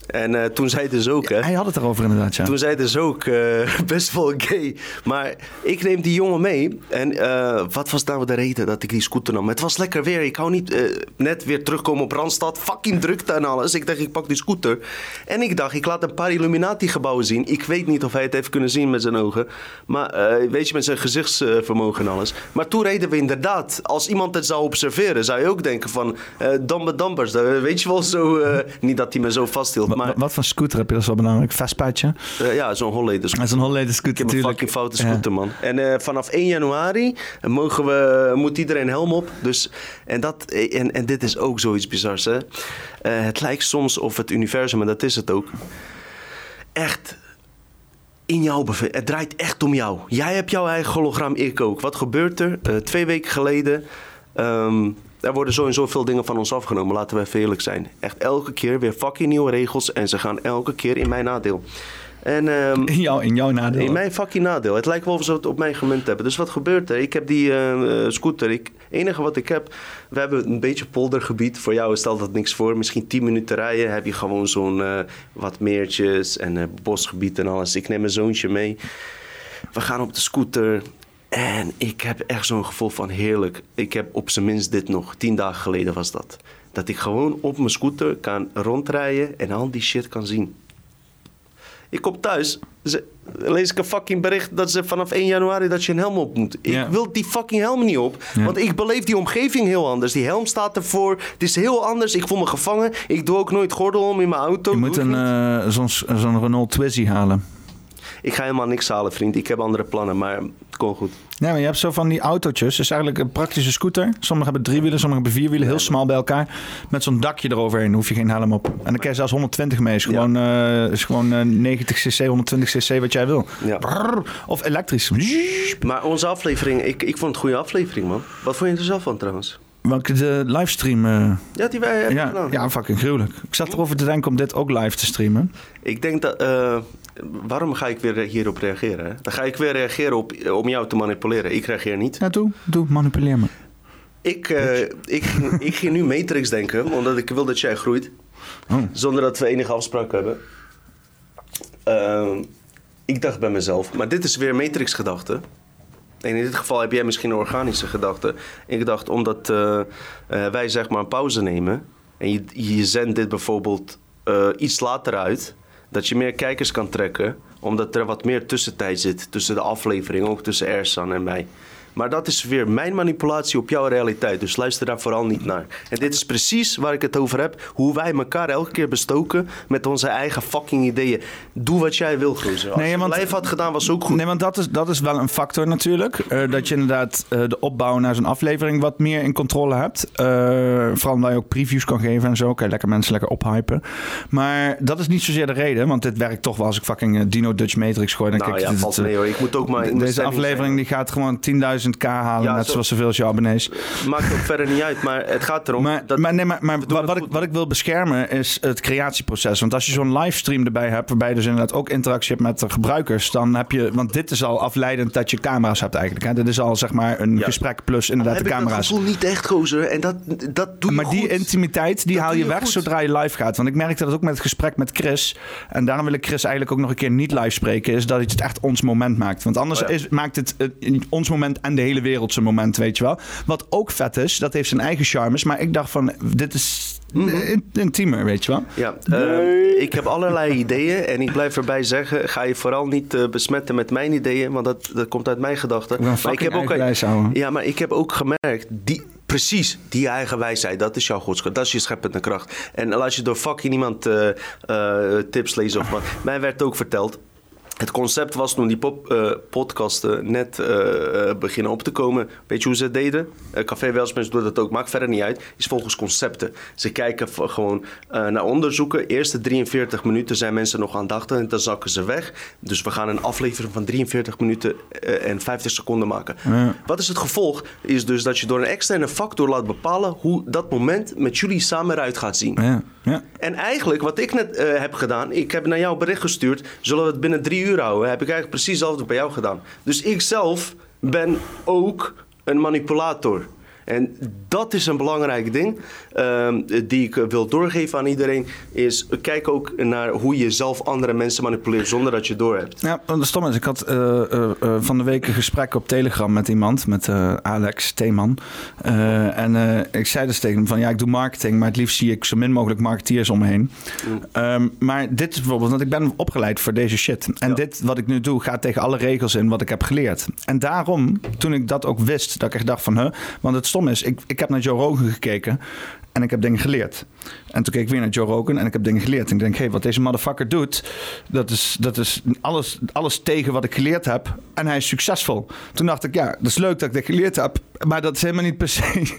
En eh, toen zei dus ook, hè. Hij had het erover inderdaad, ja. Toen zei dus ook eh, best wel gay. Maar ik neem die jongen mee. En eh, wat was nou de reden dat ik die scooter nam? Het was lekker weer. Ik hou niet net weer terugkomen op Randstad. Fucking drukte en alles. Ik dacht, ik pak die scooter. En ik dacht, ik laat een paar Illuminati-gebouwen zien. Ik weet niet of hij het heeft kunnen zien met zijn ogen. Maar weet je, met zijn gezichtsvermogen en alles. Maar toen reden we inderdaad. Als iemand het zou observeren, zou je ook denken van... Dambe eh, weet je wel zo... niet dat hij me zo vasthield, maar... wa- Wat voor scooter heb je? Dat is wel belangrijk. Vespaatje. eh, ja, zo'n Holleder Dat is een Holleder scooter ik heb een natuurlijk. fucking foute scooter, man. En eh, vanaf 1 januari mogen we, moet iedereen helm op. Dus, en, dat, en, en dit is ook zoiets bizars, hè. Eh, het lijkt soms of het universum, en dat is het ook... echt in jou bevindt. Het draait echt om jou. Jij hebt jouw eigen hologram, ik ook. Wat gebeurt er? Eh, twee weken geleden... ehm, er worden zo en zo veel dingen van ons afgenomen, laten we even eerlijk zijn. Echt elke keer weer fucking nieuwe regels en ze gaan elke keer in mijn nadeel. En, ehm, In, jou, in jouw nadeel. in mijn fucking nadeel. Het lijkt wel of ze het op mij gemunt hebben. Dus wat gebeurt er? Ik heb die eh, eh, scooter. Ik, enige wat ik heb, we hebben een beetje poldergebied. Voor jou stelt dat niks voor. Misschien 10 minuten rijden heb je gewoon zo'n eh, wat meertjes en eh, bosgebied en alles. Ik neem mijn zoontje mee. We gaan op de scooter. En ik heb echt zo'n gevoel van heerlijk. Ik heb op zijn minst dit nog. Tien dagen geleden was dat. Dat ik gewoon op mijn scooter kan rondrijden en al die shit kan zien. Ik kom thuis, ze, lees ik een fucking bericht dat ze vanaf 1 januari dat je een helm op moet. Ik wil die fucking helm niet op, want ik beleef die omgeving heel anders. Die helm staat ervoor, het is heel anders. Ik voel me gevangen. Ik doe ook nooit gordel om in mijn auto. Je moet een, eh, zo'n zo'n Renault Twizy halen. Ik ga helemaal niks halen, vriend. Ik heb andere plannen, maar het komt goed. Nee, maar je hebt zo van die autootjes. Het is eigenlijk een praktische scooter. Sommigen hebben drie wielen, sommigen hebben vier wielen. Heel smal bij elkaar. Met zo'n dakje eroverheen. Hoef je geen helm op. En dan kan je zelfs 120 mee. Is gewoon, eh, is gewoon eh, 90 cc, 120 cc wat jij wil. Ja. Brrr. Of elektrisch. Maar onze aflevering, ik, ik vond het een goede aflevering, man. Wat vond je er zelf van trouwens? Welke de livestream... eh, Ja, die wij hebben ja, gedaan. ja, fucking gruwelijk. Ik zat erover te denken om dit ook live te streamen. Ik denk dat. eh, waarom ga ik weer hierop reageren? Dan ga ik weer reageren op, om jou te manipuleren. Ik reageer niet. Ja, doe. Doe, manipuleer me. Ik, eh, ik, ging- ik ging nu Matrix denken, omdat ik wil dat jij groeit. Oh. Zonder dat we enige afspraak hebben. Ehm, ik dacht bij mezelf, maar dit is weer Matrix-gedachte. En in dit geval heb jij misschien een organische gedachte. Ik dacht, omdat eh, eh, wij zeg maar een pauze nemen... en je, je zendt dit bijvoorbeeld iets later uit... dat je meer kijkers kan trekken... omdat er wat meer tussentijd zit tussen de aflevering... ook tussen Ersan en mij. Maar dat is weer mijn manipulatie op jouw realiteit. Dus luister daar vooral niet naar. En dit is precies waar ik het over heb. Hoe wij elkaar elke keer bestoken met onze eigen fucking ideeën. Doe wat jij wil, gozer. Als Nee, je want- live had gedaan, was ook goed. Nee, want dat is, dat is wel een factor natuurlijk. Eh, dat je inderdaad eh, de opbouw naar zo'n aflevering wat meer in controle hebt. Eh, vooral omdat je ook previews kan geven en zo. Kan je lekker mensen lekker ophypen. Maar dat is niet zozeer de reden. Want dit werkt toch wel als ik fucking Dino Dutch Matrix gooi. Dan Nou kijk je ja, dit, valt mee hoor. Ik moet ook maar Deze aflevering zijn. die gaat gewoon 10.000 1000k halen, Ja, net zo- zoals zoveel als je abonnees. Maakt ook verder niet uit, maar het gaat erom. Maar, dat, maar, nee, maar, maar wat, het wat ik, wat ik wil beschermen is het creatieproces. Want als je zo'n livestream erbij hebt, waarbij je dus inderdaad ook interactie hebt met de gebruikers, dan heb je, want dit is al afleidend dat je camera's hebt eigenlijk. Hè? Dit is al zeg maar een Ja. gesprek plus inderdaad heb de ik dat camera's. gevoel niet echt, gozer. En dat, dat doe je Maar die intimiteit, die Dat haal je je weg goed. zodra je live gaat. Want ik merkte dat ook met het gesprek met Chris. En daarom wil ik Chris eigenlijk ook nog een keer niet live spreken. Is dat het echt ons moment maakt. Want anders Oh ja. is, maakt het eh, ons moment en de hele wereld zijn moment, weet je wel. Wat ook vet is, dat heeft zijn eigen charmes. Maar ik dacht van, dit is in- intiemer, weet je wel. Ja, ehm, ik heb allerlei ideeën en ik blijf erbij zeggen, ga je vooral niet eh, besmetten met mijn ideeën, want dat, dat komt uit mijn gedachten. gaan Maar fucking eigenwijs houden. ja, maar ik heb ook gemerkt, die, precies, die eigen wijsheid, dat is jouw godskracht, dat is je scheppende kracht. En als je door fucking iemand eh, eh, tips leest of wat, mij werd ook verteld, het concept was toen die pop, eh, podcasten net eh, eh, beginnen op te komen. Weet je hoe ze het deden? Café Welsmens doet dat ook, maakt verder niet uit. Is volgens concepten. Ze kijken gewoon naar onderzoeken. Eerste 43 minuten zijn mensen nog aandachtig en dan zakken ze weg. Dus we gaan een aflevering van 43 minuten en 50 seconden maken. Wat is het gevolg? Is dus dat je door een externe factor laat bepalen hoe dat moment met jullie samen eruit gaat zien. Ja, ja. En eigenlijk, wat ik net heb gedaan, ik heb naar jou een bericht gestuurd. Zullen we het binnen drie uur houden? Heb ik eigenlijk precies hetzelfde bij jou gedaan. Dus ik zelf ben ook een manipulator. En dat is een belangrijk ding ehm, die ik wil doorgeven aan iedereen. Is kijk ook naar hoe je zelf andere mensen manipuleert zonder dat je doorhebt. Ja, het stom is, ik had eh, eh, eh, van de week een gesprek op Telegram met iemand, met Alex Theeman. En ik zei dus tegen hem van, ja, ik doe marketing, maar het liefst zie ik zo min mogelijk marketeers om me heen. Ehm, maar dit is bijvoorbeeld, want ik ben opgeleid voor deze shit. En dit, wat ik nu doe, gaat tegen alle regels in wat ik heb geleerd. En daarom, toen ik dat ook wist, dat ik echt dacht van, huh, want het stom is, ik, ik heb naar Joe Rogan gekeken en ik heb dingen geleerd. En toen keek ik weer naar Joe Rogan en ik heb dingen geleerd. En ik denk, hé, hey, wat deze motherfucker doet, dat is, dat is alles, alles tegen wat ik geleerd heb. En hij is succesvol. Toen dacht ik, ja, dat is leuk dat ik dit geleerd heb. Maar dat is helemaal niet per se.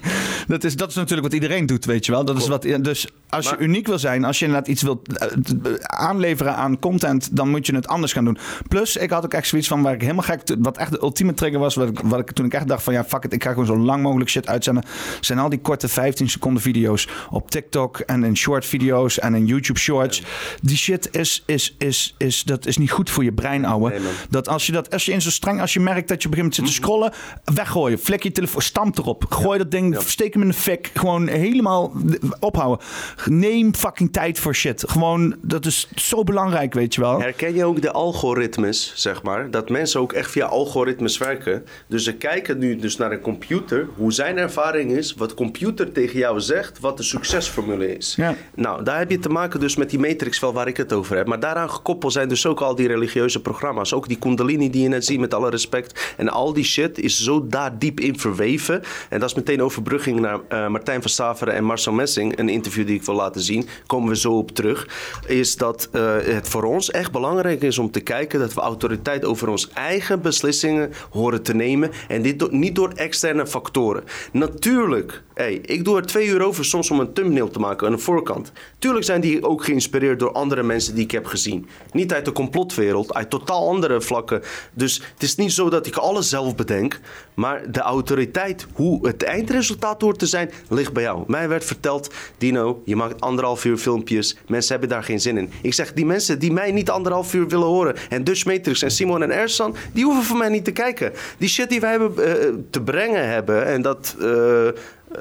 Dat is, dat is natuurlijk wat iedereen doet, weet je wel. Dat is wat, dus als je uniek wil zijn, als je inderdaad iets wilt eh, aanleveren aan content, dan moet je het anders gaan doen. Plus, ik had ook echt zoiets van waar ik helemaal gek, wat echt de ultieme trigger was, wat ik, wat ik toen ik echt dacht van ja, fuck it, ik ga gewoon zo lang mogelijk shit uitzenden. Zijn al die korte 15 seconden video's op TikTok en in short video's en in YouTube shorts. Die shit is, is, is, is, dat is niet goed voor je brein, ouwe. Dat als je dat, als je in zo streng, als je merkt dat je begint te scrollen, weggooien, vlek je telefoon, stamp erop, gooi dat ding, steek hem in de fik, gewoon helemaal ophouden. Neem fucking tijd voor shit. Gewoon, dat is zo belangrijk, weet je wel. Herken je ook de algoritmes, zeg maar? Dat mensen ook echt via algoritmes werken. Dus ze kijken nu dus naar een computer, hoe zijn ervaring is, wat computer tegen jou zegt, wat de succesformule is. Ja. Nou, daar heb je te maken dus met die matrix wel waar ik het over heb. Maar daaraan gekoppeld zijn dus ook al die religieuze programma's. Ook die kundalini die je net ziet, met alle respect. En al die shit is zo daar diep in verweven. En dat is meteen overbrugging naar eh, Martijn van Staveren en Marcel Messing. Een interview die ik wil laten zien. Komen we zo op terug. Is dat eh, het voor ons echt belangrijk is om te kijken dat we autoriteit over onze eigen beslissingen horen te nemen. En dit do- niet door externe factoren. Natuurlijk, hey, ik doe er twee uur over soms om een thumbnail te maken aan de voorkant. Tuurlijk zijn die ook geïnspireerd door andere mensen die ik heb gezien. Niet uit de complotwereld, uit totaal andere vlakken. Dus het is niet zo dat ik alles zelf bedenk. Maar de autoriteit, hoe het eindresultaat hoort te zijn, ligt bij jou. Mij werd verteld, Dino, je maakt anderhalf uur filmpjes. Mensen hebben daar geen zin in. Ik zeg, die mensen die mij niet anderhalf uur willen horen. En Dutch Matrix en Simon en Ersan, die hoeven voor mij niet te kijken. Die shit die wij hebben eh, te brengen hebben. En dat... eh,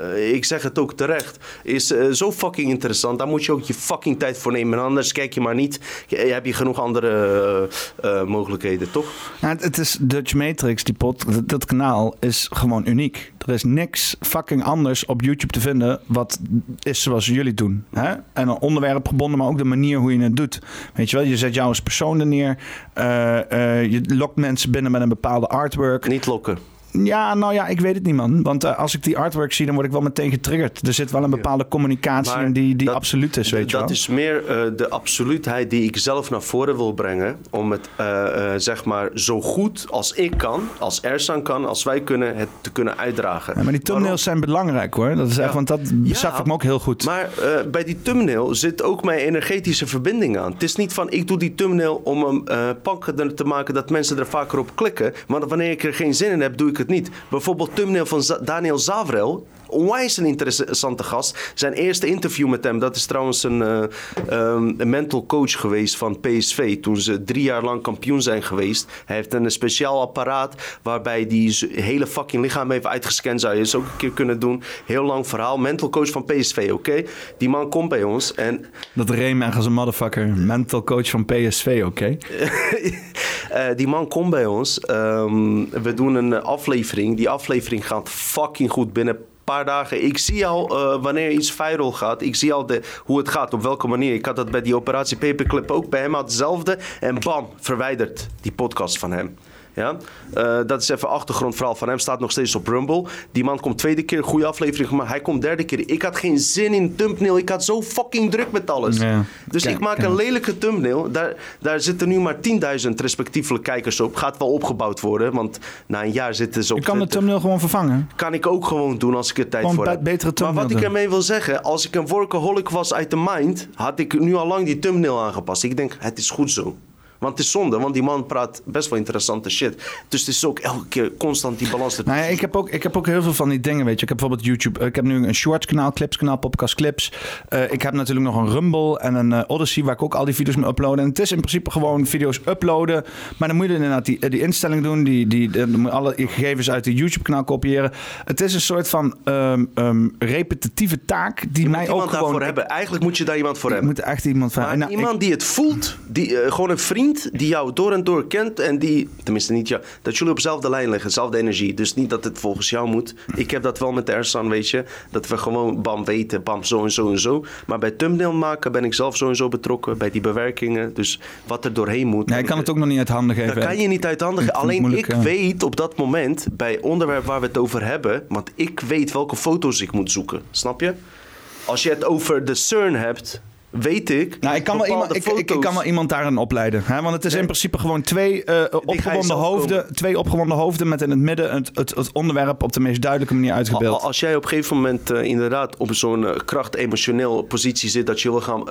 eh, ik zeg het ook terecht. Is eh, zo fucking interessant. Daar moet je ook je fucking tijd voor nemen. Anders kijk je maar niet. Je, heb je genoeg andere eh, eh, mogelijkheden, toch? Ja, het, het is Dutch Matrix, die pot, dat, kanaal is gewoon uniek. Er is niks fucking anders op YouTube te vinden wat is zoals jullie doen. Hè? En een onderwerp gebonden, maar ook de manier hoe je het doet. Weet je wel, je zet jou als persoon er neer. Eh, eh, je lokt mensen binnen met een bepaalde artwork. Niet lokken. Ja, nou ja, ik weet het niet, man. Want eh, als ik die artwork zie, dan word ik wel meteen getriggerd. Er zit wel een bepaalde communicatie in die, die dat- absoluut is, weet je dat wel. is meer eh, de absoluutheid die ik zelf naar voren wil brengen. Om het eh, zeg maar zo goed als ik kan, als Ersan kan, als wij kunnen, het te kunnen uitdragen. Ja, maar die thumbnails zijn belangrijk, hoor. Dat is echt, Ja. want dat besef ik me ook heel goed. Maar bij die thumbnail zit ook mijn energetische verbinding aan. Het is niet van ik doe die thumbnail om hem pakkender te maken dat mensen er vaker op klikken. Maar wanneer ik er geen zin in heb, doe ik het niet. Bijvoorbeeld thumbnail van Daniel Zavrel. Onwijs een interessante gast. Zijn eerste interview met hem, dat is trouwens een, eh, ehm, een mental coach geweest van PSV. Toen ze drie jaar lang kampioen zijn geweest. Hij heeft een speciaal apparaat waarbij hij zijn hele fucking lichaam heeft uitgescand. Zou je eens ook een keer kunnen doen. Heel lang verhaal. Mental coach van PSV, oké? Die man komt bij ons en Dat reem echt als een motherfucker. Mental coach van PSV, oké? Eh, die man komt bij ons. Ehm, we doen een aflevering. Die aflevering gaat fucking goed binnen paar dagen. Ik zie al eh, wanneer iets viral gaat. Ik zie al de, hoe het gaat, op welke manier. Ik had dat bij die operatie Paperclip ook. Bij hem hetzelfde. En bam, verwijderd die podcast van hem. Ja? Eh, dat is even achtergrondverhaal van hem. Staat nog steeds op Rumble. Die man komt tweede keer, goede aflevering gemaakt. Hij komt derde keer. Ik had geen zin in thumbnail. Ik had zo fucking druk met alles. Ja. Dus Kijk, ik maak kijk. een lelijke thumbnail. Daar, daar zitten nu maar 10.000 respectievelijk kijkers op. Gaat wel opgebouwd worden. Want na een jaar zitten ze op Je kan de 20. thumbnail gewoon vervangen. Kan ik ook gewoon doen als ik er tijd Gewoon voor heb. betere maar wat ik ermee wil zeggen. Als ik een workaholic was uit de mind. Had ik nu al lang die thumbnail aangepast. Ik denk, het is goed zo. Want het is zonde, want die man praat best wel interessante shit. Dus het is ook elke keer constant die balans. Nou ja, ik heb, ook, ik heb ook heel veel van die dingen, weet je. Ik heb bijvoorbeeld YouTube. eh, Ik heb nu een Shorts kanaal, Clips kanaal, Podcast Clips. Eh, ik heb natuurlijk nog een Rumble en een eh, Odyssey waar ik ook al die video's mee uploaden. En het is in principe gewoon video's uploaden. Maar dan moet je inderdaad die, die instelling doen. Die, die, je alle gegevens uit de YouTube kanaal kopiëren. Het is een soort van ehm, ehm, repetitieve taak die Je mij moet ook iemand gewoon... daarvoor hebben. Eigenlijk moet je daar iemand voor hebben. moet echt iemand van... Maar Nou, ik- iemand die het voelt, die, eh, gewoon een vriend die jou door en door kent en die, tenminste niet jou, dat jullie op dezelfde lijn liggen, dezelfde energie. Dus niet dat het volgens jou moet. Ik heb dat wel met de Ersan, weet je, dat we gewoon bam weten, bam zo en zo en zo. Maar bij thumbnail maken ben ik zelf zo en zo betrokken, bij die bewerkingen. Dus wat er doorheen moet. Nee, ik kan het ook nog niet uit handen geven. Dat kan je niet uit handen het Alleen moeilijk, ik ja. weet op dat moment, bij onderwerp waar we het over hebben, want ik weet welke foto's ik moet zoeken. Snap je? Als je het over de CERN hebt, weet ik. Nou, ik kan, wel iemand, ik, ik, kan wel iemand daarin opleiden. Hè? Want het is in principe gewoon twee, eh, opgewonden hoofden, komen. twee opgewonden hoofden met in het midden het, het, het onderwerp op de meest duidelijke manier uitgebeeld. Als jij op een gegeven moment eh, inderdaad op zo'n eh, kracht-emotioneel positie zit dat je wil gaan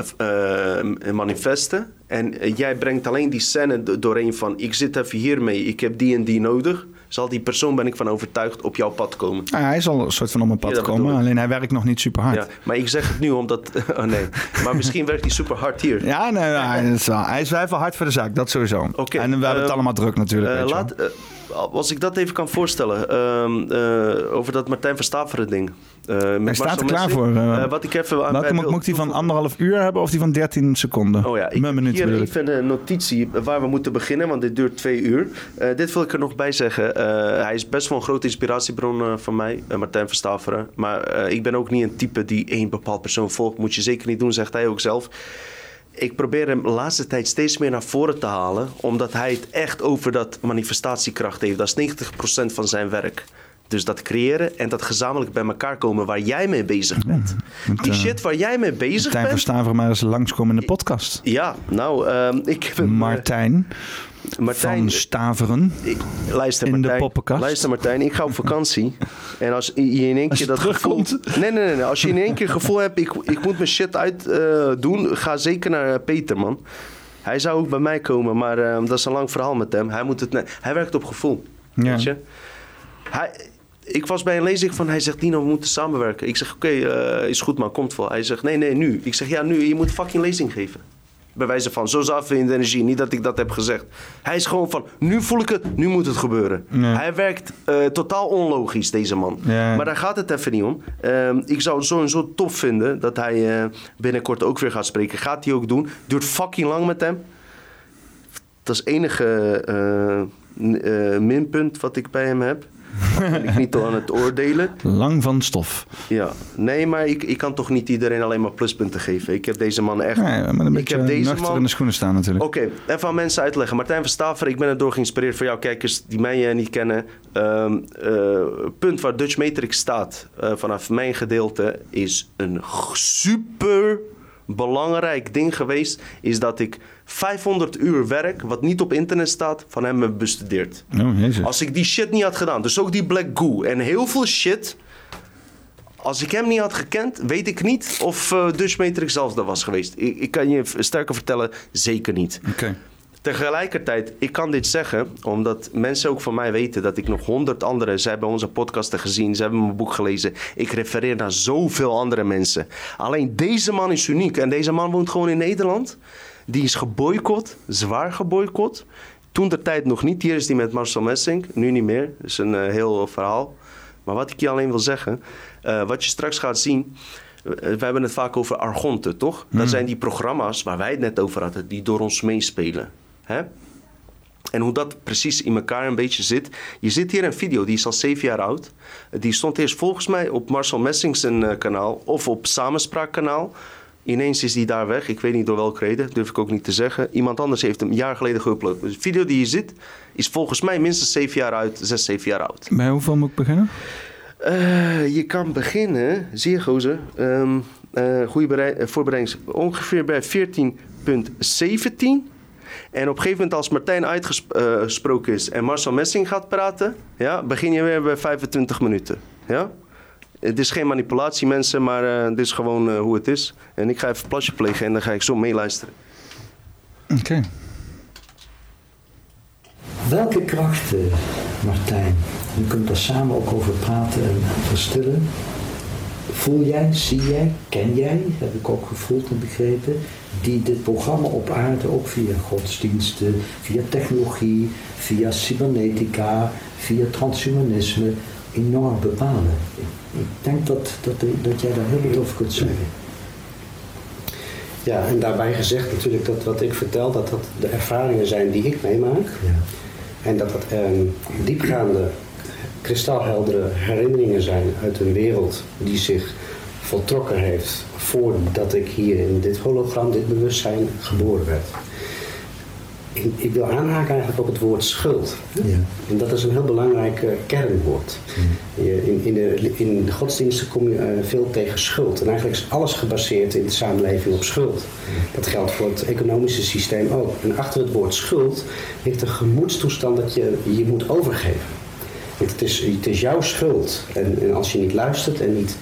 manifesten. En jij brengt alleen die scène do- doorheen van ik zit even hiermee, ik heb die en die nodig. Zal die persoon, ben ik van overtuigd, op jouw pad komen. Nou, hij zal een soort van op mijn pad Ja, komen, alleen hij werkt nog niet super hard. Ja, maar ik zeg het nu omdat... oh nee, maar misschien werkt hij super hard hier. Ja, nee, nee, hij, is wel, hij is wel even hard voor de zaak, dat sowieso. En we hebben het eh, allemaal druk natuurlijk. Eh, laat, als ik dat even kan voorstellen, ehm, eh, over dat Martijn Verstaveren ding. Eh, hij Marcel staat er klaar voor. Eh, wat ik even aan Welke moet, moet die van anderhalf uur hebben of die van 13 seconden? Oh ja, ik heb hier even een notitie waar we moeten beginnen, want dit duurt twee uur. Dit wil ik er nog bij zeggen. Hij is best wel een grote inspiratiebron voor mij, Martijn Verstaveren. Maar ik ben ook niet een type die één bepaald persoon volgt. Moet je zeker niet doen, zegt hij ook zelf. Ik probeer hem de laatste tijd steeds meer naar voren te halen, omdat hij het echt over dat manifestatiekracht heeft. Dat is 90% van zijn werk. Dus dat creëren en dat gezamenlijk bij elkaar komen waar jij mee bezig bent. Die eh, shit waar jij mee bezig Martijn bent. Verstaver maar eens langskomen in de podcast. Ja, nou, ehm, ik heb hem, eh, Martijn, Martijn, van Staveren. ik, luister in de Martijn, poppenkast. luister Martijn, ik ga op vakantie. En als je in één Als keer dat terugkomt. gevoel... Nee, nee, nee, nee. Als je in één keer gevoel hebt, ik, ik moet mijn shit uit eh, doen, ga zeker naar eh, Peter, man. Hij zou ook bij mij komen, maar eh, dat is een lang verhaal met hem. Hij, moet het, hij werkt op gevoel, Ja. weet je. Hij, ik was bij een lezing van, hij zegt, Dino, we moeten samenwerken. Ik zeg, oké, eh, is goed man, komt wel. Hij zegt, nee, nee, nu. Ik zeg, ja, nu, je moet fucking lezing geven. Bij wijze van, zo zat in de energie. Niet dat ik dat heb gezegd. Hij is gewoon van, nu voel ik het, nu moet het gebeuren. Hij werkt eh, totaal onlogisch, deze man. Ja. Maar daar gaat het even niet om. Ehm, ik zou het sowieso tof vinden dat hij eh, binnenkort ook weer gaat spreken. Gaat hij ook doen. Duurt fucking lang met hem. Dat is het enige eh, minpunt wat ik bij hem heb. Daar ben ik niet aan het oordelen. Lang van stof. Ja, nee, maar ik, ik kan toch niet iedereen alleen maar pluspunten geven. Ik heb deze man echt. Nee, maar een ik heb deze man. in de schoenen staan natuurlijk. Oké, even aan mensen uitleggen. Martijn Verstaver, ik ben erdoor geïnspireerd voor jou kijkers die mij eh, niet kennen. Eh, punt waar Dutch Matrix staat eh, vanaf mijn gedeelte is een super belangrijk ding geweest. Is dat ik 500 uur werk, wat niet op internet staat, van hem heb bestudeerd. Oh, jezus. Als ik die shit niet had gedaan, dus ook die Black Goo en heel veel shit. Als ik hem niet had gekend, weet ik niet of eh Dutch Matrix zelfs dat was geweest. Ik, ik kan je sterker vertellen, zeker niet. Oké. Tegelijkertijd, ik kan dit zeggen omdat mensen ook van mij weten dat ik nog honderd andere. Ze hebben onze podcasten gezien, ze hebben mijn boek gelezen. Ik refereer naar zoveel andere mensen. Alleen deze man is uniek en deze man woont gewoon in Nederland. Die is geboycott, zwaar geboycott. Toen de tijd nog niet. Hier is die met Marcel Messing, nu niet meer. Dat is een uh, heel verhaal. Maar wat ik je alleen wil zeggen, uh, wat je straks gaat zien. We hebben het vaak over argonten, toch? Dat zijn die programma's waar wij het net over hadden, die door ons meespelen. Hè? En hoe dat precies in elkaar een beetje zit. Je zit hier een video, die is al zeven jaar oud. Die stond eerst volgens mij op Marcel Messings kanaal of op Samenspraak kanaal. Ineens is die daar weg. Ik weet niet door welke reden, durf ik ook niet te zeggen. Iemand anders heeft hem een jaar geleden geüpload. Dus de video die je ziet, is volgens mij minstens zeven jaar oud, zes, zeven jaar oud. Bij hoeveel moet ik beginnen? Uh, je kan beginnen, zie je gozer, um, uh, goede voorbereiding, ongeveer bij 14.17. En op een gegeven moment als Martijn uitgesproken is en Marcel Messing gaat praten, ja, begin je weer bij 25 minuten. Ja? Het is geen manipulatie mensen, maar uh, het is gewoon uh, hoe het is. En ik ga even plasje plegen en dan ga ik zo meeluisteren. Oké. Okay. Welke krachten, Martijn, we kunnen daar samen ook over praten en verstillen. Voel jij, zie jij, ken jij, heb ik ook gevoeld en begrepen, die dit programma op aarde ook via godsdiensten, via technologie, via cybernetica, via transhumanisme enorm bepalen. Ik denk dat, dat, dat jij daar heel veel over kunt zeggen. Ja, en daarbij gezegd natuurlijk dat wat ik vertel, dat dat de ervaringen zijn die ik meemaak. Ja. En dat dat um, diepgaande, kristalheldere herinneringen zijn uit een wereld die zich voltrokken heeft voordat ik hier in dit hologram, dit bewustzijn geboren werd ik wil aanhaken eigenlijk op het woord schuld. Ja. En dat is een heel belangrijk uh, kernwoord. in, in, de, in de godsdiensten kom je uh, veel tegen schuld. En eigenlijk is alles gebaseerd in de samenleving op schuld. Dat geldt voor het economische systeem ook. En achter het woord schuld ligt een gemoedstoestand dat je je moet overgeven. Want het is, het is jouw schuld. En, en als je niet luistert en niet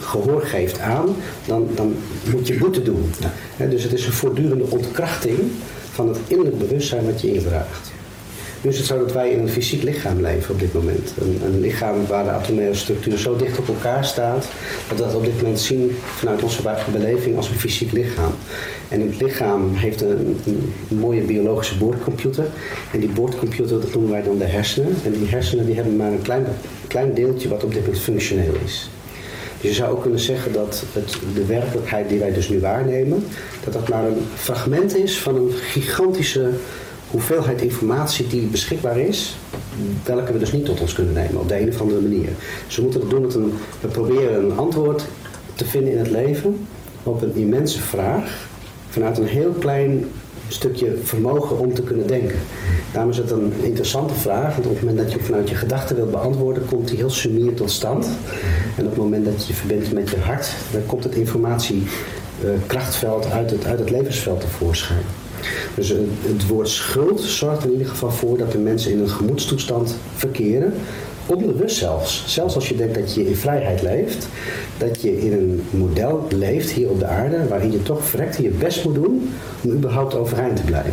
gehoor geeft aan, dan, dan moet je boete doen. Ja. dus het is een voortdurende ontkrachting van het innerlijk bewustzijn wat je indraagt. Nu is het zo dat wij in een fysiek lichaam leven op dit moment. Een, een, lichaam waar de atomaire structuur zo dicht op elkaar staat, dat we dat op dit moment zien vanuit onze beleving als een fysiek lichaam. En het lichaam heeft een, een, mooie biologische boordcomputer. En die boordcomputer, dat noemen wij dan de hersenen. En die hersenen die hebben maar een klein, klein deeltje wat op dit moment functioneel is. Je zou ook kunnen zeggen dat het, de werkelijkheid die wij dus nu waarnemen, dat dat maar een fragment is van een gigantische hoeveelheid informatie die beschikbaar is, welke we dus niet tot ons kunnen nemen op de een of andere manier. Dus we moeten het doen met een, we proberen een antwoord te vinden in het leven op een immense vraag vanuit een heel klein stukje vermogen om te kunnen denken. Daarom is het een interessante vraag, want op het moment dat je vanuit je gedachten wilt beantwoorden, komt die heel sumier tot stand. En op het moment dat je je verbindt met je hart, dan komt het informatiekrachtveld uit het, uit het levensveld tevoorschijn. Dus het woord schuld zorgt in ieder geval voor dat de mensen in een gemoedstoestand verkeren onbewust zelfs, zelfs als je denkt dat je in vrijheid leeft, dat je in een model leeft hier op de aarde waarin je toch verrekt je best moet doen om überhaupt overeind te blijven.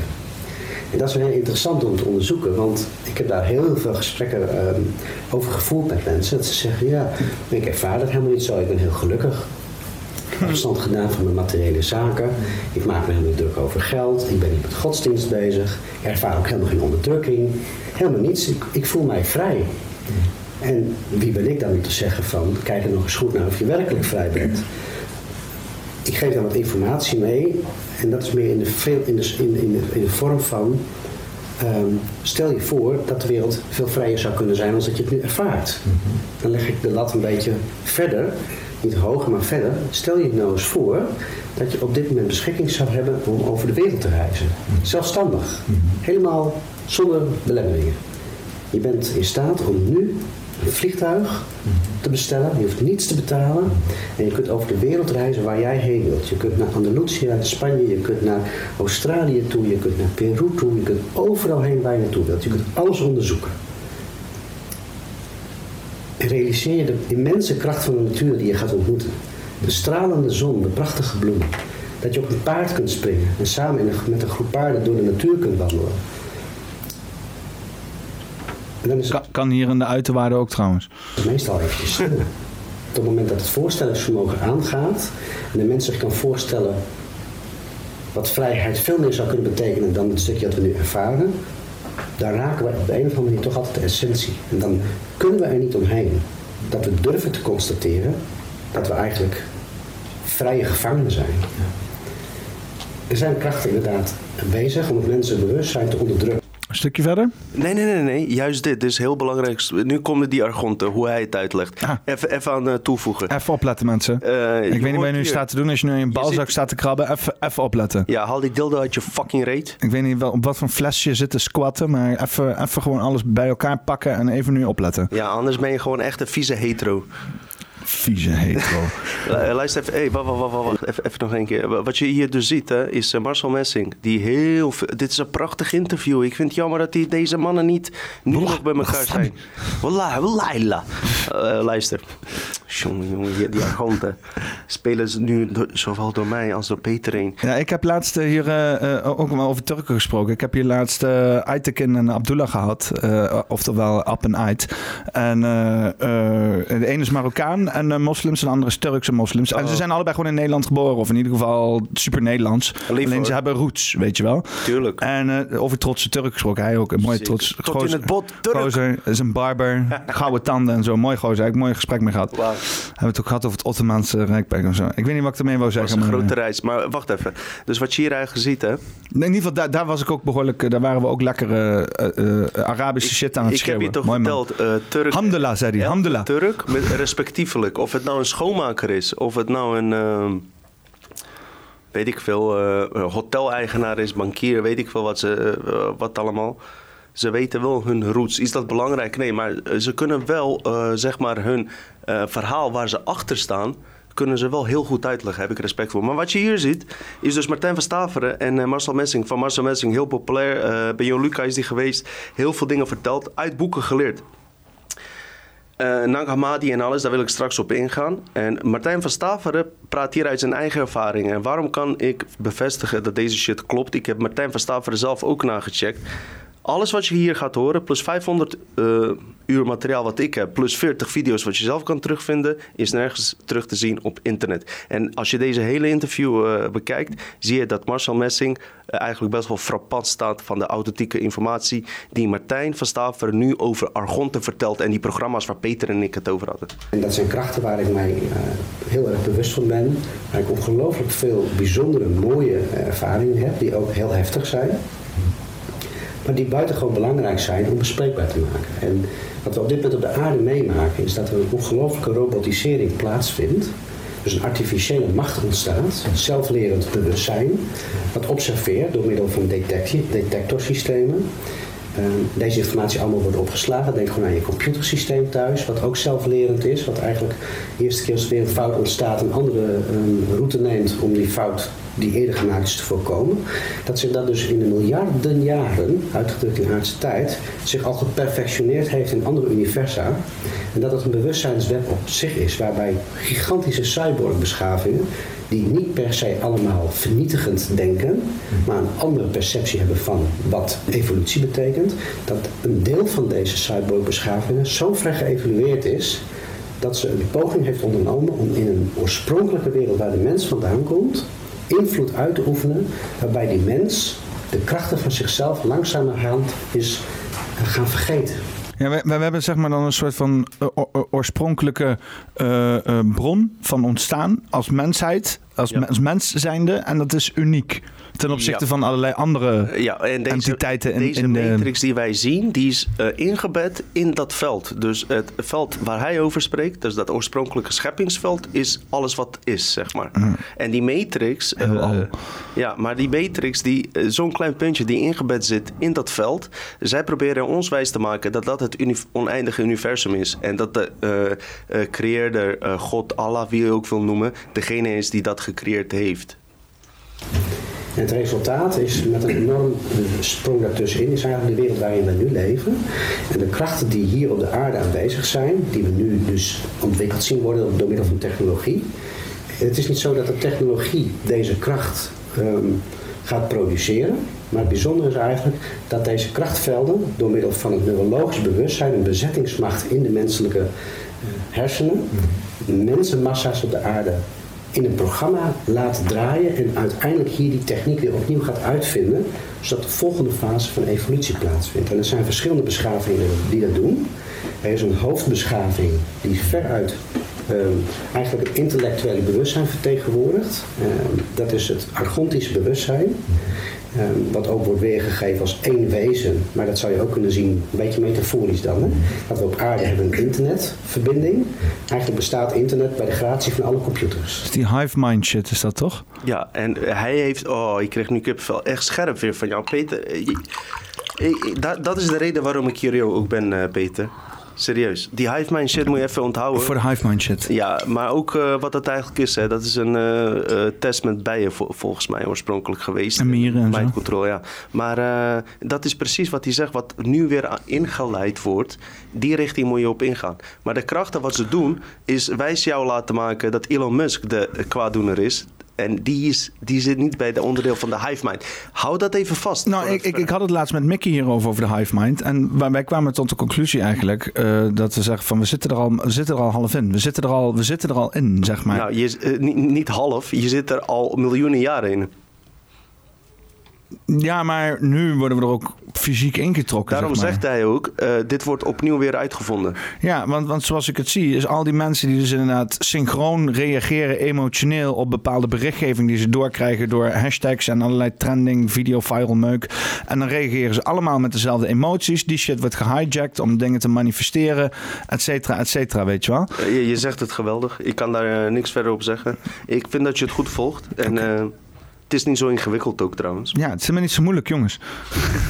En dat is heel interessant om te onderzoeken, want ik heb daar heel veel gesprekken um, over gevoeld met mensen. Dat ze zeggen, ja, ik ervaar dat helemaal niet zo, ik ben heel gelukkig. Ik heb verstand gedaan van mijn materiële zaken. Ik maak me helemaal druk over geld. Ik ben niet met godsdienst bezig. Ik ervaar ook helemaal geen onderdrukking. Helemaal niets. Ik, ik voel mij vrij. En wie ben ik dan om te zeggen van, kijk er nog eens goed naar of je werkelijk vrij bent. Ik geef dan wat informatie mee en dat is meer in de, in de, in de, in de vorm van, um, stel je voor dat de wereld veel vrijer zou kunnen zijn als dat je het nu ervaart. Dan leg ik de lat een beetje verder, niet hoger maar verder. Stel je nou eens voor dat je op dit moment beschikking zou hebben om over de wereld te reizen. Zelfstandig. Helemaal zonder belemmeringen. Je bent in staat om nu een vliegtuig te bestellen. Je hoeft niets te betalen. En je kunt over de wereld reizen waar jij heen wilt. Je kunt naar Andalusië, Spanje, je kunt naar Australië toe, je kunt naar Peru toe. Je kunt overal heen waar je naartoe wilt. Je kunt alles onderzoeken. En realiseer je de immense kracht van de natuur die je gaat ontmoeten. De stralende zon, de prachtige bloemen. dat je op een paard kunt springen en samen met een groep paarden door de natuur kunt wandelen. Dan is het, kan, kan, hier in de uiterwaarden ook trouwens? Meestal eventjes stil. Op het moment dat het voorstellingsvermogen aangaat en de mens zich kan voorstellen wat vrijheid veel meer zou kunnen betekenen dan het stukje dat we nu ervaren, daar raken we op de een of andere manier toch altijd de essentie. En dan kunnen we er niet omheen dat we durven te constateren dat we eigenlijk vrije gevangenen zijn. Er zijn krachten inderdaad bezig om het mensen bewustzijn te onderdrukken. Een stukje verder? Nee, nee, nee, nee. Juist dit. Dit is heel belangrijk. Nu komen die argonten, hoe hij het uitlegt. Ah. Even, even aan uh, toevoegen. Even opletten, mensen. Uh, ik weet niet wat je nu staat te doen. Als je nu in een balzak staat te krabben, even, even opletten. Ja, haal die dildo uit je fucking reet. Ik weet niet wel, op wat voor flesje je zit te squatten, maar even, even gewoon alles bij elkaar pakken en even nu opletten. Ja, anders ben je gewoon echt een vieze hetero. Vieze hetero. Luister even, hey, wacht, wacht, wacht, wacht. Even, even, nog een keer. Wat je hier dus ziet, hè, is eh, Marcel Messing. Die heel Dit is een prachtig interview. Ik vind het jammer dat die, deze mannen niet, niet nog bij elkaar zijn. Wallah, wallah. Uh, luister. Jongen, jongen, die, die arganten spelen ze nu zowel door mij als door Peter heen. Ja, ik heb laatst eh, hier uh, ook wel over Turken gesproken. Ik heb hier laatst uh, Aytekin en Abdullah gehad. Uh, oftewel Ab en Ait. En de ene is Marokkaan en moslims en de andere is Turkse moslims. En ze oh. zijn allebei gewoon in Nederland geboren. Of in ieder geval super Nederlands. Alleen ze hebben roots, weet je wel. Tuurlijk. En over trotse Turk gesproken. Hij ook een mooie trots. Tot in het bot, Turk. Gozer, is een barber. gouden tanden en zo. Mooi gozer. Ik heb een mooi gesprek mee gehad. Wow. Hebben we het ook gehad over het Ottomaanse Rijkberg en zo. Ik weet niet wat ik ermee wou zeggen. Dat was een grote reis. Maar wacht even. Dus wat je hier eigenlijk ziet, hè? Nee, in ieder geval, daar, daar was ik ook behoorlijk... Daar waren we ook lekkere uh, Arabische shit aan het. Ik heb je toch verteld, uh, Turk... Hamdullah, zei hij. Hamdullah. Turk, met, respectievelijk. Of het nou een schoonmaker is. Of het nou een... Ehm, weet ik veel, hoteleigenaar is, bankier, weet ik veel wat, ze, wat allemaal ze weten wel hun roots. Is dat belangrijk? Nee, maar ze kunnen wel uh, zeg maar hun uh, verhaal waar ze achter staan, kunnen ze wel heel goed uitleggen. Heb ik respect voor. Maar wat je hier ziet, is dus Martijn van Staveren en uh, Marcel Messing. Van Marcel Messing, heel populair. bij Jon Luca is die geweest. Heel veel dingen verteld, uit boeken geleerd. Uh, Nang en alles, daar wil ik straks op ingaan. En Martijn van Staveren praat hier uit zijn eigen ervaringen. En waarom kan ik bevestigen dat deze shit klopt? Ik heb Martijn van Staveren zelf ook nagecheckt. Alles wat je hier gaat horen, plus 500 uh, eh, uur materiaal wat ik heb, plus 40 video's wat je zelf kan terugvinden, is nergens terug te zien op internet. En als je deze hele interview uh, bekijkt, zie je dat Marcel Messing uh, eigenlijk best wel frappant staat van de authentieke informatie die Martijn van Staveren nu over Argonte vertelt en die programma's waar Peter en ik het over hadden. En dat zijn krachten waar ik mij heel erg bewust van ben, waar ik ongelooflijk veel bijzondere, mooie ervaringen heb, die ook heel heftig zijn maar die buitengewoon belangrijk zijn om bespreekbaar te maken. En wat we op dit moment op de aarde meemaken, is dat er een ongelooflijke robotisering plaatsvindt. Dus een artificiële macht ontstaat, zelflerend bewustzijn, wat observeert door middel van detectie, detectorsystemen. Uh, deze informatie allemaal wordt opgeslagen. Denk gewoon aan je computersysteem thuis, wat ook zelflerend is. Wat eigenlijk de eerste keer als er weer een fout ontstaat, een andere um, route neemt om die fout die eerder gemaakt is te voorkomen. Dat zich dat dus in de miljarden jaren, uitgedrukt in aardse tijd, zich al geperfectioneerd heeft in andere universa. En dat het een bewustzijnsweb op zich is, waarbij gigantische cyborgbeschavingen, die niet per se allemaal vernietigend denken, maar een andere perceptie hebben van wat evolutie betekent, dat een deel van deze cyborgbeschavingen zo ver geëvolueerd is dat ze een poging heeft ondernomen om in een oorspronkelijke wereld waar de mens vandaan komt, invloed uit te oefenen, waarbij die mens de krachten van zichzelf langzamerhand is gaan vergeten. Ja, we, we, hebben zeg maar dan een soort van uh, oorspronkelijke uh, uh, bron van ontstaan als mensheid, als, ja. als mens zijnde. En dat is uniek ten opzichte van allerlei andere ja, en deze, entiteiten. In, deze in de... matrix die wij zien, die is uh, ingebed in dat veld. Dus het veld waar hij over spreekt, dus dat oorspronkelijke scheppingsveld, is alles wat is, zeg maar. Mm. En die matrix, uh, ja, maar die matrix, die, uh, zo'n klein puntje die ingebed zit in dat veld, zij proberen ons wijs te maken dat dat het uni oneindige universum is. En dat de creëerder, God, Allah, wie je ook wil noemen, degene is die dat gecreëerd heeft. En het resultaat is met een enorm sprong daartussenin, is eigenlijk de wereld waarin we nu leven. En de krachten die hier op de aarde aanwezig zijn, die we nu dus ontwikkeld zien worden door middel van technologie, Het is niet zo dat de technologie deze kracht ehm, gaat produceren. Maar het bijzondere is eigenlijk dat deze krachtvelden door middel van het neurologisch bewustzijn een bezettingsmacht in de menselijke uh, hersenen, mensenmassa's op de aarde in een programma laat draaien en uiteindelijk hier die techniek weer opnieuw gaat uitvinden, zodat de volgende fase van evolutie plaatsvindt. En er zijn verschillende beschavingen die dat doen. Er is een hoofdbeschaving die veruit um, eigenlijk het intellectuele bewustzijn vertegenwoordigt. Um, dat is het argontische bewustzijn. Um, wat ook wordt weergegeven als één wezen. Maar dat zou je ook kunnen zien, een beetje metaforisch dan. Hè? Dat we op aarde hebben een internetverbinding. Eigenlijk bestaat internet bij de gratie van alle computers. Die hive mind shit, is dat toch? Ja, en hij heeft... Oh, ik kreeg nu kippenvel. Echt scherp weer van jou, Peter. Je, dat, dat is de reden waarom ik hier ook ben, uh, Peter. Serieus. Die hive mind shit moet je even onthouden. Voor de hive mind shit. Ja, maar ook uh, wat dat eigenlijk is. Hè. Dat is een uh, test met bijen volgens mij oorspronkelijk geweest. En mieren en Mind control, ja. Maar dat is precies wat hij zegt. Wat nu weer ingeleid wordt. Die richting moet je op ingaan. Maar de krachten wat ze doen. Is wijs jou laten maken dat Elon Musk de kwaaddoener is. En die, is, die zit niet bij de onderdeel van de hive mind. Hou dat even vast. Nou, ik, ik, ik, had het laatst met Mickey hierover, over de hive mind. En wij kwamen tot de conclusie eigenlijk uh, dat we zeggen van we zitten, er al, we zitten er al half in. We zitten er al, we zitten er al in, zeg maar. Nou, je, uh, niet, niet half, je zit er al miljoenen jaren in. Ja, maar nu worden we er ook fysiek ingetrokken. Daarom zeg maar. zegt hij ook, uh, dit wordt opnieuw weer uitgevonden. Ja, want, want zoals ik het zie, is al die mensen die dus inderdaad synchroon reageren emotioneel op bepaalde berichtgeving die ze doorkrijgen door hashtags en allerlei trending, video, viral meuk. En dan reageren ze allemaal met dezelfde emoties. Die shit wordt gehijacked om dingen te manifesteren, et cetera, et cetera, weet je wel. Je, je zegt het geweldig. Ik kan daar uh, niks verder op zeggen. Ik vind dat je het goed volgt. En okay. uh, het is niet zo ingewikkeld ook trouwens. Ja, het is helemaal niet zo moeilijk, jongens.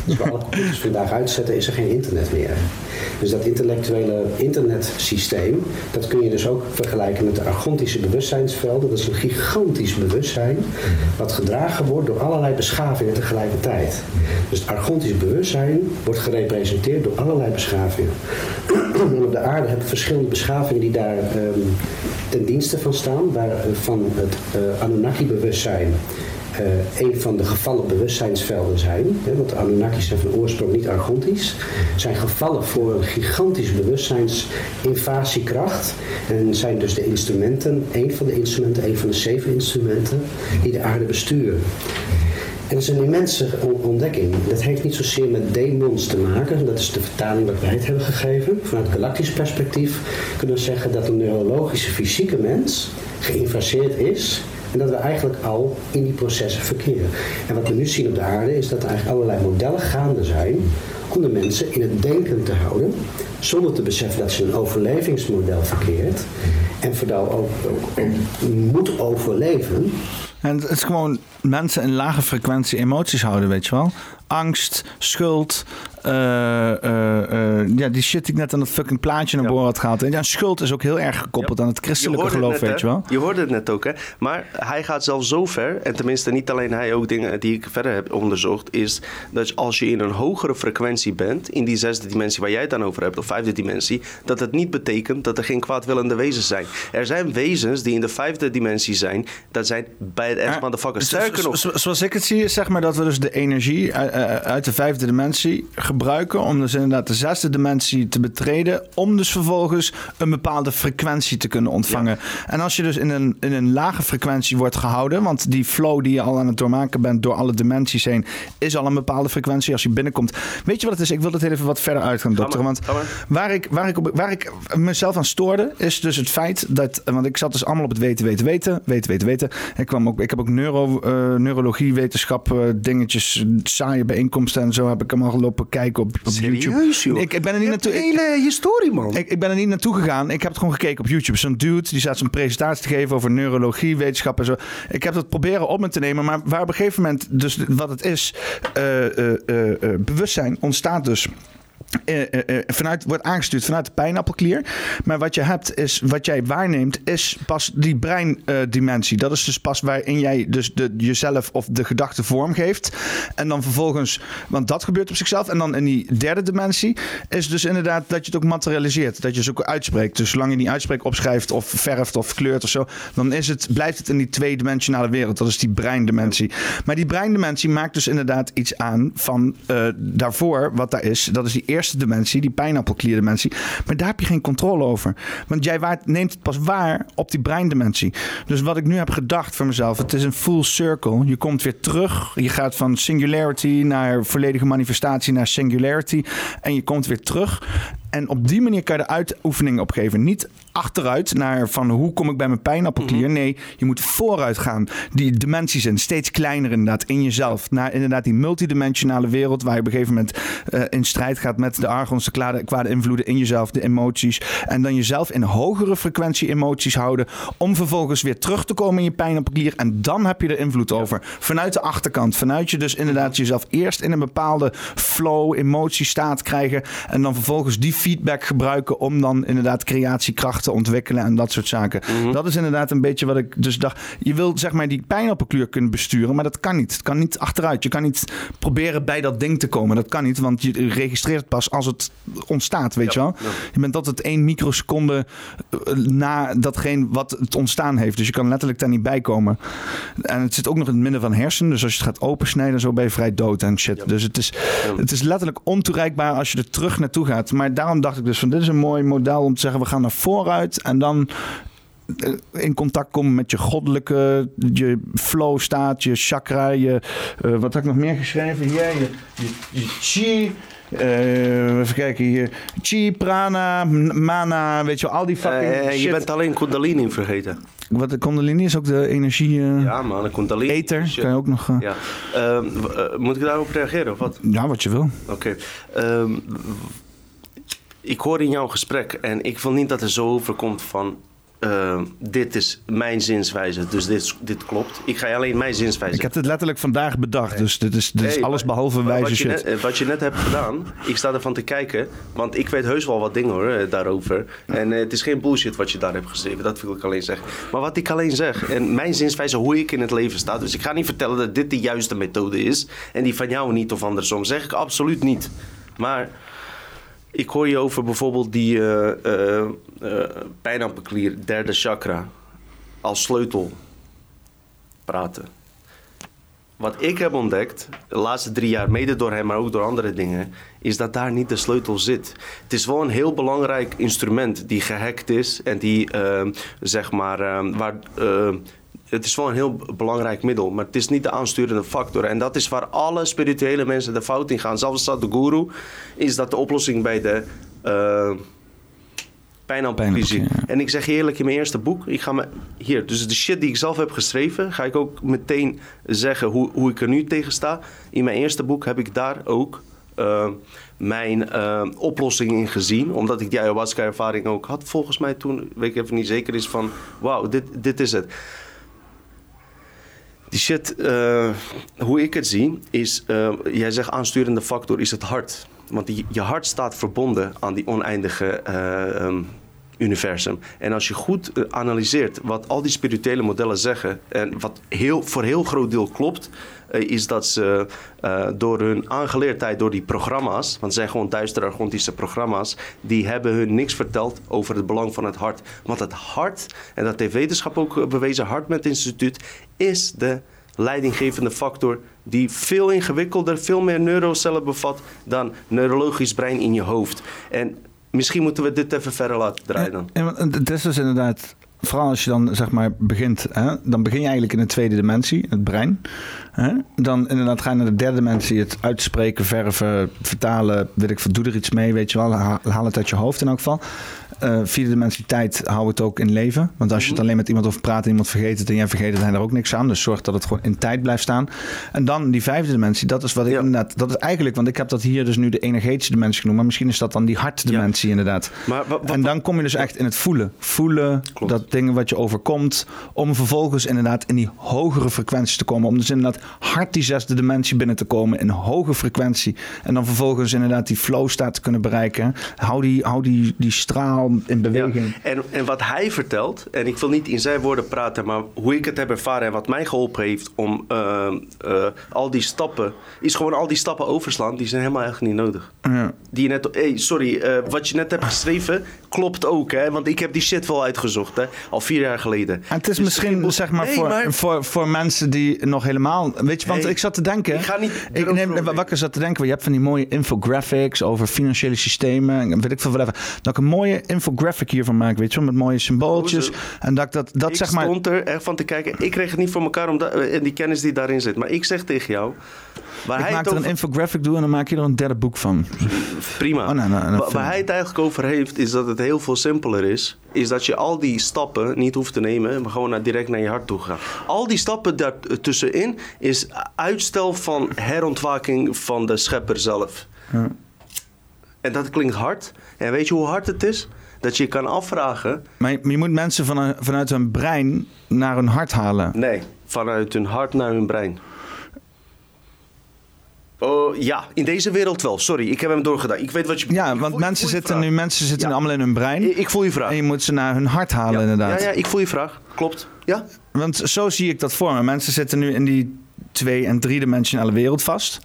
Als we alle computers vandaag uitzetten, is er geen internet meer. Dus dat intellectuele internetsysteem, dat kun je dus ook vergelijken met de argontische bewustzijnsvelden. Dat is een gigantisch bewustzijn, wat gedragen wordt door allerlei beschavingen tegelijkertijd. Dus het argontische bewustzijn wordt gerepresenteerd door allerlei beschavingen. En op de aarde hebben we verschillende beschavingen die daar um, ten dienste van staan, waarvan het uh, Anunnaki-bewustzijn een van de gevallen bewustzijnsvelden zijn. Hè, want de Anunnakis zijn van oorsprong niet argontisch. Zijn gevallen voor een gigantische bewustzijnsinvasiekracht. En zijn dus de instrumenten, een van de instrumenten, een van de zeven instrumenten die de aarde besturen. En dat is een immense ontdekking. Dat heeft niet zozeer met demons te maken. Dat is de vertaling wat wij het hebben gegeven. Vanuit galactisch perspectief kunnen we zeggen dat een neurologische fysieke mens geïnfaseerd is en dat we eigenlijk al in die processen verkeren. En wat we nu zien op de aarde is dat er eigenlijk allerlei modellen gaande zijn om de mensen in het denken te houden, zonder te beseffen dat ze een overlevingsmodel verkeert en vooral ook, ook, ook moet overleven. En het is gewoon mensen in lage frequentie emoties houden, weet je wel. Angst, schuld, uh, uh, uh, ja, die shit die ik net aan dat fucking plaatje naar boven had gehaald. En ja, schuld is ook heel erg gekoppeld ja. aan het christelijke je geloof, net, weet je wel. Je hoorde het net ook, hè. Maar hij gaat zelfs zo ver, en tenminste niet alleen hij, ook dingen die ik verder heb onderzocht, is dat als je in een hogere frequentie bent, in die zesde dimensie waar jij het dan over hebt, of vijfde dimensie, dat het niet betekent dat er geen kwaadwillende wezens zijn. Er zijn wezens die in de vijfde dimensie zijn, dat zijn bij de motherfuckers. Sterker nog. Zoals ik het zie, zeg maar dat we dus de energie uit de vijfde dimensie gebruiken om dus inderdaad de zesde dimensie te betreden, om dus vervolgens een bepaalde frequentie te kunnen ontvangen. Ja. En als je dus in een, in een lage frequentie wordt gehouden, want die flow die je al aan het doormaken bent door alle dimensies heen, is al een bepaalde frequentie als je binnenkomt. Weet je wat het is? Ik wil het even wat verder uit gaan dokteren. Want waar ik, waar, ik op, waar ik mezelf aan stoorde, is dus het feit dat, want ik zat dus allemaal op het weten, weten, weten, weten, weten, weten. Ik, kwam ook, ik heb ook neuro, uh, neurologie, wetenschap, uh, dingetjes, saaie bijeenkomsten en zo heb ik allemaal gelopen kijken op, op Serieus, YouTube. Joh? Ik, ik ben er niet naartoe. De hele historie, man. Ik, ik, ben er niet naartoe gegaan. Ik heb het gewoon gekeken op YouTube. Zo'n dude die staat zo'n presentatie te geven over neurologie, wetenschap en zo. Ik heb dat proberen op me te nemen, maar waar op een gegeven moment, dus wat het is, uh, uh, uh, bewustzijn ontstaat dus eh, eh, eh, vanuit, wordt aangestuurd vanuit de pijnappelklier. Maar wat je hebt is, wat jij waarneemt, is pas die breindimensie. dat is dus pas waarin jij dus de, jezelf of de gedachte vormgeeft. En dan vervolgens, want dat gebeurt op zichzelf. En dan in die derde dimensie is dus inderdaad dat je het ook materialiseert. Dat je het ook uitspreekt. Dus zolang je niet uitspreekt, opschrijft of verft of kleurt of zo, dan is het, blijft het in die tweedimensionale wereld. Dat is die breindimensie. Maar die breindimensie maakt dus inderdaad iets aan van daarvoor, wat daar is. Dat is die eerste eerste dimensie, die pijnappelklierdimensie. Maar daar heb je geen controle over. Want jij waard, neemt het pas waar op die breindimensie. Dus wat ik nu heb gedacht voor mezelf, het is een full circle. Je komt weer terug. Je gaat van singularity naar volledige manifestatie naar singularity. En je komt weer terug. En op die manier kan je de uitoefeningen opgeven. Niet achteruit naar van hoe kom ik bij mijn pijnappelklier. Mhm. Nee, je moet vooruit gaan. Die dimensies zijn steeds kleiner inderdaad in jezelf. Naar inderdaad die multidimensionale wereld waar je op een gegeven moment uh, in strijd gaat met de argons, de kwade, kwade invloeden in jezelf, de emoties. En dan jezelf in hogere frequentie emoties houden om vervolgens weer terug te komen in je pijnappelklier. En dan heb je er invloed over. Vanuit de achterkant. Vanuit je dus inderdaad jezelf eerst in een bepaalde flow, emotiestaat krijgen. En dan vervolgens die feedback gebruiken om dan inderdaad creatiekracht te ontwikkelen en dat soort zaken. Mhm. Dat is inderdaad een beetje wat ik dus dacht. Je wilt zeg maar die pijnappelkleur kunnen besturen, maar dat kan niet. Het kan niet achteruit. Je kan niet proberen bij dat ding te komen. Dat kan niet, want je registreert pas als het ontstaat, weet je wel. Je bent altijd één microseconde eh, na datgene wat het ontstaan heeft. Dus je kan letterlijk daar niet bij komen. En het zit ook nog in het midden van hersenen. Dus als je het gaat opensnijden, zo ben je vrij dood en shit. Dus het is, het is letterlijk ontoereikbaar als je er terug naartoe gaat. Maar daarom dacht ik dus van dit is een mooi model om te zeggen we gaan naar vooruit en dan eh, in contact komen met je goddelijke, je flow staat, je chakra, je, uh, wat heb ik nog meer geschreven? Hier, je, je, je chi, uh, even kijken hier. Chi, prana, mana, weet je wel, al die fucking uh, Je bent alleen kundalini vergeten. Wat de kundalini is ook de energie... Uh, ja man, de kundalini. Ether, kan je ook nog... Ja. Ehm, moet ik daarop reageren of wat? Ja, wat je wil. Oké. Ehm, ik hoor in jouw gesprek en ik wil niet dat er zo overkomt van uh, dit is mijn zinswijze, dus dit, dit klopt. Ik ga alleen mijn zinswijze. Ik heb het letterlijk vandaag bedacht, dus dit is, dit is alles behalve wijze wat shit. Je net, eh, wat je net hebt gedaan, ik sta ervan te kijken, want ik weet heus wel wat dingen hoor, eh, daarover. En uh, het is geen bullshit wat je daar hebt geschreven, dat wil ik alleen zeggen. Maar wat ik alleen zeg, en mijn zinswijze, hoe ik in het leven sta, dus ik ga niet vertellen dat dit de juiste methode is en die van jou niet of andersom, zeg ik absoluut niet. Maar ik hoor je over bijvoorbeeld die uh, pijnappelklier, derde chakra, als sleutel praten. Wat ik heb ontdekt, de laatste drie jaar, mede door hem, maar ook door andere dingen, is dat daar niet de sleutel zit. Het is wel een heel belangrijk instrument die gehackt is en die, zeg maar, waar het is wel een heel belangrijk middel, maar het is niet de aansturende factor. En dat is waar alle spirituele mensen de fout in gaan. Zelfs de guru is dat de oplossing bij de uh, pijnappelvisie. En ik zeg je eerlijk, in mijn eerste boek, ik ga me hier, dus de shit die ik zelf heb geschreven, ga ik ook meteen zeggen hoe, hoe ik er nu tegen sta. In mijn eerste boek heb ik daar ook uh, mijn uh, oplossing in gezien. Omdat ik die ayahuasca-ervaring ook had. Volgens mij toen, weet ik even niet zeker, is van... Wauw, dit, dit is het. Die shit, uh, hoe ik het zie, is, uh, jij zegt aansturende factor, is het hart. Want die, je hart staat verbonden aan die oneindige uh, um, universum. En als je goed analyseert wat al die spirituele modellen zeggen, en wat heel, voor heel groot deel klopt, is dat ze uh, door hun aangeleerdheid, door die programma's, want het zijn gewoon duistere argontische programma's, die hebben hun niks verteld over het belang van het hart. Want het hart, en dat heeft wetenschap ook bewezen, Hart met Instituut, is de leidinggevende factor die veel ingewikkelder, veel meer neurocellen bevat dan neurologisch brein in je hoofd. En misschien moeten we dit even verder laten draaien dan. En, is dus inderdaad vooral als je dan zeg maar begint, hè, dan begin je eigenlijk in de tweede dimensie, het brein. Hè? Dan inderdaad ga je naar de derde dimensie, het uitspreken, verven, vertalen, weet ik veel, doe er iets mee, weet je wel, haal het uit je hoofd in elk geval. Uh, vierde dimensie tijd houdt het ook in leven. Want als je het Mhm. alleen met iemand over praat en iemand vergeet het en jij vergeet het, dan er ook niks aan. Dus zorg dat het gewoon in tijd blijft staan. En dan die vijfde dimensie, dat is wat ik inderdaad, dat is eigenlijk, want ik heb dat hier dus nu de energetische dimensie genoemd, maar misschien is dat dan die hartdimensie inderdaad. Maar en dan kom je dus echt in het voelen. Voelen dat dingen wat je overkomt, om vervolgens inderdaad in die hogere frequenties te komen. Om dus inderdaad hard die zesde dimensie binnen te komen in hoge frequentie. En dan vervolgens inderdaad die flow staat te kunnen bereiken. Hou die, hou die, die straal in beweging. En, en wat hij vertelt, en ik wil niet in zijn woorden praten, maar hoe ik het heb ervaren en wat mij geholpen heeft om eh, eh, al die stappen, is gewoon al die stappen overslaan, die zijn helemaal eigenlijk niet nodig. Ja. Die je net, hey, sorry, eh, wat je net hebt geschreven, klopt ook, hè? Want ik heb die shit wel uitgezocht, hè? Al vier jaar geleden. En het is Dus misschien zeg maar, Nee, voor, maar- Voor, voor mensen die nog helemaal. Weet je, want Hey, ik zat te denken. ik ga niet Ik neem, over- wakker zat te denken. Je hebt van die mooie infographics over financiële systemen. En weet ik veel, whatever. Dat ik een mooie infographic hiervan maak, weet je wel, met mooie symbooltjes. Hoezo? En dat ik dat, dat ik zeg maar. stond er echt van te kijken. Ik kreeg het niet voor elkaar om da- en die kennis die daarin zit. Maar ik zeg tegen jou. Waar Ik hij maak er een infographic toe en dan maak je er een derde boek van. Prima. Oh, nee, nee, nee, Wa- film. waar hij het eigenlijk over heeft, is dat het heel veel simpeler is. Is dat je al die stappen niet hoeft te nemen, maar gewoon naar, direct naar je hart toe gaan. Al die stappen daartussenin is uitstel van herontwaking van de schepper zelf. Ja. En dat klinkt hard. En weet je hoe hard het is? Dat je je kan afvragen. Maar je, maar je moet mensen van, vanuit hun brein naar hun hart halen. Nee, vanuit hun hart naar hun brein. Oh ja, in deze wereld wel. Sorry, ik heb hem doorgedaan. Ik weet wat je Ja, ik want mensen je zitten nu mensen zitten Ja. nu allemaal in hun brein. Ik, ik voel je vraag. En je moet ze naar hun hart halen, inderdaad. Ja, ja, ik voel je vraag. Klopt. Ja? Want zo zie ik dat voor me. Mensen zitten nu in die twee- en driedimensionale wereld vast.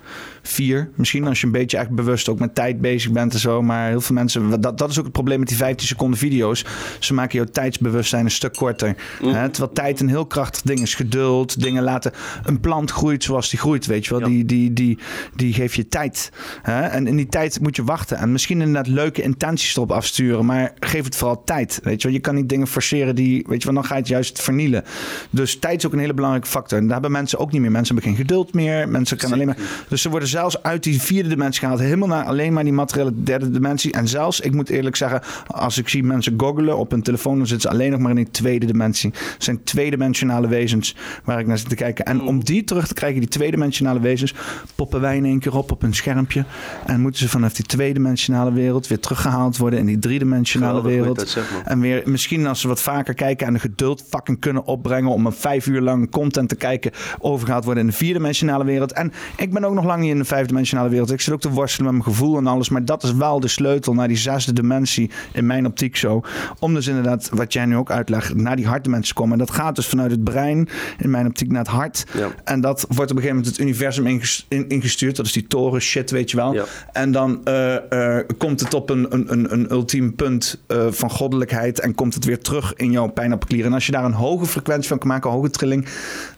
Vier, misschien als je een beetje echt bewust ook met tijd bezig bent en zo. Maar heel veel mensen, dat, dat is ook het probleem met die 15 seconden video's. Ze maken jouw tijdsbewustzijn een stuk korter. Hè? Terwijl tijd een heel krachtig ding is. Geduld, dingen laten. Een plant groeit zoals die groeit, weet je wel. Die, die, die, die geeft je tijd. Hè? En in die tijd moet je wachten. En misschien inderdaad leuke intenties erop afsturen. Maar geef het vooral tijd, weet je wel. Je kan niet dingen forceren die, weet je wel, dan ga je het juist vernielen. Dus tijd is ook een hele belangrijke factor. En daar hebben mensen ook niet meer. Mensen hebben geen geduld meer. Mensen kunnen alleen maar... Dus ze worden zelfs uit die vierde dimensie gehaald. Helemaal naar alleen maar die materiële derde dimensie. En zelfs, ik moet eerlijk zeggen, als ik zie mensen googelen op hun telefoon, dan zitten ze alleen nog maar in die tweede dimensie. Het zijn tweedimensionale wezens waar ik naar zit te kijken. En om die terug te krijgen, die tweedimensionale wezens, poppen wij in één keer op op een schermpje. En moeten ze vanaf die tweedimensionale wereld weer teruggehaald worden in die driedimensionale wereld. dat. En weer, misschien als ze wat vaker kijken en de geduld fucking kunnen opbrengen om een vijf uur lang content te kijken, overgehaald worden in de vierdimensionale wereld. En ik ben ook nog lang niet in de vijfdimensionale wereld. Ik zit ook te worstelen met mijn gevoel en alles. Maar dat is wel de sleutel naar die zesde dimensie in mijn optiek zo. Om dus inderdaad, wat jij nu ook uitlegt, naar die hartdimensie te komen. En dat gaat dus vanuit het brein, in mijn optiek, naar het hart. Ja. En dat wordt op een gegeven moment het universum inges- in- ingestuurd. Dat is die toren shit, weet je wel. Ja. En dan eh, eh, komt het op een, een, een, een ultiem punt eh, van goddelijkheid. En komt het weer terug in jouw pijnappelklier. En als je daar een hoge frequentie van kan maken, een hoge trilling.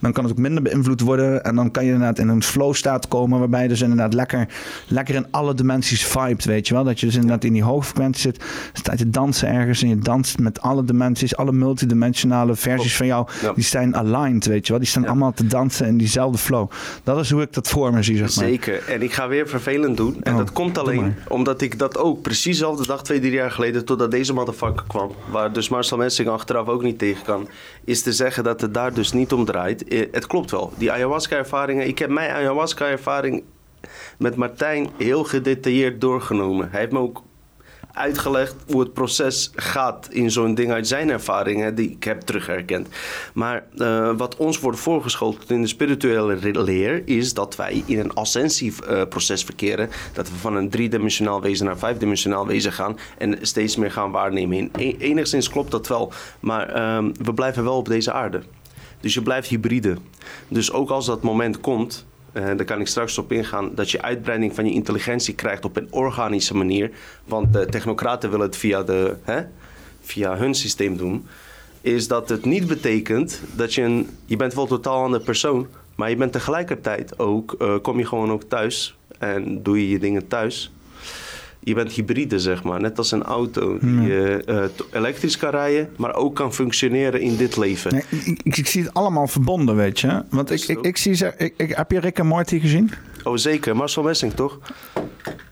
Dan kan het ook minder beïnvloed worden. En dan kan je inderdaad in een flow staat komen. Waarbij je dus inderdaad lekker, lekker in alle dimensies vibet, weet je wel. Dat je dus inderdaad in die hoge frequentie zit. Sta je te dansen ergens. En je danst met alle dimensies. Alle multidimensionale versies van jou. Ja. Die zijn aligned, weet je wel. Die staan allemaal te dansen in diezelfde flow. Dat is hoe ik dat voor me zie, zeg maar. Zeker. En ik ga weer vervelend doen. En Oh, dat komt alleen omdat ik dat ook precies dezelfde dag, twee, drie jaar geleden, totdat deze motherfucker kwam, waar dus Marcel Messing achteraf ook niet tegen kan, is te zeggen dat het daar dus niet om draait. Eh, Het klopt wel. Die ayahuasca-ervaringen, ik heb mijn ayahuasca-ervaring met Martijn heel gedetailleerd doorgenomen. Hij heeft me ook uitgelegd hoe het proces gaat in zo'n ding uit zijn ervaringen die ik heb terugherkend. Maar eh, wat ons wordt voorgeschoteld in de spirituele leer is dat wij in een ascensieproces verkeren. Dat we van een driedimensionaal wezen naar vijfdimensionaal wezen gaan en steeds meer gaan waarnemen. In, e- enigszins klopt dat wel, maar ehm, we blijven wel op deze aarde. Dus je blijft hybride. Dus ook als dat moment komt, eh, daar kan ik straks op ingaan, dat je uitbreiding van je intelligentie krijgt op een organische manier. Want de technocraten willen het via, de, hè, via hun systeem doen. Is dat het niet betekent dat je een. Je bent wel totaal andere persoon, maar je bent tegelijkertijd ook. eh, kom je gewoon ook thuis en doe je je dingen thuis. Je bent hybride, zeg maar. Net als een auto die eh, elektrisch kan rijden, maar ook kan functioneren in dit leven. Nee, ik, ik, ik zie het allemaal verbonden, weet je. Want ik, ik, ik zie ze. Ik, ik, heb je Rick en Morty gezien? Oh, zeker. Marcel Messing, toch?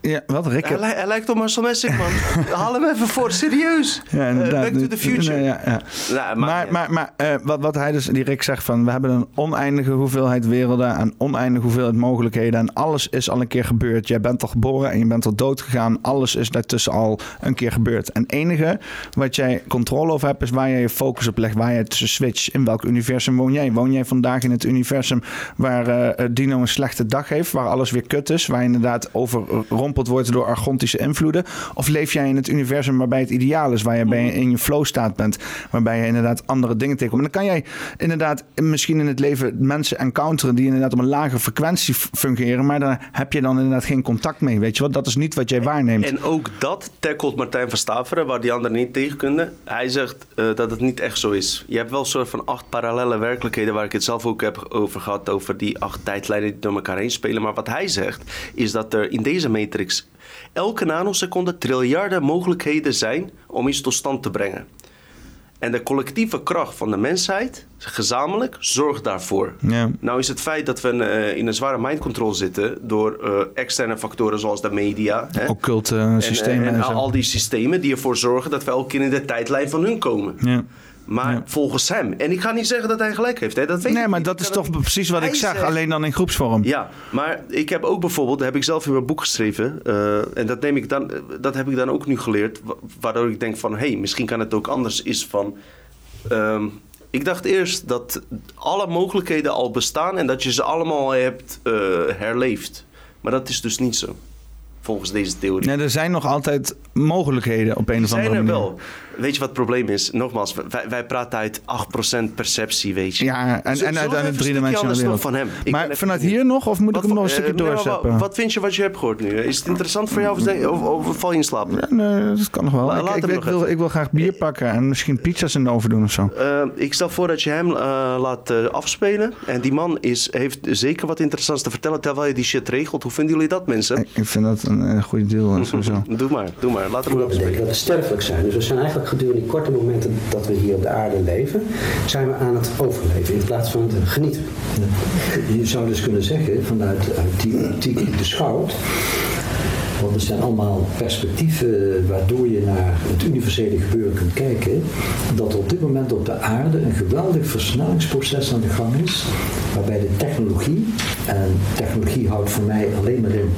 Ja, wat? Rick? Hij, li- hij lijkt op Marcel Messing, man. Haal hem even voor, serieus. Ja, Eh, back to the future. Nee, ja, ja. Nou, maar maar, maar eh, wat, wat hij dus, die Rick zegt van, we hebben een oneindige hoeveelheid werelden en oneindige hoeveelheid mogelijkheden en alles is al een keer gebeurd. Jij bent al geboren en je bent al dood gegaan. Alles is daartussen al een keer gebeurd. En het enige wat jij controle over hebt is waar jij je focus op legt, waar jij tussen switcht. In welk universum woon jij? Woon jij vandaag in het universum waar eh, Dino een slechte dag heeft, waar alles weer kut is, waar inderdaad overrompeld wordt door argontische invloeden? Of leef jij in het universum waarbij het ideaal is, waar je bij in je flow staat bent, waarbij je inderdaad andere dingen tegenkomt? En dan kan jij inderdaad misschien in het leven mensen encounteren die inderdaad op een lage frequentie fungeren, maar daar heb je dan inderdaad geen contact mee, weet je wat? Dat is niet wat jij waarneemt. En ook dat tackelt Martijn van Staveren, waar die anderen niet tegen kunnen. Hij zegt eh, dat het niet echt zo is. Je hebt wel een soort van acht parallele werkelijkheden, waar ik het zelf ook heb over gehad, over die acht tijdlijnen die door elkaar heen spelen. Maar wat hij zegt, is dat er in deze matrix elke nanoseconde triljarden mogelijkheden zijn om iets tot stand te brengen. En de collectieve kracht van de mensheid, gezamenlijk, zorgt daarvoor. Ja. Nou is het feit dat we eh, in een zware mind control zitten door eh, externe factoren zoals de media. Hè, Occulte en, systemen en, al die systemen die ervoor zorgen dat we elke keer in de tijdlijn van hun komen. Ja. Maar volgens hem, en ik ga niet zeggen dat hij gelijk heeft, hè, dat weet Nee, ik maar niet. dat is toch precies wat ik zegt- alleen dan in groepsvorm. Ja, maar ik heb ook bijvoorbeeld, heb ik zelf in mijn boek geschreven, eh, en dat, neem ik dan, dat heb ik dan ook nu geleerd, wa- waardoor ik denk van, hé, hey, misschien kan het ook anders, is van, ehm, ik dacht eerst dat alle mogelijkheden al bestaan en dat je ze allemaal hebt eh, herleefd. Maar dat is dus niet zo, volgens deze theorie. Nee, er zijn nog altijd mogelijkheden op een of zijn andere er manier. wel. Weet je wat het probleem is? Nogmaals, wij, wij praten uit 8% perceptie, weet je. Ja, en, en uit een een driedimensionale stukje wereld. anders nog van hem? Ik maar vanuit hier nog, of moet ik hem nog een stukje eh, nee, maar doorzetten? Wat, wat vind je wat je hebt gehoord nu? Is het interessant voor jou of, denk- of, of val je in slaap? Ja, nee, dat kan nog wel. La- Ik, laat ik, hem ik nog wil, ik wil graag bier pakken en misschien pizza's in de oven doen of zo. Eh, ik stel voor dat je hem eh, laat eh, afspelen. En die man is, heeft zeker wat interessants te vertellen terwijl je die shit regelt. Hoe vinden jullie dat, mensen? Ik, ik vind dat een, eh, goede deal, eh, sowieso. Doe maar, doe maar. Laat hem We denken afspelen. dat we sterfelijk zijn. Dus we zijn eigenlijk gedurende korte momenten dat we hier op de aarde leven, zijn we aan het overleven in plaats van het genieten. Je zou dus kunnen zeggen, vanuit uit die optiek beschouwd, want er zijn allemaal perspectieven waardoor je naar het universele gebeuren kunt kijken, dat op dit moment op de aarde een geweldig versnellingsproces aan de gang is, waarbij de technologie, en technologie houdt voor mij alleen maar in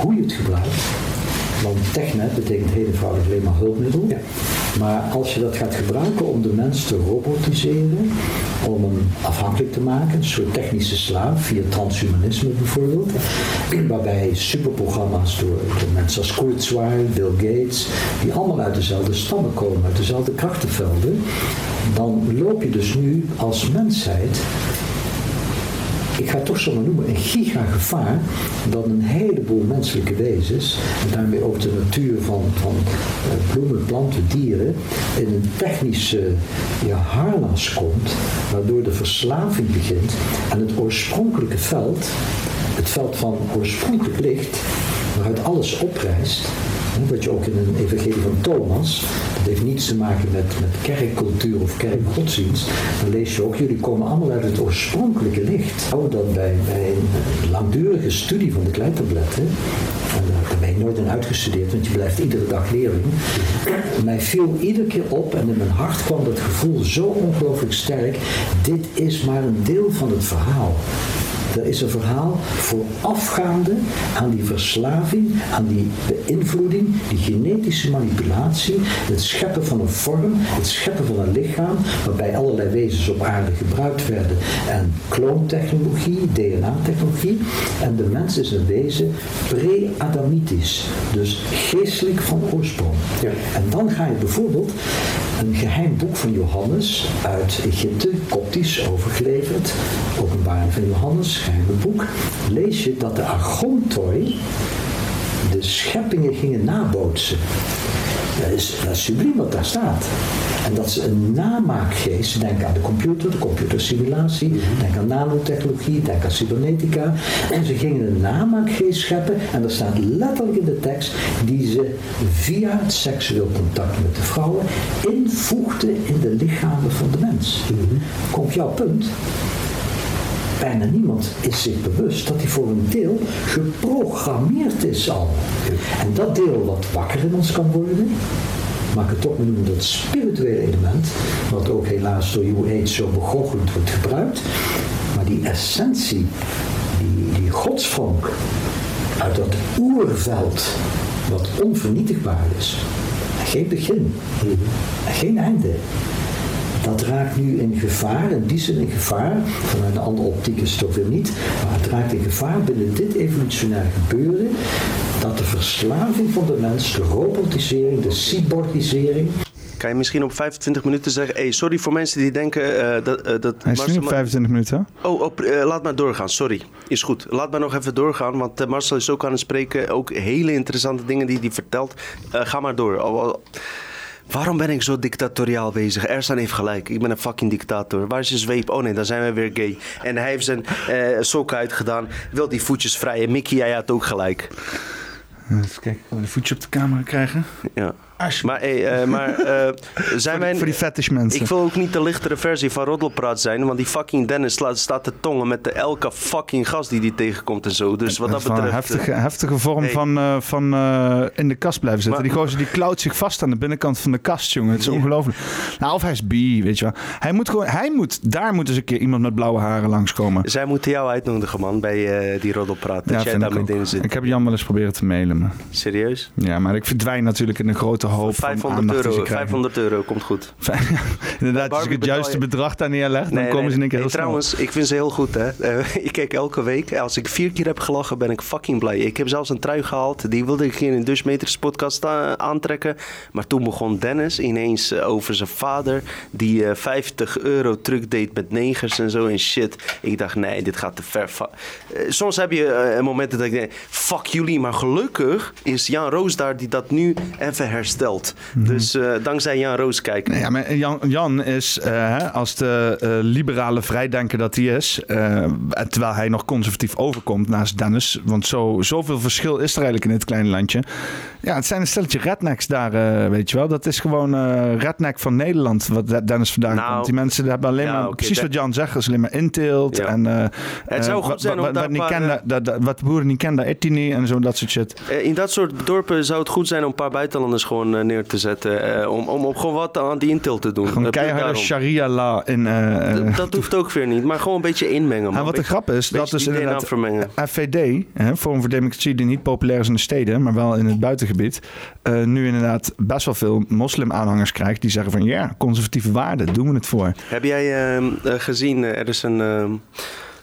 hoe je het gebruikt, want technet betekent heel eenvoudig alleen maar hulpmiddel. Maar als je dat gaat gebruiken om de mens te robotiseren, om hem afhankelijk te maken, een soort technische slaaf, via transhumanisme bijvoorbeeld, waarbij superprogramma's door, door mensen als Kurzweil, Bill Gates, die allemaal uit dezelfde stammen komen, uit dezelfde krachtenvelden, dan loop je dus nu als mensheid ik ga het toch zomaar noemen, een gigagevaar dat een heleboel menselijke wezens, en daarmee ook de natuur van, van eh, bloemen, planten, dieren, in een technische ja, harnas komt, waardoor de verslaving begint en het oorspronkelijke veld, het veld van oorspronkelijk licht, waaruit alles oprijst, wat je ook in een evangelie van Thomas, dat heeft niets te maken met, met kerkcultuur of kerkgodsdienst, dan lees je ook, jullie komen allemaal uit het oorspronkelijke licht. Hou dat bij, bij een langdurige studie van de kleitabletten, en daar daar ben je nooit in uitgestudeerd, want je blijft iedere dag leerling. Mij viel iedere keer op en in mijn hart kwam dat gevoel zo ongelooflijk sterk, dit is maar een deel van het verhaal. Er is een verhaal voorafgaande aan die verslaving, aan die beïnvloeding, die genetische manipulatie, het scheppen van een vorm, het scheppen van een lichaam, waarbij allerlei wezens op aarde gebruikt werden. En kloontechnologie, DNA-technologie. En de mens is een wezen pre-Adamitisch, dus geestelijk van oorsprong. En dan ga je bijvoorbeeld een geheim boek van Johannes uit Egypte, koptisch overgeleverd, openbaring van Johannes, geheime boek, lees je dat de Argontoi de scheppingen gingen nabootsen. Dat is, dat is subliem wat daar staat. En dat ze een namaakgeest, denk aan de computer, de computersimulatie, denk aan nanotechnologie, denk aan cybernetica. En ze gingen een namaakgeest scheppen, en dat staat letterlijk in de tekst, die ze via het seksueel contact met de vrouwen invoegde in de lichamen van de mens. Komt jouw punt? bijna niemand is zich bewust dat hij voor een deel geprogrammeerd is al. En dat deel wat wakker in ons kan worden, mag ik toch noemen dat spirituele element, wat ook helaas door New Age zo begoocheld wordt gebruikt, maar die essentie, die, die godsvonk uit dat oerveld, wat onvernietigbaar is, geen begin, geen einde. Dat raakt nu in gevaar, in die zin in gevaar, vanuit een andere optiek is het toch weer niet, maar het raakt in gevaar binnen dit evolutionair gebeuren, dat de verslaving van de mens, de robotisering, de cyborgisering, Kan je misschien op 25 minuten zeggen... Hey, sorry voor mensen die denken eh, dat... eh, dat Hij is nu Marcel- op 25 minuten. Oh, op, eh, laat maar doorgaan. Sorry. Is goed. Laat maar nog even doorgaan. Want Marcel is ook aan het spreken. Ook hele interessante dingen die hij vertelt. Eh, ga maar door. Waarom ben ik zo dictatoriaal bezig? Ersan heeft gelijk. Ik ben een fucking dictator. Waar is je zweep? Oh nee, dan zijn we weer gay. En hij heeft zijn eh sokken uitgedaan. Wil die voetjes vrij. En Mickey, jij had ook gelijk. Even kijken, we de voetje op de camera krijgen? Ja. Maar, hey, eh, maar eh, zijn wij... Voor die fetish mensen. Ik wil ook niet de lichtere versie van Roddelpraat zijn, want die fucking Dennis staat te tongen met de elke fucking gast die die tegenkomt en zo. Dus wat Dat wel een betreft... heftige, eh, heftige vorm hey. van, van in de kast blijven zitten. Maar- die gozer die klauwt zich vast aan de binnenkant van de kast, jongen. Het is ongelooflijk. Nou, of hij is bi, weet je wel. Hij moet gewoon, hij moet, daar moet eens een keer iemand met blauwe haren langskomen. Zij moeten jou uitnodigen, man, bij die Roddelpraat. Dat jij vind daar meteen zit. Ik heb Jan wel eens proberen te mailen. Maar. Serieus? Ja, maar ik verdwijn natuurlijk in een grote hoop van 500 aandacht die ze euro, krijgen. 500 euro komt goed. Inderdaad, als ik het juiste bedrag daar neerleg, dan komen ze in één keer heel snel. Trouwens, ik vind ze heel goed, hè. Eh, ik kijk elke week. Als ik vier keer heb gelachen, ben ik fucking blij. Ik heb zelfs een trui gehaald. Die wilde ik in Dutchmeters podcast eh, aantrekken. Maar toen begon Dennis ineens eh, over zijn vader... die eh, 50 euro truc deed met negers en zo en shit. Ik dacht, nee, dit gaat te ver. Soms heb je momenten dat ik denk... fuck jullie, maar gelukkig is Jan Roos daar... die dat nu even herstelt. Dus eh, dankzij Jan Roos kijken. Mhm. Ja, maar Jan, Jan is, eh, als de eh, liberale vrijdenker dat hij is, terwijl hij nog conservatief overkomt naast Dennis, want zo, zoveel verschil is er eigenlijk in dit kleine landje. Ja, het zijn een stelletje rednecks daar, weet je wel. Dat is gewoon redneck van Nederland, wat De- Dennis vandaan Nou, komt. Die mensen hebben alleen ja, maar, precies wat Jan zegt, is alleen maar inteelt. En, Het zou goed wat- zijn om daar niet kennen, wat de boeren niet kennen, dat eet hij niet en zo, dat soort shit. In dat soort dorpen zou het goed zijn om een paar buitenlanders gewoon eh, neer te zetten. eh, om, om, om gewoon wat aan die intel te doen. Gewoon Eh, keiharde daarom. sharia-la in... Dat, dat hoeft ook weer niet, maar gewoon een beetje inmengen. En wat de grap is, dat is inderdaad. FVD, hè, Forum voor Democratie, die niet populair is in de steden, maar wel in het buitengebied, nu inderdaad best wel veel moslim-aanhangers krijgt die zeggen van ja, conservatieve waarden, doen we het voor. Heb jij eh, eh, gezien, er is een ehm,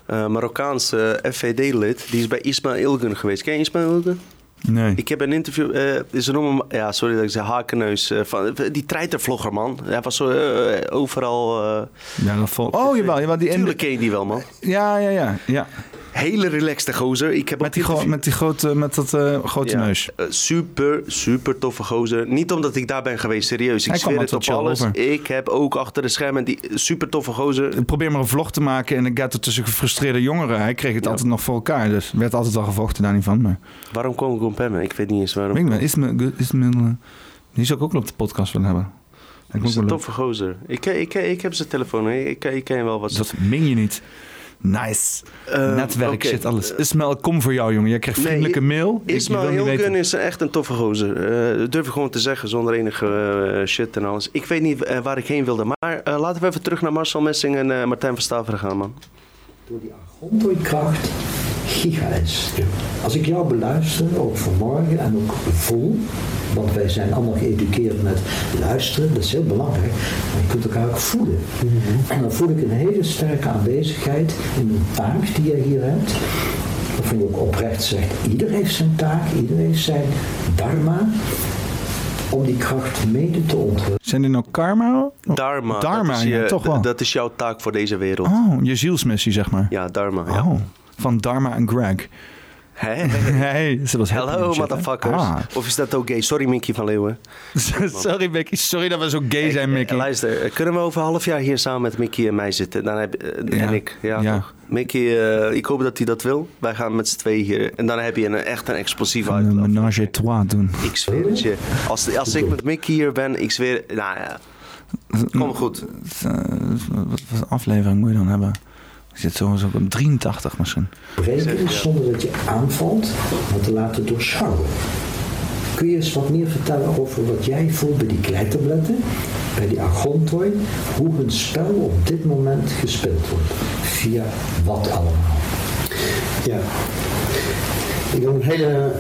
eh, Marokkaanse FVD-lid, die is bij Ismail Ilgun geweest. Ken je Ismail Ilgun? Nee. Ik heb een interview, eh ze noemen hem, ja sorry dat ik zeg hakenneus, eh, van, die treitervlogger man. Hij was zo eh, overal... eh, Ja, dat vol... Oh, jawel, jawel die Tuurlijk ken je die wel man. Ja, ja, ja. ja. Hele relaxte gozer. Ik heb Met, die met, die grote, met dat eh, grote Ja, neus. eh, super, super toffe gozer. Niet omdat ik daar ben geweest, serieus. Ik Hij zweer het op alles. over. Ik heb ook achter de schermen die super toffe gozer. Ik probeer maar een vlog te maken in een ghetto tussen gefrustreerde jongeren. Hij kreeg het altijd nog voor elkaar, dus er werd altijd wel gevochten daar niet van. Maar... Waarom kwam ik op hem? Ik weet niet eens waarom. Ik wel, Ismail, Ismail, eh, die zou ik ook op de podcast willen hebben. Ik is een toffe gozer. Ik, ik, ik, heb zijn telefoon. hè. Ik, ik ken wel wat. Dat meen je niet. Nice. Eh, Netwerk, oké. shit, alles. Ismail, kom voor jou, jongen. Jij krijgt vriendelijke mail. Ismail wil niet Hilgun weten. is echt een toffe gozer. Eh, dat durf ik gewoon te zeggen zonder enige eh, shit en alles. Ik weet niet eh, waar ik heen wilde. Maar eh, laten we even terug naar Marcel Messing en eh, Martijn van Staveren gaan, man. door die Argontoid-kracht giga is. Als ik jou beluister, ook vanmorgen en ook voel, want wij zijn allemaal geëduceerd met luisteren, dat is heel belangrijk, maar je kunt elkaar ook voelen. En dan voel ik een hele sterke aanwezigheid in een taak die jij hier hebt. Dat vind ik ook oprecht zegt, ieder heeft zijn taak, ieder heeft zijn dharma, om die kracht mede te ontwikkelen. Zijn die nou karma? Dharma. Dharma, dat is, je- ja, toch wel. Dat is jouw taak voor deze wereld. Oh, je zielsmissie, zeg maar. Ja, Dharma. Ja. Oh, van Dharma en Greg. Hè? hey, ze was hè? motherfuckers. Ah. Of is dat ook gay? Sorry, Mickey van Leeuwen. Sorry, Mickey. Sorry dat we zo gay zijn, Eh, Mickey. Luister, eh, kunnen we over een half jaar hier samen met Mickey en mij zitten? Dan heb, eh, Ja. En ik. Ja? Mickey, ik hoop dat hij dat wil. Wij gaan met z'n tweeën hier. En dan heb je een, echt een explosieve Een uitloop. menage à trois doen. Ik zweer het je. Als, als ik met Mickey hier ben, ik zweer... Nou ja, kom goed. Eh, Wat wat aflevering moet je dan hebben? Ik zit sowieso op een 83 misschien. Breken zonder dat je aanvalt, maar te laten doorschouwen. Kun je eens wat meer vertellen over wat jij voelt bij die kleitabletten, bij die agontooi, hoe hun spel op dit moment gespeeld wordt? Via wat allemaal? Ja. Ik wil een hele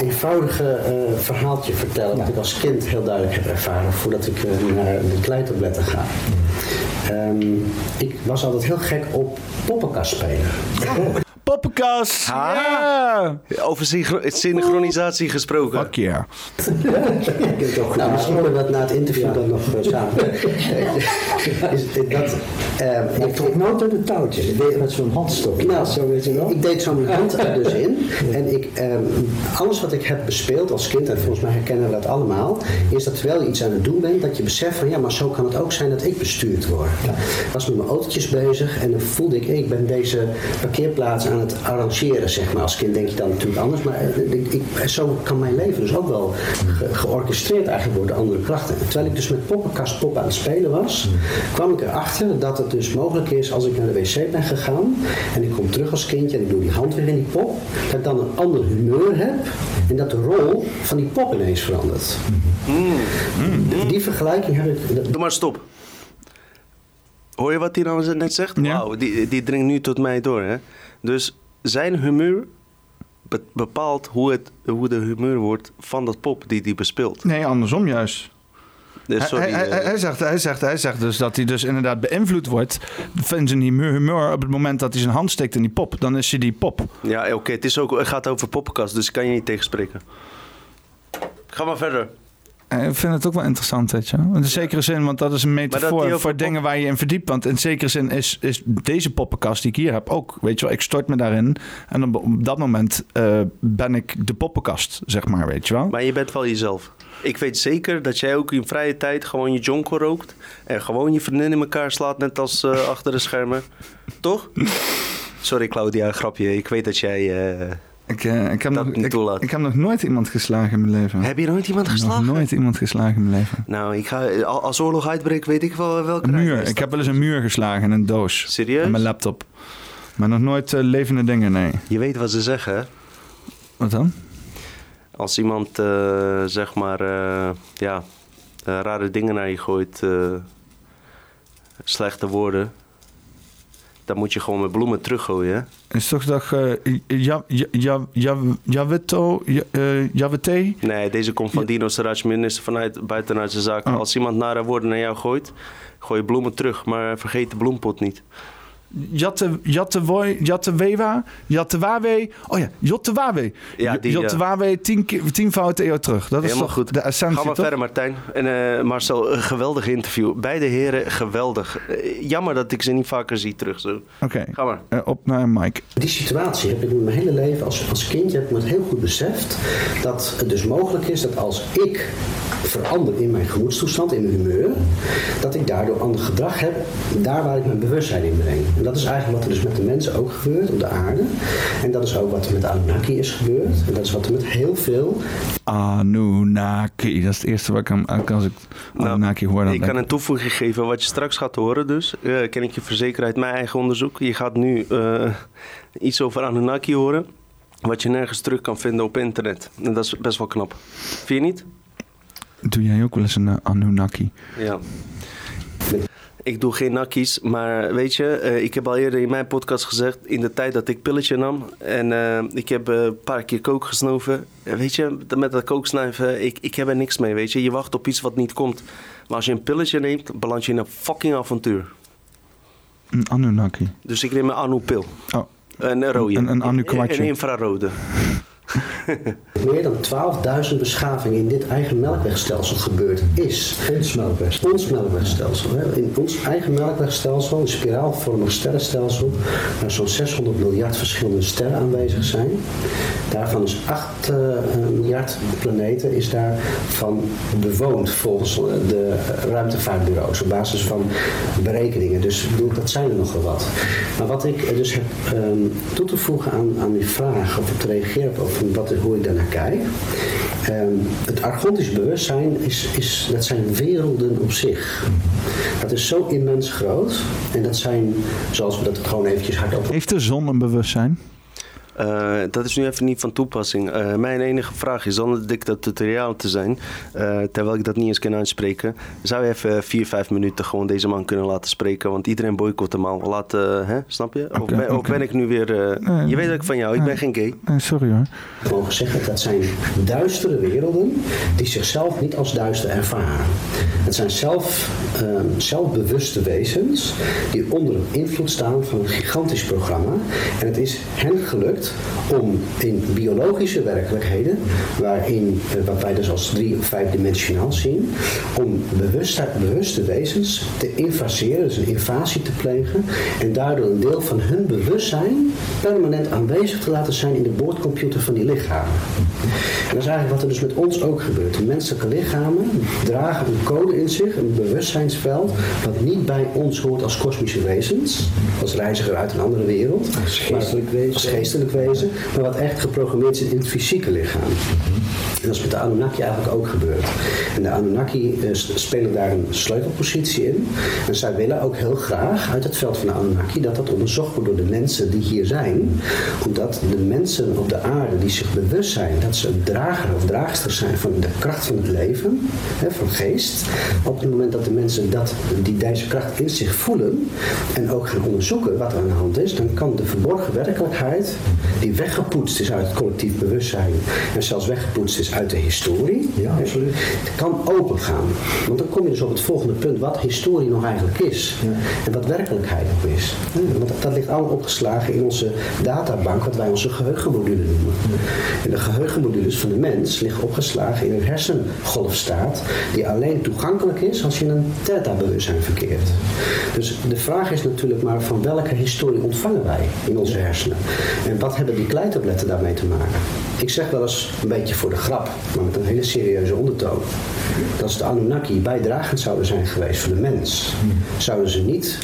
eenvoudige eh, verhaaltje vertellen. Wat ik als kind heel duidelijk heb ervaren voordat ik eh, naar de kleitabletten ga. Ehm, ik was altijd heel gek op poppenkast spelen. Poppenkast! Ja! Over synchro- synchronisatie gesproken. Fuck yeah. Nou, misschien kunnen we dat na het interview dan nog eh, samen. Is dat, eh, Ik trok nooit door de touwtjes. Ik deed het met zo'n handstok. Nou, zo weet je wel. Ik deed zo mijn hand er dus in. En ik, ehm, alles wat ik heb bespeeld als kind, en volgens mij herkennen we dat allemaal, is dat terwijl je iets aan het doen bent, dat je beseft van ja, maar zo kan het ook zijn dat ik bestuurd word. Ik was met mijn autootjes bezig en dan voelde ik, ik ben deze parkeerplaats aan het arrangeren, zeg maar. Als kind denk je dan natuurlijk anders, maar eh, ik, ik, zo kan mijn leven dus ook wel ge- georchestreerd eigenlijk worden door andere krachten. En terwijl ik dus met poppenkast pop aan het spelen was, kwam ik erachter dat het dus mogelijk is als ik naar de wc ben gegaan en ik kom terug als kindje en ik doe die hand weer in die pop, dat ik dan een ander humeur heb en dat de rol van die pop ineens verandert. Die, die vergelijking heb ik. Doe maar stop. Hoor je wat hij nou net zegt? Wauw, die, die dringt nu tot mij door. Hè? Dus zijn humeur be- bepaalt hoe, het, hoe de humeur wordt van dat pop die hij bespeelt. Nee, andersom juist. Dus Hij- sorry, hij, hij, eh, hij zegt, hij, zegt, hij zegt dus dat hij dus inderdaad beïnvloed wordt van zijn humeur, humeur op het moment dat hij zijn hand steekt in die pop. Dan is hij die pop. Ja, oké, het, is ook, het gaat over poppenkast, dus ik kan je niet tegenspreken. Ga maar verder. Eh, Ik vind het ook wel interessant, weet je. In zekere zin, want dat is een metafoor voor dingen waar je in verdiept. Want in zekere zin is, is deze poppenkast die ik hier heb ook, weet je wel, ik stort me daarin. En op, op dat moment eh, ben ik de poppenkast, zeg maar, weet je wel. Maar je bent wel jezelf. Ik weet zeker dat jij ook in vrije tijd gewoon je jonko rookt. En gewoon je vriendin in elkaar slaat, net als eh, achter de schermen. Toch? Sorry Claudia, grapje. Ik weet dat jij... Ik, eh, ik, heb nog, ik, heb nog nooit iemand geslagen in mijn leven. Heb je nooit iemand geslagen? Nog nooit iemand geslagen in mijn leven. Nou, ik ga, al- als oorlog uitbreekt, weet ik wel welke Een muur. Ik heb wel eens een muur geslagen in een doos. Serieus? Met mijn laptop. Maar nog nooit eh, levende dingen, nee. Je weet wat ze zeggen, hè? Wat dan? Als iemand, eh, zeg maar, eh, ja, eh, rare dingen naar je gooit, eh, slechte woorden, dan moet je gewoon met bloemen teruggooien? Is toch dat... ja, ja, ja, ja, Javito... ja, Javete? Nee, deze komt van Dino Saraj, minister vanuit Buitenlandse Zaken. Oh. Als iemand nare woorden naar jou gooit, gooi je bloemen terug, maar vergeet de bloempot niet. Jatte, Jatte, Jatte Wewa? Jatte Wawe? Oh ja, Jotte Wawe. Ja, die, ja. Jotte Wawe, tien, keer- tien fouten eeuw terug. Dat is Helemaal toch goed. de essentie, maar toch? verder, Martijn. En eh, Marcel, een geweldig interview. Beide heren, geweldig. Eh, jammer dat ik ze niet vaker zie terug. Zo. Oké, Ga maar. eh, op naar Mike. Die situatie heb ik in mijn hele leven als, als kindje heb ik me het heel goed beseft dat het dus mogelijk is dat als ik verander in mijn gemoedstoestand, in mijn humeur, dat ik daardoor ander gedrag heb, daar waar ik mijn bewustzijn in breng. En dat is eigenlijk wat er dus met de mensen ook gebeurt op de aarde. En dat is ook wat er met Anunnaki is gebeurd. En dat is wat er met heel veel Anunnaki. Dat is het eerste wat ik aan, als ik Anunnaki hoor. Dan Nou, Ik denk kan een toevoeging geven wat je straks gaat horen dus. eh, ken ik je verzekeren uit mijn eigen onderzoek. Je gaat nu eh, iets over Anunnaki horen. Wat je nergens terug kan vinden op internet. En dat is best wel knap. Vind je niet? Doe jij ook wel eens een eh, Anunnaki? Ja. Ik doe geen nakkies, maar weet je, eh, ik heb al eerder in mijn podcast gezegd, in de tijd dat ik pilletje nam en eh, ik heb een paar keer kook gesnoven. Eh, weet je, met dat kooksnuiven, ik, ik heb er niks mee, weet je. Je wacht op iets wat niet komt. Maar als je een pilletje neemt, beland je in een fucking avontuur. Een Anunnaki. Dus ik neem een Anu-pil. Oh. Een rode. Een- een Anu-kwartje. Een infrarode. Meer dan 12.000 beschavingen in dit eigen melkwegstelsel gebeurd is. Ons melkwegstelsel. Ons melkwegstelsel. Hè. In ons eigen melkwegstelsel, een spiraalvormig sterrenstelsel, waar zo'n 600 miljard verschillende sterren aanwezig zijn. Daarvan is 8 eh, miljard planeten is daarvan bewoond volgens de ruimtevaartbureaus op basis van berekeningen. Dus dat zijn er nogal wat. Maar wat ik dus heb ehm, toe te voegen aan, aan die vraag, of te reageren op, wat hoe ik daarnaar kijk. Ehm, het argontisch bewustzijn is, is, dat zijn werelden op zich. Dat is zo immens groot. En dat zijn, zoals we dat gewoon eventjes hardop... Heeft de zon een bewustzijn? Uh, dat is nu even niet van toepassing. Uh, mijn enige vraag is, zonder dictatoriaal te zijn, uh, terwijl ik dat niet eens kan uitspreken, zou je even vier, vijf minuten gewoon deze man kunnen laten spreken? Want iedereen boycott hem al. Laat, hè? Snap je? Okay, of, ben, okay. ben, ik nu weer... Nee, je weet dat ik van jou, ik ben geen gay. Nee, sorry hoor. Ik mogen zeggen, dat zijn duistere werelden die zichzelf niet als duister ervaren. Het zijn zelf, ehm, zelfbewuste wezens die onder invloed staan van een gigantisch programma. En het is hen gelukt om in biologische werkelijkheden, waarin, eh, wat wij dus als drie- of vijfdimensionaal zien, om bewuste, bewuste wezens te invaseren, dus een invasie te plegen, en daardoor een deel van hun bewustzijn permanent aanwezig te laten zijn in de boordcomputer van die lichamen. En dat is eigenlijk wat er dus met ons ook gebeurt. De menselijke lichamen dragen een code in zich, een bewustzijnsveld, wat niet bij ons hoort als kosmische wezens, als reiziger uit een andere wereld, als geestelijk wezen. Als geestelijk maar wat echt geprogrammeerd zit in het fysieke lichaam. En dat is met de Anunnaki eigenlijk ook gebeurd. En de Anunnaki uh, spelen daar een sleutelpositie in. En zij willen ook heel graag uit het veld van de Anunnaki dat dat onderzocht wordt door de mensen die hier zijn. Omdat de mensen op de aarde die zich bewust zijn dat ze drager of draagster zijn van de kracht van het leven, hè, van geest. Op het moment dat de mensen dat, die deze kracht in zich voelen en ook gaan onderzoeken wat er aan de hand is, dan kan de verborgen werkelijkheid die weggepoetst is uit het collectief bewustzijn en zelfs weggepoetst is uit de historie, ja, absoluut. Kan open gaan. Want dan kom je dus op het volgende punt, wat historie nog eigenlijk is. Ja. En wat werkelijkheid nog is. Want dat, dat, ligt allemaal opgeslagen in onze databank, wat wij onze geheugenmodule noemen. En de geheugenmodules van de mens liggen opgeslagen in een hersengolfstaat, die alleen toegankelijk is als je in een theta-bewustzijn verkeert. Dus de vraag is natuurlijk maar van welke historie ontvangen wij in onze hersenen? En wat hebben die kleitabletten daarmee te maken? Ik zeg wel eens een beetje voor de grap, maar met een hele serieuze ondertoon. Dat als de Anunnaki bijdragend zouden zijn geweest voor de mens, zouden ze niet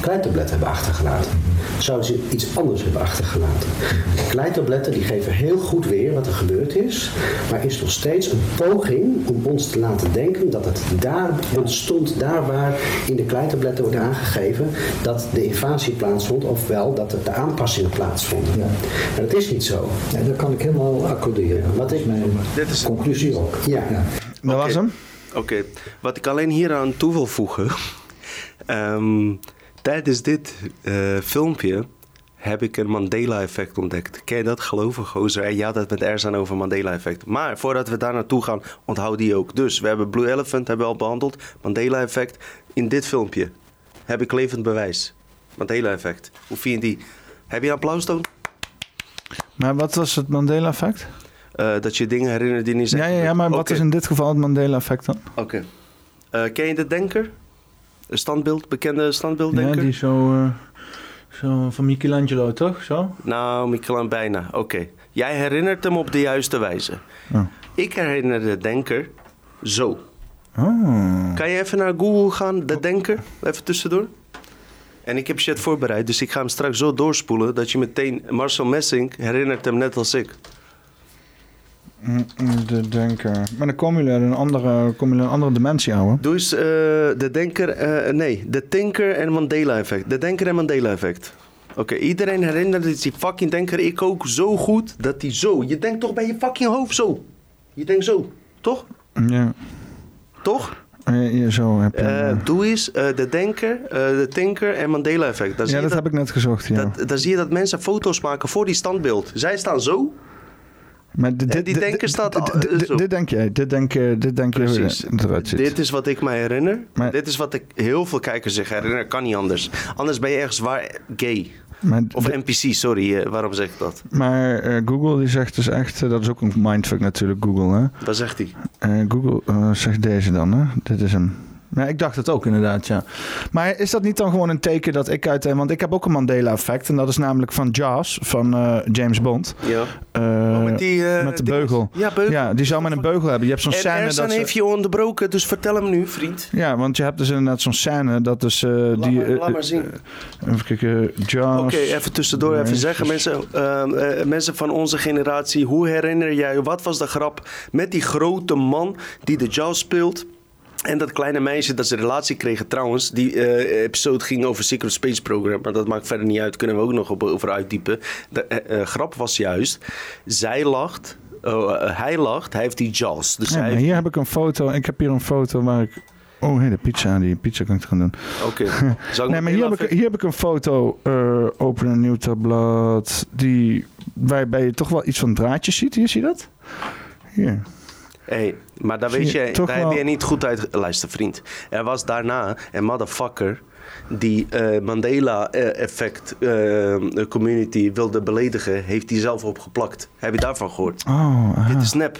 kleitabletten hebben achtergelaten. Zouden ze iets anders hebben achtergelaten. De kleitabletten die geven heel goed weer wat er gebeurd is, maar is nog steeds een poging om ons te laten denken dat het daar ontstond, daar waar in de kleitabletten wordt aangegeven dat de invasie plaatsvond, ofwel dat er de aanpassingen plaatsvonden. Ja. Maar dat is niet zo. Ja, dat kan ik helemaal accorderen. Wat ik mijn Dit is conclusie ook. Ja. ja. Dat was hem. Oké, okay. wat ik alleen hier aan toe wil voegen. um, tijdens dit uh, filmpje heb ik een Mandela-effect ontdekt. Ken je dat? Geloven, gozer. En je had het met Erzan over Mandela-effect. Maar voordat we daar naartoe gaan, onthoud die ook. Dus we hebben Blue Elephant hebben we al behandeld. Mandela-effect. In dit filmpje heb ik levend bewijs. Mandela-effect. Hoe vind je die? Heb je een applaustoon? Maar wat was het Mandela-effect? Uh, dat je dingen herinnert die niet zijn. Ja, ja, ja maar okay. wat is in dit geval het Mandela-effect dan? Oké. Okay. Uh, ken je de denker? Een standbeeld, bekende standbeelddenker? Ja, die zo, uh, zo van Michelangelo, toch? Zo? Nou, Michelangelo bijna. Oké. Okay. Jij herinnert hem op de juiste wijze. Oh. Ik herinner de denker zo. Oh. Kan je even naar Google gaan, de denker? Even tussendoor. En ik heb shit voorbereid, dus ik ga hem straks zo doorspoelen... dat je meteen Marcel Messing herinnert hem net als ik. De denker. Maar dan komen jullie in een andere, komen jullie een andere dimensie, ouwe. Doe eens uh, de denker, uh, nee, de tinker en Mandela-effect. De denker en Mandela-effect. Oké, okay, iedereen herinnert die fucking denker, ik ook zo goed, dat die zo... Je denkt toch bij je fucking hoofd zo. Je denkt zo, toch? Ja. Toch? Ja, zo heb je... Uh, doe eens de denker, de tinker en Mandela-effect. Ja, dat, dat, heb ik net gezocht, ja. Dat, dan zie je dat mensen foto's maken voor die standbeeld. Zij staan zo... Maar dit, die denker staat... Dit, dit denk jij, dit denk, dit denk je. Dit is wat ik me herinner. Maar, dit is wat ik heel veel kijkers zich herinner. Kan niet anders. Anders ben je ergens waar gay. Maar of NPC, sorry. Uh, waarom zeg ik dat? Maar uh, Google die zegt dus echt... Uh, dat is ook een mindfuck natuurlijk, Google. Hè? Wat zegt hij? Google zegt deze dan, hè? Dit is hem. Ja, ik dacht het ook inderdaad, ja. Maar is dat niet dan gewoon een teken dat ik uit... Want ik heb ook een Mandela-effect. En dat is namelijk van Jaws, van uh, James Bond. Ja. Uh, met die, eh, met de beugel. Ja, beugel. die zou met een beugel hebben. Je hebt zo'n scène dat ze- heeft je onderbroken, dus vertel hem nu, vriend. Ja, want je hebt dus inderdaad zo'n scène dat dus eh, die... maar- eh, laat maar zien. eh, even kijken, Jaws... Oké, even tussendoor even zeggen. Mensen, eh, eh, mensen van onze generatie, hoe herinner jij je, wat was de grap met die grote man die de Jaws speelt? En dat kleine meisje dat ze een relatie kregen trouwens. Die eh, episode ging over Secret Space Program. Maar dat maakt verder niet uit. Kunnen we ook nog op, over uitdiepen. De eh, eh, grap was juist. Zij lacht. oh, hij lacht. Hij heeft die Jaws. Dus Ja, hij maar heeft- hier heb ik een foto. Ik heb hier een foto waar ik... Oh, hé, de pizza. Die pizza kan ik gaan doen. Oké. Ik Nee, maar hier heb, ik, hier heb ik een foto. open een nieuw tabblad. Die, waarbij je toch wel iets van draadjes ziet. Hier, zie je dat? Hier. Hey, maar daar, weet je daar heb wel- je niet goed uit... Luister, vriend. Er was daarna een motherfucker die eh, Mandela-effect eh, community wilde beledigen. Heeft hij zelf opgeplakt. Heb je daarvan gehoord? Oh. Dit is nep.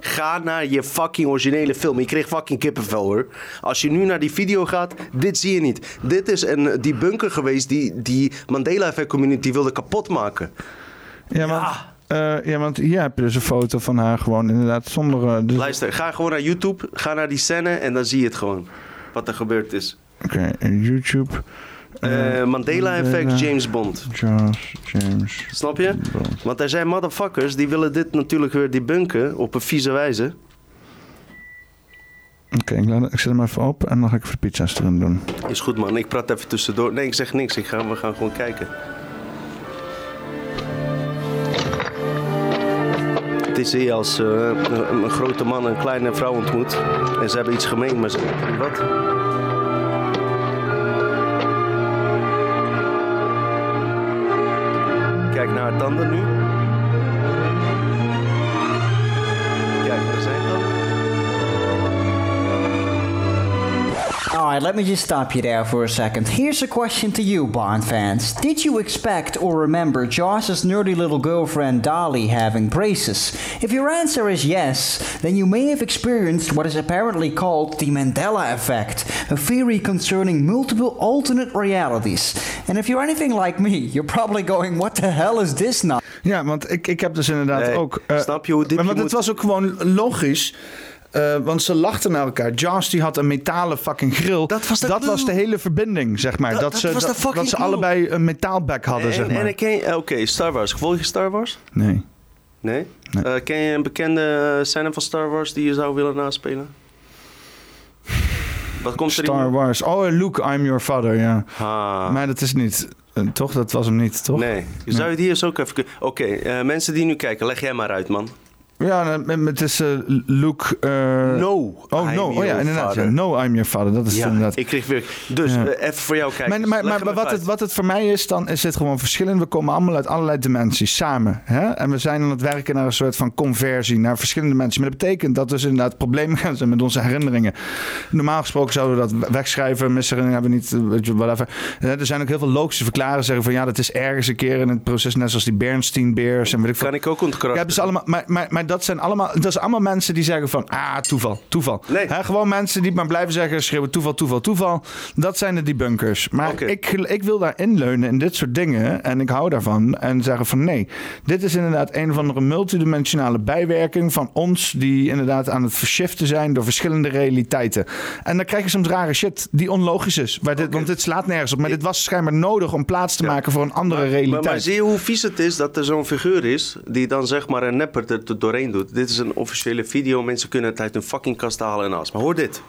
Ga naar je fucking originele film. Je kreeg fucking kippenvel hoor. Als je nu naar die video gaat, dit zie je niet. Dit is een, die bunker geweest die die Mandela-effect community wilde kapotmaken. Ja, want, eh, ja, want hier heb je dus een foto van haar gewoon inderdaad zonder... dus- Luister, ga gewoon naar YouTube. Ga naar die scène en dan zie je het gewoon. Wat er gebeurd is. Oké, YouTube. Eh, Mandela Effect, James Bond. Jaws, James. Snap je? Want er zijn motherfuckers die willen dit natuurlijk weer debunken op een vieze wijze. Oké, ik, zet hem even op en dan ga ik even pizza's erin doen. Is goed man, ik praat even tussendoor. Nee, ik zeg niks. Ik ga, we gaan gewoon kijken. Hier als eh, een, grote man een kleine vrouw ontmoet. En ze hebben iets gemeen, maar ze wat. Kijk naar haar tanden nu. All right, let me just stop you there for a second. Here's a question to you, Bond fans. Did you expect or remember Joss's nerdy little girlfriend Dolly having braces? If your answer is yes, then you may have experienced what is apparently called the Mandela effect, a theory concerning multiple alternate realities. And if you're anything like me, you're probably going, what the hell is this now? Ja, want ik, ik heb dus inderdaad Nee, ook... eh, snap je hoe diep maar, je Want het moet- was ook gewoon logisch. Eh, want ze lachten naar elkaar. Jaws die had een metalen fucking grill. Dat was de, was de hele verbinding, zeg maar. Dat- Dat, dat ze, was de dat, fucking dat ze allebei een metaalbek hadden, en, zeg maar. En ik ken je- Oké, Star Wars. Volg je Star Wars? Nee. Nee? Eh, ken je een bekende scène van Star Wars die je zou willen naspelen? Wat komt er Star in? Wars. Oh, Luke, I'm your father, ja. Ah. Maar dat is niet... eh, toch? Dat was hem niet, toch? Nee. Zou je die eens ook even... Oké, eh, mensen die nu kijken, leg jij maar uit, man. Ja, nou, het is eh, Luke... eh, No, Oh, I'm no. Oh ja, inderdaad. Ja. No, I'm your father. Dat is Ja, inderdaad. ik kreeg weer... Dus, Ja. eh, even voor jou kijken. Maar, maar, maar, wat, het, wat het voor mij is, dan is het gewoon verschillend. We komen allemaal uit allerlei dimensies samen. Hè? En we zijn aan het werken naar een soort van conversie naar verschillende mensen. Maar dat betekent dat dus inderdaad problemen gaan zijn met onze herinneringen. Normaal gesproken zouden we dat wegschrijven. Misherinneringen hebben we niet, weet je, whatever. Er zijn ook heel veel logische verklaren. Zeggen van ja, dat is ergens een keer in het proces. Net zoals die Bernstein-beers. En weet ik Kan ik ook ontkrachten. ja, dus allemaal, maar, maar, maar dat zijn allemaal, dat zijn allemaal mensen die zeggen van, ah, toeval, toeval. Gewoon mensen die maar blijven zeggen, schreeuwen toeval, toeval, toeval. Dat zijn de debunkers. Maar ik, ik wil daar inleunen in dit soort dingen en ik hou daarvan. En zeggen van, nee, dit is inderdaad een of andere multidimensionale bijwerking van ons die inderdaad aan het verschiften zijn door verschillende realiteiten. En dan krijg je soms rare shit die onlogisch is. Waar dit, Want dit slaat nergens op. Maar dit was schijnbaar nodig om plaats te maken voor een andere realiteit. Maar, maar zie je hoe vies het is dat er zo'n figuur is die dan zeg maar een nepper er er doet. Dit is een officiële video, mensen kunnen het uit hun fucking kast halen en alles. Maar hoor dit.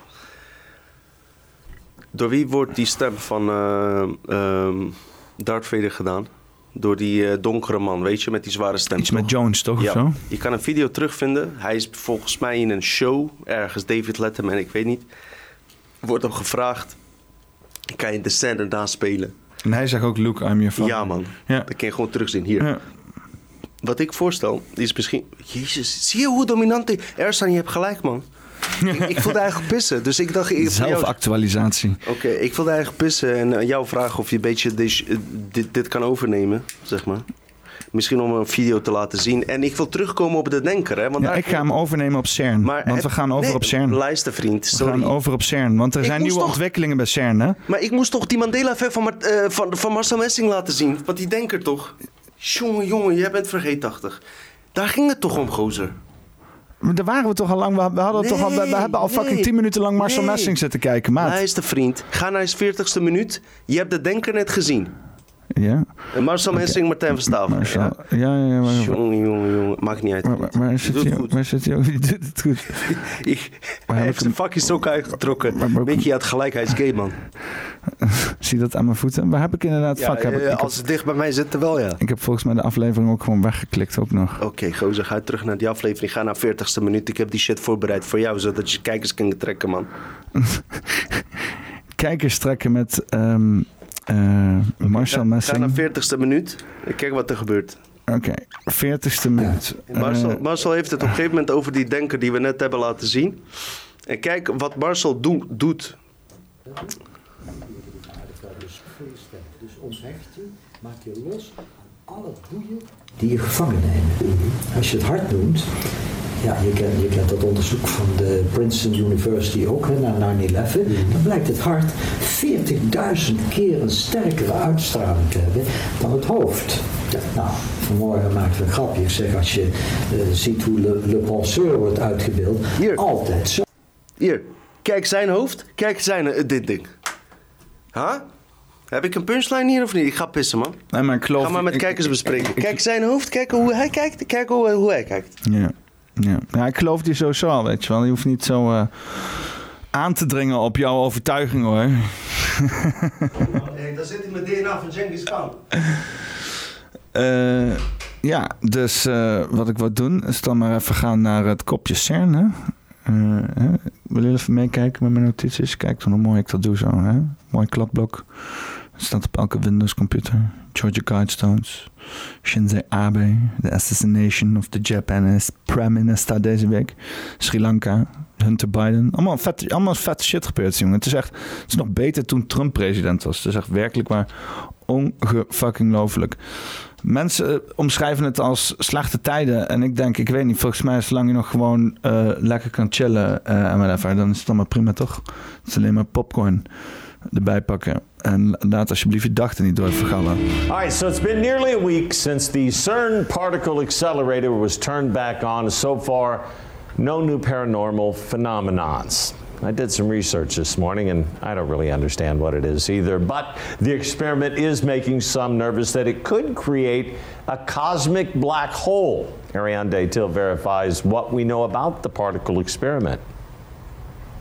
Door wie wordt die stem van ehm, Darth Vader gedaan? Door die eh, donkere man, weet je, met die zware stem. Iets met Jones, toch? Ja, Of zo? je kan een video terugvinden. Hij is volgens mij in een show, ergens David Letterman, ik weet niet. Wordt hem gevraagd, kan je de scène naspelen? En hij zegt ook, Luke, I'm your father. Ja, man. Ja. Dat kun je gewoon terugzien hier. Ja. Wat ik voorstel, is misschien... Jezus, zie je hoe dominant die... Ersan, je hebt gelijk, man. ik, ik voelde eigenlijk pissen, dus ik dacht... Ik, Zelfactualisatie. Oké, ik wilde eigenlijk pissen en aan jou vragen of je een beetje dis- eh, dit, dit kan overnemen, zeg maar. Misschien om een video te laten zien. En ik wil terugkomen op de denker, hè. Want Ja, daar- ik ga hem overnemen op CERN. Maar want het- we gaan over nee, op CERN. Luister, vriend. We Sorry. gaan over op CERN. Want er Ik zijn nieuwe toch- ontwikkelingen bij CERN, hè? Maar ik moest toch die Mandela-effect van, Mart- eh, van, van Marcel Messing laten zien? Want die denker toch? Jongen, jongen, jij bent vergeetachtig. Daar ging het toch om, gozer. Maar Daar waren we toch al lang. We, hadden toch al, we, we hebben al fucking nee, 10 minuten lang Marcel nee. Messing zitten kijken, maat. Luister, vriend. Ga naar je 40ste minuut. Je hebt de denker net gezien. Ja. En Marcel Messing, Martijn Verstappen. Marcel. Ja. Ja, ja, ja. Maar, Jongen, jongen, jongen. Maakt niet uit. maar, maar, zit hij? ook? Die doet het goed. Ik, hij heeft zijn fucking sok uitgetrokken. Je, je had gelijk, hij is gay, man. Zie je dat aan mijn voeten? Waar heb ik inderdaad Ja, fuck? Heb ik, als het dicht bij mij zit, wel ja. ik heb volgens mij de aflevering ook gewoon weggeklikt ook nog. Oké, gozer, ga terug naar die aflevering. Ga naar 40ste minuut. Ik heb die shit voorbereid voor jou, zodat je kijkers kunnen trekken, man. Kijkers trekken met ehm eh, Marcel Ga Messing. naar 40ste minuut. Kijk wat er gebeurt. Oké, 40ste minuut. Marcel, Eh, Marcel heeft het op een gegeven moment over die denker die we net hebben laten zien. En kijk wat Marcel doe- doet. Dus onthecht je, maak je los aan alle boeien die je gevangen nemen. Als je het hart noemt, ja, je kent, je kent dat onderzoek van de Princeton University ook hè, naar 9-11, dan blijkt het hart 40.000 keer een sterkere uitstraling te hebben dan het hoofd. Nou, vanmorgen maakten we een grapje. Ik zeg, als je eh, ziet hoe Le, Le Penseur wordt uitgebeeld, altijd zo. Hier, kijk zijn hoofd. Kijk zijn eh, dit ding. Huh? Heb ik een punchline hier of niet? Ik ga pissen, man. Nee, maar ik geloof... Ga maar met ik- kijkers bespreken. ik- ik- kijk zijn hoofd, kijk hoe hij kijkt. Kijk hoe, hoe hij kijkt. Ja. Ja. ja, ik geloof die sowieso al, weet je wel. Je hoeft niet zo eh, aan te dringen op jouw overtuiging, hoor. Daar zit hij met DNA van Genghis Khan. Eh, ja, dus eh, wat ik wil doen is dan maar even gaan naar het kopje CERN. Hè? Hè? Wil je even meekijken met mijn notities? Kijk dan hoe mooi ik dat doe zo. Hè? Mooi kladblok. Staat op elke Windows computer. Georgia Guidestones. Shinzo Abe. The assassination of the Japanese prime minister deze week. Sri Lanka. Hunter Biden. Allemaal vet, allemaal vet shit gebeurd, jongen. Het is echt, het is nog beter toen Trump president was. Het is echt werkelijk waar ongefucking lovelijk. Mensen eh, omschrijven het als slechte tijden. En ik denk, ik weet niet, volgens mij zolang je nog gewoon eh, lekker kan chillen eh, en whatever, dan is het allemaal prima toch? Het is alleen maar popcorn erbij pakken. En laat alsjeblieft je er niet door vergallen. All right, so it's been nearly a week since the CERN particle accelerator was turned back on. So far, no new paranormal phenomenons. I did some research this morning and I don't really understand what it is either, but the experiment is making some nervous that it could create a cosmic black hole. Ariane Daytil verifies what we know about the particle experiment.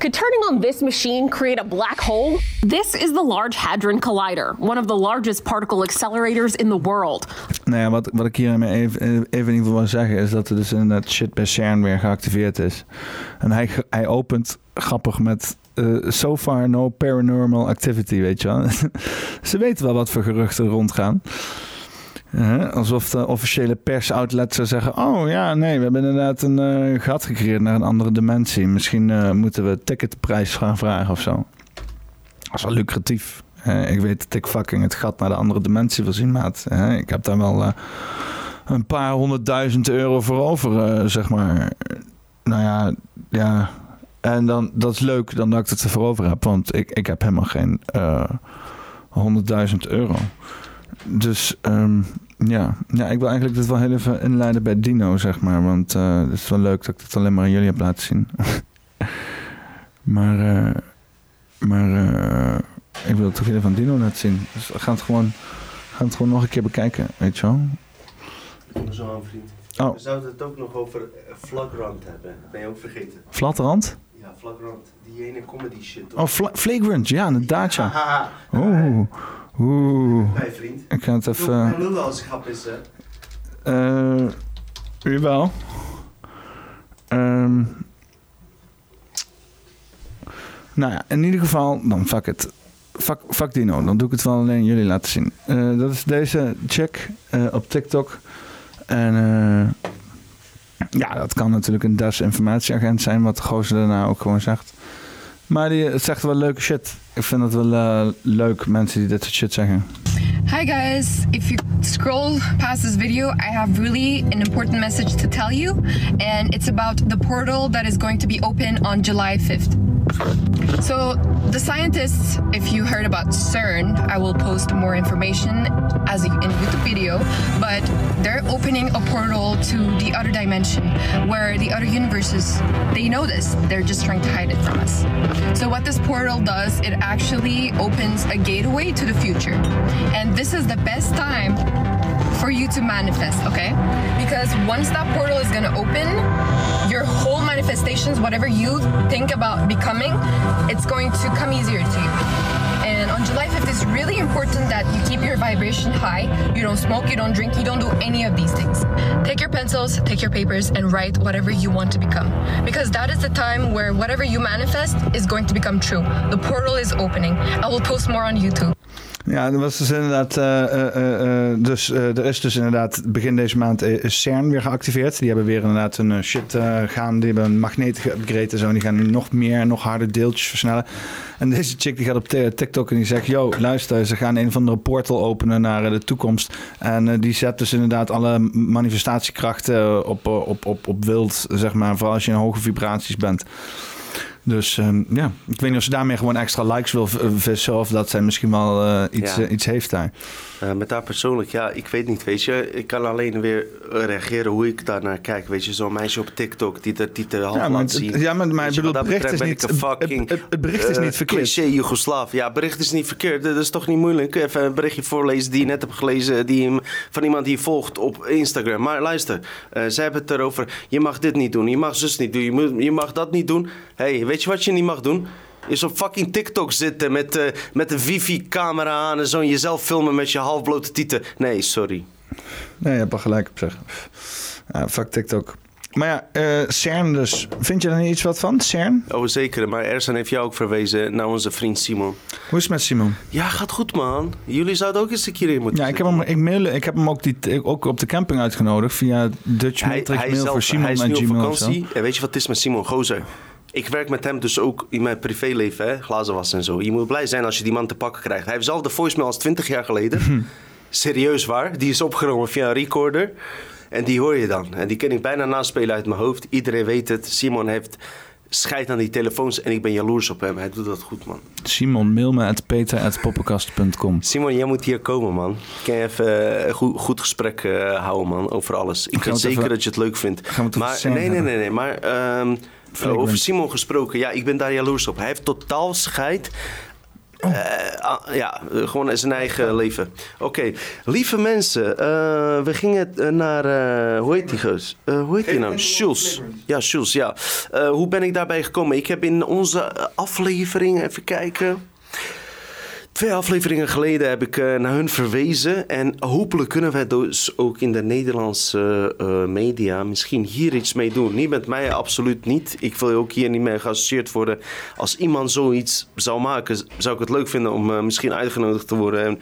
Could turning on this machine create a black hole? This is the Large Hadron Collider, one of the largest particle accelerators in the world. Nou ja, wat, wat ik hiermee even, even in ieder geval wil zeggen is dat er dus inderdaad shit bij CERN weer geactiveerd is. En hij, hij opent grappig met eh, so far no paranormal activity, weet je wel. Ze weten wel wat voor geruchten er rondgaan. Alsof de officiële persoutlet zou zeggen: Oh ja, nee, we hebben inderdaad een eh, gat gecreëerd naar een andere dimensie. Misschien eh, moeten we ticketprijs gaan vragen of zo. Dat is wel lucratief. Eh, ik weet dat ik fucking het gat naar de andere dimensie wil zien, maat. Ik heb daar wel een paar honderdduizend euro voor over, zeg maar. Nou ja, ja. En dan, dat is leuk dan dat ik het ervoor over heb. Want ik, ik heb helemaal geen honderdduizend euro. Dus ehm, ja. ja, ik wil eigenlijk dit wel heel even inleiden bij Dino, zeg maar. Want eh, het is wel leuk dat ik het alleen maar aan jullie heb laten zien. maar eh, maar eh, ik wil het toch even van Dino laten zien. Dus we gaan het gewoon, gaan het gewoon nog een keer bekijken, weet je wel. Ik kom zo aan, vriend. Oh. We zouden het ook nog over Flagrant hebben. Ben je ook vergeten? Flatrand? Ja, Flagrant. Die ene comedy shit. Oh, fla- Flagrant, ja, inderdaad, ja. Haha. Oeh. Hey, vriend. Ik ga het even... maar lullen als grap is, hè. eh jawel. Ehm nou ja, in ieder geval, dan fuck het. Fuck, fuck Dino, dan doe ik het wel alleen jullie laten zien. Eh, dat is deze check eh, op TikTok. En eh, ja, dat kan natuurlijk een desinformatieagent zijn, wat de gozer daarna ook gewoon zegt. Maar die zegt wel leuke shit. Ik vind het wel eh, leuk, mensen die dit soort shit zeggen. Hi guys, if you scroll past this video, I have really an important message to tell you, and it's about the portal that is going to be open on July 5th. So, the scientists, if you heard about CERN, I will post more information as in YouTube video, but they're opening a portal to the other dimension where the other universes, they know this. They're just trying to hide it from us. So, what this portal does, it actually opens a gateway to the future. And this is the best time for you to manifest, okay? Because once that portal is gonna open, your whole manifestations, whatever you think about becoming, it's going to come easier to you. And on July 5th, it's really important that you keep your vibration high. You don't smoke, you don't drink, you don't do any of these things. Take your pencils, take your papers, and write whatever you want to become. Because that is the time where whatever you manifest is going to become true. The portal is opening. I will post more on YouTube. Ja, dat was dus inderdaad. eh, eh, eh, dus er is dus inderdaad begin deze maand CERN weer geactiveerd. Die hebben weer inderdaad een shit gaan. Die hebben een magneet geupgrade en zo. En die gaan nu nog meer, nog harder deeltjes versnellen. En deze chick die gaat op TikTok en die zegt: Yo, luister, ze gaan een of andere portal openen naar de toekomst. En die zet dus inderdaad alle manifestatiekrachten op, op, op, op wild, zeg maar. Vooral als je in hoge vibraties bent. Dus ehm, ja, ik weet niet of ze daarmee gewoon extra likes wil vissen. Of dat zij misschien wel eh, iets, Ja. eh, iets heeft daar. Eh, met haar persoonlijk, ja, ik weet niet, weet je. Ik kan alleen weer reageren hoe ik daar naar kijk. Weet je, zo'n meisje op TikTok die de titel half Ja, maar laat zien. ja, maar- maar je, bedoel, dat het bericht is niet- een fucking, het- het bericht is eh, niet verkeerd. Cliché Joegoslaaf. Ja, bericht is niet verkeerd. Dat is toch niet moeilijk. Even een berichtje voorlezen die je net hebt gelezen. Die, hem- van iemand die je volgt op Instagram. Maar luister, eh zij hebben het erover. Je mag dit niet doen. Je mag zus niet doen. Je, moet, je mag dat niet doen. hey, weet je wat je niet mag doen? Is op fucking TikTok zitten met, eh, met een wifi-camera aan en zo en jezelf filmen met je halfblote tieten. Nee, sorry. Nee, je hebt er gelijk op. Ja, fuck TikTok. Maar ja, eh, CERN dus. Vind je niet iets wat van, CERN? Oh, zeker. Maar Ersan heeft jou ook verwezen naar onze vriend Simon. Hoe is het met Simon? Ja, gaat goed, man. Jullie zouden ook eens een keer in moeten Ja, ik heb hem, ik mail, ik heb hem ook, die, ook op de camping uitgenodigd via Dutch Hij, Matrix hij, mail zelf, voor Simon hij is en nu op zo. vakantie. En weet je wat het is met Simon Gozer? Ik werk met hem dus ook in mijn privéleven, hè? glazen wassen en zo. Je moet blij zijn als je die man te pakken krijgt. Hij heeft zelf de voicemail als 20 jaar geleden. Serieus waar. Die is opgenomen via een recorder. En die hoor je dan. En die kan ik bijna naspelen uit mijn hoofd. Iedereen weet het. Simon heeft scheid aan die telefoons en ik ben jaloers op hem. Hij doet dat goed, man. Simon, mail me at peter.poppenkast.com. Simon, jij moet hier komen, man. Kan je even eh, een goed, goed gesprek eh, houden, man, over alles. Ik weet zeker even- dat je het leuk vindt. gaan we het maar nee, nee, nee, nee. Maar ehm, Flagrant. over Simon gesproken, ja, ik ben daar jaloers op. Hij heeft totaal scheid. Oh. Eh, ah, ja, eh, gewoon in zijn eigen leven. Oké, lieve mensen, eh, we gingen eh, naar, eh, hoe heet die geus? Eh, hoe heet die nou? Schulz. Ja, Schulz, ja. Eh, hoe ben ik daarbij gekomen? Ik heb in onze eh, aflevering, even kijken... Twee afleveringen geleden heb ik eh, naar hun verwezen. En hopelijk kunnen wij dus ook in de Nederlandse eh, media misschien hier iets mee doen. Niet met mij, absoluut niet. Ik wil ook hier niet mee geassocieerd worden. Als iemand zoiets zou maken, zou ik het leuk vinden om eh, misschien uitgenodigd te worden. En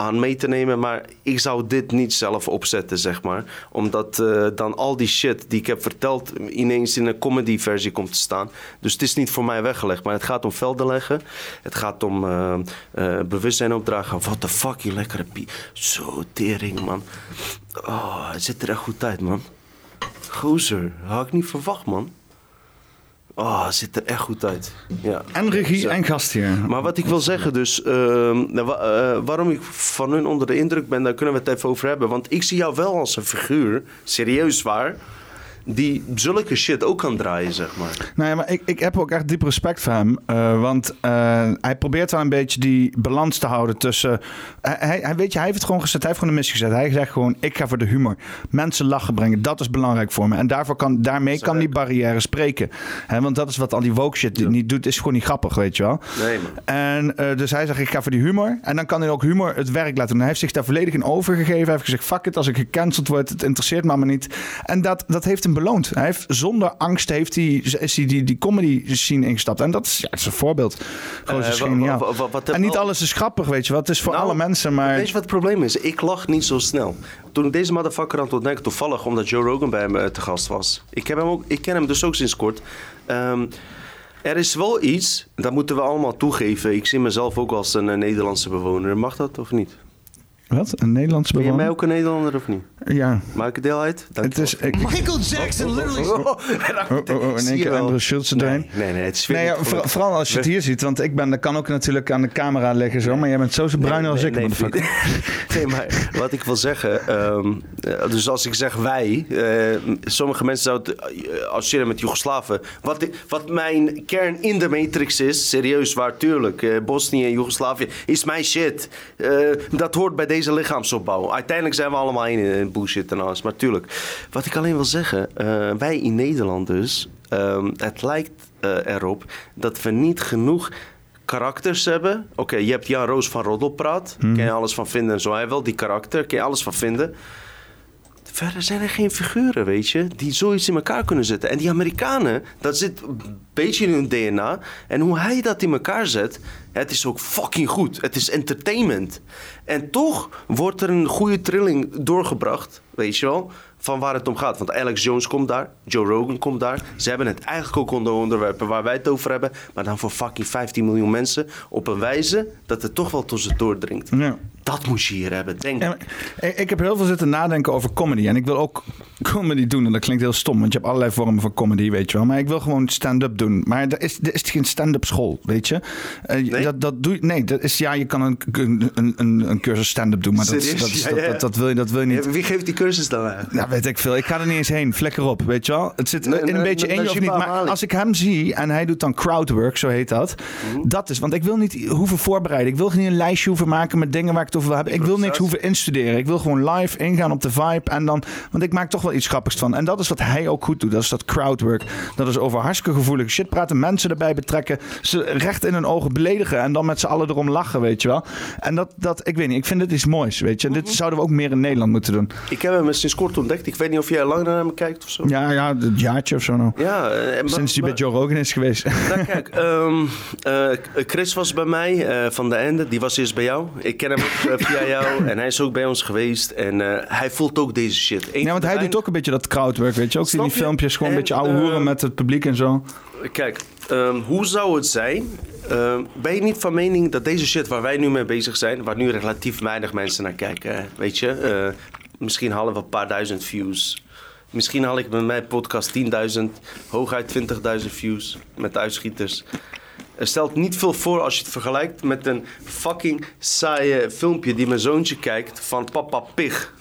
aan mee te nemen, maar ik zou dit niet zelf opzetten, zeg maar. Omdat eh, dan al die shit die ik heb verteld ineens in een comedy versie komt te staan. Dus het is niet voor mij weggelegd, maar het gaat om velden leggen. Het gaat om eh, eh, bewustzijn opdragen. What the fuck, je lekkere pie. Zo, tering, man. Oh, het ziet er echt goed uit, man. Gozer, had ik niet verwacht, man. Oh, ziet er echt goed uit. Ja. En regie en gastheer. Maar wat ik wil zeggen dus, ehm, nou, eh, waarom ik van hun onder de indruk ben, daar kunnen we het even over hebben. Want ik zie jou wel als een figuur, serieus waar, die zulke shit ook kan draaien, zeg maar. Nou ja, maar ik, ik heb ook echt diep respect voor hem. eh, want eh, hij probeert wel een beetje die balans te houden tussen... Hij, hij, weet je, hij heeft het gewoon gezet. Hij heeft gewoon een missie gezet. Hij zegt gewoon, ik ga voor de humor. Mensen lachen brengen. Dat is belangrijk voor me. En daarvoor kan, daarmee kan die barrière spreken. Want dat is wat al die woke shit niet doet. Is gewoon niet grappig, weet je wel. Nee, man. En eh, dus hij zegt, ik ga voor die humor. En dan kan hij ook humor het werk laten doen. Hij heeft zich daar volledig in overgegeven. Hij heeft gezegd, fuck it, als ik gecanceld word, het interesseert me maar niet. En dat, dat heeft hem beloond. Hij heeft, zonder angst heeft hij, is hij die, die comedy scene ingestapt. En dat is, ja, is een voorbeeld. Gewoon Eh, geniaal. wat en niet alles is grappig, weet je wel. Het is voor Nou, alle mensen, maar... Weet je wat het probleem is? Ik lach niet zo snel. Toen ik deze motherfucker aan het ontdekken, toevallig omdat Joe Rogan bij hem eh, te gast was. Ik, heb hem ook, ik ken hem dus ook sinds kort. Ehm, er is wel iets, dat moeten we allemaal toegeven. Ik zie mezelf ook als een eh, Nederlandse bewoner. Mag dat of niet? Wat? Een Nederlandse Ben je bewoner? mij ook een Nederlander of niet? Ja. Maak ik deel uit? Dank Het is... Ik, Michael Jackson literally... Oh, oh, Oh, oh, oh, in één keer. Andrew Schultz erheen. Nee, nee, nee, het is weer Nee, ja, voor- vooral als je het hier ziet, want ik ben, dat kan ook natuurlijk aan de camera liggen zo, maar jij bent zo zo bruin als ik, nee. Nee, maar wat ik wil zeggen, ehm, eh, dus als ik zeg wij, eh, sommige mensen zouden eh, associëren met Joegoslaven. Wat, wat mijn kern in de matrix is, serieus waar, tuurlijk, eh, Bosnië en Joegoslavië, is mijn shit. Eh, dat hoort bij deze lichaamsopbouw. Uiteindelijk zijn we allemaal één in bullshit en alles, maar tuurlijk. Wat ik alleen wil zeggen, eh, wij in Nederland dus, ehm, het lijkt eh, erop dat we niet genoeg karakters hebben. Oké, je hebt Jan Roos van Roddelpraat. Mhm. Ken je alles van vinden en zo. Hij wel die karakter. Ken je alles van vinden. Verder zijn er geen figuren, weet je, die zoiets in elkaar kunnen zetten. En die Amerikanen, dat zit een beetje in hun DNA. En hoe hij dat in elkaar zet, het is ook fucking goed. Het is entertainment. En toch wordt er een goede trilling doorgebracht, weet je wel, van waar het om gaat. Want Alex Jones komt daar, Joe Rogan komt daar. Ze hebben het eigenlijk ook onder onderwerpen waar wij het over hebben. Maar dan voor fucking 15 miljoen mensen op een wijze dat het toch wel tot ze doordringt. Ja. Dat moet je hier hebben, denk ik. Ik ik heb heel veel zitten nadenken over comedy. En ik wil ook comedy doen. En dat klinkt heel stom, want je hebt allerlei vormen van comedy, weet je wel. Maar ik wil gewoon stand-up doen. Maar er is, er is geen stand-up school, weet je. Eh, dat, dat doe je, nee, dat is, ja, je kan een, een, een, een cursus stand-up doen. Maar dat, dat, is- Ja, dat, ja. dat, dat wil je, dat wil je niet. Wie geeft die cursus dan eigenlijk? Ja, weet ik veel. Ik ga er niet eens heen. Vlekker op, weet je wel. Het zit Nee, in een nee, beetje nee, in of niet. Maar als ik hem zie en hij doet dan crowdwork, zo heet dat. Mhm. Dat is, want ik wil niet hoeven voorbereiden. Ik wil niet een lijstje hoeven maken met dingen waar ik het over wil hebben. Ik wil niks hoeven instuderen. Ik wil gewoon live ingaan op de vibe. En dan, want ik maak toch wel iets grappigs van. En dat is wat hij ook goed doet. Dat is dat crowdwork. Dat is over hartstikke gevoelige shit praten. Mensen erbij betrekken. Ze recht in hun ogen beledigen. En dan met z'n allen erom lachen, weet je wel. En dat, dat ik weet niet. Ik vind dit iets moois, weet je. En dit Mhm. zouden we ook meer in Nederland moeten doen. Ik heb hem sinds kort ontdekt. Ik weet niet of jij langer naar me kijkt of zo. Ja, ja, een jaartje of zo nou. Ja, eh, maar- Sinds hij bij Joe Rogan is geweest. Nou, kijk, ehm, eh, Chris was bij mij eh, van de Ende. Die was eerst bij jou. Ik ken hem ook via jou. En hij is ook bij ons geweest. En eh, hij voelt ook deze shit. Eén Ja, want hij doet ook een beetje dat crowdwork, weet je. Ook die, Snap die je? filmpjes, gewoon een En, beetje ouwe hoeren eh, met het publiek en zo. Kijk, ehm, hoe zou het zijn? Ehm, ben je niet van mening dat deze shit waar wij nu mee bezig zijn, waar nu relatief weinig mensen naar kijken, hè, weet je, eh, misschien halen we een paar duizend views. Misschien haal ik met mijn podcast 10.000, hooguit 20.000 views met uitschieters. Er stelt niet veel voor als je het vergelijkt met een fucking saaie filmpje die mijn zoontje kijkt van Papa Pig.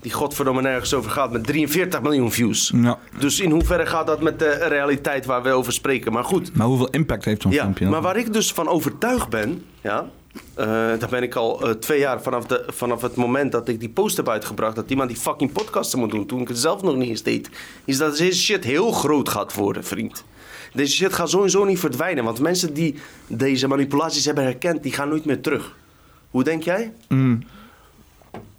Die godverdomme nergens over gaat met 43 miljoen views. Ja. Dus in hoeverre gaat dat met de realiteit waar we over spreken? Maar goed, Maar hoeveel impact heeft zo'n ja, filmpje maar waar ik dus van overtuigd ben, ja, eh, daar ben ik al eh, twee jaar vanaf, de, vanaf het moment dat ik die post heb uitgebracht, dat iemand die fucking podcasten moet doen, toen ik het zelf nog niet eens deed, is dat deze shit heel groot gaat worden, vriend. Deze shit gaat sowieso niet verdwijnen, want mensen die deze manipulaties hebben herkend, die gaan nooit meer terug. Hoe denk jij? Mm.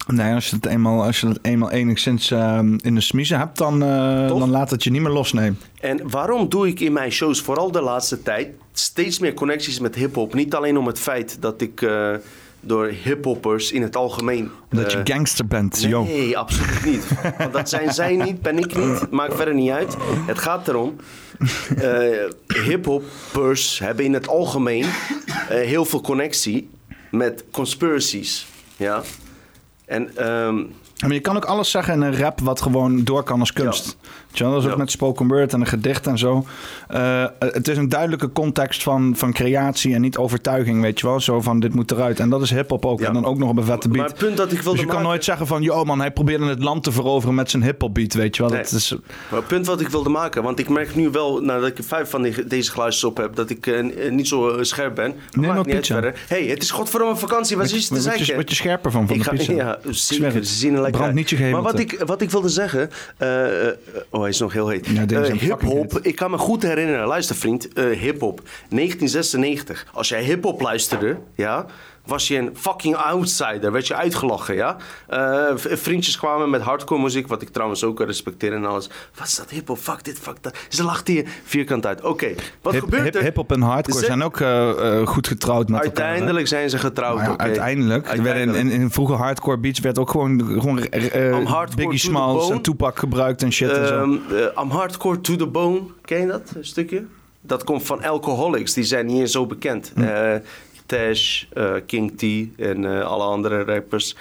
Nee, als je het eenmaal, als je het eenmaal enigszins ehm, in de smiezen hebt, dan, eh, dan laat het je niet meer losnemen. En waarom doe ik in mijn shows, vooral de laatste tijd, steeds meer connecties met hip-hop? Niet alleen om het feit dat ik eh, door hip-hoppers in het algemeen. Omdat je eh, gangster bent, joh. Nee, absoluut niet. Want dat zijn zij niet, ben ik niet. Maakt verder niet uit. Het gaat erom. Eh hip-hoppers hebben in het algemeen eh, heel veel connectie met conspiracies. Ja. En ehm, Maar je kan ook alles zeggen in een rap wat gewoon door kan als kunst. Je wel? Dat is ook met spoken word en een gedicht en zo. Eh, het is een duidelijke context van, van creatie en niet overtuiging, weet je wel. Zo van, dit moet eruit. En dat is hip-hop ook. En dan ook nog op een vette beat. Maar het punt dat ik wilde dus je kan maken- nooit zeggen van, yo man, hij probeerde het land te veroveren met zijn hip-hop beat, weet je wel. Nee. Dat is, Maar het punt wat ik wilde maken, want ik merk nu wel, nadat ik vijf van die, deze glaasjes op heb, dat ik eh, niet zo eh, scherp ben. Maar nog niet pizza. verder. hey, het is godverdomme vakantie, wat is je te zeiken? word je scherper van, van ik de pizza? Ja, zeker. uit. niet je Maar wat ik, wat ik wilde zeggen, oh hij is nog heel heet. Ja, fucking hip-hop, ik kan me goed herinneren, luister vriend, eh, hip-hop, 1996. Als jij hip-hop luisterde, ja, was je een fucking outsider, werd je uitgelachen, ja. Eh, vriendjes kwamen met hardcore muziek, wat ik trouwens ook respecteer en alles. Wat is dat hip-hop? Fuck dit, fuck dat. Ze lachten je vierkant uit. Oké, wat hip, gebeurt hip, er? hip-hop en hardcore Ze- zijn ook eh, eh, goed getrouwd met elkaar. Uiteindelijk zijn ze getrouwd, ja, oké. Uiteindelijk. Werden in, in, in vroege hardcore beats werd ook gewoon, gewoon Biggie Smalls en Tupac gebruikt en shit en zo. Ehm, I'm hardcore to the bone. Ken je dat een stukje? Dat komt van Alcoholics. Die zijn eens zo bekend. Hm. Eh, King T en eh, alle andere rappers.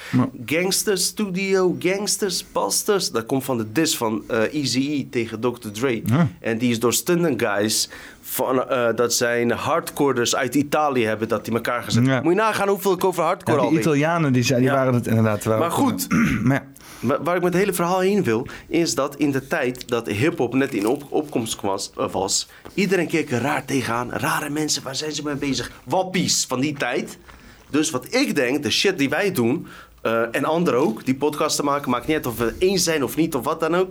Gangsters Studio, Gangsters, Busters. Dat komt van de dis van eh Eazy-E tegen Dr. Dre. Ja. En die is door Stunden Guys... Van, dat zijn hardcorders uit Italië hebben dat die elkaar gezet. Ja. Moet je nagaan hoeveel ik over hardcore Ja, al die. Italianen die, zijn, die Ja. waren het inderdaad wel. Maar goed, maar ja. Wa- Waar ik met het hele verhaal heen wil, is dat in de tijd dat hip-hop net in op, opkomst was, eh, was, iedereen keek er raar tegenaan. Rare mensen, waar zijn ze mee bezig? Wappies van die tijd. Dus wat ik denk, de shit die wij doen, eh, en anderen ook, die podcasten maken, maakt niet uit of we eens zijn of niet of wat dan ook,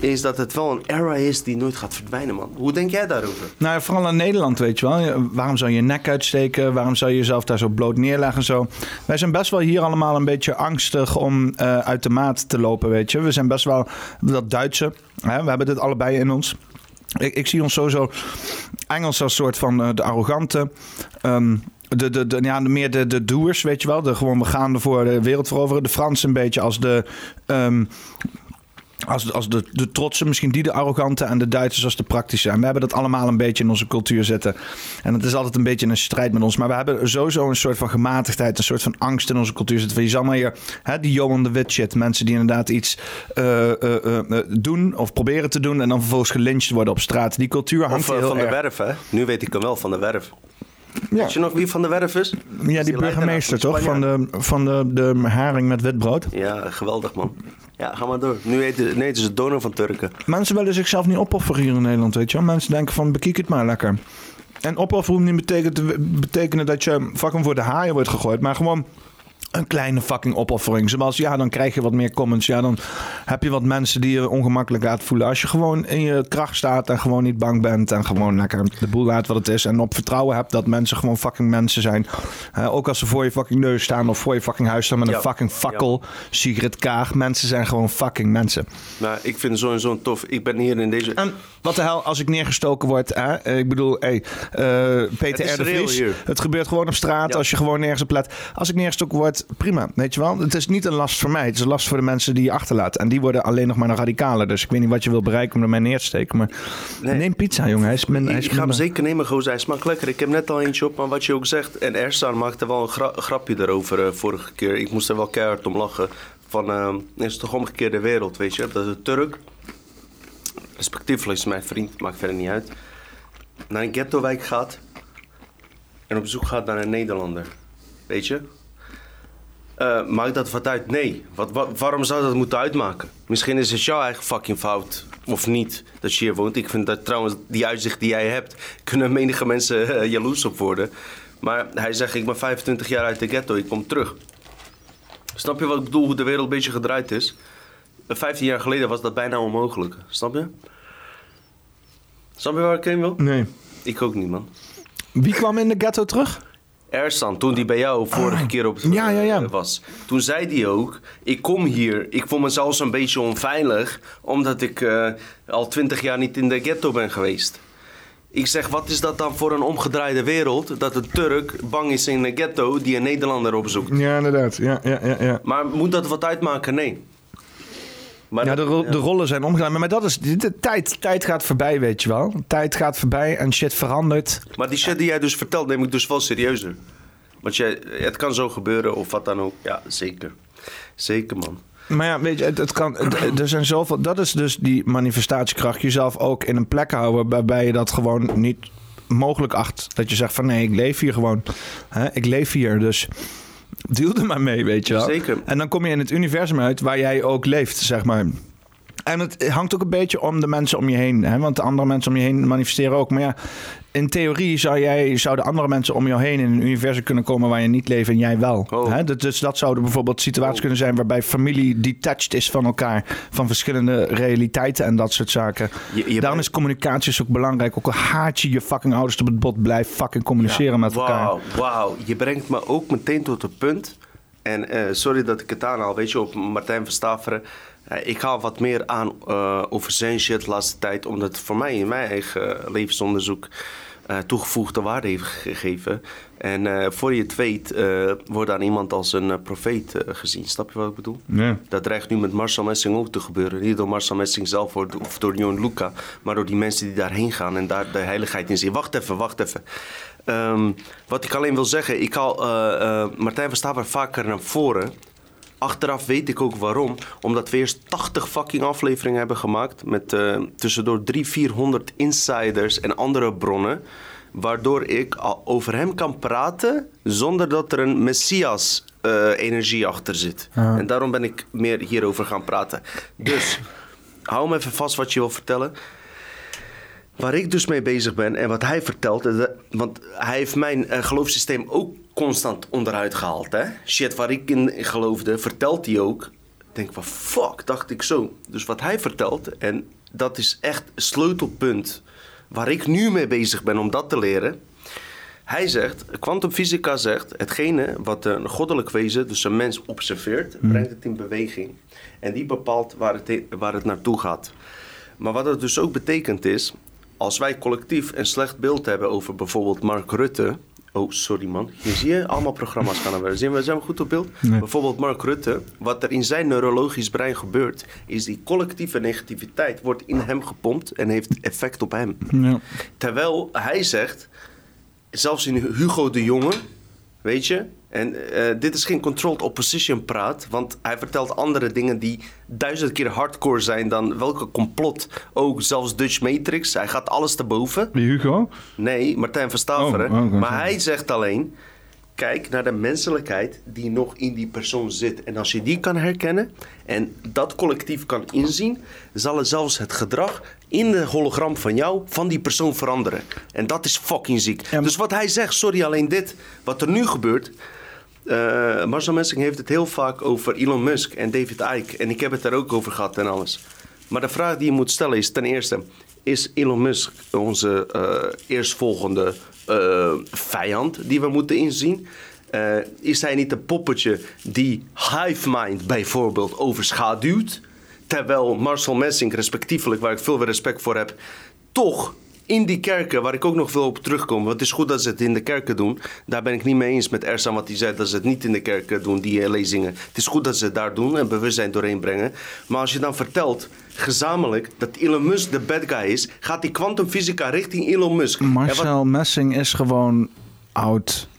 is dat het wel een era is die nooit gaat verdwijnen, man. Hoe denk jij daarover? Nou, vooral in Nederland, weet je wel. Waarom zou je je nek uitsteken? Waarom zou je jezelf daar zo bloot neerleggen en zo? Wij zijn best wel hier allemaal een beetje angstig om eh, uit de maat te lopen, weet je. We zijn best wel dat Duitse. Hè? We hebben dit allebei in ons. Ik, ik zie ons sowieso Engels als soort van eh, de arrogante. ehm, de, de, de, ja, meer de, de doers, weet je wel. De, gewoon, we gaan ervoor de wereld veroveren. De Fransen een beetje als de... ehm, als, als de, de trotse, misschien die de arrogante en de Duitsers als de praktische. En we hebben dat allemaal een beetje in onze cultuur zitten. En het is altijd een beetje een strijd met ons. Maar we hebben sowieso een soort van gematigdheid, een soort van angst in onze cultuur zitten. Je zal maar hier, hè, die Johan de Wit shit. Mensen die inderdaad iets eh, eh, eh, doen of proberen te doen en dan vervolgens gelyncht worden op straat. Die cultuur hangt Of heel van de werf, hè? Nu weet ik hem wel, van de werf. Ja. Weet je nog wie van de werf is? Ja, die burgemeester toch? Van de, van de, de haring met wit brood. Ja, geweldig man. Ja, ga maar door. Nu eten, nee, het is het van Turken. Mensen willen zichzelf niet opofferen hier in Nederland, weet je wel. Mensen denken van, bekijk het maar lekker. En opofferen niet betekenen, te betekenen dat je fucking voor de haaien wordt gegooid. Maar gewoon een kleine fucking opoffering. Zoals, ja, dan krijg je wat meer comments. Ja, dan heb je wat mensen die je ongemakkelijk laten voelen. Als je gewoon in je kracht staat en gewoon niet bang bent. En gewoon lekker de boel laat wat het is. En op vertrouwen hebt dat mensen gewoon fucking mensen zijn. Ook als ze voor je fucking neus staan of voor je fucking huis staan met Ja. een fucking fakkel. Sigrid Kaag. Mensen zijn gewoon fucking mensen. Nou, ik vind het sowieso tof. Ik ben hier in deze... En wat de hel, als ik neergestoken word. Hè? Ik bedoel, hey, eh, Peter R. de Vries. Het gebeurt gewoon op straat als je gewoon nergens op let. Als ik neergestoken word, prima. Weet je wel? Het is niet een last voor mij. Het is een last voor de mensen die je achterlaat. En die worden alleen nog maar nog radicaler. Dus ik weet niet wat je wil bereiken om er mij neer te steken. Maar neem pizza, jongen. Hij is min, hij is Ik ga hem zeker nemen, gozer. Hij smaakt lekker. Ik heb net al eentje op, maar wat je ook zegt. En Ersan maakte wel een gra- grapje erover eh, vorige keer. Ik moest er wel keihard om lachen. Van, eh, is het toch omgekeerde wereld, weet je? Dat een Turk, respectievelijk is mijn vriend, maakt verder niet uit, naar een ghettowijk gaat en op zoek gaat naar een Nederlander. Weet je? Eh, maakt dat wat uit? Nee. Wat, wat- waarom zou dat moeten uitmaken? Misschien is het jouw eigen fucking fout. Of niet, dat je hier woont. Ik vind dat trouwens, die uitzicht die jij hebt... kunnen menige mensen eh, jaloers op worden. Maar hij zegt, ik ben 25 jaar uit de ghetto, ik kom terug. Snap je wat ik bedoel, hoe de wereld een beetje gedraaid is? Eh, 15 jaar geleden was dat bijna onmogelijk. Snap je? Snap je waar ik heen wil? Nee. Ik ook niet, man. Wie kwam in de ghetto terug? Ersan, toen die bij jou vorige keer op ja, ja, ja. eh, was. Toen zei hij ook, ik kom hier, ik voel me zelfs een beetje onveilig... omdat ik eh, al twintig jaar niet in de ghetto ben geweest. Ik zeg, wat is dat dan voor een omgedraaide wereld... dat een Turk bang is in een ghetto die een Nederlander opzoekt? Ja, inderdaad. Ja, ja, ja, ja. Maar moet dat wat uitmaken? Nee. Maar ja, de, ro- de rollen zijn omgedaan. Maar, maar dat is... De, de tijd, tijd gaat voorbij, weet je wel. Tijd gaat voorbij en shit verandert. Maar die shit die jij dus vertelt, neem ik dus wel serieuzer. Want jij, het kan zo gebeuren of wat dan ook. Ja, zeker. Zeker, man. Maar ja, weet je, het, het kan, het- er zijn zoveel. Dat is dus die manifestatiekracht. Jezelf ook in een plek houden waarbij je dat gewoon niet mogelijk acht. Dat je zegt van nee, ik leef hier gewoon. Hè, ik leef hier, dus deal er maar mee, weet je wel. Zeker. En dan kom je in het universum uit waar jij ook leeft, zeg maar. En het hangt ook een beetje om de mensen om je heen. Hè? Want de andere mensen om je heen manifesteren ook. Maar ja, in theorie zou jij, zouden andere mensen om jou heen in een universum kunnen komen waar je niet leeft en jij wel. Hè? Dat- Dus dat zouden bijvoorbeeld situaties kunnen zijn waarbij familie detached is van elkaar. Van verschillende realiteiten en dat soort zaken. Daarom is communicatie dus ook belangrijk. Ook al haat je je fucking ouders op het bot, blijf fucking communiceren met elkaar. Wauw, wauw. Je brengt me ook meteen tot het punt. En eh, sorry dat ik het aanhaal, weet je, op Martijn Verstaveren. Eh, ik haal wat meer aan eh, over zijn shit de laatste tijd. Omdat voor mij in mijn eigen levensonderzoek... eh, toegevoegde waarde heeft gegeven. En voor je het weet, eh, wordt aan iemand als een profeet gezien. Snap je wat ik bedoel? Dat dreigt nu met Marcel Messing ook te gebeuren. Niet door Marcel Messing zelf of door Jon Luca, maar door die mensen die daarheen gaan en daar de heiligheid in zien. Wacht even, wacht even. Ehm, wat ik alleen wil zeggen, ik haal Martijn Verstappen vaker naar voren. Achteraf weet ik ook waarom. Omdat we eerst 80 fucking afleveringen hebben gemaakt. Met eh, tussendoor 300, 400 insiders en andere bronnen. Waardoor ik over hem kan praten zonder dat er een messias eh, energie achter zit. Ja. En daarom ben ik meer hierover gaan praten. Dus hou me even vast wat je wil vertellen. Waar ik dus mee bezig ben en wat hij vertelt, dat- want hij heeft mijn eh, geloofssysteem ook constant onderuit gehaald. Hè? Shit waar ik in geloofde, vertelt hij ook. Ik denk van fuck, dacht ik zo. Dus wat hij vertelt, en dat is echt sleutelpunt waar ik nu mee bezig ben om dat te leren. Hij zegt, kwantumfysica zegt, hetgene wat een goddelijk wezen, dus een mens observeert, Hmm. brengt het in beweging. En die bepaalt waar het, he- waar het naartoe gaat. Maar wat het dus ook betekent is, als wij collectief een slecht beeld hebben over bijvoorbeeld Mark Rutte. Oh, sorry man. Hier zie je allemaal programma's gaan er weer. Zijn we, zijn we goed op beeld? Nee. Bijvoorbeeld Mark Rutte. Wat er in zijn neurologisch brein gebeurt, is die collectieve negativiteit wordt in hem gepompt en heeft effect op hem. Ja. Terwijl hij zegt, zelfs in Hugo de Jonge, weet je, en eh, dit is geen controlled opposition praat, want hij vertelt andere dingen die duizend keer hardcore zijn dan welke complot. Ook zelfs Dutch Matrix, hij gaat alles te boven. Wie Hugo? Nee, Martijn Verstaveren. Oh, oh, oké. maar hij zegt alleen, kijk naar de menselijkheid die nog in die persoon zit. En als je die kan herkennen en dat collectief kan inzien, zal zelfs het gedrag in de hologram van jou, van die persoon veranderen. En dat is fucking ziek. Dus wat hij zegt, sorry, alleen dit, wat er nu gebeurt. Eh Marcel Messing heeft het heel vaak over Elon Musk en David Icke. En ik heb het daar ook over gehad en alles. Maar de vraag die je moet stellen is ten eerste... is Elon Musk onze eh, eerstvolgende eh, vijand die we moeten inzien? Is hij niet een poppetje die Hive Mind bijvoorbeeld overschaduwt? Terwijl Marcel Messing, respectievelijk, waar ik veel respect voor heb... toch in die kerken, waar ik ook nog veel op terugkom... want het is goed dat ze het in de kerken doen. Daar ben ik niet mee eens met Ersan wat hij zei... dat ze het niet in de kerken doen, die eh, lezingen. Het is goed dat ze het daar doen en bewustzijn doorheen brengen. Maar als je dan vertelt, gezamenlijk... dat Elon Musk de bad guy is... gaat die kwantumfysica richting Elon Musk. Marcel Messing is gewoon oud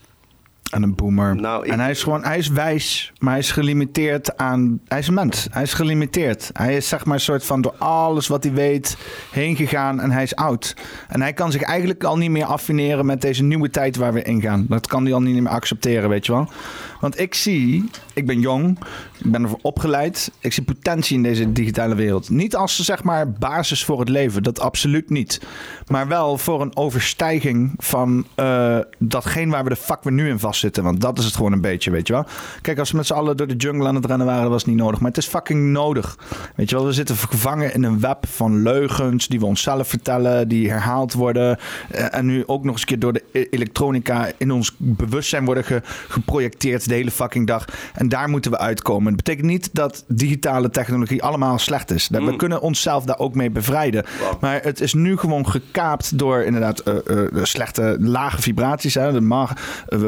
en een boomer. Nou, ik- En hij is gewoon, hij is wijs, maar hij is gelimiteerd aan, hij is een mens. Hij is gelimiteerd. Hij is zeg maar een soort van door alles wat hij weet heen gegaan en hij is oud. En hij kan zich eigenlijk al niet meer affineren met deze nieuwe tijd waar we ingaan. Dat kan hij al niet meer accepteren, weet je wel. Want ik zie, ik ben jong, ik ben ervoor opgeleid. Ik zie potentie in deze digitale wereld. Niet als zeg maar basis voor het leven, dat absoluut niet. Maar wel voor een overstijging van eh, datgene waar we de fuck we nu in vastzitten. Want dat is het gewoon een beetje, weet je wel. Kijk, als we met z'n allen door de jungle aan het rennen waren, dat was niet nodig. Maar het is fucking nodig. Weet je wel, we zitten gevangen in een web van leugens die we onszelf vertellen, die herhaald worden. eh, en nu ook nog eens een keer door de e- elektronica in ons bewustzijn worden ge- geprojecteerd de hele fucking dag. En daar moeten we uitkomen. Het betekent niet dat digitale technologie allemaal slecht is. We kunnen onszelf daar ook mee bevrijden. Maar het is nu gewoon gekaapt door inderdaad eh, eh, slechte lage vibraties. Hè? De eh,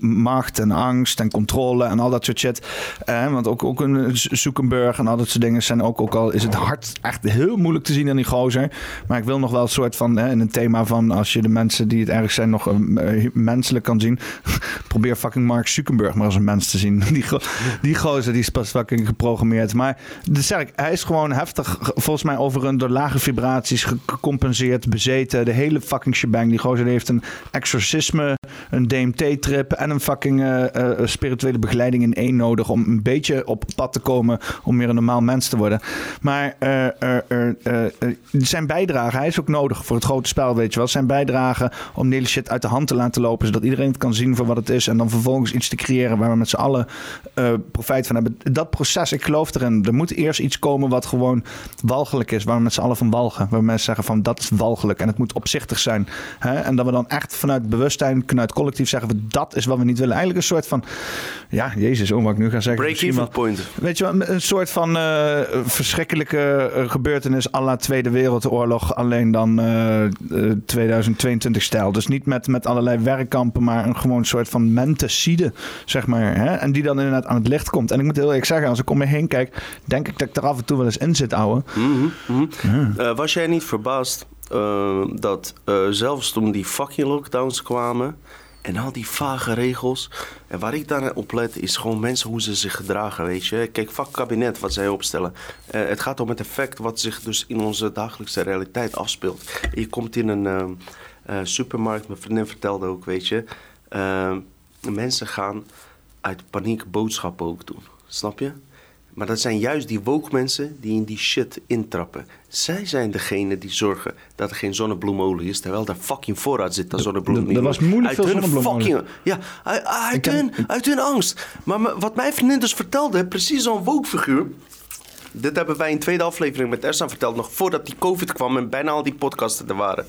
macht en angst en controle en al dat soort shit. Want ook, ook een Zuckerberg en al dat soort dingen zijn ook, ook al is het hard echt heel moeilijk te zien aan die gozer. Maar ik wil nog wel een soort van hè, in een thema van als je de mensen die het erg zijn nog menselijk kan zien. Probeer fucking Mark Zuckerberg maar als een mens te zien. Die, go- die gozer die is pas fucking geprogrammeerd. Maar dus zeg ik, hij is gewoon heftig ge- volgens mij over een door lage vibraties ge- gecompenseerd, bezeten. De hele fucking shebang. Die gozer die heeft een exorcisme, een DMT-trip en een fucking eh, eh, spirituele begeleiding in één nodig om een beetje op pad te komen om weer een normaal mens te worden. Maar eh, zijn bijdrage, hij is ook nodig voor het grote spel, weet je wel. Zijn bijdrage om de hele shit uit de hand te laten lopen, zodat iedereen het kan zien voor wat het is en dan vervolgens iets te creëren waar we met z'n allen eh, profijt van hebben. Dat proces, ik geloof erin. Er moet eerst iets komen wat gewoon walgelijk is, waar we met z'n allen van walgen. Waar mensen zeggen van dat is walgelijk en het moet opzichtig zijn. Hè? En dat we dan echt vanuit bewustzijn, vanuit collectief zeggen we dat is wat we niet willen. Eigenlijk een soort van, ja, jezus, oh, wat ik nu ga zeggen. Break-even point. Weet je wel, een soort van eh, verschrikkelijke eh, gebeurtenis à la Tweede Wereldoorlog. Alleen dan eh, eh, 2022 stijl. Dus niet met, met allerlei werkkampen, maar een gewoon soort van menticide, zeg maar. Hè? En die dan inderdaad aan het licht komt. En ik moet heel eerlijk zeggen, als ik om me heen kijk, denk ik dat ik er af en toe wel eens in zit, ouwe. Mhm, mhm. Eh, was jij niet verbaasd eh, dat eh, zelfs toen die fucking lockdowns kwamen en al die vage regels. En waar ik daar op let is gewoon mensen hoe ze zich gedragen, weet je. Kijk, vak kabinet wat zij opstellen. Het gaat om het effect wat zich dus in onze dagelijkse realiteit afspeelt. Je komt in een supermarkt, mijn vriendin vertelde ook, weet je. mensen gaan uit paniek boodschappen ook doen. Snap je? Maar dat zijn juist die woke mensen die in die shit intrappen. Zij zijn degene die zorgen dat er geen zonnebloemolie is, terwijl daar fucking voorraad zit aan zonnebloemolie. er was moeilijk Uit veel hun zonnebloemolie. Fucking, ja, uit, uit, hun, uit hun angst. Maar wat mijn vriendin dus vertelde, precies zo'n woke figuur. Dit hebben wij in de tweede aflevering met Ersan verteld, nog voordat die COVID kwam en bijna al die podcasten er waren.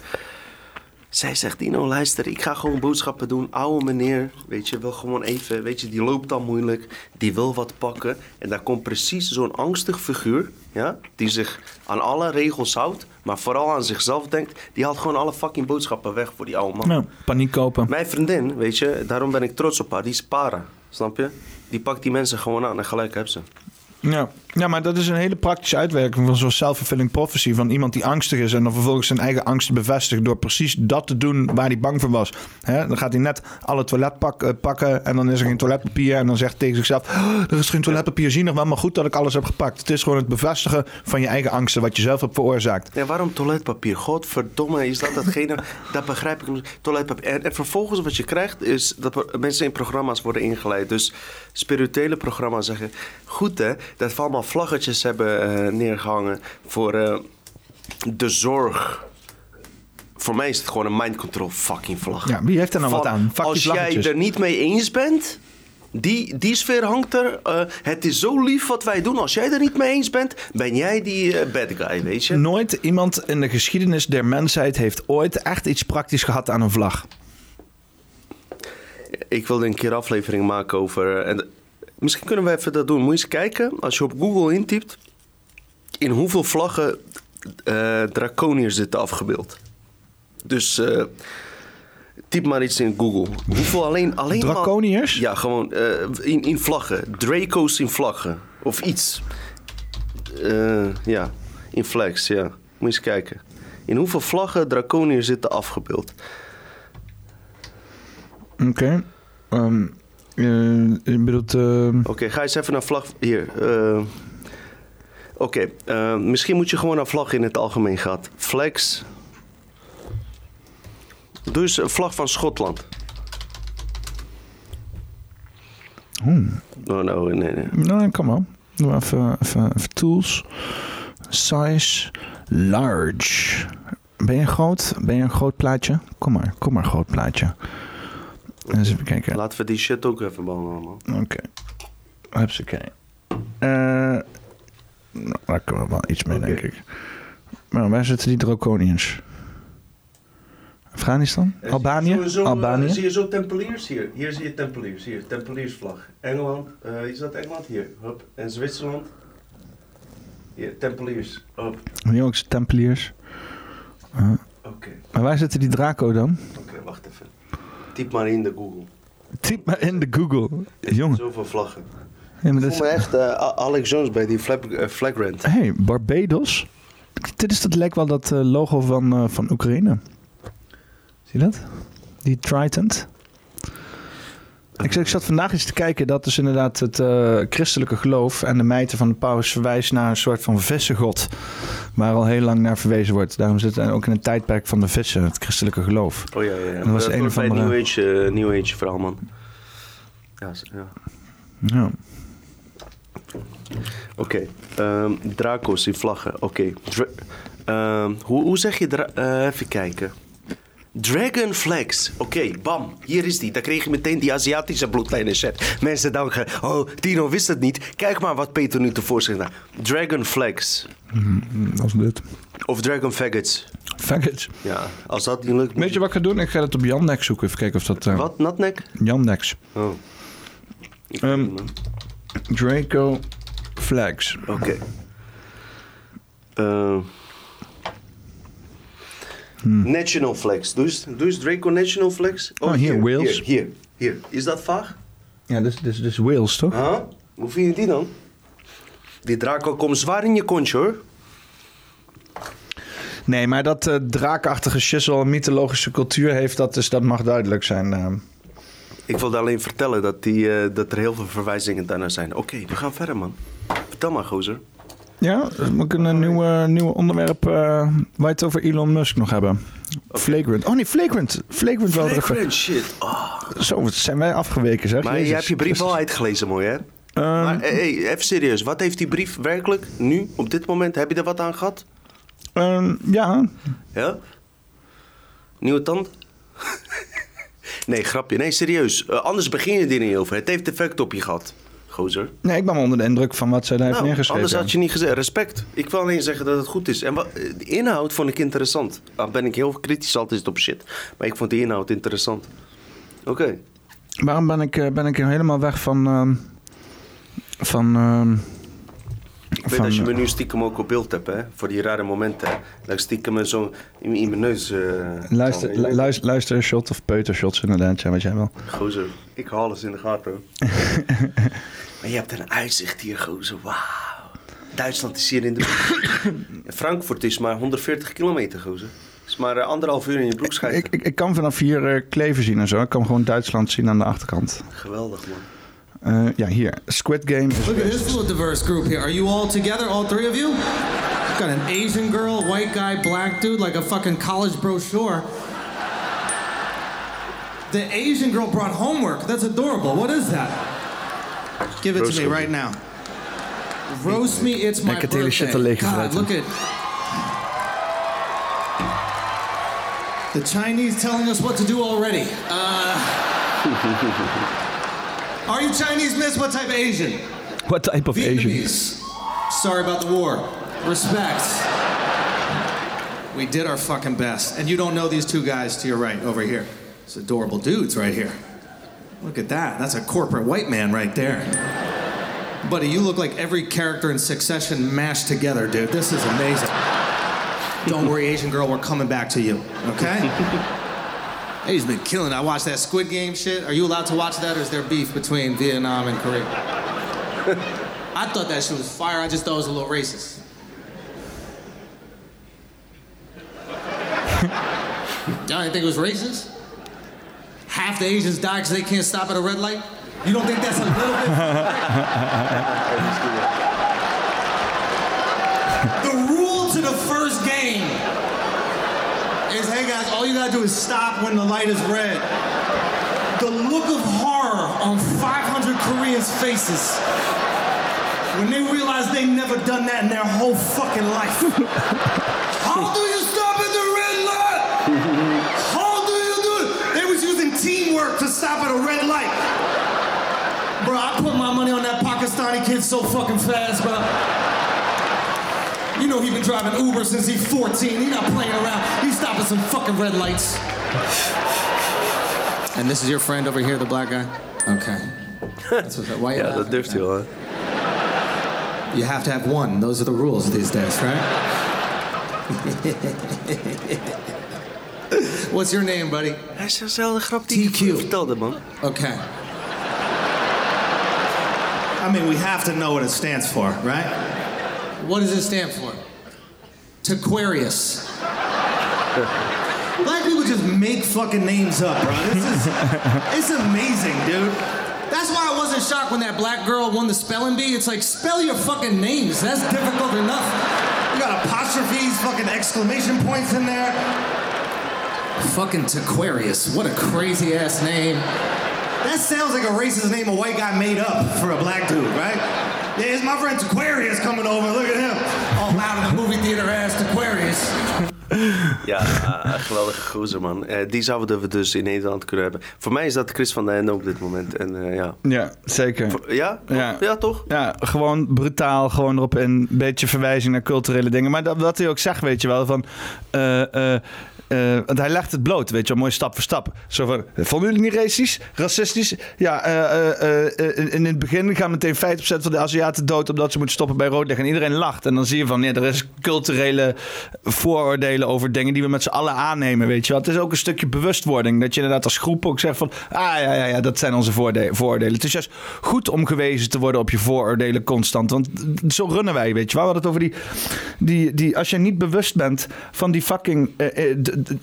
Zij zegt, Dino, luister, ik ga gewoon boodschappen doen. Oude meneer, weet je, wil gewoon even, weet je, die loopt al moeilijk. Die wil wat pakken. En daar komt precies zo'n angstig figuur, ja, die zich aan alle regels houdt, maar vooral aan zichzelf denkt. Die haalt gewoon alle fucking boodschappen weg voor die oude man. Nou, paniek kopen. Mijn vriendin, weet je, daarom ben ik trots op haar. Die is para, snap je? Die pakt die mensen gewoon aan en gelijk heb ze. Ja. Ja, maar dat is een hele praktische uitwerking van zo'n self-fulfilling prophecy. Van iemand die angstig is en dan vervolgens zijn eigen angst bevestigt door precies dat te doen waar hij bang voor was. Dan gaat hij net alle toilet pak- eh, pakken en dan is er geen toiletpapier. En dan zegt hij tegen zichzelf, "Oh, er is geen toiletpapier, zie nog wel, maar goed dat ik alles heb gepakt. Het is gewoon het bevestigen van je eigen angsten, wat je zelf hebt veroorzaakt. Ja, waarom toiletpapier? Godverdomme, is dat datgene? dat begrijp ik niet. Toiletpapier. En, en vervolgens wat je krijgt is dat mensen in programma's worden ingeleid. Dus spirituele programma's zeggen... Goed hè, dat we allemaal vlaggetjes hebben eh, neergehangen voor eh, de zorg. Voor mij is het gewoon een mind control fucking vlag. Ja, wie heeft er nou wat aan? Fuck die Als jij er niet mee eens bent... Die, die sfeer hangt er. eh, het is zo lief wat wij doen. Als jij er niet mee eens bent, ben jij die bad guy, weet je? Nooit iemand in de geschiedenis der mensheid heeft ooit echt iets praktisch gehad aan een vlag. Ik wilde een keer aflevering maken over. En misschien kunnen we even dat doen. Moet je eens kijken, als je op Google intypt, in hoeveel vlaggen eh draconiërs zitten afgebeeld. Dus eh, typ maar iets in Google. Hoeveel alleen. alleen maar- Draconiërs? ja, gewoon eh, in, in vlaggen. Draco's in vlaggen. Of iets. Ja, in flags, ja. Moet je eens kijken. In hoeveel vlaggen draconiërs zitten afgebeeld. Oké. Ehm, eh, je bedoelt... ehm, Oké, ga eens even naar vlag. Hier. eh, Oké, eh, misschien moet je gewoon naar vlag in het algemeen gaan. Flags. Dus een vlag van Schotland. hmm. Oh, no, nee, nee. Nou, kom maar. Doe even, even, even tools. Size. Large. Ben je groot? Ben je een groot plaatje? Kom maar, kom maar, groot plaatje. Eens even kijken. Laten we die shit ook even behandelen, man. Oké. Hupsakee. Eh nou, daar kunnen we wel iets mee, denk ik. Maar waar zitten die draconiërs? Afghanistan? Albanië? Sowieso, eh, Albanië? zie je zo tempeliers hier? Hier zie je tempeliers. Hier, tempeliersvlag. Engeland. eh, is dat Engeland? Hier. Hup. En Zwitserland. Hier, tempeliers. Hup. Ook tempeliers. Uh, Oké. Maar waar zitten die Draco dan? Oké, wacht even. Typ maar in de Google. Typ maar in de Google. Jongen. Zoveel vlaggen. Ja, maar Ik dat voel me is... echt eh, Alex Jones bij die flag, eh, flagrant. hey, Barbados? Dit is dat lijkt wel dat eh, logo van, van Oekraïne. Zie je dat? Die Trident. Ik, ik zat vandaag eens te kijken dat dus inderdaad het eh, christelijke geloof en de mijten van de paus verwijst naar een soort van vissengod. Waar al heel lang naar verwezen wordt. Daarom zit het ook in het tijdperk van de vissen, het christelijke geloof. Oh ja, ja. ja. Dat was een of bij andere... New Age, New Age verhaal, man. Ja, ja. Ja. Oké, ehm, Draco's in vlaggen. Oké. Ehm, hoe, hoe zeg je... eh, even kijken. Dragon Flags. Oké, bam. Hier is die. Dan kreeg je meteen die Aziatische bloedlijn in set. Mensen denken, oh, Tino wist het niet. Kijk maar wat Peter nu tevoorschijn heeft. Dragon Flags. Dat is dit. Of Dragon Faggots. Faggots. Ja, als dat niet lukt... Weet je wat ik ga doen? Ik ga het op Yandex zoeken. Even kijken of dat... eh, Wat? Natnek? Yandex. Oh. Ehm, Draco Flags. Oké. Eh, National Flex. Doe eens, doe eens Draco National Flex. Oh, hier, Wales. Hier, hier, hier. Is dat vaag? Ja, dus, dus, dus Wales, toch? Huh? Hoe vind je die dan? Die Draco komt zwaar in je kontje hoor. Nee, maar dat eh draakachtige shizzle een mythologische cultuur heeft, dat, is, dat mag duidelijk zijn. eh. Ik wilde alleen vertellen dat, die, eh, dat er heel veel verwijzingen daarnaar zijn. Oké, we gaan verder man. Vertel maar gozer. Ja, moet ik een nieuwe, nieuwe onderwerp eh, waar we het over Elon Musk nog hebben. Flagrant. Oh nee, Flagrant. Flagrant wel. Flagrant shit. Oh. Zo, wat zijn wij afgeweken zeg. Maar je hebt je brief Christus. uitgelezen mooi hè? Ehm, maar hey, hey, even serieus. Wat heeft die brief werkelijk nu, op dit moment, heb je er wat aan gehad? Ehm, ja. Ja? Nieuwe tand? nee, grapje. Nee, serieus. Eh, anders begin je er niet over. Het heeft effect op je gehad, gozer. Nee, ik ben onder de indruk van wat zij daar heeft Nou, neergeschreven. anders had je niet gezegd. Respect. Ik wil alleen zeggen dat het goed is. En wat, eh, de inhoud vond ik interessant. Dan ben ik heel kritisch altijd op shit. Maar ik vond de inhoud interessant. Oké. Waarom ben ik, eh, ben ik helemaal weg van... ehm, van... ehm, Ik weet dat je me nu stiekem ook op beeld hebt, hè? Voor die rare momenten. ik stiekem me zo in, in mijn neus... eh, Luister, zal- lu- luister, luistershot of peutershots inderdaad, ja, wat jij wil. Gozer, ik haal alles in de gaten. hoor. maar je hebt een uitzicht hier, gozer. Wauw. Duitsland is hier in de Frankfurt is maar 140 kilometer, gozer. is maar eh, anderhalf uur in je broek. Ik, ik, ik kan vanaf hier eh, Kleven zien en zo. Ik kan gewoon Duitsland zien aan de achterkant. Geweldig, man. Eh, ja, hier. Squid Game is Look at this little diverse group here. Are you all together, all three of you? Got an Asian girl, white guy, black dude, like a fucking college brochure. The Asian girl brought homework. That's adorable. What is that? Give it to me right now. Roast me, it's my Ik heb het hele birthday. shit al leeg God, look at... The Chinese telling us what to do already. Uh, are you Chinese, miss? What type of Asian? What type of Asian? Sorry about the war. Respect. We did our fucking best. And you don't know these two guys to your right over here. It's adorable dudes right here. Look at that. That's a corporate white man right there. Buddy, you look like every character in Succession mashed together, dude. This is amazing. Don't worry, Asian girl, we're coming back to you, okay? He's been killing it. I watched that Squid Game shit. Are you allowed to watch that, or is there beef between Vietnam and Korea? I thought that shit was fire. I just thought it was a little racist. Y'all didn't think it was racist? Half the Asians die because they can't stop at a red light? You don't think that's a little bit? the rule to the first game is hey guys, all you gotta do is stop when the light is red. The look of horror on 500 Koreans' faces when they realize they never done that in their whole fucking life. How do you stop at the red light? How do you do it? They was using teamwork to stop at a red light. Bro, I put my money on that Pakistani kid so fucking fast, bro. You know he been driving Uber since he's 14. He not playing around. He's stopping some fucking red lights. And this is your friend over here, the black guy? Okay. That's what, why you Ja, laughing? dat durft hij wel. You have to have one. Those are the rules these days, right? What's your name, buddy? Hij is dezelfde grap die ik TQ. vertelde, man. Okay. I mean, we have to know what it stands for, right? What does it stand for? Taquarius. Black people just make fucking names up, bro. This is it's amazing, dude. That's why I wasn't shocked when that black girl won the spelling bee. It's like spell your fucking names. That's difficult enough. You got apostrophes, fucking exclamation points in there. Fucking Taquarius. What a crazy ass name. That sounds like a racist name a white guy made up for a black dude, right? Yeah, it's my friend Taquarius coming over. Look at him. All loud in the movie theater ass Taquarius. Ja, uh, geweldige gozer, man. Uh, die zouden we dus in Nederland kunnen hebben. Voor mij is dat Chris van der Ende op dit moment. En, uh, ja. ja, zeker. Voor, ja? ja? Ja, toch? Ja, gewoon brutaal, gewoon erop in. Een beetje verwijzing naar culturele dingen. Maar dat, wat hij ook zegt, weet je wel, van... Uh, want hij legt het bloot, weet je wel, mooi stap voor stap. Zo van, vonden jullie niet racistisch, racistisch? Ja, uh, uh, in het begin gaan meteen 50% van de Aziaten dood omdat ze moeten stoppen bij rood liggen. En iedereen lacht. En dan zie je van, ja, er is culturele vooroordelen over dingen die we met z'n allen aannemen, weet je wel. Het is ook een stukje bewustwording. Dat je inderdaad als groep ook zegt van, ah ja, ja, ja, dat zijn onze vooroordelen. Het is juist goed om gewezen te worden op je vooroordelen constant. Want zo runnen wij, weet je wel. We hadden het over die, die, die als je niet bewust bent van die fucking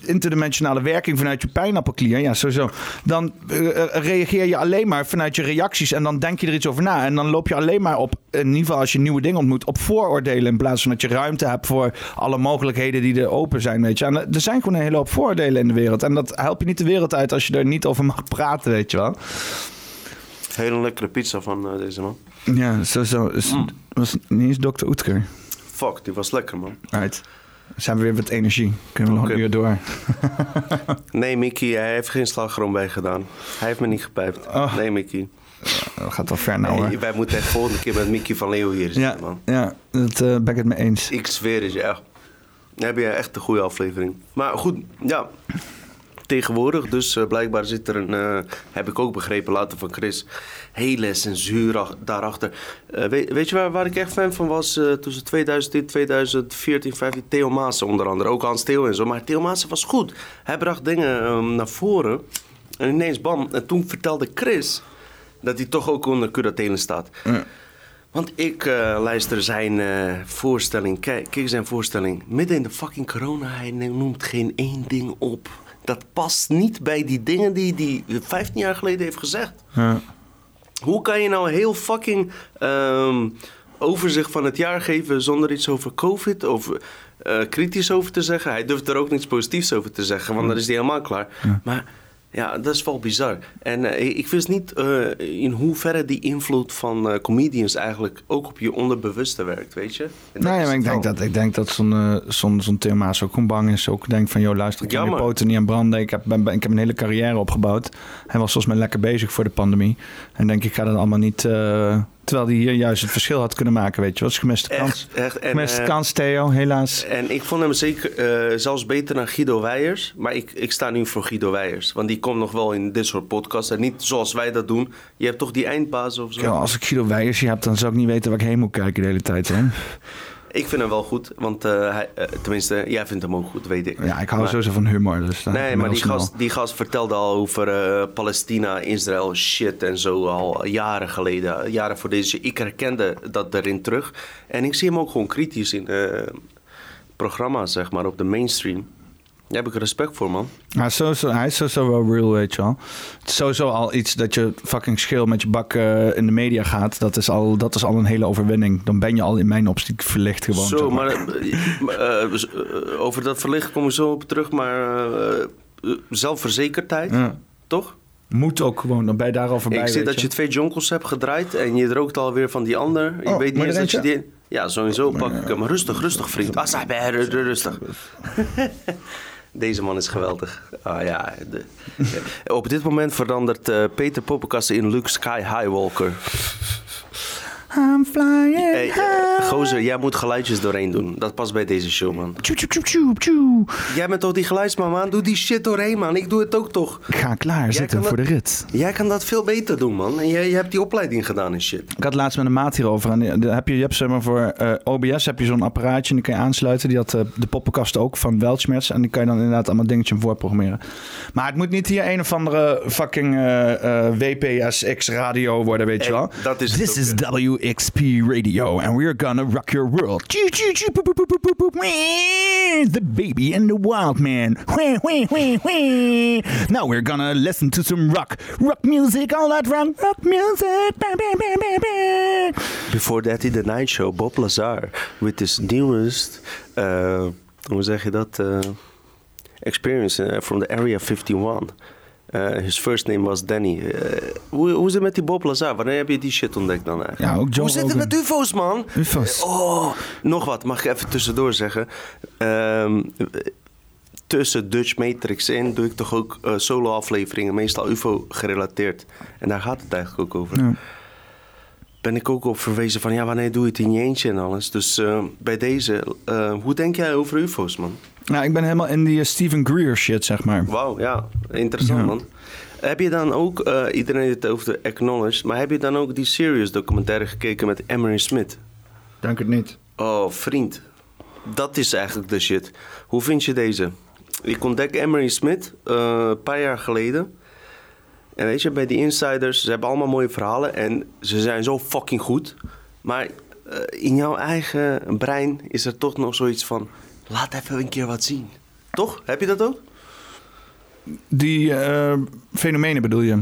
interdimensionale werking vanuit je pijnappelklier, ja, sowieso. Dan uh, reageer je alleen maar vanuit je reacties en dan denk je er iets over na. En dan loop je alleen maar op, in ieder geval als je nieuwe dingen ontmoet, op vooroordelen in plaats van dat je ruimte hebt voor alle mogelijkheden die er open zijn, weet je. En er zijn gewoon een hele hoop vooroordelen in de wereld. En dat helpt je niet de wereld uit als je er niet over mag praten, weet je wel. Hele lekkere pizza van uh, deze man. Ja, sowieso. Is, mm. was niet eens Dr. Oetker. Fuck, die was lekker, man. Right zijn we weer met energie. Kunnen we nog een uur door? nee, Mickey, hij heeft geen slagroom bij gedaan. Hij heeft me niet gepijpt. Oh. Nee, Mickey. dat gaat wel ver nou, nee, Wij moeten echt volgende keer met Mickey van Leeuw hier zitten, ja, man. Ja, dat uh, ben ik het mee eens. Ik zweer het je echt. Dan heb je echt een goede aflevering. Maar goed, ja tegenwoordig. Dus uh, blijkbaar zit er een, uh, heb ik ook begrepen later van Chris, hele censuur daarachter. Uh, weet, weet, je waar, waar ik echt fan van was tussen 2010, 2014, 15? Theo Maassen onder andere. Ook Hans Theo en zo. Maar Theo Maassen was goed. Hij bracht dingen um, naar voren. En ineens bam. En toen vertelde Chris dat hij toch ook onder curatelen staat. Want ik uh, luister zijn uh, voorstelling, kijk, kijk zijn voorstelling. Midden in de fucking corona, hij noemt geen één ding op dat past niet bij die dingen die hij 15 jaar geleden heeft gezegd. Ja. Hoe kan je nou heel fucking um, overzicht van het jaar geven zonder iets over COVID of uh, kritisch over te zeggen? Hij durft er ook niets positiefs over te zeggen, want dan is hij helemaal klaar. Maar ja, dat is wel bizar. En uh, ik wist niet uh, in hoeverre die invloed van uh, comedians eigenlijk ook op je onderbewuste werkt, weet je? Nee, nou maar ik denk, dat, ik denk dat zo'n zo'n zo'n Maas ook gewoon bang is. Ook denkt van, joh, luister, ik heb je poten niet aan branden. Ik heb, ben, ik heb een hele carrière opgebouwd. Hij was volgens mij lekker bezig voor de pandemie. En denk ik, ga dat allemaal niet Terwijl hij hier juist het verschil had kunnen maken, weet je wat? gemiste kans. Echt, en, uh, kans, Theo, helaas. En ik vond hem zeker uh, zelfs beter dan Guido Weijers. Maar ik, ik sta nu voor Guido Weijers. Want die komt nog wel in dit soort podcasts. En niet zoals wij dat doen. Je hebt toch die eindbaas of zo? Ja, als ik Guido Weijers heb, dan zou ik niet weten waar ik heen moet kijken de hele tijd. Hè? Ik vind hem wel goed, want uh, hij, uh, tenminste, jij vindt hem ook goed, weet ik. Ja, ik hou maar, sowieso van humor. Dus nee, maar die gast, die gast vertelde al over uh, Palestina, Israël, shit en zo al jaren geleden. Jaren voor deze. Ik herkende dat erin terug. En ik zie hem ook gewoon kritisch in programma's, zeg maar, op de mainstream. Daar heb ik respect voor, man. Ja, sowieso, hij is sowieso wel real, weet je wel. Het is sowieso al iets dat je fucking schil met je bak uh, in de media gaat. Dat is, al, dat is al een hele overwinning. Dan ben je al in mijn optiek verlicht gewoon. Zo, maar, maar uh, uh, over dat verlicht kom ik zo op terug. Maar zelfverzekerdheid, ja. toch? Moet ook gewoon, dan ben je daar al voorbij. Ik zie dat je. je twee jonkels hebt gedraaid en je rookt alweer van die ander. Oh, je weet niet eens dat je die... Ja, sowieso pak ik hem. Rustig, rustig, vriend. Ah, rustig. Deze man is geweldig. Ah, ja, de, op dit moment verandert uh, Peter Poppenkasten in Luke Sky Highwalker. I'm flying hey, uh, Gozer, jij moet geluidjes doorheen doen. Dat past bij deze show, man. Tjoe, tjoe, tjoe, tjoe. Jij bent toch die geluidsman, man? Doe die shit doorheen, man. Ik doe het ook toch. Ik ga klaar jij zitten voor dat, de rit. Jij kan dat veel beter doen, man. En jij, hebt die opleiding gedaan en shit. Ik had laatst met een maat hierover. En heb je, je hebt zeg maar voor uh, eh, OBS heb je zo'n apparaatje en die kan je aansluiten. Die had uh, de poppenkast ook van Weltschmerz. En die kan je dan inderdaad allemaal dingetjes voorprogrammeren. Maar het moet niet hier een of andere fucking WPSX radio worden, weet je wel. Dat is This is WXP Radio. and we're gonna rock your world. The baby and the wild man. Now we're gonna listen to some rock, rock music, all that rock, rock music. Before that, in the night show, Bob Lazar with his newest, uh, hoe zeg je? Uh, experience uh, from the Area 51. Uh, his first name was Danny. Uh, hoe, hoe is het met die Bob Lazar? Wanneer heb je die shit ontdekt dan eigenlijk? Ja, ook Joe hoe zit het met UFO's, man? UFO's. Oh, nog wat, mag ik even tussendoor zeggen. Um, tussen Dutch Matrix in doe ik toch ook eh, solo-afleveringen, meestal UFO gerelateerd. En daar gaat het eigenlijk ook over. Ja. Ben ik ook op verwezen van ja, wanneer doe je het in je eentje en alles. Dus eh, bij deze, eh, hoe denk jij over UFO's, man? Nou, ik ben helemaal in die eh, Stephen Greer shit, zeg maar. Wauw, ja, interessant, Ja. man. Heb je dan ook, eh, iedereen heeft het over de Acknowledged, maar heb je dan ook die Serious documentaire gekeken met Emery Smith? Dank het niet. Oh, vriend. Dat is eigenlijk de shit. Hoe vind je deze? Ik ontdek Emery Smith eh, een paar jaar geleden. En weet je, bij die insiders, ze hebben allemaal mooie verhalen en ze zijn zo fucking goed. Maar in jouw eigen brein is er toch nog zoiets van: laat even een keer wat zien. Toch? Heb je dat ook? Die eh, fenomenen bedoel je?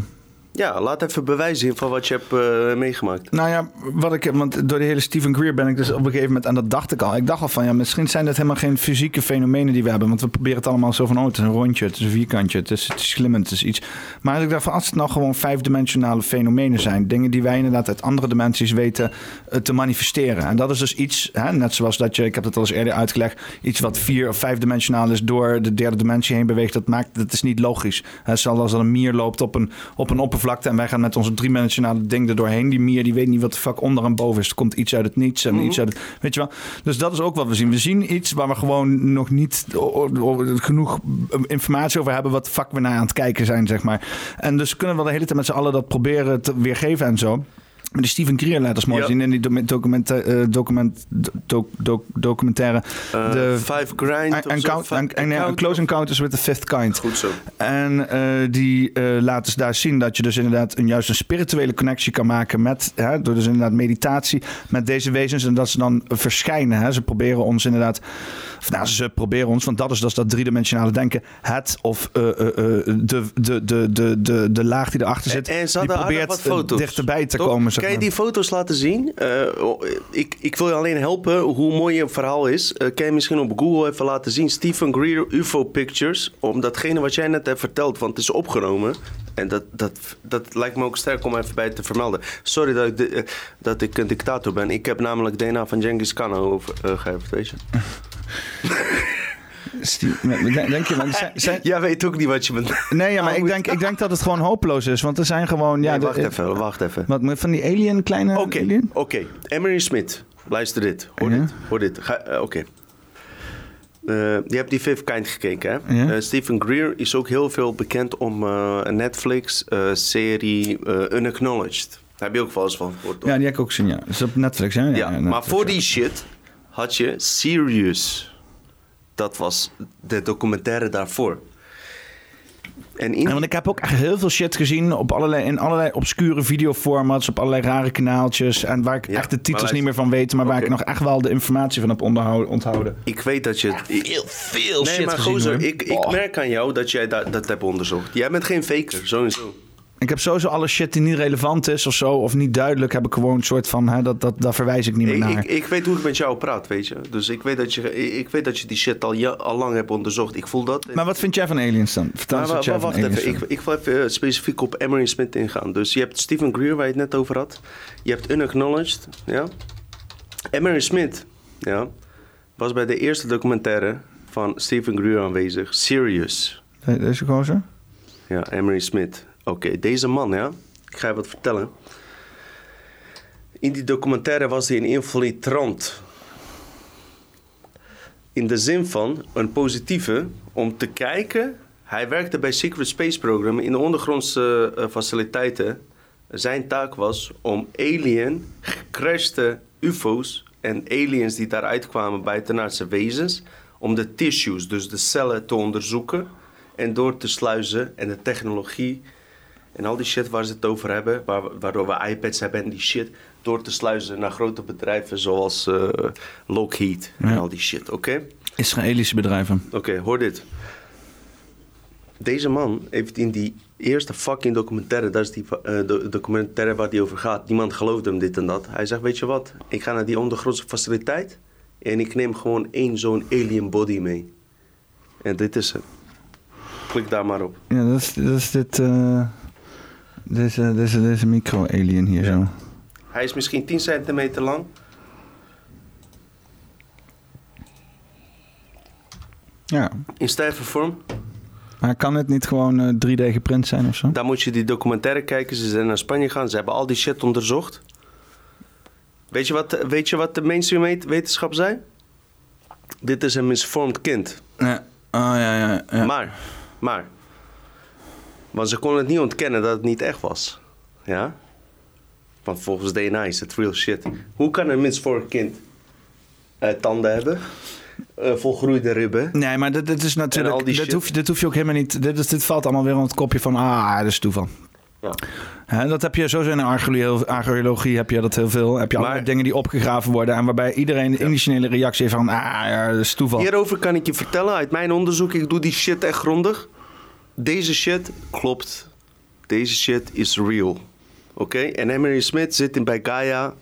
Ja, laat even bewijs zien van wat je hebt eh, meegemaakt. Nou ja, wat ik, want door de hele Stephen Greer ben ik dus op een gegeven moment, en dat dacht ik al. Ik dacht al van, ja, misschien zijn dat helemaal geen fysieke fenomenen die we hebben. Want we proberen het allemaal zo van, oh, het is een rondje, het is een vierkantje, het is, het is glimmend, het is iets. Maar ik dacht van, als het nou gewoon vijfdimensionale fenomenen zijn, dingen die wij inderdaad uit andere dimensies weten eh, te manifesteren. En dat is dus iets, hè, net zoals dat je, ik heb het al eens eerder uitgelegd, iets wat vier of vijfdimensionaal is door de derde dimensie heen beweegt, dat maakt, dat is niet logisch. Hè, zoals er een mier loopt op een, op een oppervlakte en wij gaan met onze driedimensionale ding er doorheen. Die mier die weet niet wat de fuck onder en boven is. Er komt iets uit het niets en iets uit het... Weet je wel? Dus dat is ook wat we zien. We zien iets waar we gewoon nog niet genoeg informatie over hebben... wat de fuck we naar aan het kijken zijn, zeg maar. En dus kunnen we de hele tijd met z'n allen dat proberen te weergeven en zo... Maar die Steven Greer laat ons mooi Ja. zien in die document, eh, document, doc- doc- documentaire. Eh, Five Grind of zo, Encount- Fi- en- Close Encounters with the Fifth Kind. Goed zo. En eh, die laten dus daar zien dat je dus inderdaad een, juist een spirituele connectie kan maken met, hè, door dus inderdaad meditatie met deze wezens en dat ze dan verschijnen. Hè. Ze proberen ons inderdaad, of nou, ze proberen ons, want dat is, is dat driedimensionale denken, het of de, de, de, de, de, de laag die erachter zit, En ze die probeert wat foto's. dichterbij te komen. Zeg Kan je die foto's laten zien? Eh, ik, ik wil je alleen helpen hoe mooi je verhaal is. Eh, kan je misschien op Google even laten zien? Stephen Greer UFO Pictures. Om datgene wat jij net hebt verteld, want het is opgenomen. En dat, dat, dat lijkt me ook sterk om even bij te vermelden. Sorry dat ik, de- eh, dat ik een dictator ben. Ik heb namelijk DNA van Genghis Khan over, geërfd, weet je. Denk je, want zijn... Jij weet ook niet wat je bent. Nee, ja, maar ik denk, ik denk dat het gewoon hopeloos is. Want er zijn gewoon... Ja, Nee, de- wacht even, wacht even. Wat, van die alien, kleine Oké, alien? oké. Emery Smith, luister dit. Hoor dit, hoor dit. Eh, Oké. Eh, je hebt die Fifth Kind gekeken, hè? Ja. Eh, Stephen Greer is ook heel veel bekend om een Netflix-serie Unacknowledged. Daar heb je ook wel eens van gehoord? Ja, die heb ik ook gezien, ja. Dat is op Netflix, hè? Ja, Ja, maar voor ja. die shit had je Sirius. Dat was de documentaire daarvoor. En in Ja, want ik heb ook echt heel veel shit gezien op allerlei, in allerlei obscure videoformats, op allerlei rare kanaaltjes. En waar ik Ja, echt de titels niet meer van weet, maar waar ik nog echt wel de informatie van heb onthouden. Ik weet dat je... veel, veel nee, shit maar gezien, gozer, ik, ik merk aan jou dat jij dat, dat hebt onderzocht. Jij bent geen faker, sowieso. Ik heb sowieso alle shit die niet relevant is of zo, of niet duidelijk, heb ik gewoon een soort van, hè, dat, dat, daar verwijs ik niet meer Ik, naar. ik, ik weet hoe ik met jou praat, weet je. Dus ik weet dat je, ik, weet dat je die shit al, ja, al lang hebt onderzocht. Ik voel dat. maar wat vind jij van aliens dan? Vertel Maar eens van wacht even, ik, ik wil even eh, specifiek op Emery Smith ingaan. Dus je hebt Stephen Greer, waar je het net over had. Je hebt Unacknowledged, ja. Emery Smith, ja, was bij de eerste documentaire van Stephen Greer aanwezig. Serious. De- Deze gozer? Ja, Emery Smith. Oké, deze man, ja. Ik ga je wat vertellen. In die documentaire was hij een infiltrant. In de zin van een positieve om te kijken. Hij werkte bij Secret Space Program in de ondergrondse eh, faciliteiten. Zijn taak was om alien, gecrashte UFO's en aliens die daaruit kwamen buitenaardse wezens, om de tissues, dus de cellen, te onderzoeken en door te sluizen en de technologie en al die shit waar ze het over hebben, waar, waardoor we iPads hebben en die shit, door te sluizen naar grote bedrijven zoals eh, Lockheed en al die shit, oké? Israëlische bedrijven. Oké, hoor dit. Deze man heeft in die eerste fucking documentaire, dat is die eh, do- documentaire waar die over gaat, niemand geloofde hem dit en dat. Hij zegt, weet je wat, ik ga naar die ondergrondse faciliteit en ik neem gewoon één zo'n alien body mee. En dit is het. Klik daar maar op. Ja, dat is, dat is dit, eh, deze, deze, deze micro-alien hier zo. Hij is misschien 10 centimeter lang. Ja. In stijve vorm. Maar kan het niet gewoon eh, 3D geprint zijn of zo? Daar moet je die documentaire kijken. Ze zijn naar Spanje gegaan. Ze hebben al die shit onderzocht. Weet je wat, weet je wat de mainstream wet- wetenschap zei? Dit is een misvormd kind. Ja. Oh, ja, ja, ja. Maar, maar. Want ze konden het niet ontkennen dat het niet echt was. Ja? Want volgens DNA is het real shit. Hoe kan een misvormd kind eh, tanden hebben? eh, volgroeide ribben? Nee, maar dit, dit is natuurlijk. shit. hoef, je, dit hoef je ook helemaal niet. Dit, valt allemaal weer onder het kopje van. Ah, dat is toeval. Ja. Dat heb je sowieso in de archeologie, archeologie heb je dat heel veel. Heb je allerlei dingen die opgegraven worden en waarbij iedereen de initiële reactie heeft van ah, ja, dat is toeval. Hierover kan ik je vertellen uit mijn onderzoek. Ik doe die shit echt grondig. Deze shit klopt. Deze shit is real. Oké? En Emery Smith zit in bij Gaia.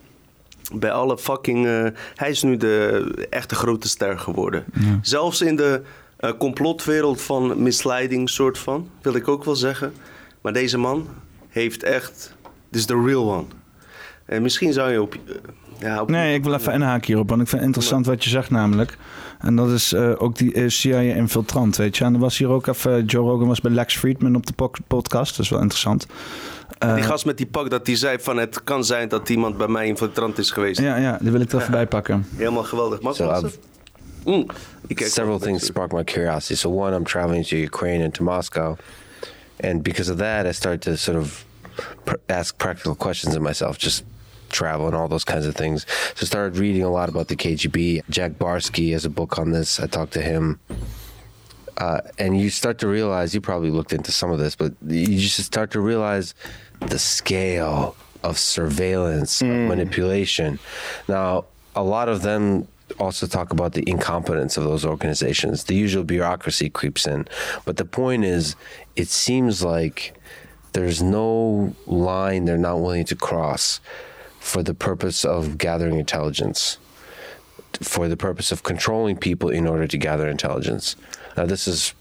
Bij alle fucking... eh, hij is nu de echte grote ster geworden. Zelfs in de eh, complotwereld van misleiding soort van. Wil ik ook wel zeggen. Maar deze man heeft echt... Dit is de real one. En misschien zou je op... eh, ja, op Nee, ik wil even inhaken hierop, want ik vind het interessant wat je zegt namelijk. En dat is eh, ook die eh, CIA-infiltrant, weet je. En er was hier ook even, Joe Rogan was bij Lex Friedman op de po- podcast, dat is wel interessant. Eh, die gast met die pak dat die zei van het kan zijn dat iemand bij mij infiltrant is geweest. Ja, ja, die wil ik er even bij pakken. Helemaal geweldig. Mag ik So? Mm. Several things spark my curiosity. So one, I'm traveling to Ukraine and to Moscow, and because of that, I started to sort of pr- ask practical questions of myself, just travel and all those kinds of things. So I started reading a lot about the KGB. Jack Barsky has a book on this. I talked to him. Uh, and you start to realize, you probably looked into some of this, but you just start to realize the scale of surveillance, of manipulation. Now, a lot of them also talk about the incompetence of those organizations. The usual bureaucracy creeps in. But the point is, it seems like there's no line they're not willing to cross for the purpose of gathering intelligence, for the purpose of controlling people in order to gather intelligence. Now, this is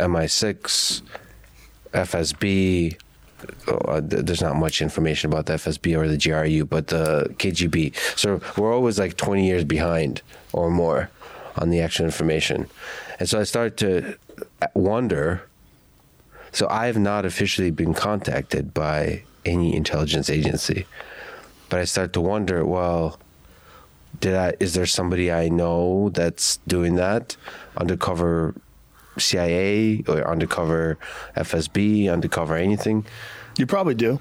MI6, FSB. Uh, th- there's not much information about the FSB or the GRU, but the KGB. So we're always like 20 years behind or more on the actual information. And so I started to wonder. So I have not officially been contacted by any intelligence agency, but I start to wonder. Well, did I? Is there somebody I know that's doing that? Undercover CIA or undercover FSB, undercover anything? You probably do.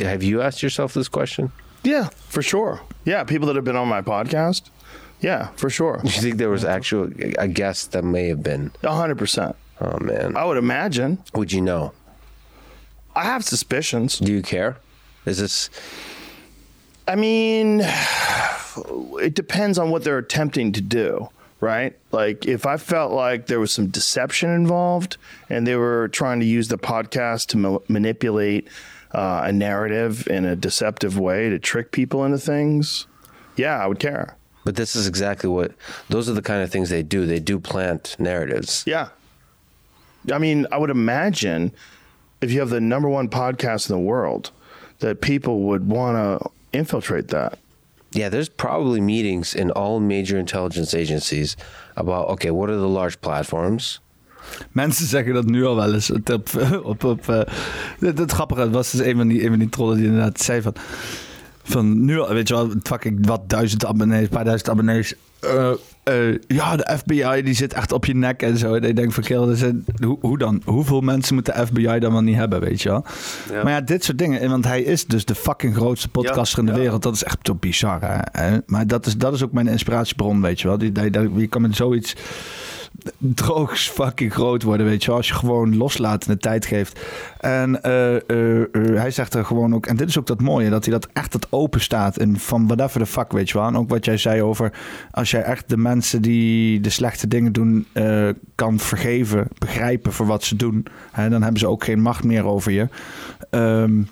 Have you asked yourself this question? Yeah, for sure. Yeah, people that have been on my podcast. Yeah, for sure. You think there was actual a guess that may have been? hundred percent. Oh man. I would imagine. Would you know? I have suspicions. Do you care? Is this? I mean, it depends on what they're attempting to do, right? Like, if I felt like there was some deception involved and they were trying to use the podcast to ma- manipulate uh, a narrative in a deceptive way to trick people into things, yeah, I would care. But this is exactly what. Those are the kind of things they do. They do plant narratives. Yeah. I mean, I would imagine if you have the number one podcast in the world, that people would want to infiltrate that. Yeah, there's probably meetings in all major intelligence agencies about okay, what are the large platforms? Mensen zeggen dat nu al wel eens. Op, op, op, eh, het, het grappige was dus een van die, een van die trollen die inderdaad zei van... Van nu al, weet je wel, fucking wat duizend abonnees, een paar duizend abonnees. Eh, eh, ja, de FBI die zit echt op je nek en zo. En ik denk van, dus, eh, hoe, hoe dan? Hoeveel mensen moet de FBI dan wel niet hebben, weet je wel? Ja. Maar ja, dit soort dingen. Want hij is dus de fucking grootste podcaster in de wereld. Dat is echt zo bizar, hè? Maar dat is, dat is ook mijn inspiratiebron, weet je wel. Die, die, die- je kan met zoiets droogs fucking groot worden, weet je. Als je gewoon loslaat en de tijd geeft. En eh, eh, eh, hij zegt er gewoon ook... En dit is ook dat mooie, dat hij dat echt het open staat. En van whatever the fuck, weet je wel. En ook wat jij zei over... Als jij echt de mensen die de slechte dingen doen... kan vergeven, begrijpen voor wat ze doen... Hè, dan hebben ze ook geen macht meer over je. Ehm,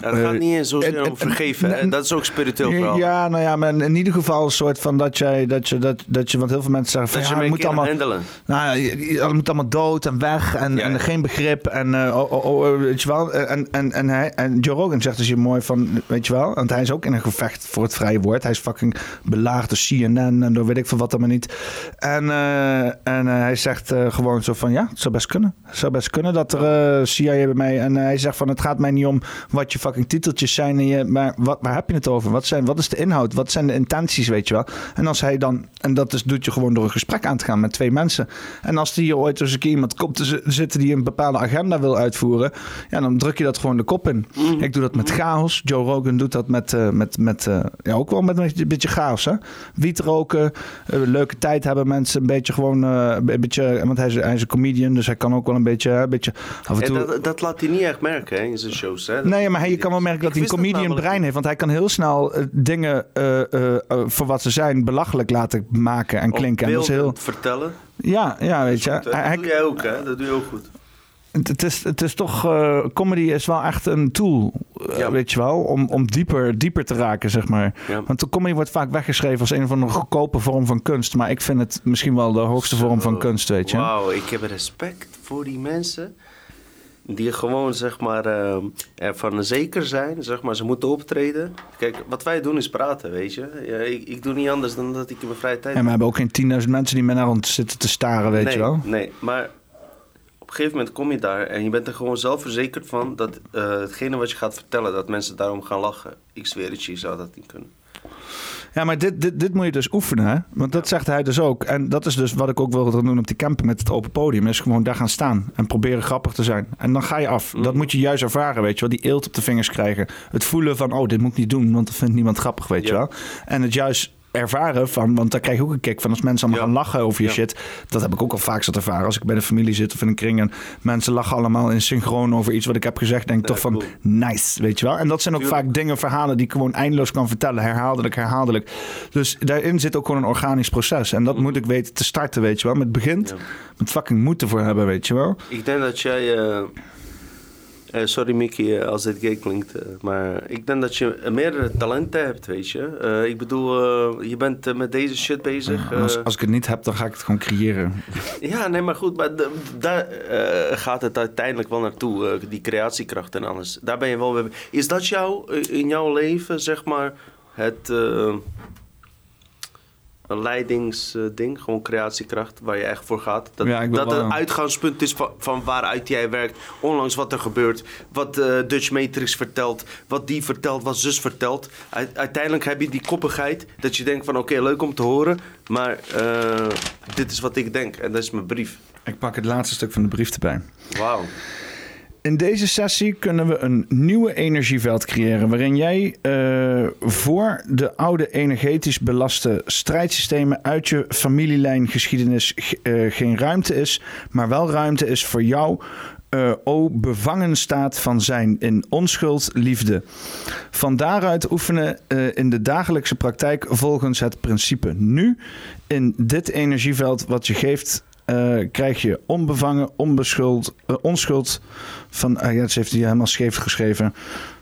Ja, het gaat Eh, niet eens zozeer om vergeven. hè. n- Dat is ook spiritueel vooral. Ja, nou ja, maar in ieder geval een soort van dat jij, dat je, dat, dat je, want heel veel mensen zeggen van Dat je ja, moet allemaal, handelen. nou, ja, je- moet allemaal dood en weg en, en geen begrip en, eh, oh, oh, oh, weet je wel, en, en, en, hij, en Joe Rogan zegt dus hier mooi van, weet je wel, want hij is ook in een gevecht voor het vrije woord. Hij is fucking belaagd door CNN en door weet ik veel wat allemaal niet. En, eh, en hij zegt gewoon zo van, ja, het zou best kunnen. Het zou best kunnen dat er CIA bij mij, en hij zegt van, het gaat mij niet om wat je fucking titeltjes zijn, en je, maar wat, waar heb je het over? Wat, zijn, wat is de inhoud? Wat zijn de intenties, weet je wel? En als hij dan, en dat is, doet je gewoon door een gesprek aan te gaan met twee mensen. En als die hier ooit eens een keer iemand komt te zi- zitten die een bepaalde agenda wil uitvoeren, ja, dan druk je dat gewoon de kop in. Ik doe dat met chaos. Joe Rogan doet dat met, eh, met, met eh, ja, ook wel met een beetje, chaos. Hè? Wiet roken, eh, leuke tijd hebben mensen, een beetje gewoon, een beetje, want hij is, hij is een comedian, dus hij kan ook wel een beetje, een beetje af en En toe. dat, dat laat hij niet echt merken hè, in zijn shows. Hè. Nee, maar hij, je kan wel merken dat hij een dat comedian brein heeft. Want hij kan heel snel eh, dingen eh, eh, voor wat ze zijn belachelijk laten maken en klinken. En dat is heel, vertellen. ja, ja, weet je. Dat Hij- doe jij ook, hè? Dat doe je ook goed. het, is, het is toch, comedy is wel echt een tool, weet je wel, om, om dieper, dieper te raken, zeg maar. Ja. Want de comedy wordt vaak weggeschreven als een van de goedkope vorm van kunst. Maar ik vind het misschien wel de hoogste vorm van kunst, weet je. Wauw, ik heb respect voor die mensen. Die gewoon, zeg maar, eh, ervan zeker zijn. Zeg maar, ze moeten optreden. Kijk, wat wij doen is praten, weet je. Ja, ik, ik doe niet anders dan dat ik in mijn vrije tijd... En we hebben ook geen 10.000 mensen die met naar ons zitten te staren, weet nee, je wel. Nee, maar op een gegeven moment kom je daar en je bent er gewoon zelf verzekerd van dat eh, hetgene wat je gaat vertellen, dat mensen daarom gaan lachen. Ik zweer het je, je zou dat niet kunnen. Ja, maar dit, dit, dit moet je dus oefenen? Want dat zegt hij dus ook. En dat is dus wat ik ook wilde doen op die camping met het open podium. Is gewoon daar gaan staan en proberen grappig te zijn. En dan ga je af. Dat moet je juist ervaren, weet je wel. Die eelt op de vingers krijgen. Het voelen van, oh, dit moet ik niet doen, want dat vindt niemand grappig, weet je wel. En het juist ervaren van, want daar krijg je ook een kick van als mensen allemaal gaan lachen over je Ja. shit. Dat heb ik ook al vaak zat ervaren. Als ik bij de familie zit of in een kring en mensen lachen allemaal in synchroon over iets wat ik heb gezegd, denk ik toch van, nice, weet je wel. En dat zijn ook vaak dingen, verhalen die ik gewoon eindeloos kan vertellen, herhaaldelijk, herhaaldelijk. Dus daarin zit ook gewoon een organisch proces. En dat moet ik weten te starten, weet je wel. Met het begint met fucking moeten voor hebben, weet je wel. Ik denk dat jij. eh, eh, sorry Mickey eh, als dit gay klinkt, eh, maar ik denk dat je meerdere talenten hebt, weet je. Ik bedoel, je bent met deze shit bezig. Als, als ik het niet heb, dan ga ik het gewoon creëren. Ja, nee, maar goed, maar daar gaat het uiteindelijk wel naartoe, die creatiekracht en alles. Daar ben je wel mee. Is dat jou in jouw leven, zeg maar, het een leidingsding, gewoon creatiekracht, waar je echt voor gaat? Dat, Ja, dat het een- uitgangspunt is van, van waaruit jij werkt, onlangs wat er gebeurt, wat eh, Dutch Matrix vertelt, wat die vertelt, wat zus vertelt. Uit- uiteindelijk heb je die koppigheid dat je denkt van oké, leuk om te horen, maar eh, dit is wat ik denk en dat is mijn brief. Ik pak het laatste stuk van de brief erbij. Wauw. In deze sessie kunnen we een nieuwe energieveld creëren waarin jij eh, voor de oude energetisch belaste strijdsystemen uit je familielijngeschiedenis eh, geen ruimte is, maar wel ruimte is voor jou. eh, o bevangen staat van zijn in onschuld liefde. Van daaruit oefenen in de dagelijkse praktijk volgens het principe nu. In dit energieveld wat je geeft, krijg je onbevangen, onbeschuld, onschuld van. ah ja, heeft hij helemaal scheef geschreven.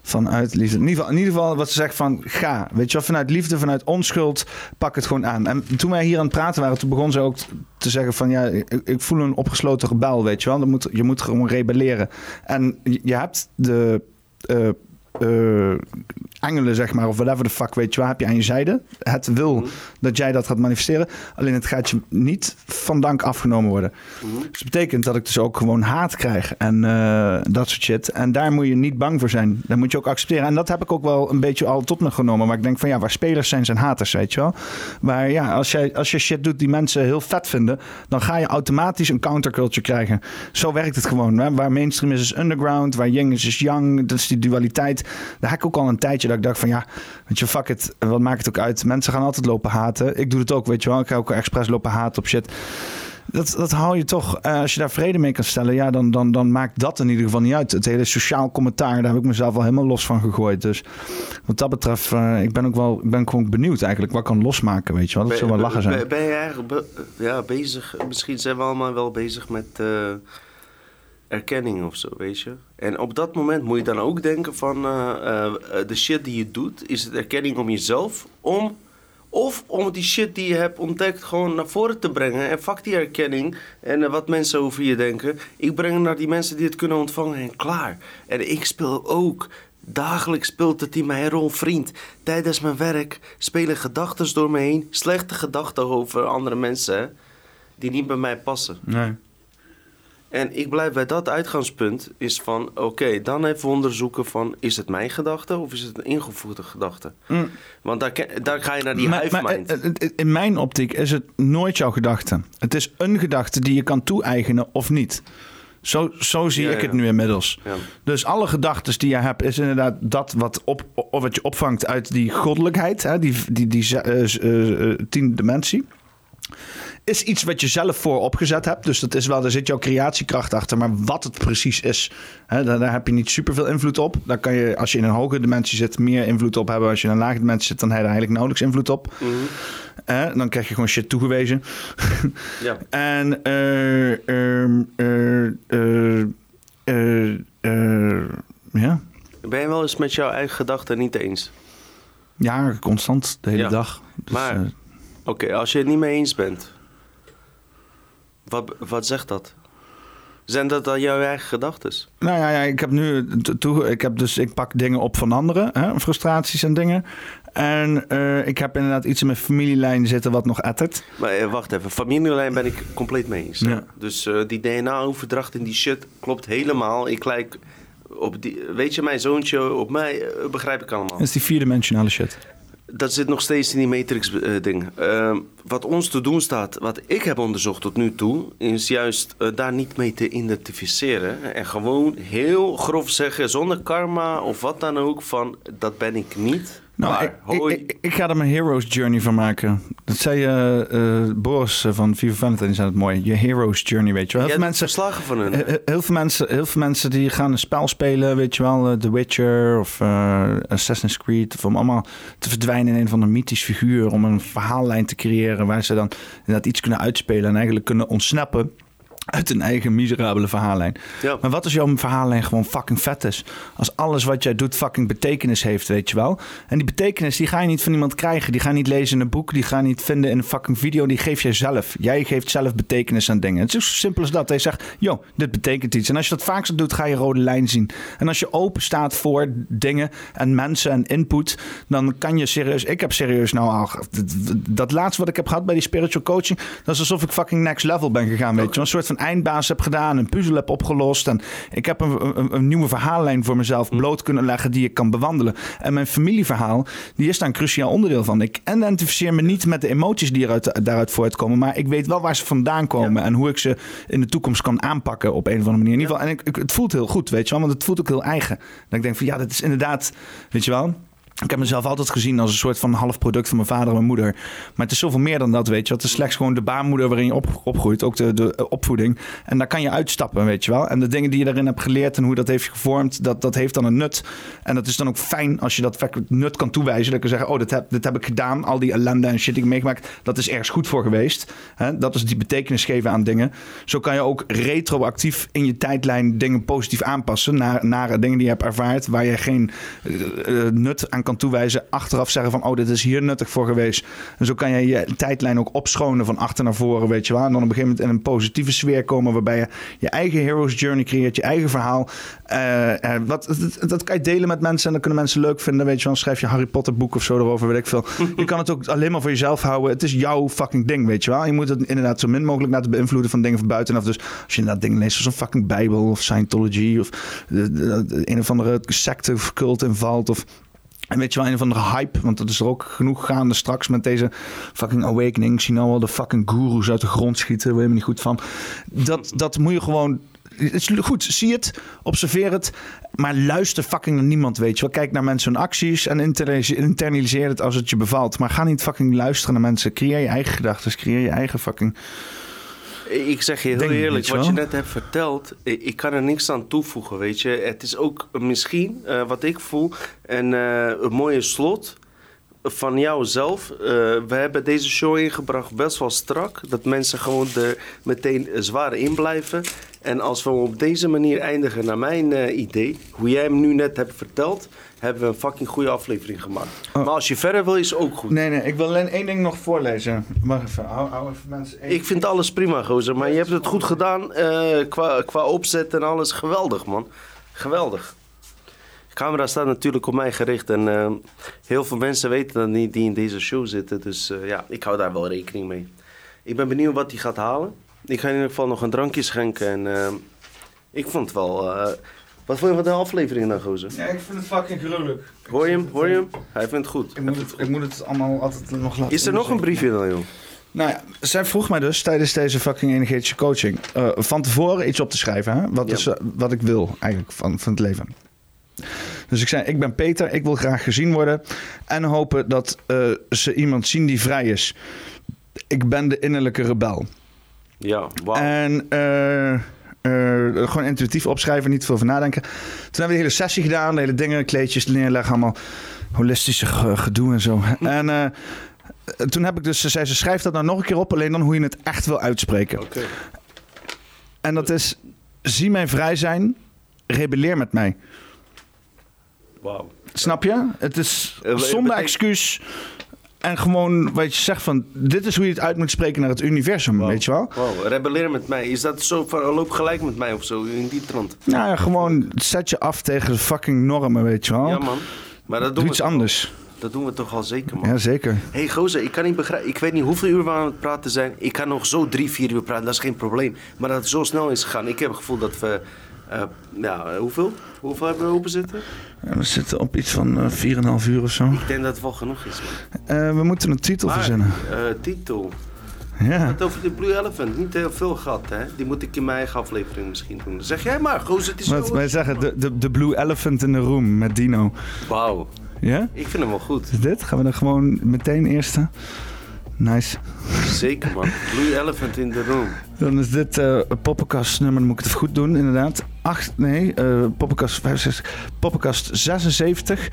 Vanuit liefde. In ieder, geval, wat ze zegt van ga. Weet je wel, vanuit liefde, vanuit onschuld, pak het gewoon aan. En toen wij hier aan het praten waren, toen begon ze ook te zeggen van ja, ik, voel een opgesloten rebel, weet je wel. Dan moet, je moet gewoon rebelleren. En je, je hebt de. eh, eh, engelen, zeg maar, of whatever the fuck, weet je wel, heb je aan je zijde. Het wil dat jij dat gaat manifesteren. Alleen het gaat je niet van dank afgenomen worden. Dus dat betekent dat ik dus ook gewoon haat krijg en eh, dat soort shit. En daar moet je niet bang voor zijn. Dat moet je ook accepteren. En dat heb ik ook wel een beetje al tot me genomen. Maar ik denk van ja, waar spelers zijn, zijn haters, weet je wel. Maar ja, als, jij, als je shit doet die mensen heel vet vinden, dan ga je automatisch een counterculture krijgen. Zo werkt het gewoon. Hè? Waar mainstream is, is underground. Waar young is, is young. Dat is die dualiteit. Daar heb ik ook al een tijdje dat ik dacht van ja, weet je, fuck it. Wat maakt het ook uit? Mensen gaan altijd lopen haten. Ik doe het ook, weet je wel. Ik ga ook expres lopen haten op shit. Dat, dat hou je toch, eh, als je daar vrede mee kan stellen, ja, dan, dan, dan maakt dat in ieder geval niet uit. Het hele sociaal commentaar, daar heb ik mezelf al helemaal los van gegooid. Dus wat dat betreft, eh, ik ben ook wel, ik ben gewoon benieuwd eigenlijk. Wat kan losmaken, weet je wel? Dat zou wel lachen zijn. Ben, ben je eigenlijk be- ja, bezig? Misschien zijn we allemaal wel bezig met. eh, erkenning of zo, weet je. En op dat moment moet je dan ook denken van... eh, eh, de shit die je doet, is het erkenning om jezelf... om of om die shit die je hebt ontdekt gewoon naar voren te brengen. En fuck die erkenning en eh, wat mensen over je denken. Ik breng het naar die mensen die het kunnen ontvangen en klaar. En ik speel ook. Dagelijks speelt het in mijn rol vriend. Tijdens mijn werk spelen gedachten door me heen. Slechte gedachten over andere mensen die niet bij mij passen. Nee. En ik blijf bij dat uitgangspunt is van... oké, dan even onderzoeken van... is het mijn gedachte of is het een ingevoerde gedachte? Mm. Want daar, daar ga je naar die Maar- mind. eh, eh, in mijn optiek is het nooit jouw gedachte. Het is een gedachte die je kan toe-eigenen of niet. Zo, zo zie Ja, ik ja. het nu inmiddels. Ja. Dus alle gedachten die je hebt, is inderdaad dat wat, op, of wat je opvangt uit die goddelijkheid, hè, die, die, die eh, eh, eh, tiende dimensie. Is iets wat je zelf voor opgezet hebt. Dus dat is wel, daar zit jouw creatiekracht achter. Maar wat het precies is, hè, daar, daar heb je niet superveel invloed op. Daar kan je, als je in een hoge dimensie zit, meer invloed op hebben. Als je in een lage dimensie zit, dan heb je daar eigenlijk nauwelijks invloed op. Hè, dan krijg je gewoon shit toegewezen. Ja. En eh, ehm, eh, eh, eh, ja. Ben je wel eens met jouw eigen gedachten niet eens? ja, constant de hele Ja. dag. Dus, maar, oké, als je het niet mee eens bent... Wat, wat zegt dat? Zijn dat dan jouw eigen gedachten? Nou ja, ja, ik heb nu toe, ik heb dus ik pak dingen op van anderen, hè, frustraties en dingen. En eh, ik heb inderdaad iets in mijn familielijn zitten wat nog ettert. Maar eh, wacht even, familielijn ben ik compleet mee eens. Ja. Dus eh, die DNA-overdracht en die shit klopt helemaal. Ik lijk op die... Weet je, mijn zoontje op mij begrijp ik allemaal. Dat is die vierdimensionale shit. Dat zit nog steeds in die Matrix-ding. wat ons te doen staat, wat ik heb onderzocht tot nu toe, is juist eh, daar niet mee te identificeren. En gewoon heel grof zeggen, zonder karma of wat dan ook, van dat ben ik niet. Nou, maar ik, ik, ga er mijn hero's journey van maken. Dat zei eh, eh, Boris eh, van Viva Valentine, die zei het mooi. Je hero's journey, weet je wel. Heel veel mensen, verslagen van hun. heel, veel mensen, heel veel mensen die gaan een spel spelen, weet je wel. The Witcher of Assassin's Creed. Of om allemaal te verdwijnen in een van een mythisch figuur. Om een verhaallijn te creëren waar ze dan inderdaad iets kunnen uitspelen. En eigenlijk kunnen ontsnappen uit hun eigen miserabele verhaallijn. Ja. Maar wat als jouw verhaallijn gewoon fucking vet is? Als alles wat jij doet fucking betekenis heeft, weet je wel? En die betekenis die ga je niet van iemand krijgen. Die ga je niet lezen in een boek. Die ga je niet vinden in een fucking video. Die geef jij zelf. Jij geeft zelf betekenis aan dingen. Het is zo simpel als dat. Hij zegt, yo, dit betekent iets. En als je dat vaak zo doet, ga je rode lijn zien. En als je open staat voor dingen en mensen en input, dan kan je serieus... Ik heb serieus nou al... Dat laatste wat ik heb gehad bij die spiritual coaching, dat is alsof ik fucking next level ben gegaan, weet je? Een soort van eindbaas heb gedaan, een puzzel heb opgelost. En ik heb een, een, een nieuwe verhaallijn voor mezelf bloot kunnen leggen die ik kan bewandelen. En mijn familieverhaal, die is daar een cruciaal onderdeel van. Ik identificeer me niet met de emoties die eruit, daaruit voortkomen, maar ik weet wel waar ze vandaan komen en hoe ik ze in de toekomst kan aanpakken op een of andere manier. In ieder geval, en ik, ik- het voelt heel goed, weet je wel, want het voelt ook heel eigen. Dat ik denk van ja, dat is inderdaad, weet je wel. Ik heb mezelf altijd gezien als een soort van half product van mijn vader en mijn moeder. Maar het is zoveel meer dan dat, weet je. Het is slechts gewoon de baarmoeder waarin je op, opgroeit. Ook de, de eh, opvoeding. En daar kan je uitstappen, weet je wel. En de dingen die je daarin hebt geleerd en hoe dat heeft gevormd, dat, dat heeft dan een nut. En dat is dan ook fijn als je dat nut kan toewijzen. Dat je kan zeggen, oh, dit heb, dit heb ik gedaan. Al die ellende en shit die ik meegemaakt, dat is ergens goed voor geweest. Dat is die betekenis geven aan dingen. Zo kan je ook retroactief in je tijdlijn dingen positief aanpassen naar, naar dingen die je hebt ervaard, waar je geen eh, eh, nut aan kan toewijzen. Achteraf zeggen van, oh, dit is hier nuttig voor geweest. En zo kan je je tijdlijn ook opschonen van achter naar voren, weet je wel. En dan op een gegeven moment in een positieve sfeer komen, waarbij je je eigen hero's journey creëert, je eigen verhaal. Eh, eh, wat, dat, dat kan je delen met mensen en dat kunnen mensen leuk vinden, weet je wel. Dan schrijf je Harry Potter boek of zo erover, weet ik veel. Je kan het ook alleen maar voor jezelf houden. Het is jouw fucking ding, weet je wel. Je moet het inderdaad zo min mogelijk laten beïnvloeden van dingen van buitenaf. Dus als je inderdaad dingen leest zoals een fucking Bijbel of Scientology of de, de- de een of andere secte of cult invalt of... En weet je wel, een of andere hype, want dat is er ook genoeg gaande straks met deze fucking awakening. Ik zie nou wel de fucking goeroes uit de grond schieten, ben je niet goed van. Dat, dat moet je gewoon... Goed, zie het, observeer het, maar luister fucking naar niemand, weet je wel. Kijk naar mensen hun acties en internaliseer het als het je bevalt. Maar ga niet fucking luisteren naar mensen. Creëer je eigen gedachten, creëer je eigen fucking... Ik zeg je heel eerlijk, je wat je net hebt verteld, ik, ik kan er niks aan toevoegen, weet je. Het is ook misschien, eh, wat ik voel, een, eh, een mooie slot van jou zelf. Eh, we hebben deze show ingebracht best wel strak. Dat mensen gewoon er meteen zwaar in blijven. En als we op deze manier eindigen, naar mijn eh, idee, hoe jij hem nu net hebt verteld, hebben we een fucking goede aflevering gemaakt. Maar als je verder wil, is het ook goed. Nee, nee, ik wil alleen één ding nog voorlezen. Wacht even, hou, hou even mensen. Ik vind alles prima, gozer. Maar je hebt het goed gedaan eh, qua, qua opzet en alles. Geweldig, man. Geweldig. De camera staat natuurlijk op mij gericht. En eh, heel veel mensen weten dat niet die in deze show zitten. Dus eh, ja, ik hou daar wel rekening mee. Ik ben benieuwd wat hij gaat halen. Ik ga in ieder geval nog een drankje schenken. En eh, ik vond het wel... eh, wat vond je van de aflevering dan, gozer? Ja, ik vind het fucking gruwelijk. Hoor je hem? Hoor je hem? Hij vindt het goed. Ik moet het, ik moet het allemaal altijd nog laten Is er nog een briefje dan, joh? Nou ja, zij vroeg mij dus tijdens deze fucking energetische coaching eh, van tevoren iets op te schrijven. Hè? Wat, Ja. is, wat ik wil eigenlijk van, van het leven. Dus ik zei, ik ben Peter, ik wil graag gezien worden. En hopen dat eh, ze iemand zien die vrij is. Ik ben de innerlijke rebel. Ja, wauw. En eh, eh, gewoon intuïtief opschrijven, niet veel over nadenken. Toen hebben we de hele sessie gedaan, de hele dingen, kleedjes neerleggen, allemaal holistische ge- gedoe en zo. En toen heb ik dus, ze zei ze schrijf dat nou nog een keer op, alleen dan hoe je het echt wil uitspreken. Oké. En dat is, zie mij vrij zijn, rebelleer met mij. Wauw. Snap je? Het is Eh, zonder excuus. En gewoon wat je zegt van, dit is hoe je het uit moet spreken naar het universum, weet je wel? Wow, rebelleren met mij. Is dat zo van, loop gelijk met mij of zo, in die trant? Nou ja, gewoon zet je af tegen de fucking normen, weet je wel? Ja, man. Maar dat Doe doen we iets toch al- anders. Dat doen we toch al zeker, man. Ja, zeker. Hé, hey, gozer, ik kan niet begrijpen. Ik weet niet hoeveel uur we aan het praten zijn. Ik kan nog zo drie, vier uur praten, dat is geen probleem. Maar dat het zo snel is gegaan. Ik heb het gevoel dat we. Eh, ja, hoeveel? Hoeveel hebben we open zitten? Ja, we zitten op iets van eh 4,5 uur of zo. Ik denk dat het wel genoeg is. Eh, we moeten een titel Maar, verzinnen. eh, titel. Ja. Het over de Blue Elephant. Niet heel veel gehad, hè? Die moet ik in mijn eigen aflevering misschien doen. Zeg jij maar, gozer, het is Wat zo... wij zeggen, de, de, de Blue Elephant in the Room met Dino. Wauw. Ja? Ik vind hem wel goed. Is dit? Gaan we dan gewoon meteen eerste? Nice. Zeker, man. Blue Elephant in the Room. Dan is dit een poppenkast nummer, dan moet ik het even goed doen, inderdaad. Acht, nee, eh poppenkast, 65, poppenkast 76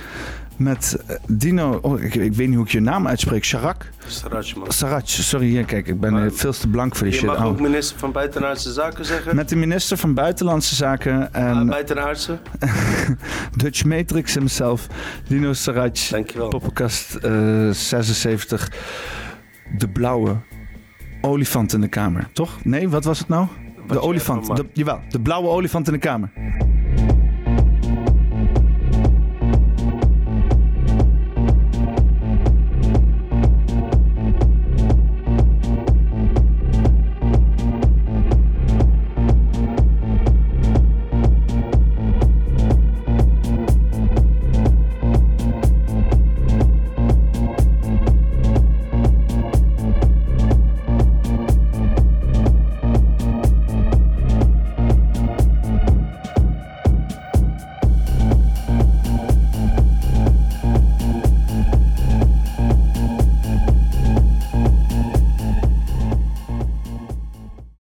met eh, Dino, oh, ik, ik weet niet hoe ik je naam uitspreek, Charak? Saraj, man. Saraj, sorry, hier, kijk, ik ben veel te blank voor die Je shit. mag Oh. ook minister van Buitenlandse Zaken zeggen. Met de minister van Buitenlandse Zaken en Ah, buitenaardse. Dutch Matrix himself, Dino Saraj, Dankjewel. poppenkast eh 76, de blauwe olifant in de kamer, toch? Nee, wat was het nou? De olifant, de, jawel, de blauwe olifant in de kamer.